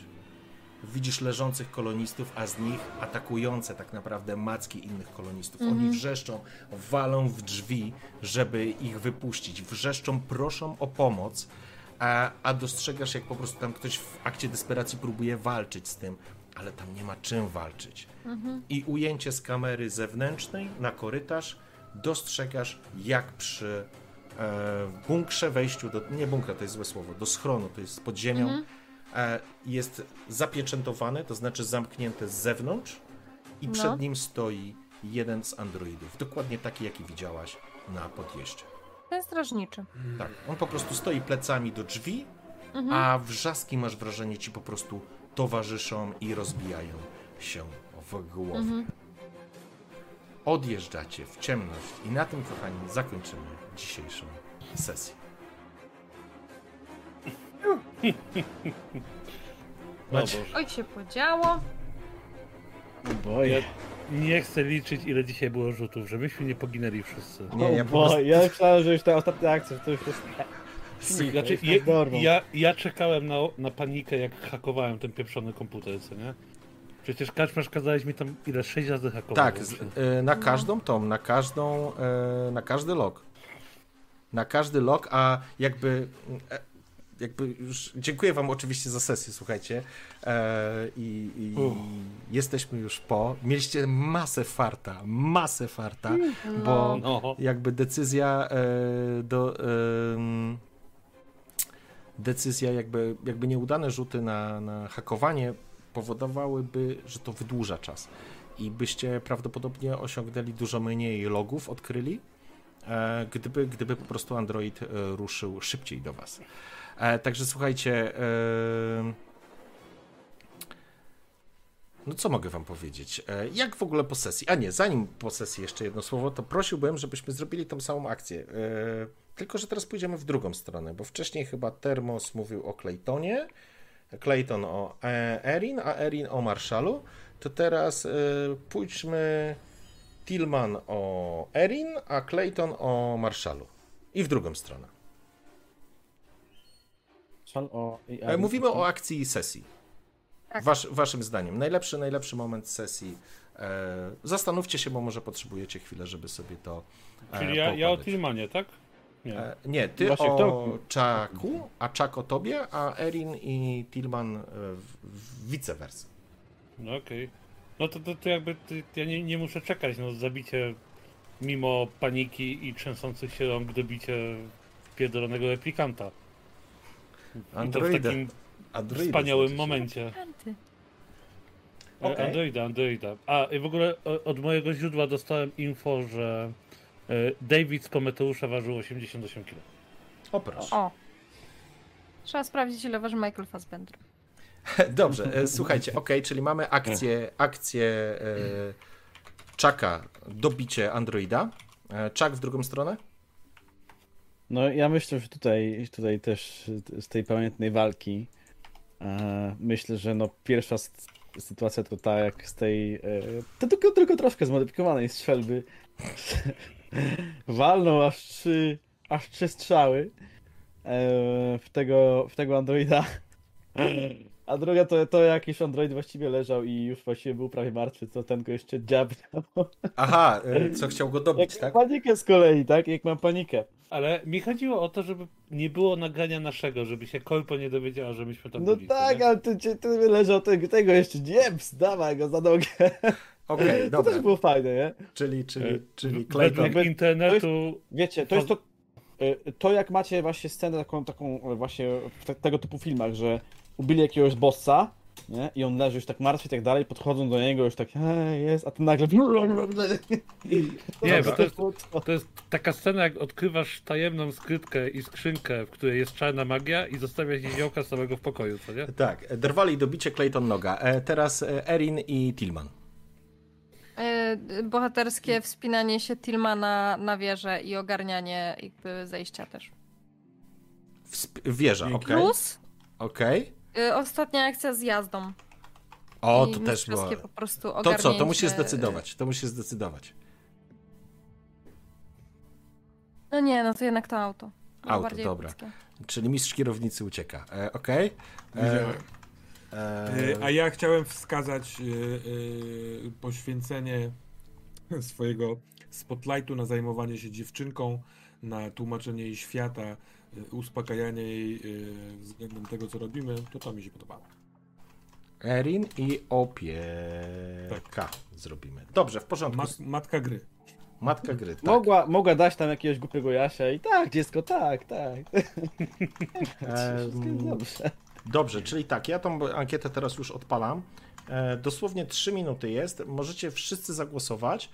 widzisz leżących kolonistów, a z nich atakujące tak naprawdę macki innych kolonistów. Oni mhm. wrzeszczą, walą w drzwi, żeby ich wypuścić. Wrzeszczą, proszą o pomoc, a, a dostrzegasz, jak po prostu tam ktoś w akcie desperacji próbuje walczyć z tym, ale tam nie ma czym walczyć. Mhm. I ujęcie z kamery zewnętrznej na korytarz dostrzegasz, jak przy e, bunkrze, wejściu do, nie bunkra, to jest złe słowo, do schronu, to jest pod ziemią, mhm E, jest zapieczętowany, to znaczy zamknięte z zewnątrz i no. przed nim stoi jeden z androidów. Dokładnie taki, jaki widziałaś na podjeździe. Ten strażniczy. Tak, on po prostu stoi plecami do drzwi, mhm. a wrzaski masz wrażenie ci po prostu towarzyszą i rozbijają się w głowę. Mhm. Odjeżdżacie w ciemność i na tym, kochani, zakończymy dzisiejszą sesję. Oj się podziało. Boję. Ja nie chcę liczyć, ile dzisiaj było rzutów, żebyśmy nie poginęli wszyscy. Nie, ja, po prostu... ja myślałem, że już ta ostatnia akcja to już jest... Znaczy, je, ja, ja czekałem na, na panikę, jak hakowałem ten pieprzony komputer, co nie? Przecież Kaczmarz kazałeś mi tam ile? Sześć razy hakować. Tak, z, y, na każdą tą, na każdą, y, na każdy log. Na każdy log, a jakby e, jakby już dziękuję wam oczywiście za sesję, słuchajcie. E, I, i jesteśmy już po. Mieliście masę farta, masę farta, no. bo no. jakby decyzja e, do... E, decyzja jakby, jakby nieudane rzuty na, na hakowanie powodowałyby, że to wydłuża czas i byście prawdopodobnie osiągnęli dużo mniej logów, odkryli, e, gdyby, gdyby po prostu Android e, ruszył szybciej do was. E, także słuchajcie. E, no co mogę wam powiedzieć? E, jak w ogóle po sesji? A nie, zanim po sesji jeszcze jedno słowo, to prosiłbym, żebyśmy zrobili tą samą akcję. Tylko, że teraz pójdziemy w drugą stronę, bo wcześniej chyba Termos mówił o Claytonie, Clayton o Erin, a Erin o Marshallu. To teraz pójdźmy Tillman o Erin, a Clayton o Marshallu. I w drugą stronę o... E, mówimy o akcji sesji. Tak. Wasz, waszym zdaniem, najlepszy, najlepszy moment sesji. E, zastanówcie się, bo może potrzebujecie chwilę, żeby sobie to. E, Czyli ja, ja o Tillmanie, tak? Nie, e, nie ty Właśnie o to... Czaku, a Czak o tobie, a Erin i Tillman e, vice versa. No okej. Okay. No to, to, to jakby to, ja nie, nie muszę czekać, no zabicie mimo paniki i trzęsących się rąk dobicie pierdolonego replikanta. Androida. w takim Androida wspaniałym momencie. E, okay. Androida, Androida. A i w ogóle od mojego źródła dostałem info, że e, David z Prometeusza ważył 88 kg. O proszę. O. Trzeba sprawdzić, ile waży Michael Fassbender. Dobrze, e, słuchajcie, ok, czyli mamy akcję, akcję e, Chucka, dobicie Androida. Chuck w drugą stronę? No ja myślę, że tutaj, tutaj też z tej pamiętnej walki e, myślę, że no pierwsza sytuacja to ta jak z tej e, to tylko, tylko troszkę zmodyfikowanej strzelby walną aż trzy, aż trzy strzały e, w, tego, w tego androida A druga to, to jakiś android właściwie leżał i już właściwie był prawie martwy, to ten go jeszcze dziabniał. Aha, y, co chciał go dobić, Jak tak? mam panikę z kolei, tak? Jak mam panikę. Ale mi chodziło o to, żeby nie było nagrania naszego, żeby się Kolpo nie dowiedziała, że myśmy tam No byli. tak, nie? ale ty, ty, ty leżał tego, tego jeszcze, nie, ps, dawaj go za nogę. Okej, To dobra. też było fajne, nie? Czyli, czyli, E, czyli Clayton. Według internetu Wiecie, to jest to, y, to jak macie właśnie scenę taką, taką właśnie w te, tego typu filmach, że ubili jakiegoś bossa, nie? I on leży już tak martwy i tak dalej, podchodzą do niego już tak, hej, jest, a ty nagle... Nie, bo to jest- to... Jest taka scena, jak odkrywasz tajemną skrytkę i skrzynkę, w której jest czarna magia i zostawiasz niziołka samego w pokoju, co nie? Tak, drwali dobicie Clayton Noga. E, teraz e, Erin i Tillman. E, bohaterskie wspinanie się Tillmana na wieżę i ogarnianie jakby zejścia też. Wsp- wieża, okej. Plus Okej. E, ostatnia akcja z jazdą. O, I to też było. po prostu To co, to musisz zdecydować. To musisz zdecydować. No nie, no to jednak to auto. Było Auto, dobra. Czyli mistrz kierownicy ucieka. E, okej. Widziałem. E, E, A ja chciałem wskazać e, e, poświęcenie swojego spotlightu na zajmowanie się dziewczynką, na tłumaczenie jej świata, e, uspokajanie jej e, względem tego, co robimy. To to mi się podobało. Erin i opieka zrobimy. Dobrze, w porządku. Mat, matka gry. Matka gry, tak. Mogła, mogła dać tam jakiegoś głupiego Jasia i tak, dziecko, tak, tak. Em, dobrze. Dobrze, czyli tak, ja tą ankietę teraz już odpalam. E, dosłownie 3 minuty jest. Możecie wszyscy zagłosować.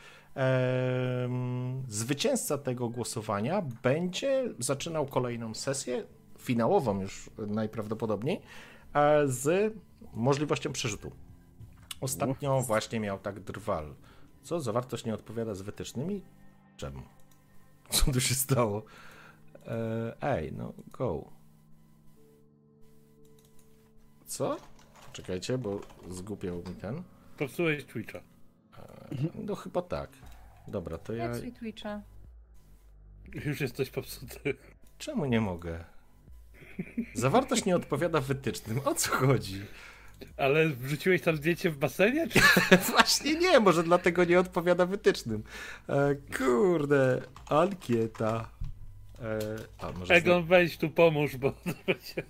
Zwycięzca tego głosowania będzie zaczynał kolejną sesję, finałową już najprawdopodobniej, e, z możliwością przerzutu. Ostatnio właśnie miał tak drwal. Co? Zawartość nie odpowiada z wytycznymi? Czemu? Co tu się stało? E, ej, no go. Co? Czekajcie, bo zgłupiał mi ten. Popsułeś Twitcha. No chyba tak. Dobra, to ja. Jak swój Twitcha. Już jesteś popsuty. Czemu nie mogę? Zawartość nie odpowiada wytycznym. O co chodzi? Ale wrzuciłeś tam zdjęcie w basenie? Czy... Właśnie nie, może dlatego nie odpowiada wytycznym. E, kurde, ankieta. E, a może. Egon, weź tu pomóż, bo to będzie...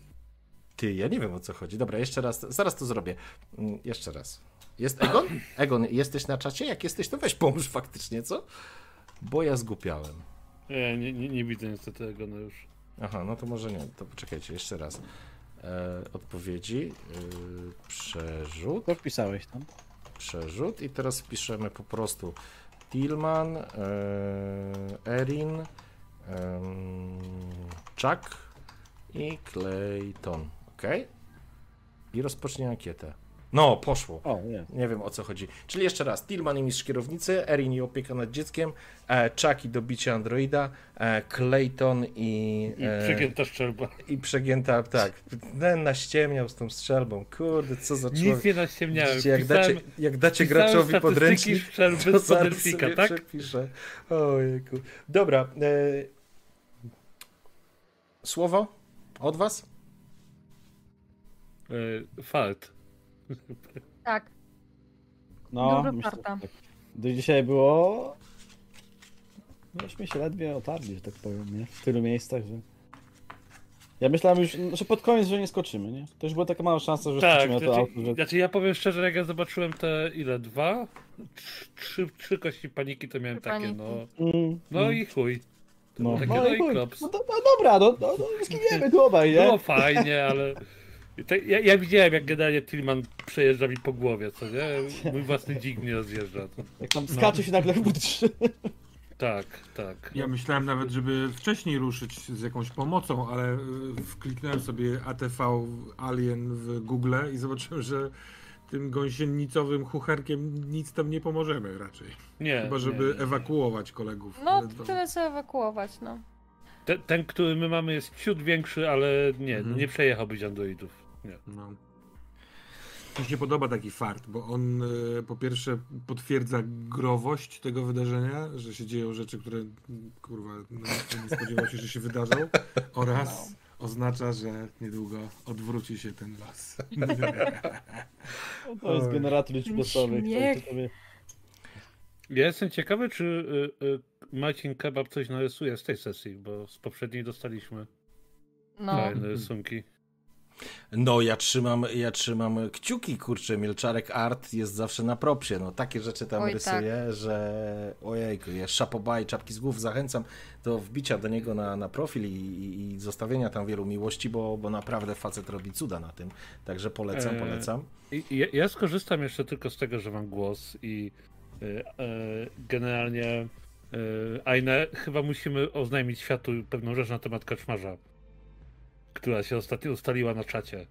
Ty, ja nie wiem o co chodzi. Dobra, jeszcze raz, zaraz to zrobię. Mm, Jeszcze raz. Jest Egon? Egon, jesteś na czacie? Jak jesteś, to weź pomóż faktycznie, co? Bo ja zgłupiałem. Nie, nie, nie, nie widzę niestety Egona już. Aha, no to może nie. To poczekajcie, jeszcze raz. E, odpowiedzi. Yy, przerzut. Co wpisałeś tam? Przerzut. I teraz wpiszemy po prostu Tillman, e, Erin, em, Chuck i Clayton. Ok? I rozpocznie ankietę. No, poszło. O, nie. Nie wiem o co chodzi. Czyli jeszcze raz, Tillman i mistrz kierownicy, Erin i opieka nad dzieckiem, e, Chuck i dobicie androida, e, Clayton i... I e, przegięta szczelba. I przegięta, tak. Ten naściemniał z tą strzelbą. Kurde, co za człowiek. Nic nie naściemniałem. Widzicie, jak dacie, jak dacie graczowi podręcznik, strzelby to zaraz sobie tak? przepiszę. Ojejku. Dobra. E... Słowo od was? E, Falt. Tak. No, Dobra myślę, tak. Do dzisiaj było... Myśmy się ledwie otarli, że tak powiem, nie? W tylu miejscach, że... Ja myślałem już, że pod koniec, że nie skoczymy, nie? To już była taka mała szansa, że Tak, skoczymy na to znaczy, auto, że... znaczy ja powiem szczerze, jak ja zobaczyłem te ile? Dwa? Trz- Trzy, trzy kości paniki to miałem Trzy takie, paniki. no. Mm, No mm. i chuj. To No, takie, no, no i chuj. klops. no, do, no dobra, no, no, no zginiemy tu obaj, nie? Było fajnie, ale. Ja, ja widziałem, jak generalnie Tillman przejeżdża mi po głowie, co nie? Mój własny dzik mnie rozjeżdża. To. Jak tam skacze się nagle w trzy. Tak, tak. Ja myślałem nawet, żeby wcześniej ruszyć z jakąś pomocą, ale y, wkliknąłem sobie ATV Alien w Google i zobaczyłem, że tym gąsienicowym chucherkiem nic tam nie pomożemy raczej. Nie. Chyba, żeby nie, nie. ewakuować kolegów. No, to- tyle co ewakuować, no. Ten, ten, który my mamy, jest ciut większy, ale nie, Mhm. nie przejechałbyś androidów. Nie. No. Mi się podoba taki fart, bo on y, po pierwsze potwierdza growość tego wydarzenia, że się dzieją rzeczy, które kurwa no, nie spodziewał się, że się wydarzą oraz, oznacza, że niedługo odwróci się ten los. To jest generator liczb losowych. Ja jestem ciekawy, czy y, y, Marcin Kebab coś narysuje z tej sesji, bo z poprzedniej dostaliśmy No. fajne rysunki. No, ja trzymam, ja trzymam kciuki, kurczę, Milczarek Art jest zawsze na propsie, no takie rzeczy tam Oj, rysuje, że ojejku, ja szapobaj, czapki z głów, zachęcam do wbicia do niego na, na profil i, i, i zostawienia tam wielu miłości, bo, bo naprawdę facet robi cuda na tym, także polecam, Eee, polecam. Ja, ja skorzystam jeszcze tylko z tego, że mam głos i y, y, generalnie y, Aine, chyba musimy oznajmić światu pewną rzecz na temat kaczmarza, która się ostatnio ustaliła na czacie.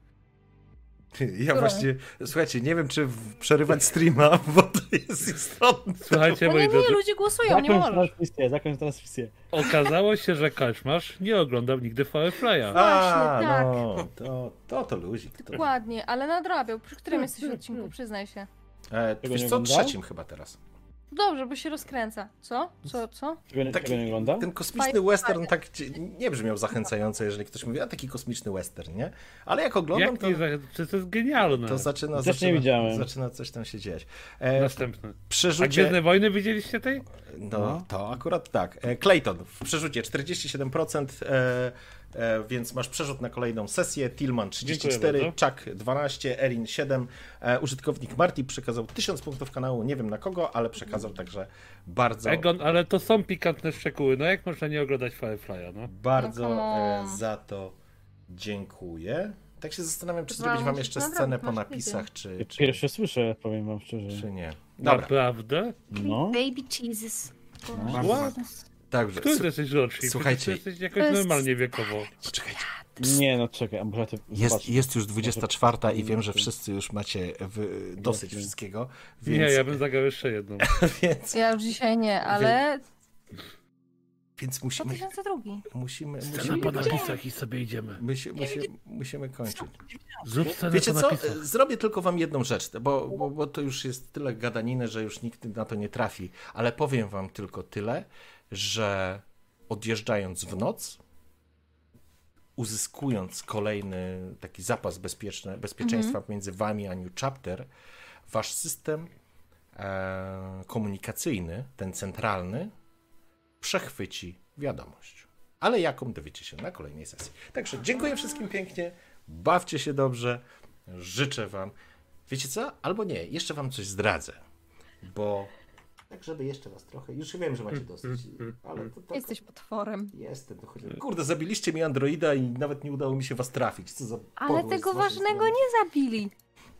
Ja właśnie, słuchajcie, nie wiem, czy w- przerywać streama, bo to jest istotne. Słuchajcie, No moi nie, nie, drodzy, ludzie głosują, nie możesz. transmisję, zakończ transmisję. okazało się, że kaczmarz nie oglądał nigdy Firefly'a. A, tak. no, to, to, to luzik. To. Dokładnie, ale nadrabiał. Przy którym jesteś odcinku, przyznaj się. E, wiesz co, trzecim chyba teraz. Dobrze, bo się rozkręca. Co? Co? Co? Czego, nie- Taki- nie? Ten kosmiczny western tak nie brzmiał zachęcająco, jeżeli ktoś mówi, a taki kosmiczny western, nie? Ale jak oglądam, Jak to, nie, to jest genialne. to zaczyna, Też nie zaczyna, widziałem. zaczyna coś tam się dziać. E, Następny. A przerzucie... Gwiezdne Wojny widzieliście tej? No, No. to akurat tak. E, Clayton, w przerzucie 47%, e, e, więc masz przerzut na kolejną sesję. Tillman 34, Dziękuję Chuck 12, Erin 7. E, użytkownik Marty przekazał 1000 punktów kanału, nie wiem na kogo, ale przekazał także bardzo, Egon, ale to są pikantne szczegóły. No jak można nie oglądać Firefly'a, no? bardzo No, e, za to dziękuję. Tak się zastanawiam, czy zrobić wam jeszcze scenę po napisach, czy, czy, Pierwsze słyszę, powiem wam szczerze. czy nie. Dobra, Naprawdę? No. Baby Jesus. Bardzo Który su- ty jesteś rocznik? Słuchajcie. Jesteś jakoś normalnie wiekowo. Poczekajcie. Nie no, czekaj, a może ty... Jest, jest już 24 i wiem, że wszyscy już macie w, dosyć wszystkiego, więc, Nie, ja bym zagrał jeszcze jedną. więc, Ja już dzisiaj nie, ale więc musimy, 2002. musimy, Scena musimy, po napisach i sobie idziemy. musi, musimy, musimy kończyć. Zrób scenę Wiecie co? Zrobię tylko wam jedną rzecz, bo, bo, bo to już jest tyle gadaniny, że już nikt na to nie trafi, ale powiem wam tylko tyle, że odjeżdżając w noc, uzyskując kolejny taki zapas bezpieczny, bezpieczeństwa między wami a New Chapter, wasz system e, komunikacyjny, ten centralny, przechwyci wiadomość. Ale jaką dowiecie się na kolejnej sesji. Także dziękuję wszystkim pięknie, bawcie się dobrze, życzę wam. Wiecie co? Albo nie, jeszcze wam coś zdradzę, bo tak, żeby jeszcze was trochę, już wiem, że macie dosyć, ale to, to Jesteś potworem. Jestem, to chodzi. Kurde, zabiliście mi androida i nawet nie udało mi się was trafić. Co za Ale tego ważnego strony. nie zabili.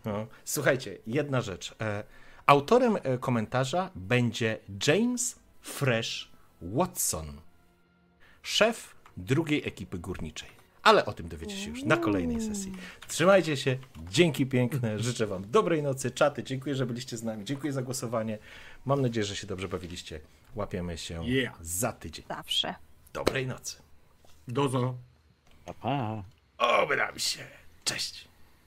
No. Słuchajcie, jedna rzecz. E, autorem e, komentarza będzie James Fresh Watson, szef drugiej ekipy górniczej. Ale o tym dowiecie się już na kolejnej sesji. Trzymajcie się, dzięki piękne, życzę wam dobrej nocy, czaty, dziękuję, że byliście z nami, dziękuję za głosowanie. Mam nadzieję, że się dobrze bawiliście. Łapiemy się Yeah. za tydzień. Zawsze. Dobrej nocy. Dozo. Pa, pa. Obram się. Cześć.